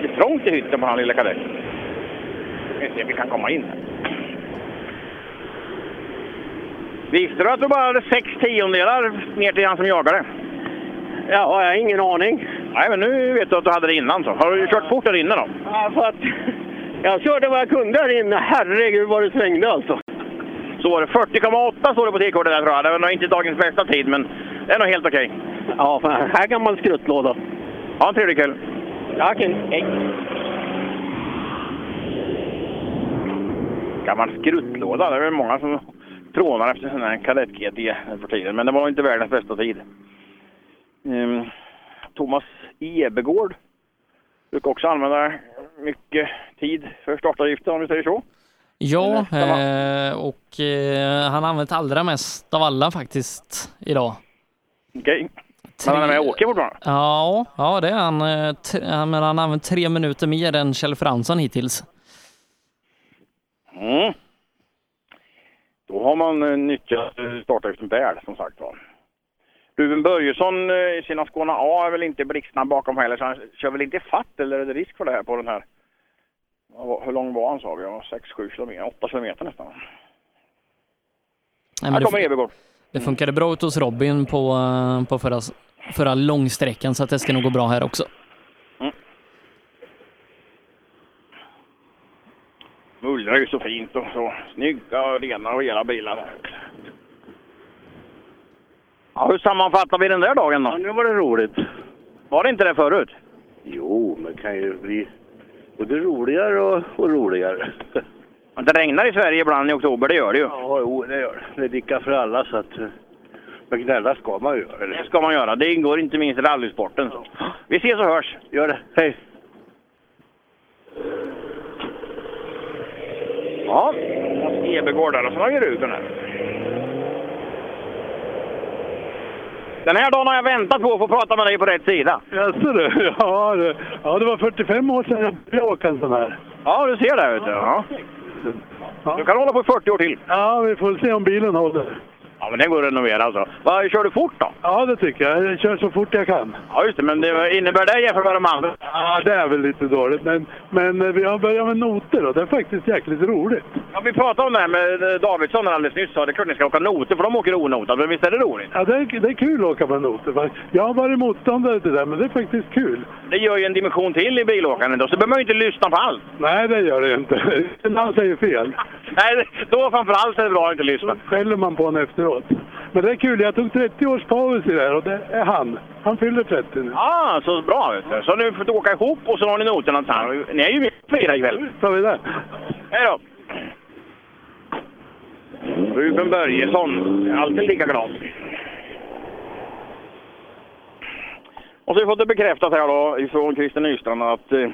Det är trångt i hytten på den lilla kadetten. Vi ska se om vi kan komma in här. Visste du att du bara hade sex tiondelar ner till han som jagade? Ja, jag har ingen aning. Nej, men nu vet du att du hade det innan så. Har du kört fort där inne då? Ja, för att jag körde vad jag kunde där inne. Herregud vad det svängde alltså. Så var det 40,8 står det på tidkortet där tror jag. Det var nog inte dagens bästa tid, men det är nog helt okej. Ja, för här kan man skruttlåda. Ha en trevlig kväll. Tack. Hej. Gammal skruttlåda. Det är väl många som trånar efter sån här kadett GT för tiden. Men det var inte världens bästa tid. Ehm, Thomas Ebegård brukar också använda mycket tid för startavgifter om vi säger så. Ja, eh, och eh, han har använt allra mest av alla faktiskt idag. Okej. Men han är med och åker fortfarande? Ja, ja det är han. eh, Men han har använt tre minuter mer än Kjell Fransson hittills. Mm. Då har man eh, nyttjat eh, startavgiften väl, som sagt var. Ruben Börjesson eh, i sina Skåne A är väl inte blixtsnabb bakom heller, så han kör väl inte fatt eller är det risk för det här på den här? Hur lång var han sa vi? 6-7 kilometer, 8 kilometer nästan. Nej, här kommer Evergård. det funkade bra ut hos Robin på, på förra, förra långsträckan, så att det ska nog gå bra här också. Mullrar ju så fint och så snygga och rena och hela bilar. här. Ja, hur sammanfattar vi den där dagen då? Ja, nu var det roligt. Var det inte det förut? Jo, men det kan ju bli både roligare och, och roligare. Men det regnar i Sverige ibland i oktober, det gör det ju. Ja, jo, det gör det. Det är lika för alla så att... eh, Men gnälla ska man ju göra. Det ska man göra. Det ingår inte minst i rallysporten. Så. Vi ses och hörs. Gör det. Hej! Ja, Ebegård där och så har vi Ruben här. Den här dagen har jag väntat på att få prata med dig på rätt sida. Jaså du? Ja det, ja, det var 45 år sedan jag började åka en sån här. Ja, du ser det. Vet du. Ja. Du kan hålla på i 40 år till. Ja, vi får se om bilen håller. Ja, men den går att renovera alltså. Vad Kör du fort då? Ja, det tycker jag. Jag kör så fort jag kan. Ja, just det. Men det innebär det jämfört med de andra? Ja, det är väl lite dåligt. Men, men eh, vi har börjat med noter och det är faktiskt jäkligt roligt. Ja, vi pratade om det här med eh, Davidsson alldeles nyss. Det är klart ni ska åka noter, för de åker onotat. Men visst är det roligt? Ja, det är, det är kul att åka med noter. Jag har varit motståndare till det, men det är faktiskt kul. Det gör ju en dimension till i bilåkandet då, så behöver man ju inte lyssna på allt. Nej, det gör det inte. Han säger fel. Nej, då framförallt är det bra att inte lyssna. skäller man på honom efteråt. Men det är kul. Jag tog 30 års paus i det här och det är han. Han fyller 30 nu. Ja, så bra vet du. Så nu får du åka ihop och så har ni noterna tillsammans. Ni är ju med flera ikväll. Så vi det. Hej då! Ruben Börjesson, alltid lika glad. Och så har vi fått det bekräftat här då ifrån Christer Nystrand att eh,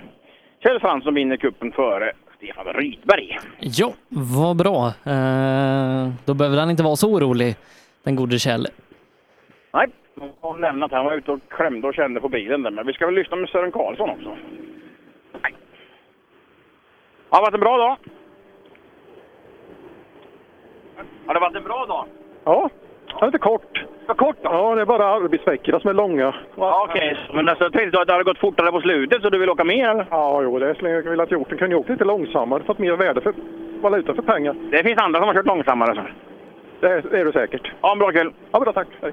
Kjell Fransson vinner kuppen före Stefan Rydberg. Ja, vad bra. Eh, då behöver han inte vara så orolig, den gode Kjell. Nej, har lämnat. Han var ute och klämde och kände på bilen där. Men vi ska väl lyssna med Sören Karlsson också. Nej. Har det varit en bra dag? Har det varit en bra dag? Ja, det är lite kort. För kort då? Ja, det är bara arbetsveckorna som är långa. Ja, Okej, men alltså, jag tänkte att det hade gått fortare på slutet så du vill åka mer? Ja, jo, det skulle jag velat gjort. Den kunde ju åkt lite långsammare, fått mer värde för valuta för pengar. Det finns andra som har kört långsammare. Så. Det är, är du säkert. Ha en bra kväll. Ja, bra tack. Hej.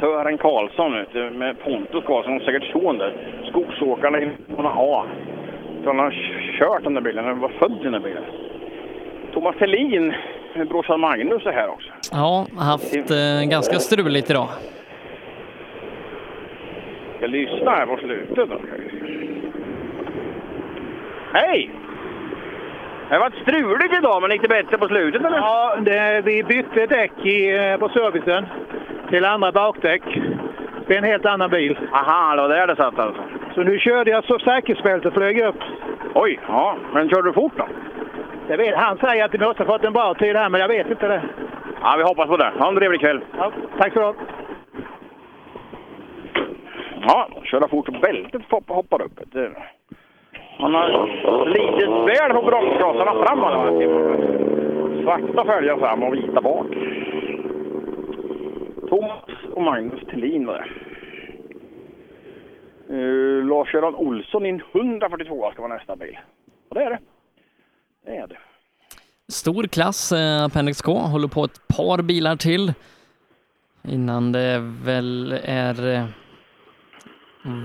Sören Karlsson med Pontus Karlsson, säkert son där. Skogsåkarna i Mona A. Han har kört den där bilen, han var född i den där bilen. Thomas Helin, brorsan Magnus är här också. Ja, haft eh, ganska struligt idag. Ska lyssna här på slutet då. Hej! Det har varit struligt idag, men gick det bättre på slutet eller? Ja, det, vi bytte däck i, eh, på servicen till andra bakdäck. Det är en helt annan bil. Aha, det var där det satt alltså. Så nu körde jag så säkerhetsbältet flög upp. Oj, ja. Men körde du fort då? Jag vet, han säger att vi måste ha fått en bra tid här, men jag vet inte det. Ja, vi hoppas på det. Ha en trevlig kväll. Ja, tack så du ha. Ja, köra fort och bältet hoppar, upp. Han har litet väl på bromsgasarna fram. han har. Svarta fälgar fram och vita bak. Thomas och Magnus Thelin var det. Uh, Lars-Göran Olsson i en 142 ska vara nästa bil. Och det är det. Det är det. Stor klass, eh, Appendix K, håller på ett par bilar till innan det väl är eh,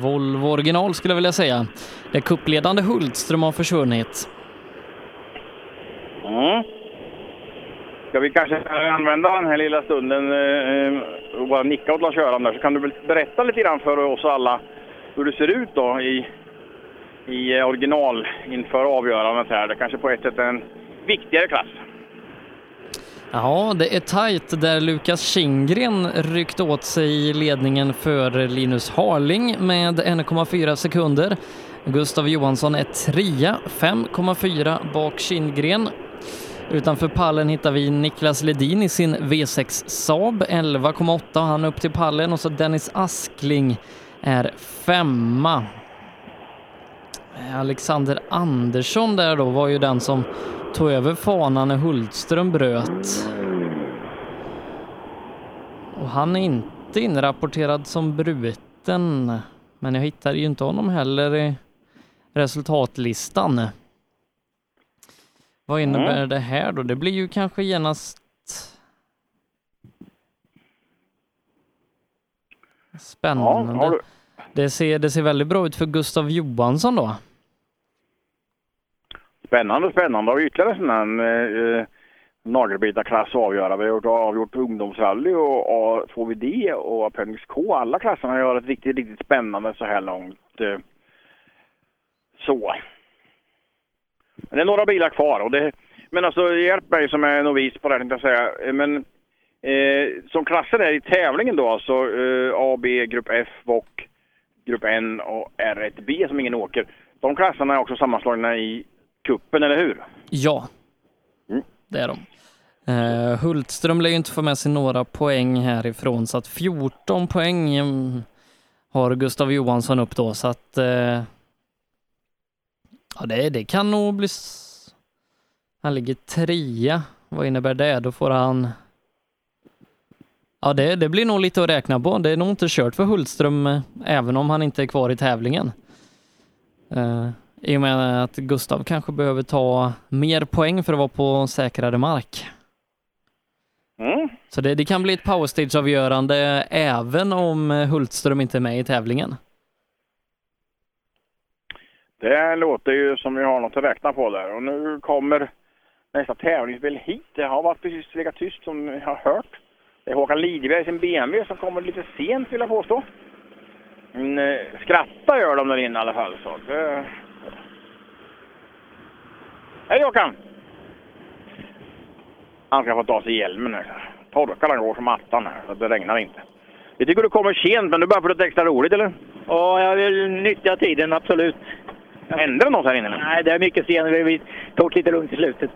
Volvo original skulle jag vilja säga. Det kuppledande Hultström har försvunnit. Mm. Ska vi kanske använda den här lilla stunden eh, och bara nicka åt Lars-Göran där så kan du väl berätta lite grann för oss alla hur det ser ut då i, i eh, original inför avgörandet här. Det kanske på ett sätt är en viktigare klass. Ja, det är tajt där Lukas Kindgren ryckt åt sig ledningen för Linus Harling med 1,4 sekunder. Gustav Johansson är trea, 5,4 bak Kindgren. Utanför pallen hittar vi Niklas Ledin i sin V6 Saab, 11,8 han är upp till pallen och så Dennis Askling är femma. Alexander Andersson där då var ju den som tog över fanan när Hultström bröt. Och han är inte inrapporterad som bruten. Men jag hittar ju inte honom heller i resultatlistan. Vad innebär Mm. det här då? Det blir ju kanske genast spännande. Ja, det, ser, det ser väldigt bra ut för Gustav Johansson då. Spännande, spännande. Har vi ytterligare sån här eh, nagelbitarklass att avgöra. Vi har gjort, avgjort ungdomsrally och, och får vi det och Appendix K. Alla klasserna gör ett riktigt, riktigt spännande så här långt. Eh, Så. Men det är några bilar kvar. Och det, men alltså, hjälp mig som är novis på det här, tänkte jag säga. Eh, men eh, som klasser är i tävlingen då, alltså eh, A, B, Grupp F och Grupp N och R1B som ingen åker. De klasserna är också sammanslagna i kuppen, eller hur? Ja, det är de. Eh, Hultström lär ju inte få med sig några poäng härifrån så att 14 poäng mm, har Gustav Johansson upp då så att eh, ja, det, det kan nog bli... Han ligger trea. Vad innebär det? Då får han... Ja, det, det blir nog lite att räkna på. Det är nog inte kört för Hultström eh, även om han inte är kvar i tävlingen. Eh, I och med att Gustav kanske behöver ta mer poäng för att vara på säkrare mark. Mm. Så det, det kan bli ett powerstage-avgörande även om Hultström inte är med i tävlingen. Det låter ju som vi har något att räkna på där. Och nu kommer nästa tävlingsbil hit. Det har varit precis lika tyst som jag har hört. Det är Håkan Lidberg i sin BMW som kommer lite sent vill jag påstå. Men, eh, skratta gör de där inne i alla fall. Så det... Hej Håkan! Han ska få ta sig hjälmen här. Torkar han går som attan här, så det regnar inte. Vi tycker du kommer sent, men du att det är extra roligt eller? Ja, jag vill nyttja tiden, absolut. Händer det något här inne? Nej, det är mycket stenar. Vi- tog lite lugnt i slutet.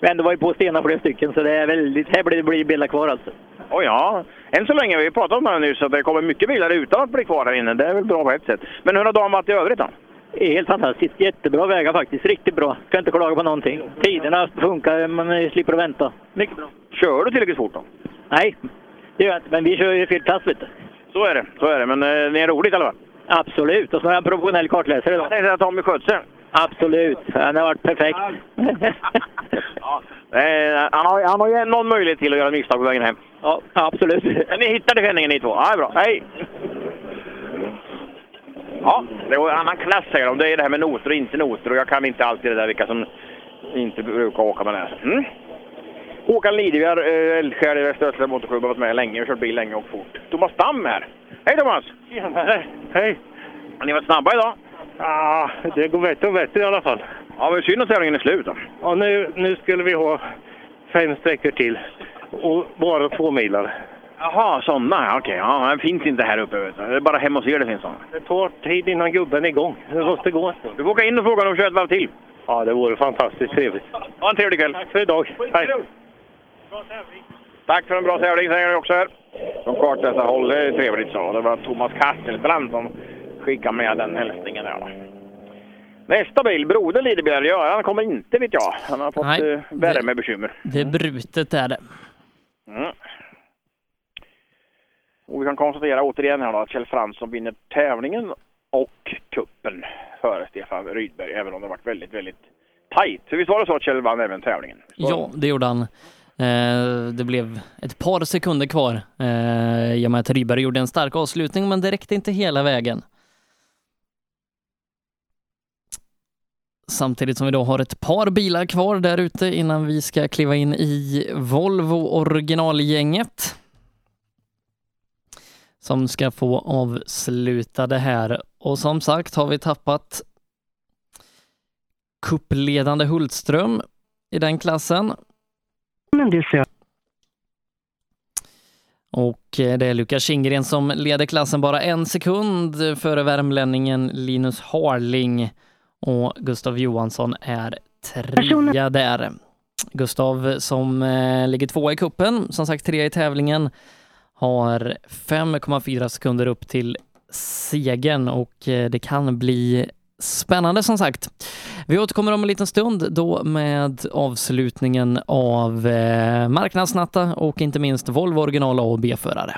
Vi ändå var ju på stenar flera stycken, så det är väldigt... Här blir det blir bilar kvar alltså. Oj, ja. Än så länge, vi pratade om det här nyss, att det kommer mycket bilar utan att bli kvar här inne. Det är väl bra på ett sätt. Men hur har dagen varit i övrigt då? Det är helt fantastiskt. Jättebra vägar faktiskt. Riktigt bra. Ska inte klaga på någonting. Tiderna funkar, man slipper att vänta. Mycket bra. Kör du tillräckligt fort då? Nej, det gör jag inte. Men vi kör ju fel klass, vet du. Så är det, så är det. Men eh, det är roligt i alla fall. Absolut. Och så har jag en professionell kartläsare idag. Jag tänkte att Tommy sköt sig. Absolut. Han har varit perfekt. Eh, han, har, han har ju någon möjlighet till att göra misstag på vägen hem. Ja, absolut. Men ni hittade vändningen ni två? Ja, bra. Hej! Ja, det var en annan klass säger de. Det är det här med noter och inte noter och jag kan inte alltid det där vilka som inte brukar åka med det. Mm. Håkan Lidegard, eh, eldsjäl i Västra Motorklubb, har varit med länge och kört bil länge och fort. Thomas Damm här. Hej Thomas! Hej! Har ni varit snabba idag? Ja, det går bättre och bättre i alla fall. Ja, men synd att tävlingen är slut då. Ja, nu, nu skulle vi ha fem sträckor till och bara två milar. Jaha, sådana. Okej, ja, den finns inte här uppe. Vet du. Det är bara hemma hos er det finns sådana. Det tar tid innan gubben är igång. Det måste gå. Du får åka in och fråga om de kör ett varv till. Ja, det vore fantastiskt trevligt. Ha en trevlig kväll. Tack för idag. Hej! Tack för en bra tävling säger jag också här. Från kartläsarhåll, det är trevligt så. Det var Thomas Kastelbrand som skickade med den hälsningen där. Nästa bil, Broder Lidebjerg, ja, han kommer inte vet jag. Han har fått Nej, eh, värmebekymmer. Det är brutet är det. Mm. Och vi kan konstatera återigen här då att Kjell Fransson vinner tävlingen och kuppen före Stefan Rydberg, även om det varit väldigt, väldigt tajt. Så visst var det så att Kjell vann även tävlingen? Ja, det gjorde han. Eh, Det blev ett par sekunder kvar eh, i och med att Rydberg gjorde en stark avslutning, men det räckte inte hela vägen. Samtidigt som vi då har ett par bilar kvar där ute innan vi ska kliva in i Volvo originalgänget. Som ska få avsluta det här. Och som sagt har vi tappat kuppledande Hultström i den klassen. Men det ser Och eh, det är Lukas Kindgren som leder klassen bara en sekund före värmlänningen Linus Harling och Gustav Johansson är trea där. Gustav som eh, ligger tvåa i kuppen, som sagt trea i tävlingen, har 5,4 sekunder upp till segern och eh, det kan bli spännande som sagt. Vi återkommer om en liten stund då med avslutningen av eh, Marknadsnatta och inte minst Volvo original A och B-förare.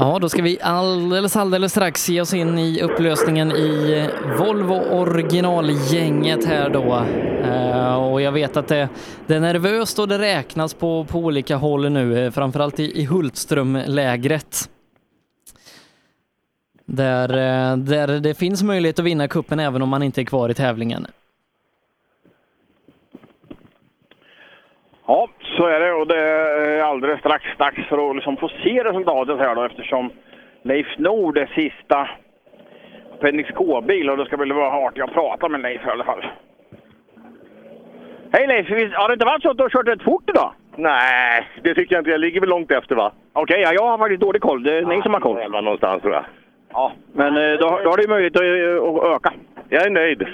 Ja, då ska vi alldeles, alldeles strax ge oss in i upplösningen i Volvo originalgänget här då. Eh, och jag vet att det, det är nervöst och det räknas på, på olika håll nu, eh, framförallt i, i Hultström-lägret. Där, eh, där det finns möjlighet att vinna kuppen även om man inte är kvar i tävlingen. Ja, så är det och det är alldeles strax dags för att liksom få se resultatet här då eftersom Leif Nord är sista Appendix K-bil och det ska väl vara artigt att prata med Leif i alla fall. Hej Leif! Har det inte varit så att du har kört rätt fort idag? Nej, det tycker jag inte. Jag ligger väl långt efter va? Okej, ja, jag har faktiskt dålig koll. Det är ni som har koll. Elva någonstans tror jag. Ja, men eh, då, då har du möjlighet att, att öka. Jag är nöjd.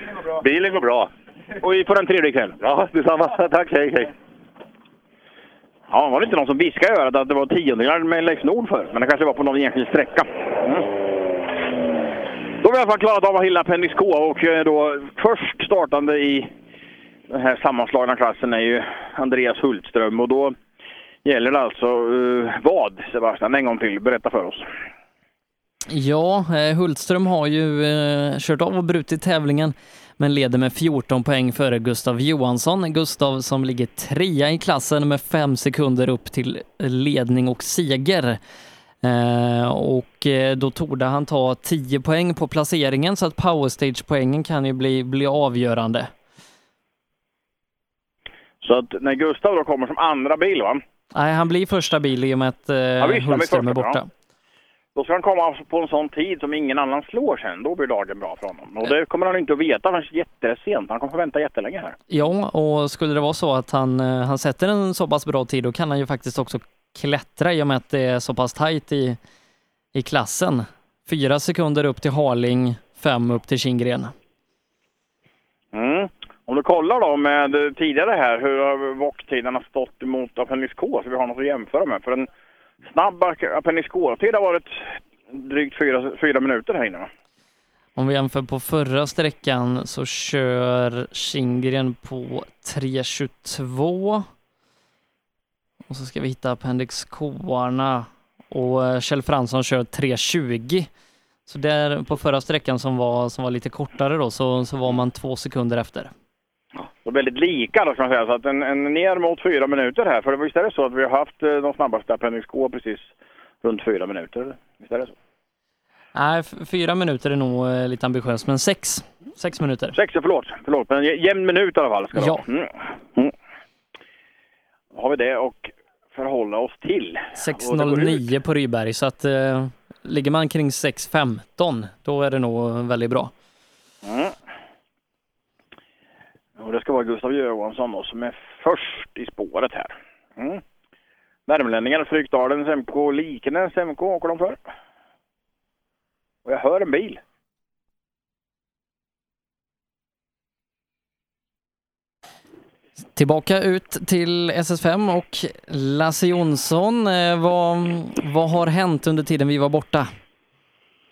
Bilen går bra. Och vi får en trevlig kväll. Ja, detsamma. Tack, hej hej. Ja, var det inte någon som viskade i örat att det var tiondelar med Leif Nord för? Men det kanske var på någon enskild sträcka. Mm. Då har vi i alla fall klarat av hela Appendix K och eh, då först startande i den här sammanslagna klassen är ju Andreas Hultström och då gäller det alltså eh, vad Sebastian? En gång till, berätta för oss. Ja, eh, Hultström har ju eh, kört av och brutit tävlingen men leder med 14 poäng före Gustav Johansson. Gustav som ligger trea i klassen med fem sekunder upp till ledning och seger. Eh, och eh, då torde han ta 10 poäng på placeringen så att powerstage-poängen kan ju bli, bli avgörande. Så att när Gustav då kommer som andra bil va? Nej, han blir första bil i och med att eh, visst, han blir Hultström är borta. ja. Då ska han komma på en sån tid som ingen annan slår sen. Då blir dagen bra för honom. Och det kommer han inte att veta förrän jättesent. Han kommer få vänta jättelänge här. Ja, och skulle det vara så att han, eh, han sätter en så pass bra tid, då kan han ju faktiskt också klättra i och med att det är så pass tajt i, i klassen. Fyra sekunder upp till Harling, fem upp till Kindgren. Mm. Om du kollar då med eh, tidigare här hur har VOK-tiderna stått emot Appendix K så vi har något att jämföra med. För en snabb Appendix K-tid har varit drygt fyra, fyra minuter här inne? Om vi jämför på förra sträckan så kör Kindgren på 3.22. Och så ska vi hitta Appendix K-arna och eh, Kjell Fransson kör 3.20. Så där på förra sträckan som var, som var lite kortare då så, så var man två sekunder efter. Så väldigt lika då kan man säga. Så att en, en ner mot fyra minuter här. För visst är det så att vi har haft eh, de snabbaste Appendix precis runt fyra minuter? Visst är det så? Nej, fyra minuter är nog eh, lite ambitiöst, men sex. Sex minuter. Sex, förlåt. förlåt. Men en jämn minut i alla fall ska Ja. Mm. Mm. Då har vi det och förhålla oss till. Och det går ut. 6.09 på Ryberg, så att eh, ligger man kring 6.15 då är det nog väldigt bra. Mm. Och det ska vara Gustav Johansson då, som är först i spåret här. Mm. Värmlänningar, Frykdalens MK, Likenäs MK åker de för. Och jag hör en bil. Tillbaka ut till SS5 och Lasse Jonsson. Eh, vad, vad har hänt under tiden vi var borta?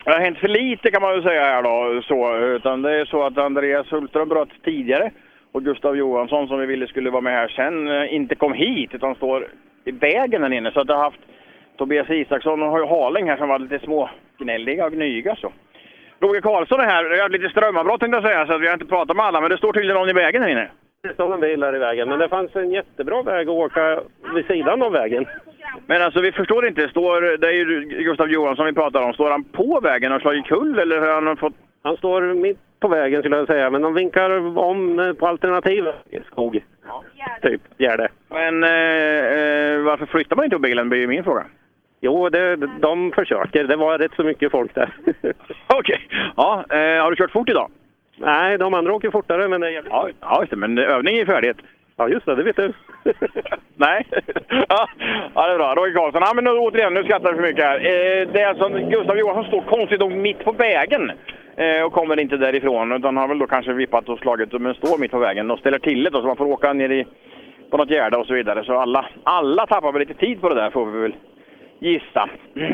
Det har hänt för lite kan man väl säga här då. Så, utan det är så att Andreas Hultström bröt tidigare och Gustav Johansson som vi ville skulle vara med här sen eh, inte kom hit utan står i vägen där inne. Så att det har haft Tobias Isaksson och Harling här som var lite små gnälliga och gnyga så. Roger Karlsson är här. Jag har lite strömavbrott tänkte jag säga så att vi har inte pratat med alla men det står tydligen någon i vägen här inne. Det stod en bil här i vägen, men det fanns en jättebra väg att åka vid sidan av vägen. Men alltså vi förstår inte, står, det är ju Gustav Johansson vi pratar om, står han på vägen och slagit kull eller har han fått... Han står mitt på vägen skulle jag säga, men de vinkar om eh, på alternativ skog. Typ, Gärde. Men eh, eh, varför flyttar man inte på bilen blir ju min fråga. Jo, det, de försöker. Det var rätt så mycket folk där. Okej. Ja, eh, har du kört fort idag? Nej, de andra åker fortare, men det är jävligt Ja, ja just det, men övning är färdighet. Ja, just det, det vet du. Nej. ja, det är bra. Roger Karlsson. Ja, men nu, återigen, nu skrattar vi för mycket här. Eh, det är alltså Gustav Johansson står konstigt nog mitt på vägen eh, och kommer inte därifrån. Utan har väl då kanske vippat och slagit, men står mitt på vägen och ställer till det då, så man får åka ner i, på något gärde och så vidare. Så alla, alla tappar väl lite tid på det där får vi väl gissa.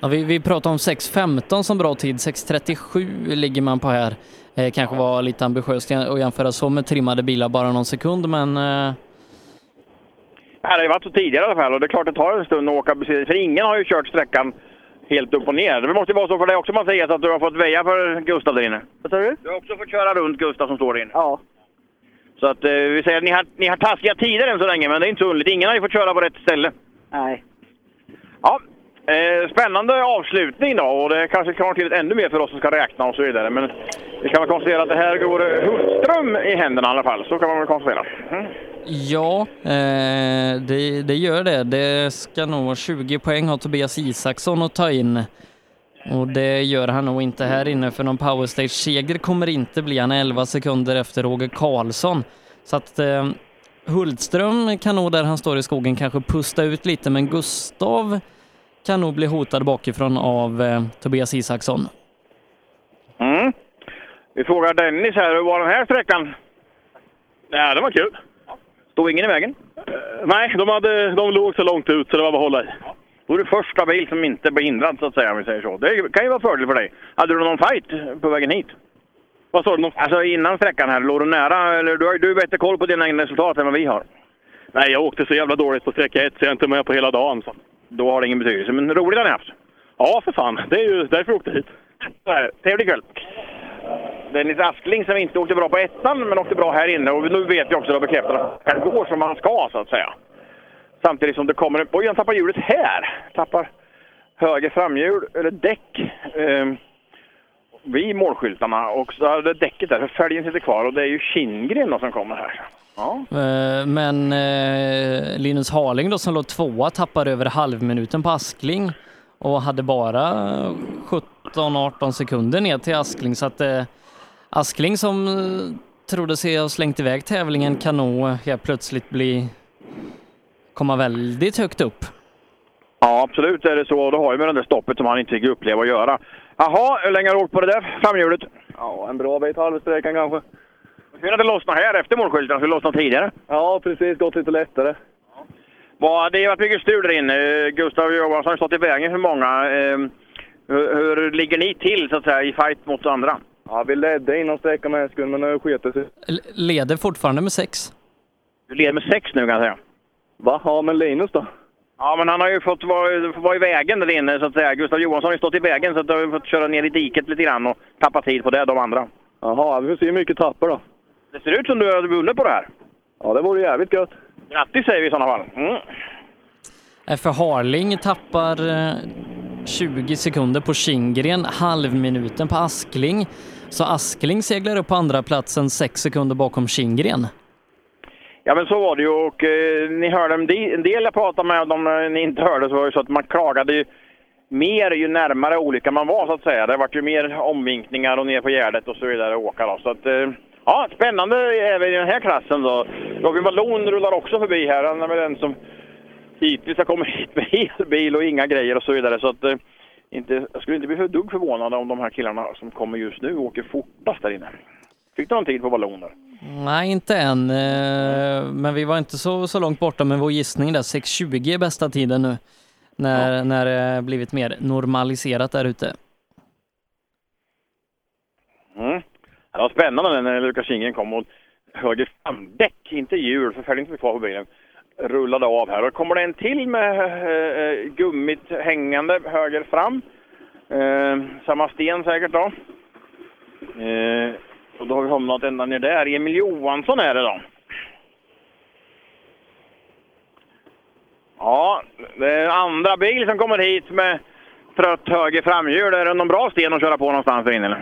Ja, vi, vi pratar om 6.15 som bra tid. 6.37 ligger man på här. Eh, kanske var lite ambitiöst att jämföra så med trimmade bilar bara någon sekund, men eh, Ja, det har ju varit så tidigare i alla fall och det är klart det tar en stund att åka precis. För ingen har ju kört sträckan helt upp och ner. Det måste ju vara så för dig också Mattias att du har fått väja för Gustav där inne. Vad sa du? Du har också fått köra runt Gustav som står där inne. Ja. Så att eh, vi säger att ni har, ni har taskiga tider än så länge, men det är inte så underligt. Ingen har ju fått köra på rätt ställe. Nej. Ja, eh, spännande avslutning då och det kanske kommer till ännu mer för oss som ska räkna och så vidare. Men vi kan väl konstatera att det här går eh, Hultström i händerna i alla fall. Så kan man väl konstatera. Mm. ja, eh, det, det gör det. Det ska nog 20 poäng ha Tobias Isaksson att ta in. Och det gör han nog inte här inne för någon powerstage-seger kommer inte bli. Han är 11 sekunder efter Roger Karlsson. Så att eh, Hultström kan nog där han står i skogen kanske pusta ut lite men Gustav kan nog bli hotad bakifrån av eh, Tobias Isaksson. Mm. Vi frågar Dennis här, hur var den här sträckan? Ja, det var kul. Stod ingen i vägen? nej, de, hade, de låg så långt ut så det var bara att hålla i. Då är du första bil som inte blir hindrad så att säga, om vi säger så. Det kan ju vara fördel för dig. Hade du någon fight på vägen hit? Vad sa du? Alltså innan sträckan här, låg du nära? Eller du har ju du bättre koll på dina egna resultat än vad vi har. Nej, jag åkte så jävla dåligt på sträcka ett så jag är inte med på hela dagen. Så. Då har det ingen betydelse, men roligt har ni haft. Ja, för fan. Det är ju därför jag åkte hit. Trevlig kväll. Dennis Askling som inte åkte bra på ettan, men åkte bra här inne. Och nu vet vi också, det bekräftar att det går som man ska så att säga. Samtidigt som det kommer... Oj, han tappar hjulet här! Tappar höger framhjul, eller däck, eh, vid målskyltarna. Och så hade däcket där, för fälgen sitter kvar. Och det är ju Kindgren som kommer här. Ja. Eh, Men eh, Linus Harling då som låg tvåa tappar över halvminuten på Askling och hade bara 17-18 sekunder ner till Askling så att eh, Askling som trodde sig ha slängt iväg tävlingen kan nog helt plötsligt bli komma väldigt högt upp. Ja, absolut är det så. Och det har ju med det där stoppet som han inte fick uppleva att göra. Jaha, hur länge har du åkt på det där framhjulet? Ja, en bra bit. Halvsträckan kanske. Hur hade det lossnat här efter målskylten? Hur lossnat tidigare? Ja, precis. Gått lite lättare. Vad- Det har varit mycket strul där inne. Gustav Johansson har stått i vägen för många. Eh, Hur, hur ligger ni till så att säga i fight mot andra? Ja, vi ledde innan sträckan med en sekund, men nu sket det sig. L- leder fortfarande med sex. Du leder med sex nu kan jag säga. Va? Ja, men Linus då? Ja, men han har ju fått vara, fått vara i vägen där inne så att säga. Gustav Johansson har ju stått i vägen så att har vi fått köra ner i diket lite grann och tappa tid på det, de andra. Jaha, vi får se hur mycket tappar då. Det ser ut som du har vunnit på det här. Ja, det vore jävligt gött. Grattis säger vi i sådana fall. Mm. Eh, För Harling tappar eh, 20 sekunder på Kindgren, halvminuten på Askling. Så Askling seglar upp på andra platsen 6 sekunder bakom Kindgren. Ja, men så var det ju och eh, ni hörde en del, en del jag pratade med, de eh, ni inte hörde, så var det så att man klagade ju mer ju närmare olyckan man var så att säga. Det vart ju mer omvinkningar och ner på Gärdet och så vidare och åka då. Så att, eh, ja, spännande även i den här klassen då. Robin Wallon rullar också förbi här. Han är väl den som hittills har kommit hit med hel bil och inga grejer och så vidare. Så att, eh, inte, jag skulle inte bli för dugg förvånad om de här killarna som kommer just nu åker fortast där inne. Fick du någon tid på Wallon där? Nej, inte än. eh, Men vi var inte så, så långt borta med vår gissning där. 6.20 är bästa tiden nu. När, när det blivit mer normaliserat där ute. Mm. Det var spännande när Lukas Ingen kom och höger framdäck, inte hjul, för fälgen inte kvar på bilen, rullade av här. Och kommer det en till med eh, eh, gummit hängande höger fram. Eh, samma sten säkert då. Eh, och då har vi hamnat ända ner där. Emil Johansson är det då. Ja, det är en andra bil som kommer hit med trött höger framhjul. Är det någon bra sten att köra på någonstans där inne? Eller?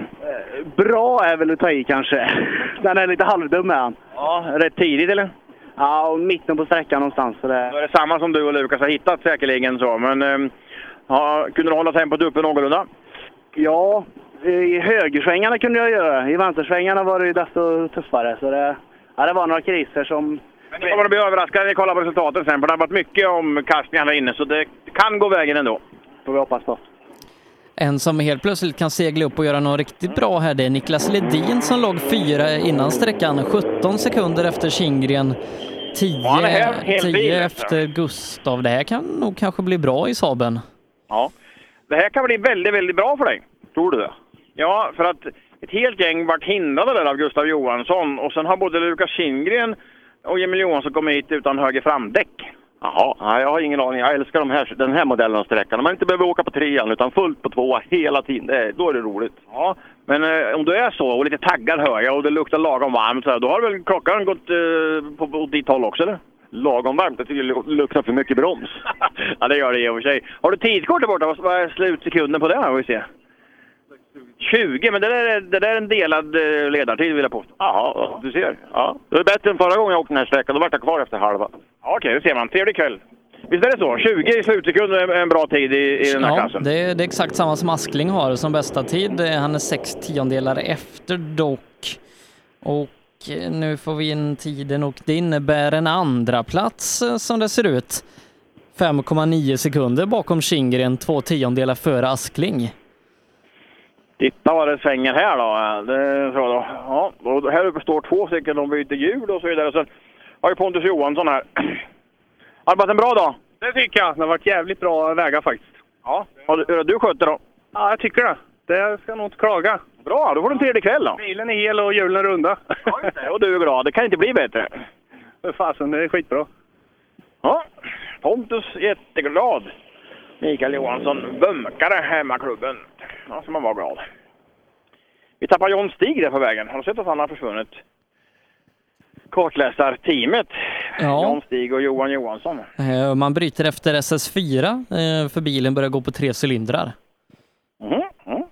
Bra är väl att ta i kanske. Den är lite halvdum med han. Ja, rätt tidigt eller? Ja, och mitten på sträckan någonstans. Så det... Då är det samma som du och Lukas har hittat säkerligen så. Men eh, ja, kunde du hålla tempot uppe någorlunda? Ja, i högersvängarna kunde jag göra. I vänstersvängarna var det ju desto tuffare. Så det, ja, det var några kriser som... Men ni kommer att bli överraskade när ni kollar på resultaten sen. För det har varit mycket omkastningar där inne så det kan gå vägen ändå. Får vi hoppas på. En som helt plötsligt kan segla upp och göra något riktigt bra här, det är Niklas Ledin som låg fyra innan sträckan. 17 sekunder efter Kindgren. 10, han är här, helt 10 bil, efter Gustav. Det här kan nog kanske bli bra i Saben. Ja. Det här kan bli väldigt, väldigt bra för dig. Tror du det? Ja, för att ett helt gäng vart hindrade där av Gustav Johansson och sen har både Lukas Kindgren och Emil Johansson kommit hit utan höger framdäck. Jaha, jag har ingen aning. Jag älskar de här, den här modellen av sträckan. När man inte behöver åka på trean utan fullt på tvåa hela tiden. Det, då är det roligt. Ja, men eh, om du är så och lite taggad hör jag och det luktar lagom varmt så här, då har väl klockan gått eh, på, på ditt håll också eller? Lagom varmt. Jag tycker det luktar för mycket broms. ja, det gör det i och för sig. Har du tidskort där borta? Vad- Vad är slutsekunden på det? Här? Vi se. 20, men det där, är- det där är en delad eh, ledartid vill jag påstå. Ja, du ser. Ja. Det är bättre än förra gången jag åkte den här sträckan. Då var jag kvar efter halva. Ja, Okej, det ser man. Trevlig kväll. Visst är det så? 20 i slutsekunder är en bra tid i, i den här Ja, klassen? det är, det är exakt samma som Askling har som bästa tid. Han är sex tiondelar efter dock. Och eh, nu får vi in tiden och det innebär en andra plats eh, som det ser ut. 5,9 sekunder bakom Kindgren, två tiondelar före Askling. Titta vad det svänger här då. Det, så då. Ja, och här uppe står två stycken, de byter hjul och så vidare. Sen har ju Pontus Johansson här. Har det varit en bra dag? Det tycker jag. Det har varit jävligt bra vägar faktiskt. Ja. Har du, du skött det då? Ja, jag tycker det. Det ska nog inte klaga. Bra, då får du en trevlig kväll då. Bilen är hel och hjulen runda. Och du är glad. Det kan inte bli bättre. För fasen, det är skitbra. Ja, Pontus jätteglad. Mikael Johansson bömkare hemmaklubben. Ja, så man var glad. Vi tappar John Stig där på vägen. Har du sett att han har försvunnit? Kartläsarteamet. Ja. John Stig och Johan Johansson. Eh, Man bryter efter SS4 eh, för bilen börjar gå på tre cylindrar. Mhm, mm.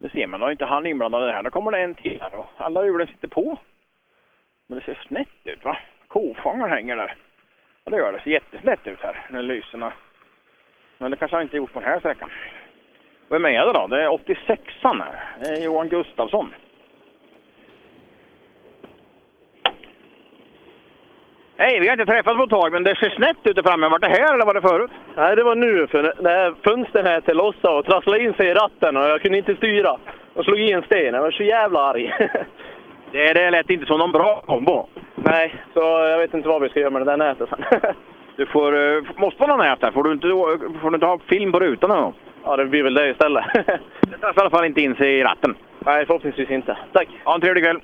Det ser man, då är inte han inblandad i det här. Då kommer det en till här och alla hjulen sitter på. Men det ser snett ut va? Kofångaren hänger där. Ja det gör det, ser jättesnett ut här när lyserna. Men det kanske han inte gjort på den här sträckan. Vem är det då? Det är 86an här. Det är Johan Gustafsson. Hej, vi har inte träffats på ett tag men det ser snett ut där framme. Var det här eller var det förut? Nej, det var nu. För när fönstren här till lossade och trasslade in sig i ratten och jag kunde inte styra. Och slog i en sten. Jag var så jävla arg. Det, det lät inte som någon bra kombo. Nej, så jag vet inte vad vi ska göra med det där nätet sen. Du får, eh, måste vara någon nät där. Får du inte, får du inte ha film på rutan eller något? ja, det blir väl det istället. Det tar i alla fall inte in sig i ratten. Nej, förhoppningsvis inte. Tack! Ha en trevlig kväll.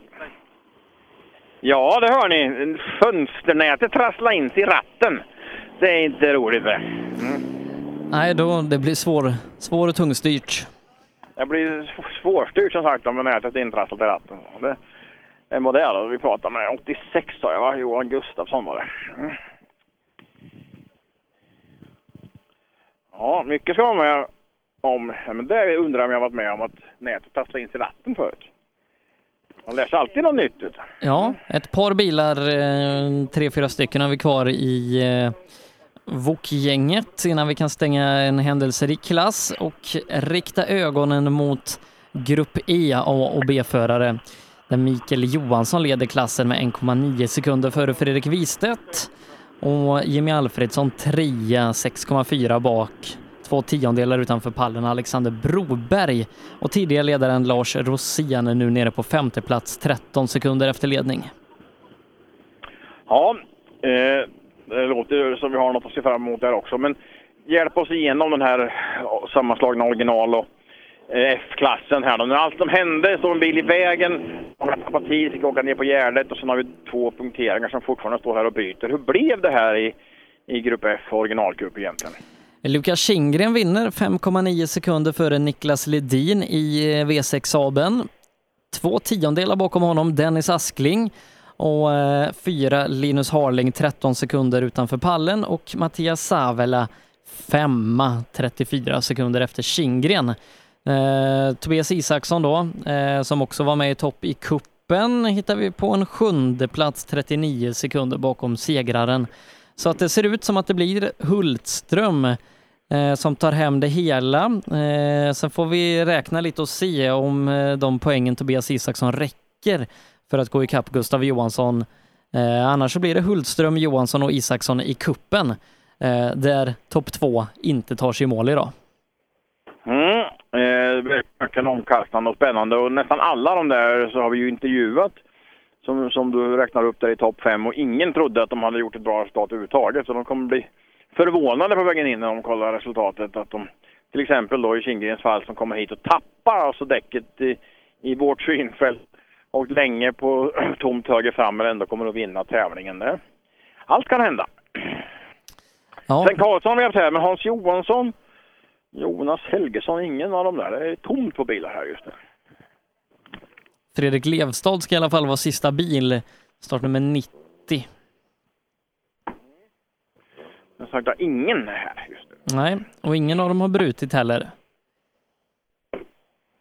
Ja, det hör ni. Fönsternätet trasslar in sig i ratten. Det är inte roligt det. Mm. Nej, då, det blir svår, svår och tungstyrt. Det blir svårstyrt som sagt om nätet är intrasslat i ratten. Det, Eh, vem var det då vi pratade med? 86 sa jag va? Johan Gustafsson var det. Mm. Ja, mycket ska man med om. Men det undrar jag om jag varit med om att nätet trasslar in sig i ratten förut. Man lär sig alltid något nytt. Ut. Ja, ett par bilar, eh, tre, fyra stycken har vi kvar i eh, VOK-gänget innan vi kan stänga en händelserik klass och rikta ögonen mot Grupp E, A och B-förare. Där Mikael Johansson leder klassen med 1,9 sekunder före Fredrik Wistedt och Jimmy Alfredsson trea, 6,4 bak. Två tiondelar utanför pallen Alexander Broberg och tidigare ledaren Lars Rosén är nu nere på femte plats 13 sekunder efter ledning. Ja, eh, det låter som vi har något att se fram emot där också. Men hjälp oss igenom den här sammanslagna original och Eh, F-klassen här då. När allt som hände, stod en bil i vägen, några tappade tid, fick åka ner på Gärdet och sen har vi två punkteringar som fortfarande står här och byter. Hur blev det här i, i Grupp F originalgrupp egentligen? Lukas Kindgren vinner 5,9 sekunder före Niklas Ledin i eh, V6-Saben. Två tiondelar bakom honom Dennis Askling och eh, fyra Linus Harling 13 sekunder utanför pallen och Mattias Savela femma 34 sekunder efter Kindgren. Eh, Tobias Isaksson då, eh, som också var med i topp i kuppen hittar vi på en sjunde plats 39 sekunder bakom segraren. Så att det ser ut som att det blir Hultström eh, som tar hem det hela. Eh, sen får vi räkna lite och se om eh, de poängen Tobias Isaksson räcker för att gå ikapp Gustav Johansson. Eh, annars så blir det Hultström, Johansson och Isaksson i kuppen eh, där topp två inte tar sig i mål idag. Mm. Eh, verkligen omkastande och spännande och nästan alla de där så har vi ju intervjuat som, som du räknar upp där i topp fem och ingen trodde att de hade gjort ett bra resultat överhuvudtaget så de kommer bli förvånade på vägen in när de kollar resultatet. Att de till exempel då i Kindgrens fall som kommer hit och tappar alltså däcket i, i vårt synfält och länge på tomt höger fram men ändå kommer att vinna tävlingen där. Allt kan hända. Ja. Sen Karlsson har vi haft här, men Hans Johansson, Jonas Helgesson, ingen av dem där. Det är tomt på bilar här just nu. Fredrik Levstad ska i alla fall vara sista bil, startnummer 90. Jag sagt att ingen är här just nu. Nej, och ingen av dem har brutit heller.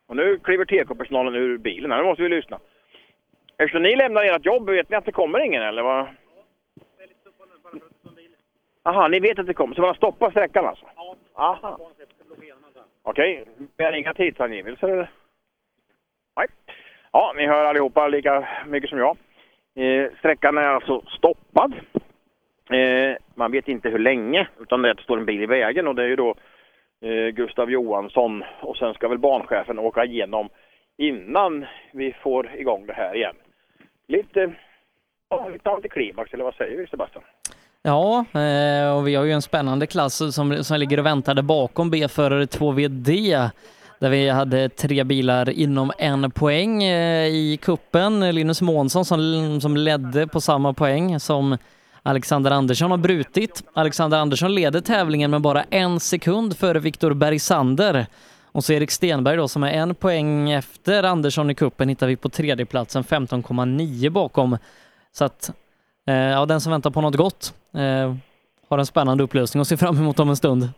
Och nu kliver TK-personalen ur bilen här. Nu måste vi lyssna. Eftersom ni lämnar ert jobb, vet ni att det kommer ingen eller vad? Aha, ni vet att det kommer, så man har stoppat sträckan alltså? Ja. Aha. Okej, vi har inga tidsangivelser eller? Nej. Ja, ni hör allihopa lika mycket som jag. Eh, sträckan är alltså stoppad. Eh, man vet inte hur länge, utan det står en bil i vägen och det är ju då eh, Gustav Johansson och sen ska väl banchefen åka igenom innan vi får igång det här igen. Lite, ja, lite antiklimax, eller vad säger vi Sebastian? Ja, eh, och vi har ju en spännande klass som, som ligger och väntar där bakom B-förare 2VD där vi hade tre bilar inom en poäng eh, i kuppen. Linus Månsson som, som ledde på samma poäng som Alexander Andersson har brutit. Alexander Andersson leder tävlingen med bara en sekund före Viktor Bergsander. Och så Erik Stenberg då som är en poäng efter Andersson i kuppen hittar vi på tredjeplatsen 15,9 bakom. Så att ja, den som väntar på något gott eh, har en spännande upplösning och ser fram emot om en stund.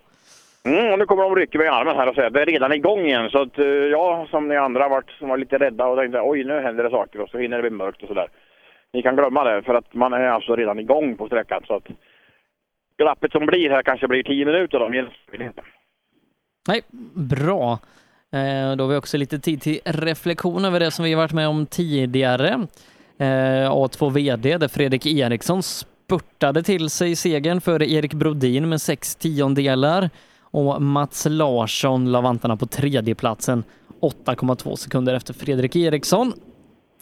Mm, nu kommer de rycka mig i armen här och säga att det är redan igång igen. Så att eh, jag som ni andra varit, som var lite rädda och tänkte oj nu händer det saker och så hinner det bli mörkt och sådär. Ni kan glömma det för att man är alltså redan igång på sträckan. Så att glappet som blir här kanske blir 10 minuter då. men inte. Nej, bra. Eh, då har vi också lite tid till reflektion över det som vi har varit med om tidigare. Eh, A2 VD där Fredrik Eriksson spurtade till sig segern före Erik Brodin med sex tiondelar och Mats Larsson la vantarna på tredjeplatsen 8,2 sekunder efter Fredrik Eriksson.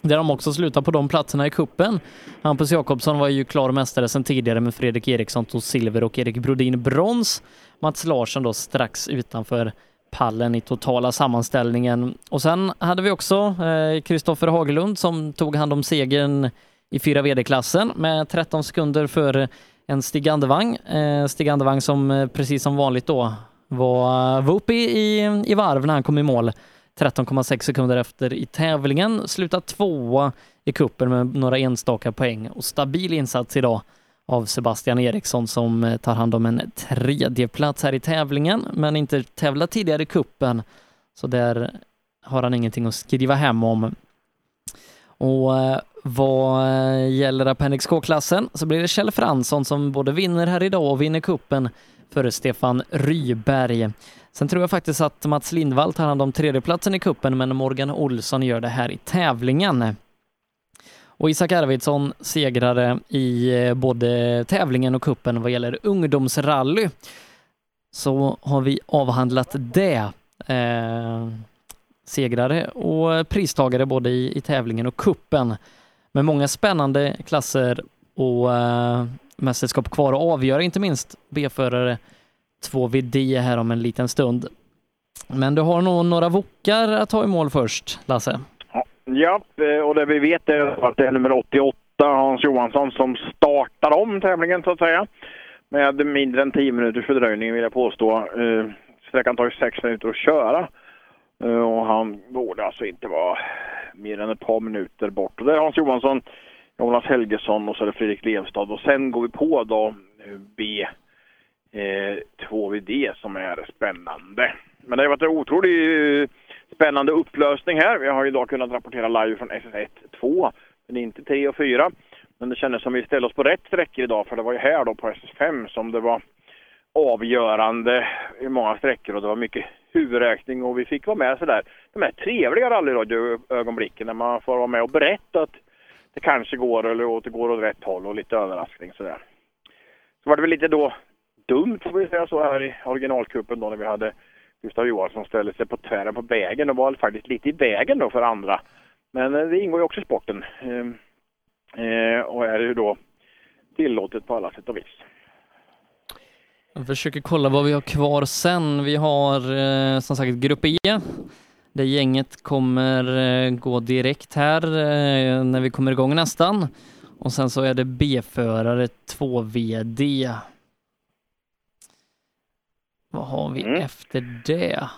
Där de också slutar på de platserna i kuppen. Hampus Jakobsson var ju klar mästare sedan tidigare med Fredrik Eriksson tog silver och Erik Brodin brons. Mats Larsson då strax utanför pallen i totala sammanställningen. Och sen hade vi också eh, Kristoffer eh, Hagelund som tog hand om segern i fyra VD-klassen med 13 sekunder för en Stig Andevang. Eh, Stig Andevang som eh, precis som vanligt då var, var uppe i, i varv när han kom i mål. 13,6 sekunder efter i tävlingen, slutat tvåa i kuppen med några enstaka poäng och stabil insats idag av Sebastian Eriksson som eh, tar hand om en tredje plats här i tävlingen, men inte tävlat tidigare i kuppen. Så där har han ingenting att skriva hem om. Och eh, vad eh, gäller Appendix K-klassen så blir det Kjell Fransson som både vinner här idag och vinner kuppen före Stefan Ryberg. Sen tror jag faktiskt att Mats Lindvall tar hand om tredjeplatsen i kuppen men Morgan Olsson gör det här i tävlingen. Och Isak Arvidsson segrare i eh, både tävlingen och kuppen vad gäller ungdomsrally. Så har vi avhandlat det. Eh, segrare och pristagare både i, i tävlingen och kuppen. Med många spännande klasser och eh, mästerskap kvar att avgöra, inte minst B-förare 2VD här om en liten stund. Men du har nog några vokar att ta i mål först, Lasse? Ja, eh, och det vi vet är att det är nummer 88, Hans Johansson, som startar om tävlingen så att säga. Med mindre än 10 minuters fördröjning vill jag påstå. Eh, sträckan tar ju 6 minuter att köra. Eh, och han borde alltså inte vara mer än ett par minuter bort. Och det är Hans Johansson, Jonas Helgesson och så är det Fredrik Levstad. Och sen går vi på då B eh, 2VD som är spännande. Men det har varit en otrolig spännande upplösning här. Vi har idag kunnat rapportera live från SS1 2, men inte 3 och 4. Men det kändes som vi ställde oss på rätt sträckor idag, för det var ju här då på SS5 som det var avgörande i många sträckor och det var mycket huvudräkning och vi fick vara med sådär de här trevliga rallyradioögonblicken när man får vara med och berätta att det kanske går eller att det går åt rätt håll och lite överraskning sådär. Så var det väl lite då dumt får vi säga så här i originalkuppen då när vi hade Gustav Johansson ställde sig på tvären på vägen och var faktiskt lite i vägen då för andra. Men eh, det ingår ju också i sporten. Ehm, eh, och är ju då tillåtet på alla sätt och vis. Jag försöker kolla vad vi har kvar sen. Vi har eh, som sagt Grupp E. Det gänget kommer eh, gå direkt här eh, när vi kommer igång nästan. Och sen så är det B-förare 2 VD. Vad har vi Mm. efter det?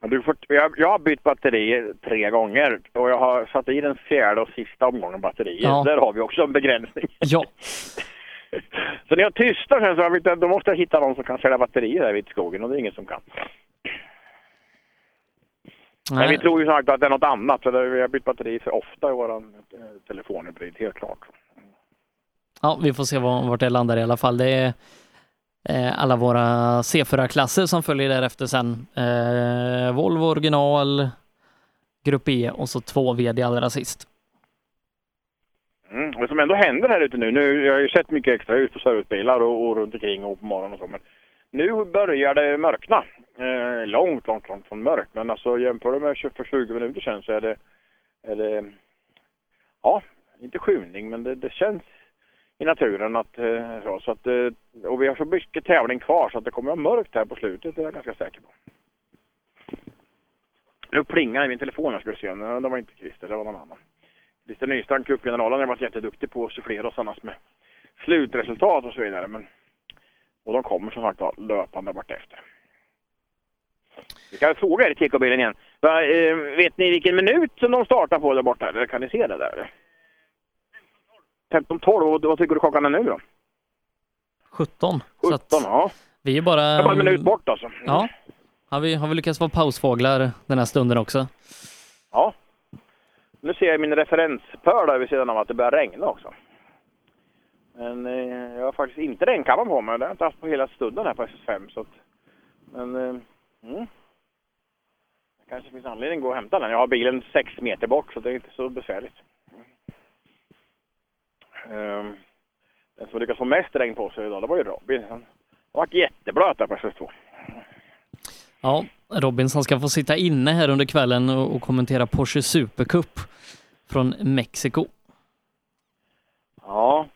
Du får, jag, jag har bytt batteri tre gånger och jag har satt i den fjärde och sista omgången batterier. Ja. Där har vi också en begränsning. Ja. Så när jag tystar sen så har vi, då måste jag hitta någon som kan sälja batterier där vid skogen och det är ingen som kan. Men Nej. vi tror ju sagt att det är något annat för vi har bytt batteri för ofta i vår telefonhybrid, helt klart. Ja, vi får se var- vart det landar i alla fall. Det är eh, Eh, alla våra C4-klasser som följer därefter sen. Eh, Volvo original, Grupp E och så två VD allra sist. Mm. Det som ändå händer här ute nu, nu jag har ju sett mycket extra ut på servicebilar och, och runt omkring och på morgonen och så, men nu börjar det mörkna. Eh, långt, långt, långt från mörkt, men alltså jämför det med för 20 minuter sedan så är det, är det ja, inte skymning, men det, det känns i naturen att, eh, så, så att, eh, och vi har så mycket tävling kvar så att det kommer att vara mörkt här på slutet, det är jag ganska säker på. Nu plingar i min telefon här ska vi se, Nej, det var inte Christer, det var någon annan. Christer Nystrand, cupgeneralen, har varit jätteduktig på att sufflera oss annars med slutresultat och så vidare. Men, och de kommer som sagt var löpande vartefter. Vi kan fråga er i TK-bilen igen. Va, eh, vet ni vilken minut som de startar på där borta? Eller kan ni se det där? 15.12, och vad tycker du klockan är nu då? 17. 17, ja. Vi är bara... Det är bara en minut bort alltså. Ja. Har vi, har vi lyckats vara pausfåglar den här stunden också? Ja. Nu ser jag min referenspöl där vid sidan av att det börjar regna också. Men eh, jag har faktiskt inte regnkammaren på mig. Det har jag inte haft på hela stunden här på SS5. Så att, men eh, mm. det kanske finns anledning att gå och hämta den. Jag har bilen sex meter bort så det är inte så besvärligt. Eh, den som lyckades få mest regn på sig idag det var ju Robin. Han varit jätteblöt där på SS2. Ja, Robinson ska få sitta inne här under kvällen och, kommentera Porsche Supercup från Mexiko. Ja.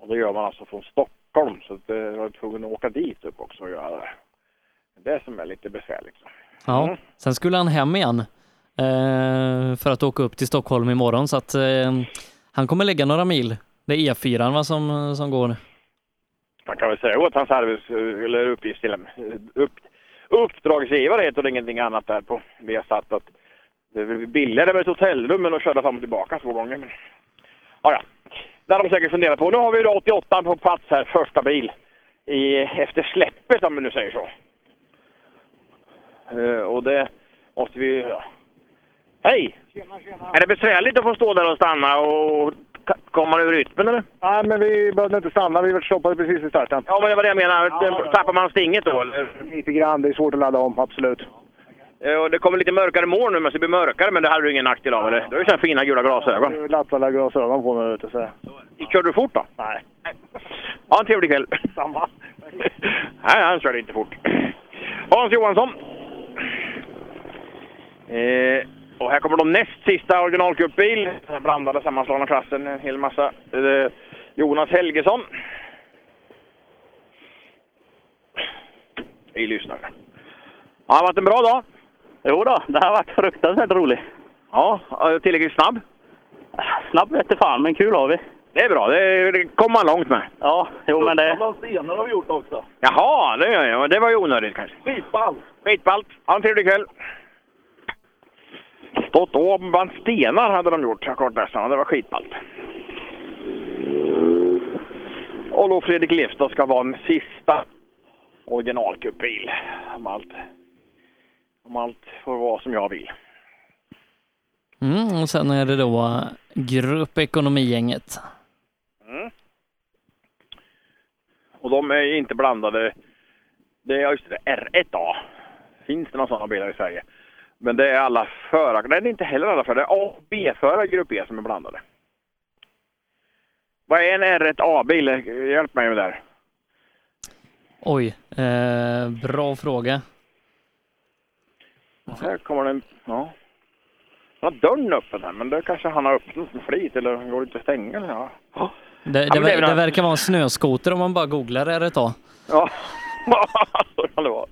Och det gör man alltså från Stockholm så att, eh, jag var tvungen att åka dit upp också och göra det. Det som är lite besvärligt. Ja, sen skulle han hem igen eh, för att åka upp till Stockholm imorgon så att eh, han kommer lägga några mil. Det är E4 va, som, som går. Man kan väl säga åt hans arbets eller uppgift till upp, uppdragsgivare heter det ingenting annat där på Viasat att det blir billigare med ett hotellrum än att köra fram och tillbaka två gånger. Men, ja, ja. Det har de säkert funderat på. Nu har vi då 88 på plats här, första bil i, efter släppet om vi nu säger så. Uh, och det måste vi... Ja. Hej! Är det besvärligt att få stå där och stanna och komma ur rytmen eller? Nej, men vi behövde inte stanna. Vi stoppade precis i starten. Ja, men det var det jag menar. Tappar man stinget då eller? Lite grann. Det är svårt att ladda om, absolut. Och det kommer lite mörkare moln nu, men det blir mörkare, men det hade du ingen nackdel av eller? Du har ju sådana fina gula glasögon. Lappade glasögon på mig, du. Så. Körde du fort då? Nej. Ha en trevlig kväll. Samma. Nej, han körde inte fort. Hans Johansson. Eh, och här kommer de näst sista originalcupbil. Den Blandade sammanslagna klassen, en hel massa. Eh, Jonas Helgesson. Vi lyssnar. Ja, det har varit en bra dag. Jo då, det har varit fruktansvärt roligt. Ja, tillräckligt snabb? Snabb vete fan, men kul har vi. Det är bra, det, det kommer man långt med. Ja, jo men det... stenar har vi gjort också. Jaha, det. Det var ju onödigt kanske. Skitballt! Skitballt. Ha en trevlig kväll. Stått bland stenar hade de gjort, kartläsarna. Det var skitballt. Och då Fredrik Lefstad ska vara en sista originalcupbil. Om allt, om allt får vara som jag vill. Mm, och sen är det då Grupp Ekonomigänget. Mm. Och de är inte blandade. Det är just det, R1A. Finns det några sådana bilar i Sverige? Men det är alla förare. Nej, det är inte heller alla förare. Det är A och B-förare grupp E som är blandade. Vad är en R1A-bil? Hjälp mig med det där. Oj, eh, bra fråga. Här kommer den. Ja. Han har dörren öppen här, men det kanske han har öppnat med flit eller går inte att stänga? Ja. Ja. Det, det, men det det verkar vara en snöskoter om man bara googlar det ett tag. Ja, så kan det vara.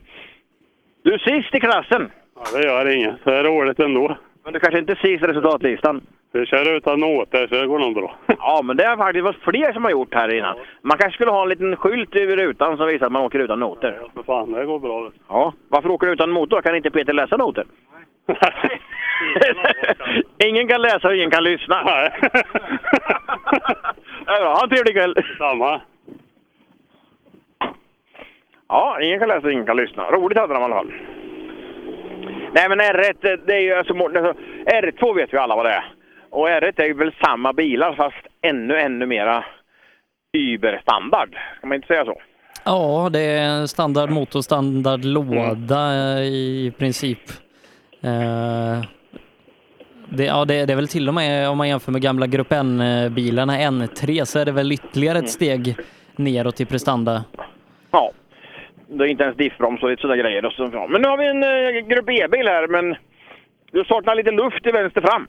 Du är sist i klassen. Ja, det gör inget. Det är roligt ändå. Men du kanske inte i resultatlistan? Vi kör utan noter så det går nog bra. Ja, men det har faktiskt varit fler som har gjort här innan. Man kanske skulle ha en liten skylt i rutan som visar att man åker utan noter. För fan, det går bra. Ja, varför åker du utan motor? Kan inte Peter läsa noter? ingen kan läsa och ingen kan lyssna. Nej. ha en trevlig kväll. Samma. Ja, ingen kan läsa och ingen kan lyssna. Roligt hade de i alla fall. Nej, men R1, det är ju alltså, alltså, R2 vet vi alla vad det är. Och R1 är ju väl samma bilar fast ännu, ännu mera Uber-standard. Kan man inte säga så? Ja, det är standard motor, standard låda i princip. Eh, Det, ja, det, det är väl till och med om man jämför med gamla Grupp N-bilarna N3 så är det väl ytterligare ett steg neråt i prestanda. Ja. Det är inte ens diffbroms och lite sådär grejer. Och så, ja. Men nu har vi en eh, Grupp E-bil här, men du saknar lite luft i vänster fram.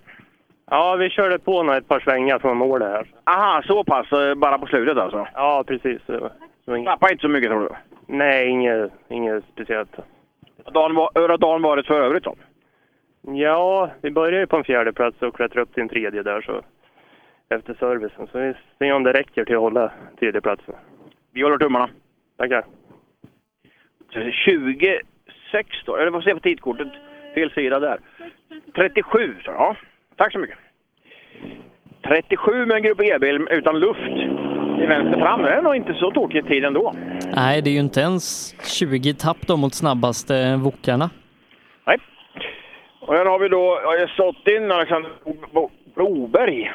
Ja, vi körde på några ett par svängar från målet här. Aha, så pass. eh, Bara på slutet alltså? Ja, precis. Tappade inte så mycket tror du? Nej, inget, inget speciellt. Dagen var, hur har dagen varit för övrigt då? Ja, vi började ju på en fjärde plats och klättrade upp till en tredje där så efter servicen. Så vi ser om det räcker till att hålla tredjeplatsen. Vi håller tummarna. Tackar. 26 då, eller vad ser jag på tidkortet? Fel sida där. 37, så ja. Tack så mycket. 37 med en Grupp E-bil utan luft i vänster fram. Det är nog inte så tokigt tid ändå. Nej, det är ju inte ens 20 tapp då mot snabbaste Wokarna. Nej. Och här har vi då jag har stått in Alexander Broberg.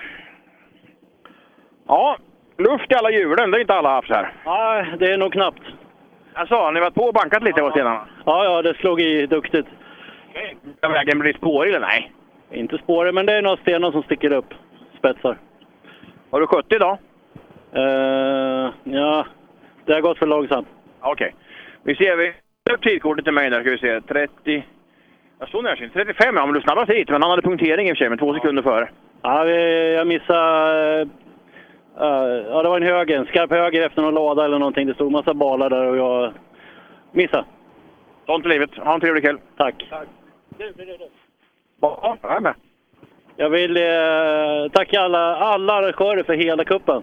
Ja, luft i alla hjulen. Det är inte alla haft här. Nej, det är nog knappt. Alltså, har ni varit på och bankat lite på stenarna? Ja, ja, det slog i duktigt. Ska vägen bli spårig eller nej? Inte spårig, men det är några stenar som sticker upp. Spetsar. Har du 70 idag? Uh, ja, det har gått för långsamt. Okej. Vi ser, vi upp tidkortet till mig där ska vi se. 30... Jag står närsynt. 35 ja, men du snabbast hit. Men han hade punktering i och för sig, men två sekunder före. Ja, vi, jag missade... eh, ja, det var en höger, en skarp höger efter någon lada eller någonting. Det stod massa balar där och jag missade. Sånt är livet. Ha en trevlig kväll. Tack. Ja, jag är med. Jag vill eh, tacka alla, alla arrangörer för hela kuppen.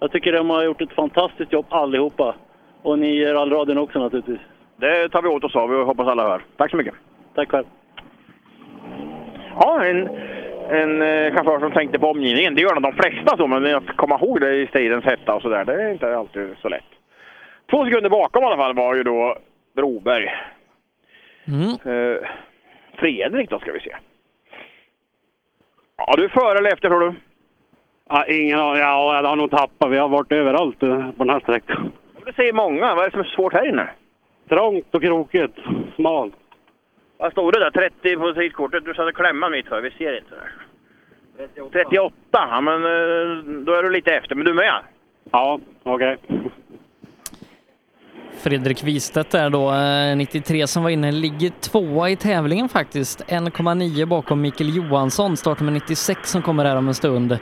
Jag tycker de har gjort ett fantastiskt jobb allihopa. Och ni i rallradion också naturligtvis. Det tar vi åt oss av och hoppas alla hör. Tack så mycket. Tack själv. Ja, en, en eh, chaufför som tänkte på omgivningen. Det gör nog de flesta så, men att komma ihåg det i stridens hetta och sådär, det är inte alltid så lätt. Två sekunder bakom i alla fall var ju då Broberg. Mm. Eh, Fredrik då ska vi se. Ja, du är före eller efter tror du? Ja, ingen aning. Ja, jag har nog tappat. Vi har varit överallt eh, på den här sträckan. Det säger många. Vad är det som är svårt här inne? Trångt och krokigt. Smalt. Vad stod det där? 30 på sidkortet? Du satte klämman mitt för. Vi ser inte. Där. 38. Ja, men eh, då är du lite efter. Men du med? Ja, okej. Fredrik Wistedt där då, eh, 93 som var inne, ligger tvåa i tävlingen faktiskt. 1,9 bakom Mikael Johansson, startar med 96 som kommer här om en stund.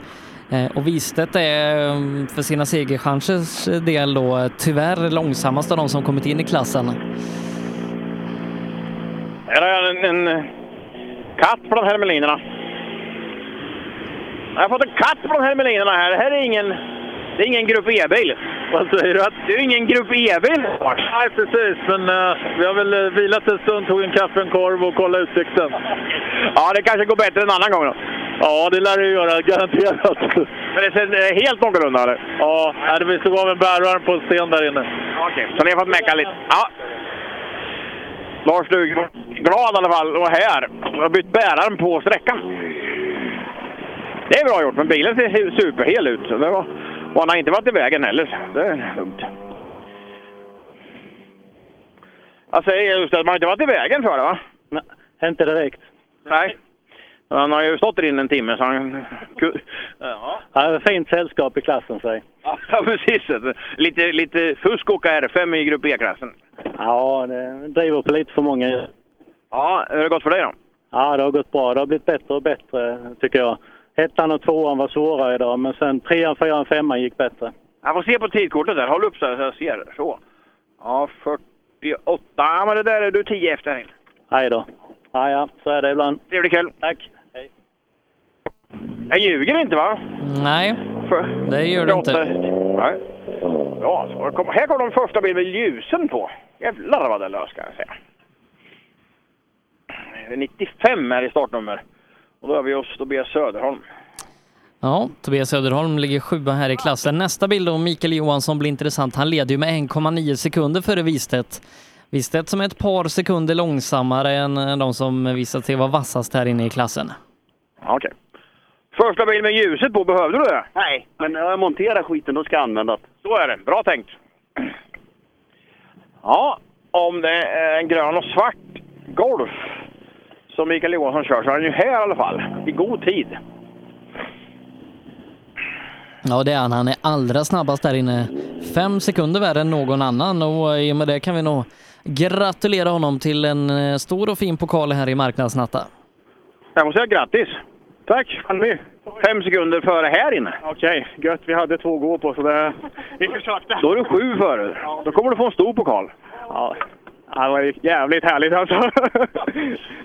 Eh, Och Wistedt är eh, för sina segerchansers del då eh, tyvärr långsammast av de som kommit in i klassen. Här har jag en, en eh, katt bland hermelinerna. Jag har fått en katt bland hermelinerna här. Det här är ingen, det är ingen Grupp E-bil. Vad säger du? Det är ingen Grupp E-bil. Nej, precis. Men eh, vi har väl eh, vilat en stund, tog en kaffe, en korv och kollade utsikten. Ja, det kanske går bättre en annan gång då. Ja, det lär det göra. Garanterat. Men det ser helt någorlunda eller? Ja, det stod av en bärarm på en sten där inne. Okej, så ni har fått mecka lite? Ja. Lars Dugård, glad i alla fall vara här. Jag har bytt bärarm på sträckan. Det är bra gjort, men bilen ser superhel ut. Så det var, och han har inte varit i vägen heller. Det är lugnt. Jag säger just att man har inte varit i vägen för det va? Nej, inte direkt. Nej. Han har ju stått där inne en timme så han... Ja. Ja, fint sällskap i klassen, säg. Ja, precis. Lite, lite fusk åka R5 i Grupp E-klassen. Ja, det driver på lite för många. Ja, hur har det gått för dig då? Ja, det har gått bra. Det har blivit bättre och bättre, tycker jag. ettan och tvåan var svåra idag, men sen trean, fyran, femman gick bättre. Jag får se på tidkortet där. Håll upp så jag ser. Så. Ja, 48. Ja, men det där är du 10 efter. Hej då. Ja, ja, så är det ibland. Trevlig kväll. Tack. Jag ljuger inte va? Nej, det gör du inte. Nej. Ja, så kom, här kommer de första bilen med ljusen på. Jävlar vad det lös kan jag säga. 95 är i startnummer. Och då har vi oss Tobias Söderholm. Ja, Tobias Söderholm ligger sjua här i klassen. Nästa bild då, Mikael Johansson blir intressant. Han leder ju med 1,9 sekunder före Wistedt. Wistedt som är ett par sekunder långsammare än de som visat sig vara vassast här inne i klassen. Okej. Första bil med ljuset på, behövde du det? Nej, men när jag monterar skiten då ska jag använda det. Så är det. Bra tänkt. Ja, om det är en grön och svart Golf som Mikael Johansson kör så är han ju här i alla fall. I god tid. Ja, det är han. Han är allra snabbast där inne. Fem sekunder värre än någon annan och i och med det kan vi nog gratulera honom till en eh, stor och fin pokal här i Marknadsnatta. Jag måste säga grattis! Tack! Fanny. Fem sekunder före här inne. Okej, gött. Vi hade två gå på så det... Vi försökte. Då är du sju före. Då kommer du få en stor pokal. Ja, det var jävligt härligt alltså.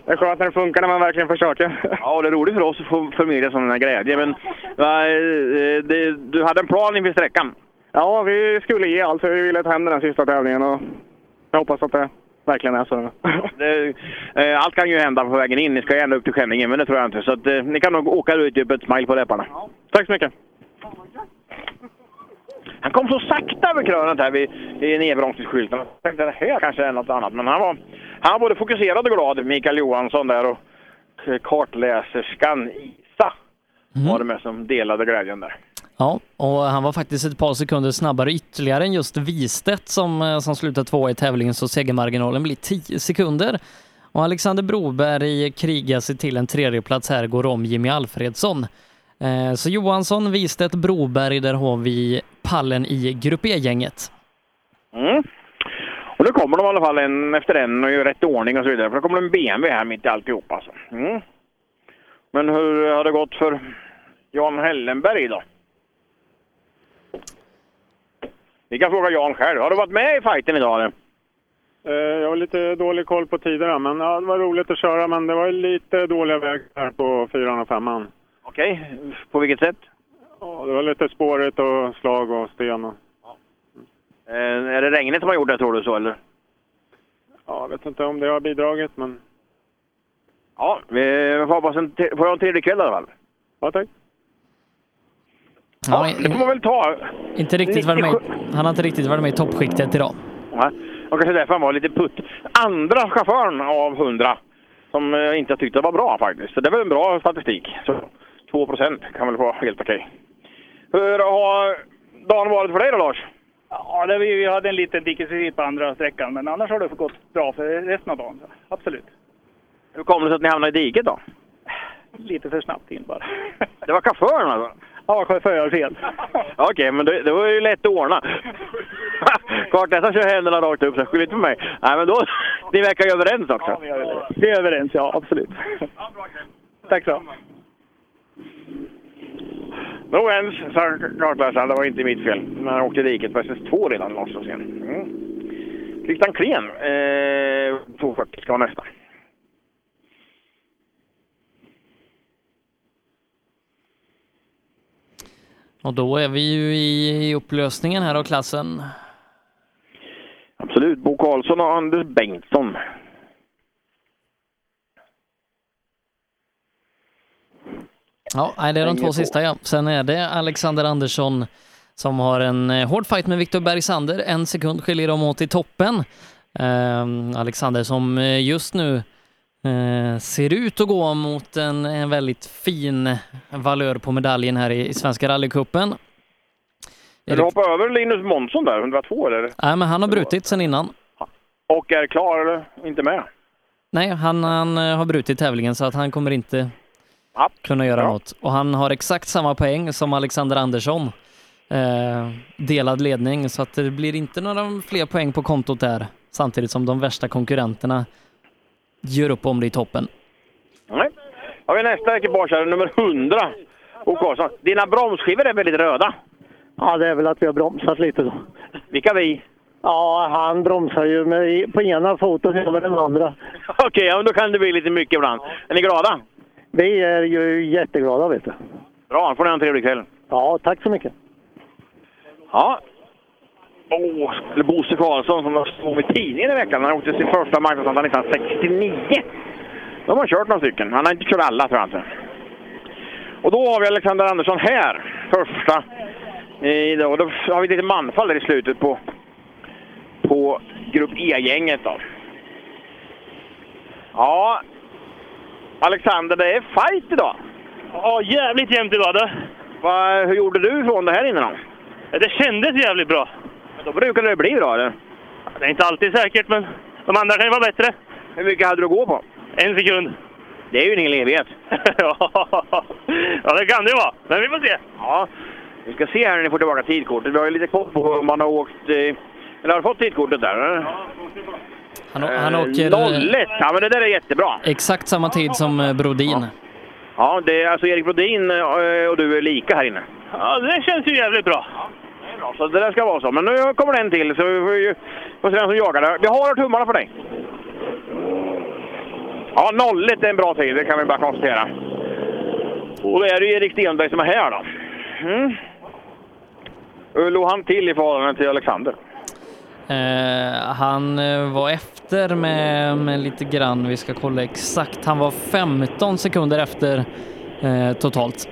Det är skönt när det funkar när man verkligen försöker. Ja, det är roligt för oss att få förmedla sån här glädje. Men eh, det, du hade en plan inför sträckan? Ja, vi skulle ge allt. Vi ville ta hem den sista tävlingen och jag hoppas att det verkligen är så. Det, eh, allt kan ju hända på vägen in. Ni ska ju ända upp till Skänninge, men det tror jag inte. Så att, eh, ni kan nog åka ut typ ett smile på läpparna. Tack så mycket! Han kom så sakta över krönet här vid, vid nedbromsningsskylten. Jag tänkte det här kanske är något annat. Men han var, han var både fokuserad och glad, Mikael Johansson där. Och kartläserskan Isa var det med som delade glädjen där. Ja, och han var faktiskt ett par sekunder snabbare ytterligare än just Wistedt som, eh, som slutade tvåa i tävlingen så segermarginalen blir 10 sekunder. Och Alexander Broberg krigar sig till en tredjeplats här, går om Jimmy Alfredsson. Eh, så Johansson, Wistedt, Broberg, där har vi pallen i Grupp E-gänget. Mm. Och nu kommer de i alla fall en efter en och gör rätt ordning och så vidare. För då kommer det en BMW här mitt i alltihop alltså. Mm. Men hur har det gått för Jan Hellenberg då? Vi kan fråga Jan själv. Har du varit med i fighten idag eller? Eh, Jag har lite dålig koll på tiderna, men ja, det var roligt att köra. Men det var lite dåliga vägar på fyran och femman. Okej, på vilket sätt? Ja, det var lite spårigt och slag och sten. Och... Eh, är det regnet som har gjort det tror du så eller? Ja, jag vet inte om det har bidragit, men... Ja, vi får hoppas en, jag en trevlig kväll i alla fall. Ja, tack. Ja, det får man väl ta. Inte riktigt varit med, han har inte riktigt varit med i toppskiktet idag. Ja, och kanske därför han var lite putt. Andra chauffören av 100 som eh, inte tyckte det var bra faktiskt. Så det var en bra statistik. Så 2 procent kan väl vara helt okej. Hur har dagen varit för dig då Lars? Ja, det, vi vi hade en liten dikesvisit på andra sträckan, men annars har det gått bra för resten av dagen. Absolut. Hur kom det sig att ni hamnade i diket då? Lite för snabbt in bara. Det var chauffören alltså? Ja, chaufförfel. Okej, men det, det var ju lätt att ordna. Dessa kör händerna rakt upp, så skyll inte på mig. Nej, men då, ni verkar ju överens också. Vi är överens, ja. Absolut. Tack så. No ens, sa kartläsaren. Det var inte mitt fel. Men han åkte diket på SS2 redan, Lars Rosén. Mm. Christian Klen, eh, 240 ska vara nästa. Och då är vi ju i, upplösningen här av klassen. Absolut. Bo Karlsson och Anders Bengtsson. Ja, det är de två sista ja. Sen är det Alexander Andersson som har en eh, hård fight med Viktor Bergsander. En sekund skiljer de åt i toppen. Ehm, Alexander som eh, just nu eh, ser ut att gå mot en, en väldigt fin valör på medaljen här i, i Svenska rallycupen. Du hoppa över Linus Månsson där, 102 eller? Nej, men han har brutit sen innan. Och är klar eller inte med? Nej, han, han eh, har brutit tävlingen så att han kommer inte kunna göra något. Och han har exakt samma poäng som Alexander Andersson. Eh, delad ledning, så att det blir inte några fler poäng på kontot där. Samtidigt som de värsta konkurrenterna gör upp om det i toppen. Nej. Har vi nästa ekipage här, nummer 100. Och Karlsson, dina bromsskivor är väldigt röda. Ja, det är väl att vi har bromsat lite då. Vilka vi? Ja, han bromsar ju med, på ena foten över den andra. Okej, ja, men då kan det bli lite mycket ibland. Är ni glada? Vi är ju jätteglada, vet du. Bra, får ni ha en trevlig kväll. Ja, tack så mycket. Ja. Åh, oh, Bosse Karlsson som stod med tidningen i veckan. Han åkte sin första marknadsandel 1969. De har kört några stycken. Han har inte kört alla tror jag inte. Och då har vi Alexander Andersson här. Första. Idag. Då har vi lite manfall där i slutet på, på Grupp E-gänget då. Ja, Alexander, det är fight idag. Ja, jävligt jämnt idag det. Va, hur gjorde du ifrån det här inne då? Det kändes jävligt bra. Då brukar det bli bra eller? Det är inte alltid säkert, men de andra kan ju vara bättre. Hur mycket hade du att gå på? En sekund. Det är ju ingen evighet. ja, det kan det ju vara. Men vi får se. Ja, vi ska se här när ni får tillbaka tidkortet. Vi har ju lite koll på om man har åkt... Eh, eller har du fått tidkortet där? Eller? Han, han åker... 01! Ja, men det där är jättebra. Exakt samma tid som eh, Brodin. Ja, det är alltså Erik Brodin eh, och du är lika här inne. Ja, det känns ju jävligt bra bra, så det där ska vara så. Men nu kommer det en till, så vi får ju får se vem som jagar det. Vi har tummarna för dig. Ja, 01 är en bra tid, det kan vi bara konstatera. Och då är det ju Erik Stenberg som är här då. Mm. Hur låg han till i förhållande till Alexander? Eh, han eh, var efter med, med lite grann, vi ska kolla exakt. Han var 15 sekunder efter eh, totalt.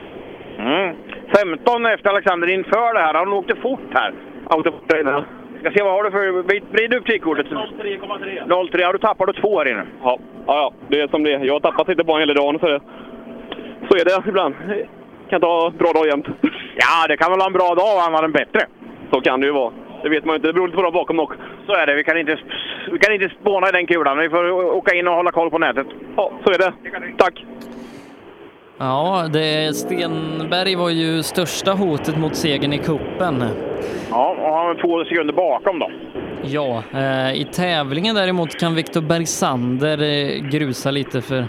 Mm. 15 efter Alexander inför det här. Han åkte fort här. Autofort innan. Ska se, vad har du för... Du upp tidkortet? 03,3. 03. Ja, du tappade två här inne. Ja, ja, ja, det är som det är. Jag har tappat lite barn hela dagen, så, det, så är det ibland. Kan inte ha bra dag jämt. Ja, det kan väl ha en bra dag och han har en bättre. Så kan det ju vara. Det vet man ju inte. Det beror lite på dem bakom också. Så är det. Vi kan inte, vi kan inte spåna i den kulan. Vi får åka in och hålla koll på nätet. Ja, så är det. Tack! Ja, det, Stenberg var ju största hotet mot segern i kuppen. Ja, och han har två sekunder bakom då. Ja, eh, i tävlingen däremot kan Viktor Bergsander eh, grusa lite för,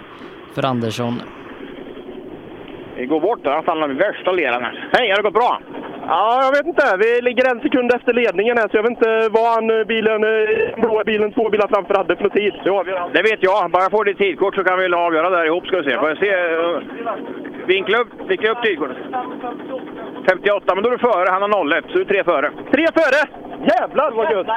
för Andersson. Vi går bort där, han stannar i värsta leran här. Hej, har det gått bra? Ja, jag vet inte. Vi ligger en sekund efter ledningen här, så jag vet inte vad han, bilen, eh, blåa bilen två bilar framför hade för tid. Det vet jag. Bara jag får ditt tidkort så kan vi avgöra det här ihop ska vi se. Får jag se? uh, Vinkla upp, vinkla upp tidkortet. 58, men då är du före. Han har 01, så du är tre före. Tre före! Jävlar vad gött!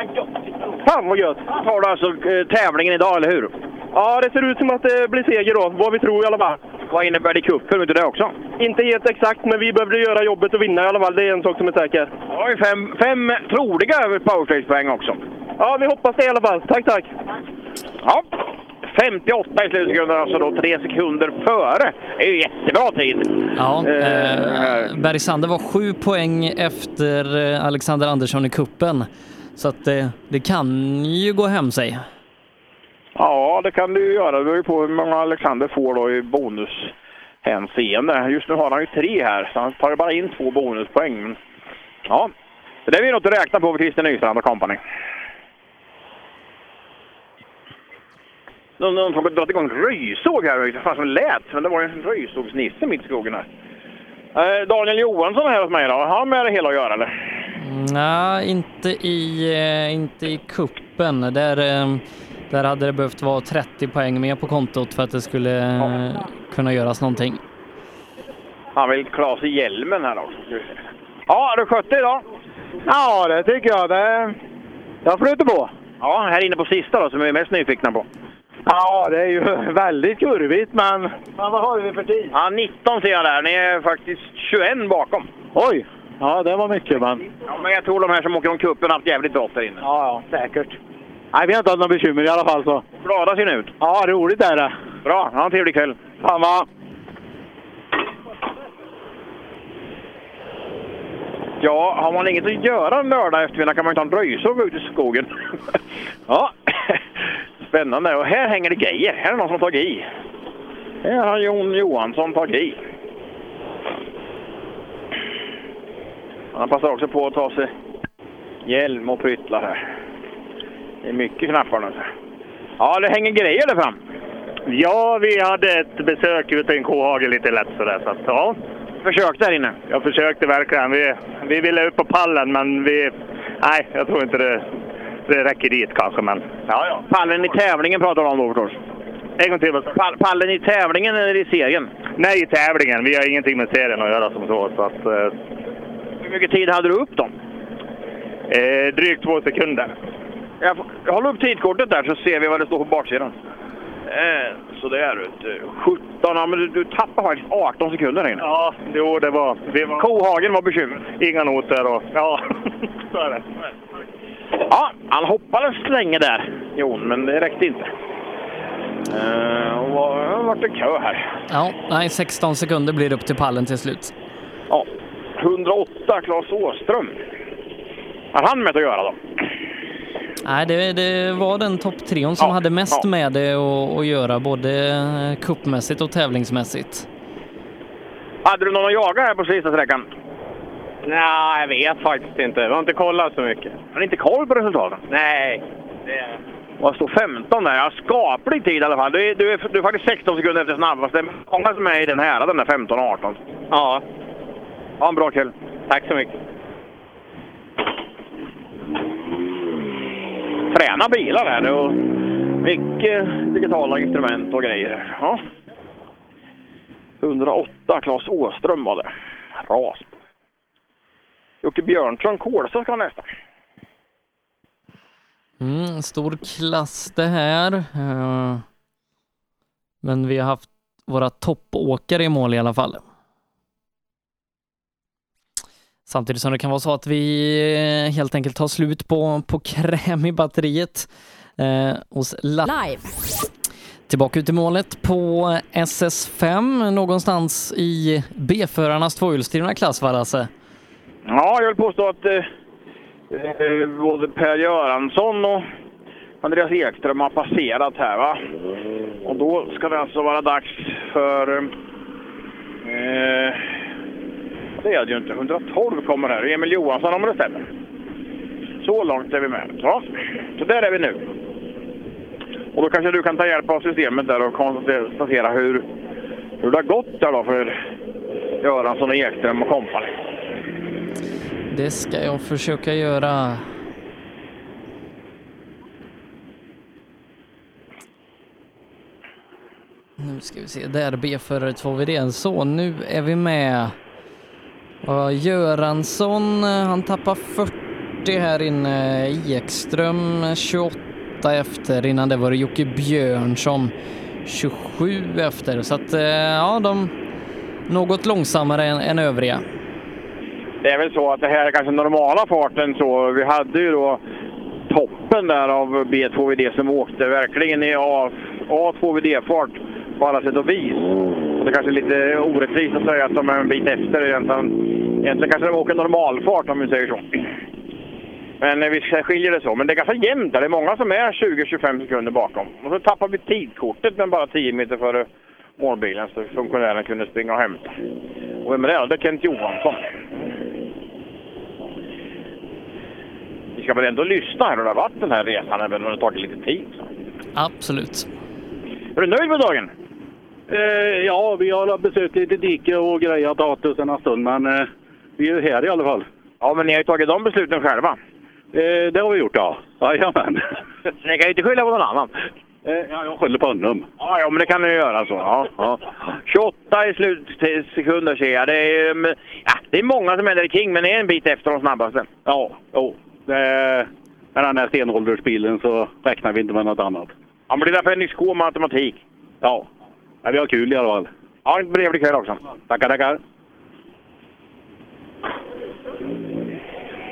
Fan vad gött! Tar du alltså eh, tävlingen idag, eller hur? Ja, det ser ut som att det blir seger då. Vad vi tror i alla fall. Vad innebär det i cupen? Vet du det också? Inte helt exakt, men vi behövde göra jobbet och vinna i alla fall. Det är en sak som är säker. Ja, har ju fem, fem troliga powertrace-poäng också. Ja, vi hoppas det i alla fall. Tack, tack! Ja, 58 i slutsekunder, alltså då tre sekunder före. Det är ju jättebra tid. Ja, eh, Bergsander var sju poäng efter eh, Alexander Andersson i kuppen. Så att det, det kan ju gå hem sig. Ja, det kan du göra. Det beror ju på hur många Alexander får då i bonushänseende. Just nu har han ju tre här, så han tar ju bara in två bonuspoäng. Ja, det där är något att räkna på för Christer Nystrand och kompani. De, de har dragit igång röjsåg här. Det fan som lät, men det var ju en röjsågsnisse mitt i skogen här. Eh, Daniel Johansson är här hos mig idag. Har han med det hela att göra eller? Nej, inte i, eh, inte i kuppen. Där, eh, där hade det behövt vara 30 poäng mer på kontot för att det skulle eh, kunna göras någonting. Han vill av sig hjälmen här också. Ja, har du skött dig idag? Ja, det tycker jag. Det... Jag flyter på. Ja, här inne på sista då, som vi är mest nyfikna på. Ja, det är ju väldigt kurvigt, men... Men vad har vi för tid? Ja, 19 ser jag där. Ni är faktiskt 21 bakom. Oj! Ja, det var mycket, men... Ja, men jag tror de här som åker om kuppen har haft jävligt brått där inne. Ja, ja, säkert. Nej, vi har inte haft några bekymmer i alla fall. så. Glada ser ni ut. Ja, roligt är det. Bra, ha en trevlig kväll. Samma. Ja, har man inget att göra en lördag eftermiddag kan man ju ta en röjsåg ut i skogen. ja, spännande. Och här hänger det grejer. Här är någon som har tagit i. Här har Jon Johansson tagit i. Han passar också på att ta sig hjälm och pryttlar här. Det är mycket knappar nu. Ja, det hänger grejer där fram. Ja, vi hade ett besök ute i en kohage lite lätt sådär. Så att, ja. försök där inne. Jag försökte verkligen. Vi, vi ville upp på pallen, men vi... Nej, jag tror inte det, det räcker dit kanske, men... Ja, ja. Pallen i tävlingen pratar du om då förstås? En gång till. Pall, pallen i tävlingen eller i serien? Nej, i tävlingen. Vi har ingenting med serien att göra som så. så att, eh, Hur mycket tid hade du upp då? eh, drygt två sekunder. Jag, får- jag håller upp tidkortet där så ser vi vad det står på baksidan. Eh, så det är du. 17, ja, men du, du tappar faktiskt 18 sekunder här inne. Ja, jo, det var... Det var... Kohagen var bekymret. Inga noter och... Ja, så är det. Ja, han hoppades länge där, Jon, men det räckte inte. Eh, och det vart det kö här. Ja, nej, 16 sekunder blir det upp till pallen till slut. Ja, 108, Claes Åström. Har han med att göra då? Nej, det, det var den topptrion som hade mest ja. med det att, göra, både cupmässigt och tävlingsmässigt. Hade du någon att jaga här på sista sträckan? Nej, jag vet faktiskt inte. Vi har inte kollat så mycket. Har ni inte koll på resultaten? Nej. Det... Vad står 15 där? Ja, skaplig tid i alla fall. Du är, du är, du är faktiskt 16 sekunder efter snabbast. Det är många som är i den här, den där 15 och 18. Ja. Ha en bra kväll. Tack så mycket. Fräna bilar här och mycket digitala instrument och grejer. Ja. 108, Claes Åström var det. Ras. Jocke Björnsson, Kolsva ska ha nästa. Mm, stor klass det här. Eh, men vi har haft våra toppåkare i mål i alla fall. Samtidigt som det kan vara så att vi eh, helt enkelt tar slut på, på kräm i batteriet eh, hos La Live. Tillbaka ut i målet på SS5 någonstans i B-förarnas tvåhjulsdrivna klass va Lasse? Ja, jag vill påstå att eh, eh, både Per Göransson och Andreas Ekström har passerat här va. Och då ska det alltså vara dags för... Eh, det är det ju inte. 112 kommer här. Emil Johansson om det stämmer. Så långt är vi med. Ja, så där är vi nu. Och då kanske du kan ta hjälp av systemet där och konstatera hur, hur det har gått där då för Göransson och Ekström och kompani. Det ska jag försöka göra. Nu ska vi se, där B-förare 2VD. Så, nu är vi med. Och Göransson, eh, han tappar 40 här inne. Ekström eh, 28 efter. Innan det var det Jocke Björnsson 27 efter. Så att, eh, ja, de något långsammare än, än övriga. Det är väl så att det här är kanske normala farten så. Vi hade ju då toppen där av B2VD som åkte verkligen i A2VD-fart på alla sätt och vis. Och det kanske är lite orättvist att säga att de är en bit efter egentligen. Egentligen kanske de åker normalfart om vi säger så. Men eh, visst skiljer det så. Men det är ganska jämnt där. Det är många som är 20-25 sekunder bakom. Och så tappar vi tidkortet men bara 10 meter före målbilen så funktionären kunde springa och hämta. Och vem är det? Det är Kent Johansson. Vi ska väl ändå lyssna här hur det har varit den här resan, även om det har tagit lite tid. Absolut. Är du nöjd med dagen? Eh, ja, vi har besökt lite dike och grejat Atusen en stund, men eh, vi är här i alla fall. Ja, men ni har ju tagit de besluten själva. Eh, det har vi gjort, ja. Jajamän. Ni kan ju inte skylla på någon annan. Eh, ja, jag skyller på honom. Ja, ja, men det kan ni ju göra så. Ja, ja. 28 i slutsekunder ser jag. Det är, mm, ja, det är många som är där kring, men det är en bit efter de snabbaste. Ja, jo. Med den här stenåldersbilen så räknar vi inte med något annat. Det är därför ni skår med automatik. Ja ja, vi har kul i alla fall. Ja, en trevlig kväll också. Tackar, tackar.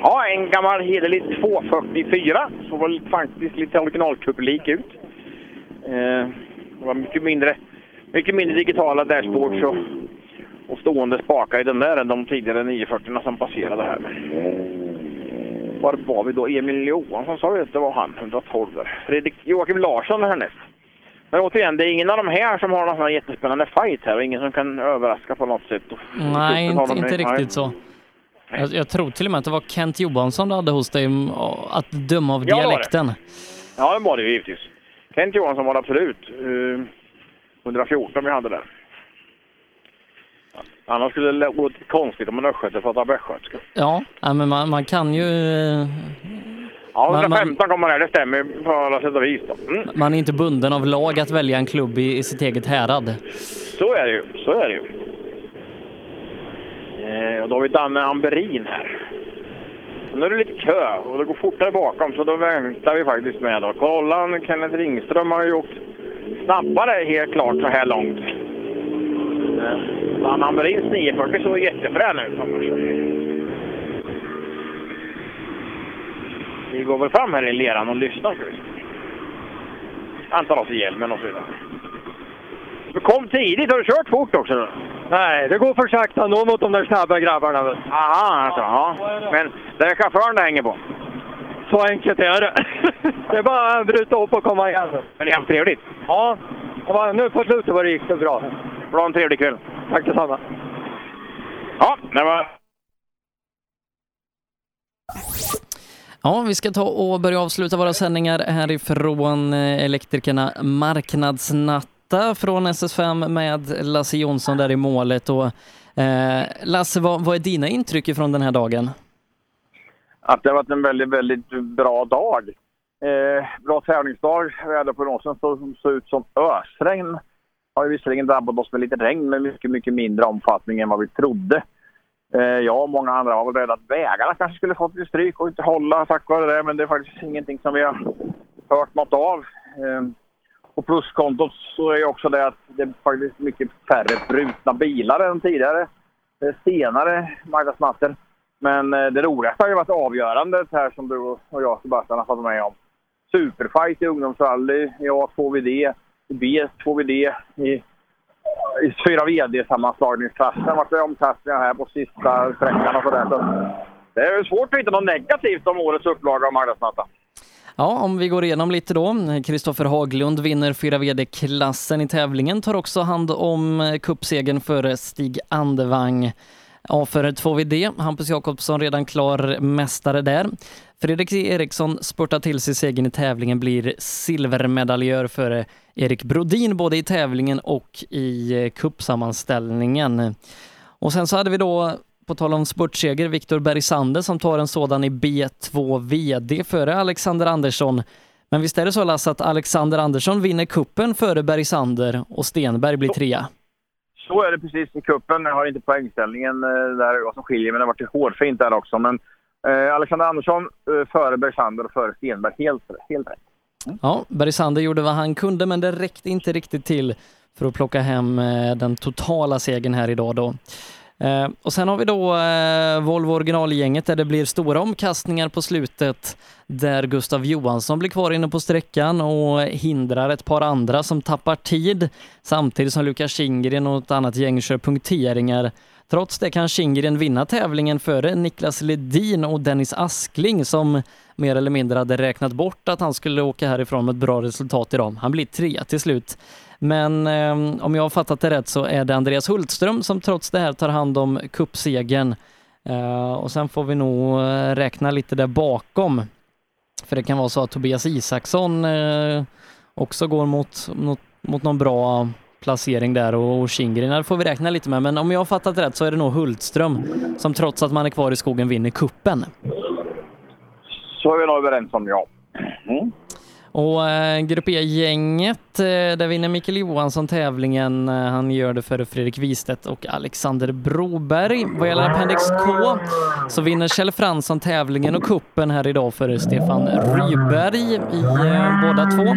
Ja, en gammal hederlig 244. Såg väl faktiskt lite originalkupplik ut. Eh, det var mycket mindre, mycket mindre digitala dashboards och, och stående spakar i den där än de tidigare 940 som passerade här. Var var vi då? Emil Johansson sa vi att det var han, 112 där. Fredrik Joakim Larsson härnäst. Men återigen, det är ingen av de här som har någon sån här jättespännande fight här och ingen som kan överraska på något sätt. Nej, inte, de- inte riktigt så. Jag, jag tror till och med att det var Kent Johansson du hade hos dig, mm, att döma av Ja, var det. dialekten. Ja, det var det givetvis. Kent Johansson var det absolut. Eh, 114 vi hade där. Annars skulle det låta konstigt om en östgöte pratar västgötska. Ja, ja, men man, man kan ju... Ja, Man- 115 kommer här, det stämmer på alla sätt och vis. Mm. Man är inte bunden av lag att välja en klubb i, i sitt eget härad. Så är det ju, så är det ju. Eh, och då har vi Danne Amberin här. Nu är det lite kö och det går fortare bakom så då väntar vi faktiskt med. Då. Kolla, Kenneth Ringström har ju åkt snabbare helt klart så här långt. Eh, Danne Amberins 940 såg jättefrän ut Vi går väl fram här i leran och lyssnar. Han tar av sig hjälmen och så vidare. Du kom tidigt. Har du kört fort också? Då? Nej, det går för sakta nå mot de där snabba grabbarna. Aha, alltså. Ja. Men det är chauffören det hänger på. Så enkelt är det. det är bara att bryta upp och komma igen. Men det är haft trevligt. Ja, var, nu på slutet var det gick det bra. Ha en trevlig kväll. Tack detsamma. Ja, det var... Ja, vi ska ta och börja avsluta våra sändningar härifrån eh, Elektrikerna Marknadsnatta från SS5 med Lasse Jonsson där i målet. Och, eh, Lasse, vad, vad är dina intryck från den här dagen? att det har varit en väldigt, väldigt bra dag. Eh, bra tävlingsdag. Väderprognosen såg så ut som ösregn. Har ju visserligen drabbat oss med lite regn, men mycket, mycket mindre omfattning än vad vi trodde. Eh, jag och många andra var väl rädda att vägarna kanske skulle fått lite stryk och inte hålla tack vare det, men det är faktiskt ingenting som vi har hört något av. Eh, pluskontot så är ju också det att det är faktiskt mycket färre brutna bilar än tidigare. Eh, senare marknadsnätter. Men eh, det roligaste har ju varit avgörandet här som du och jag Sebastian har fått med om. Superfight i ungdomsrally, e, i A2VD, i B2VD, i, i 4VD-sammanslagningsklassen. vart det omkastningar här på sista sträckan och sådär. Så det är svårt att hitta något negativt om årets upplaga av Marknadsnatta. Ja, om vi går igenom lite då. Kristoffer Haglund vinner 4 VD-klassen i tävlingen, tar också hand om kuppsegen cupsegern före Stig Andevang. Ja, för 2VD, Hampus Jakobsson redan klar mästare där. Fredrik Eriksson spurtar till sig segern i tävlingen, blir silvermedaljör före Erik Brodin både i tävlingen och i eh, kuppsammanställningen. cupsammanställningen. Och sen så hade vi då, på tal om spurtseger, Viktor Bergsander som tar en sådan i B2 VD före Alexander Andersson. Men visst är det så Lasse att Alexander Andersson vinner kuppen före Bergsander och Stenberg blir trea? Så är det precis i kuppen. Jag har inte poängställningen eh, där vad som skiljer, men det har varit hårfint där också. Men eh, Alexander Andersson eh, före Bergsander och före Stenberg. Helt, helt rätt. Mm. Ja, Bergsander gjorde vad han kunde, men det räckte inte riktigt till för att plocka hem eh, den totala segern här idag då. Eh, Och sen har vi då eh, Volvo originalgänget där det blir stora omkastningar på slutet där Gustav Johansson blir kvar inne på sträckan och hindrar ett par andra som tappar tid samtidigt som Lukas Kindgren och ett annat gäng kör punkteringar. Trots det kan Kindgren vinna tävlingen före Niklas Ledin och Dennis Askling som mer eller mindre hade räknat bort att han skulle åka härifrån med ett bra resultat idag. Han blir trea till slut. Men eh, om jag har fattat det rätt så är det Andreas Hultström som trots det här tar hand om cupsegern. Eh, och sen får vi nog eh, räkna lite där bakom. För det kan vara så att Tobias Isaksson eh, också går mot, mot, mot någon bra placering där och, Kindgren får vi räkna lite med. Men om jag har fattat rätt så är det nog Hultström som trots att man är kvar i skogen vinner kuppen. Så är vi nog överens om, ja. Mm. Och eh, Grupp E-gänget, eh, där vinner Mikael Johansson tävlingen. Eh, han gör det före Fredrik Wistedt och Alexander Broberg. Vad gäller Appendix K så vinner Kjell Fransson tävlingen och kuppen här idag före Stefan Ryberg i eh, båda två.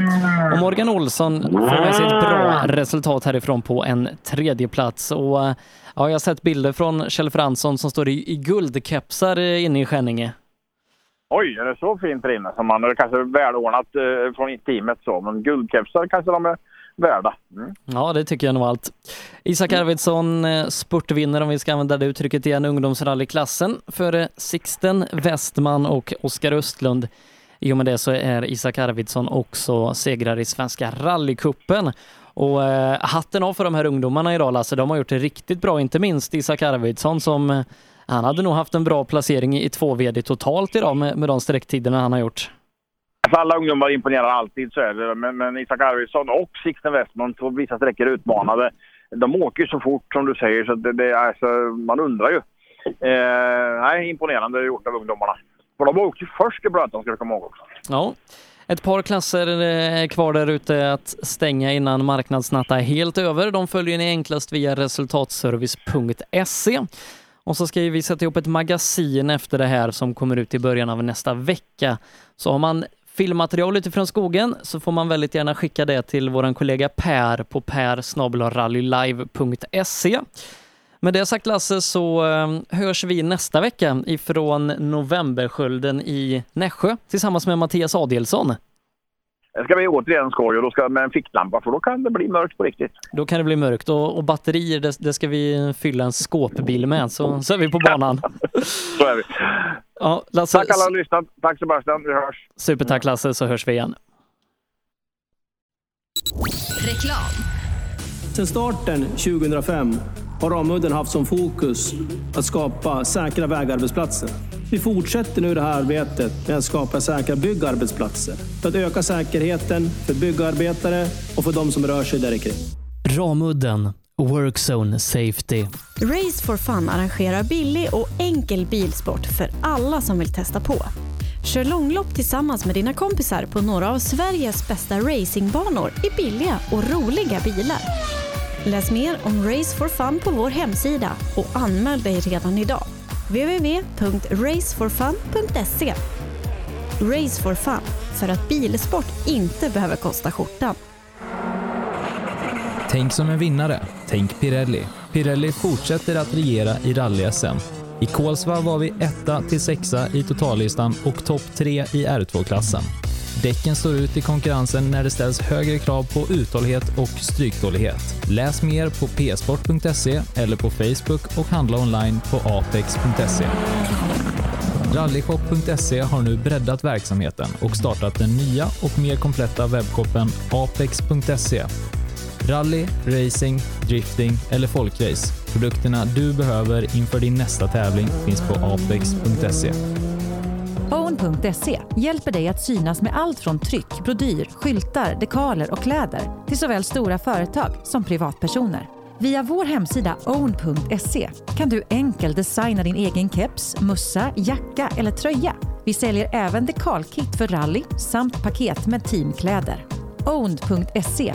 Och Morgan Olsson får med sig ett bra resultat härifrån på en tredje plats. Och eh, ja, jag har sett bilder från Kjell Fransson som står i, i guldkepsar eh, inne i Skänninge. Oj, är det så fint där inne? Som man, det kanske är välordnat eh, från teamet så, men guldkepsar kanske de är värda. Mm. Ja, det tycker jag nog allt. Isak Arvidsson, eh, spurtvinnare om vi ska använda det uttrycket igen, ungdomsrallyklassen före Sixten Westman och Oskar Östlund. I och med det så är Isak Arvidsson också segrare i Svenska rallycupen. Och eh, hatten av för de här ungdomarna idag Lasse, de har gjort det riktigt bra, inte minst Isak Arvidsson som eh, han hade nog haft en bra placering i två VD totalt idag med, med de sträcktiderna han har gjort. Alltså alla ungdomar imponerar alltid, så är det. Men, men Isak Arvidsson och Sixten Westman på vissa sträckor utmanade. de åker ju så fort som du säger så det, det, alltså, man undrar ju. Eh, nej, imponerande gjort av ungdomarna. För de åkte ju först i Bröton ska du komma ihåg också. Ja. Ett par klasser eh, är kvar där ute att stänga innan marknadsnatta är helt över. De följer ni enklast via resultatservice.se. Och så ska vi sätta ihop ett magasin efter det här som kommer ut i början av nästa vecka. Så har man filmmaterial utifrån skogen så får man väldigt gärna skicka det till vår kollega Per på per Med det sagt Lasse så ehm, hörs vi nästa vecka ifrån Novemberskölden i Nässjö tillsammans med Mattias Adielsson. Det ska bli återigen skoj och då ska med en ficklampa för då kan det bli mörkt på riktigt. Då kan det bli mörkt och, och batterier det, det, ska vi fylla en skåpbil med så, så är vi på banan. så är vi. Ja, Lasse, Tack alla som lyssnat. Tack Sebastian, vi hörs. Supertack Lasse så hörs vi igen. Reklam. Sedan starten 2005 har Ramudden haft som fokus att skapa säkra vägarbetsplatser. Vi fortsätter nu det här arbetet med att skapa säkra byggarbetsplatser för att öka säkerheten för byggarbetare och för de som rör sig där kring. Ramudden Workzone Safety. Race for Fun arrangerar billig och enkel bilsport för alla som vill testa på. Kör långlopp tillsammans med dina kompisar på några av Sveriges bästa racingbanor i billiga och roliga bilar. Läs mer om Race for Fun på vår hemsida och anmäl dig redan idag www.raceforfun.se Race for Fun, för att bilsport inte behöver kosta skjortan. Tänk som en vinnare. Tänk Pirelli. Pirelli fortsätter att regera i rally-SM. I Kolsva var vi etta till sexa i totallistan och topp tre i R2-klassen. Däcken står ut i konkurrensen när det ställs högre krav på uthållighet och stryktålighet. Läs mer på psport.se eller på Facebook och handla online på apex.se. Rallyshop.se har nu breddat verksamheten och startat den nya och mer kompletta webbshoppen apex.se. Rally, racing, drifting eller folkrace. Produkterna du behöver inför din nästa tävling finns på apex.se. Own.se hjälper dig att synas med allt från tryck, brodyr, skyltar, dekaler och kläder till såväl stora företag som privatpersoner. Via vår hemsida own.se kan du enkelt designa din egen keps, mussa, jacka eller tröja. Vi säljer även dekalkit för rally samt paket med teamkläder. Own.se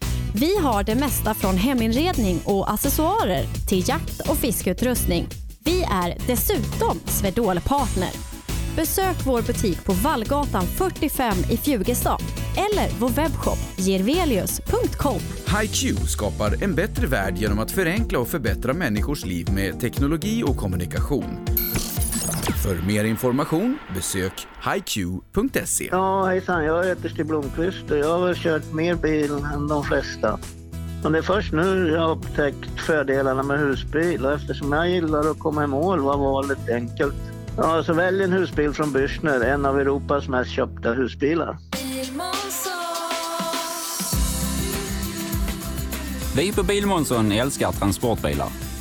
Vi har det mesta från heminredning och accessoarer till jakt och fiskeutrustning. Vi är dessutom Swedol-partner. Besök vår butik på Vallgatan 45 i Fjugestad eller vår webbshop gervelius.com. HiQ skapar en bättre värld genom att förenkla och förbättra människors liv med teknologi och kommunikation. För mer information besök hiq.se. Ja, hejsan. Jag heter Stig Blomqvist och jag har kört mer bil än de flesta. Men det är först nu jag har upptäckt fördelarna med husbil och eftersom jag gillar att komma i mål var valet enkelt. Ja, så välj en husbil från Bürstner, en av Europas mest köpta husbilar. Vi på Bilmånsson älskar transportbilar.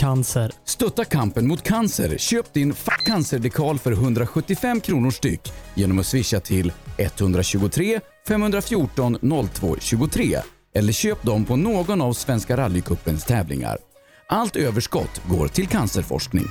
cancer. Stötta kampen mot cancer. Köp din Fuck cancer-dekal för 175 kronor styck genom att swisha till 123 514 02 23 eller köp dem på någon av Svenska rallycupens tävlingar. Allt överskott går till cancerforskning.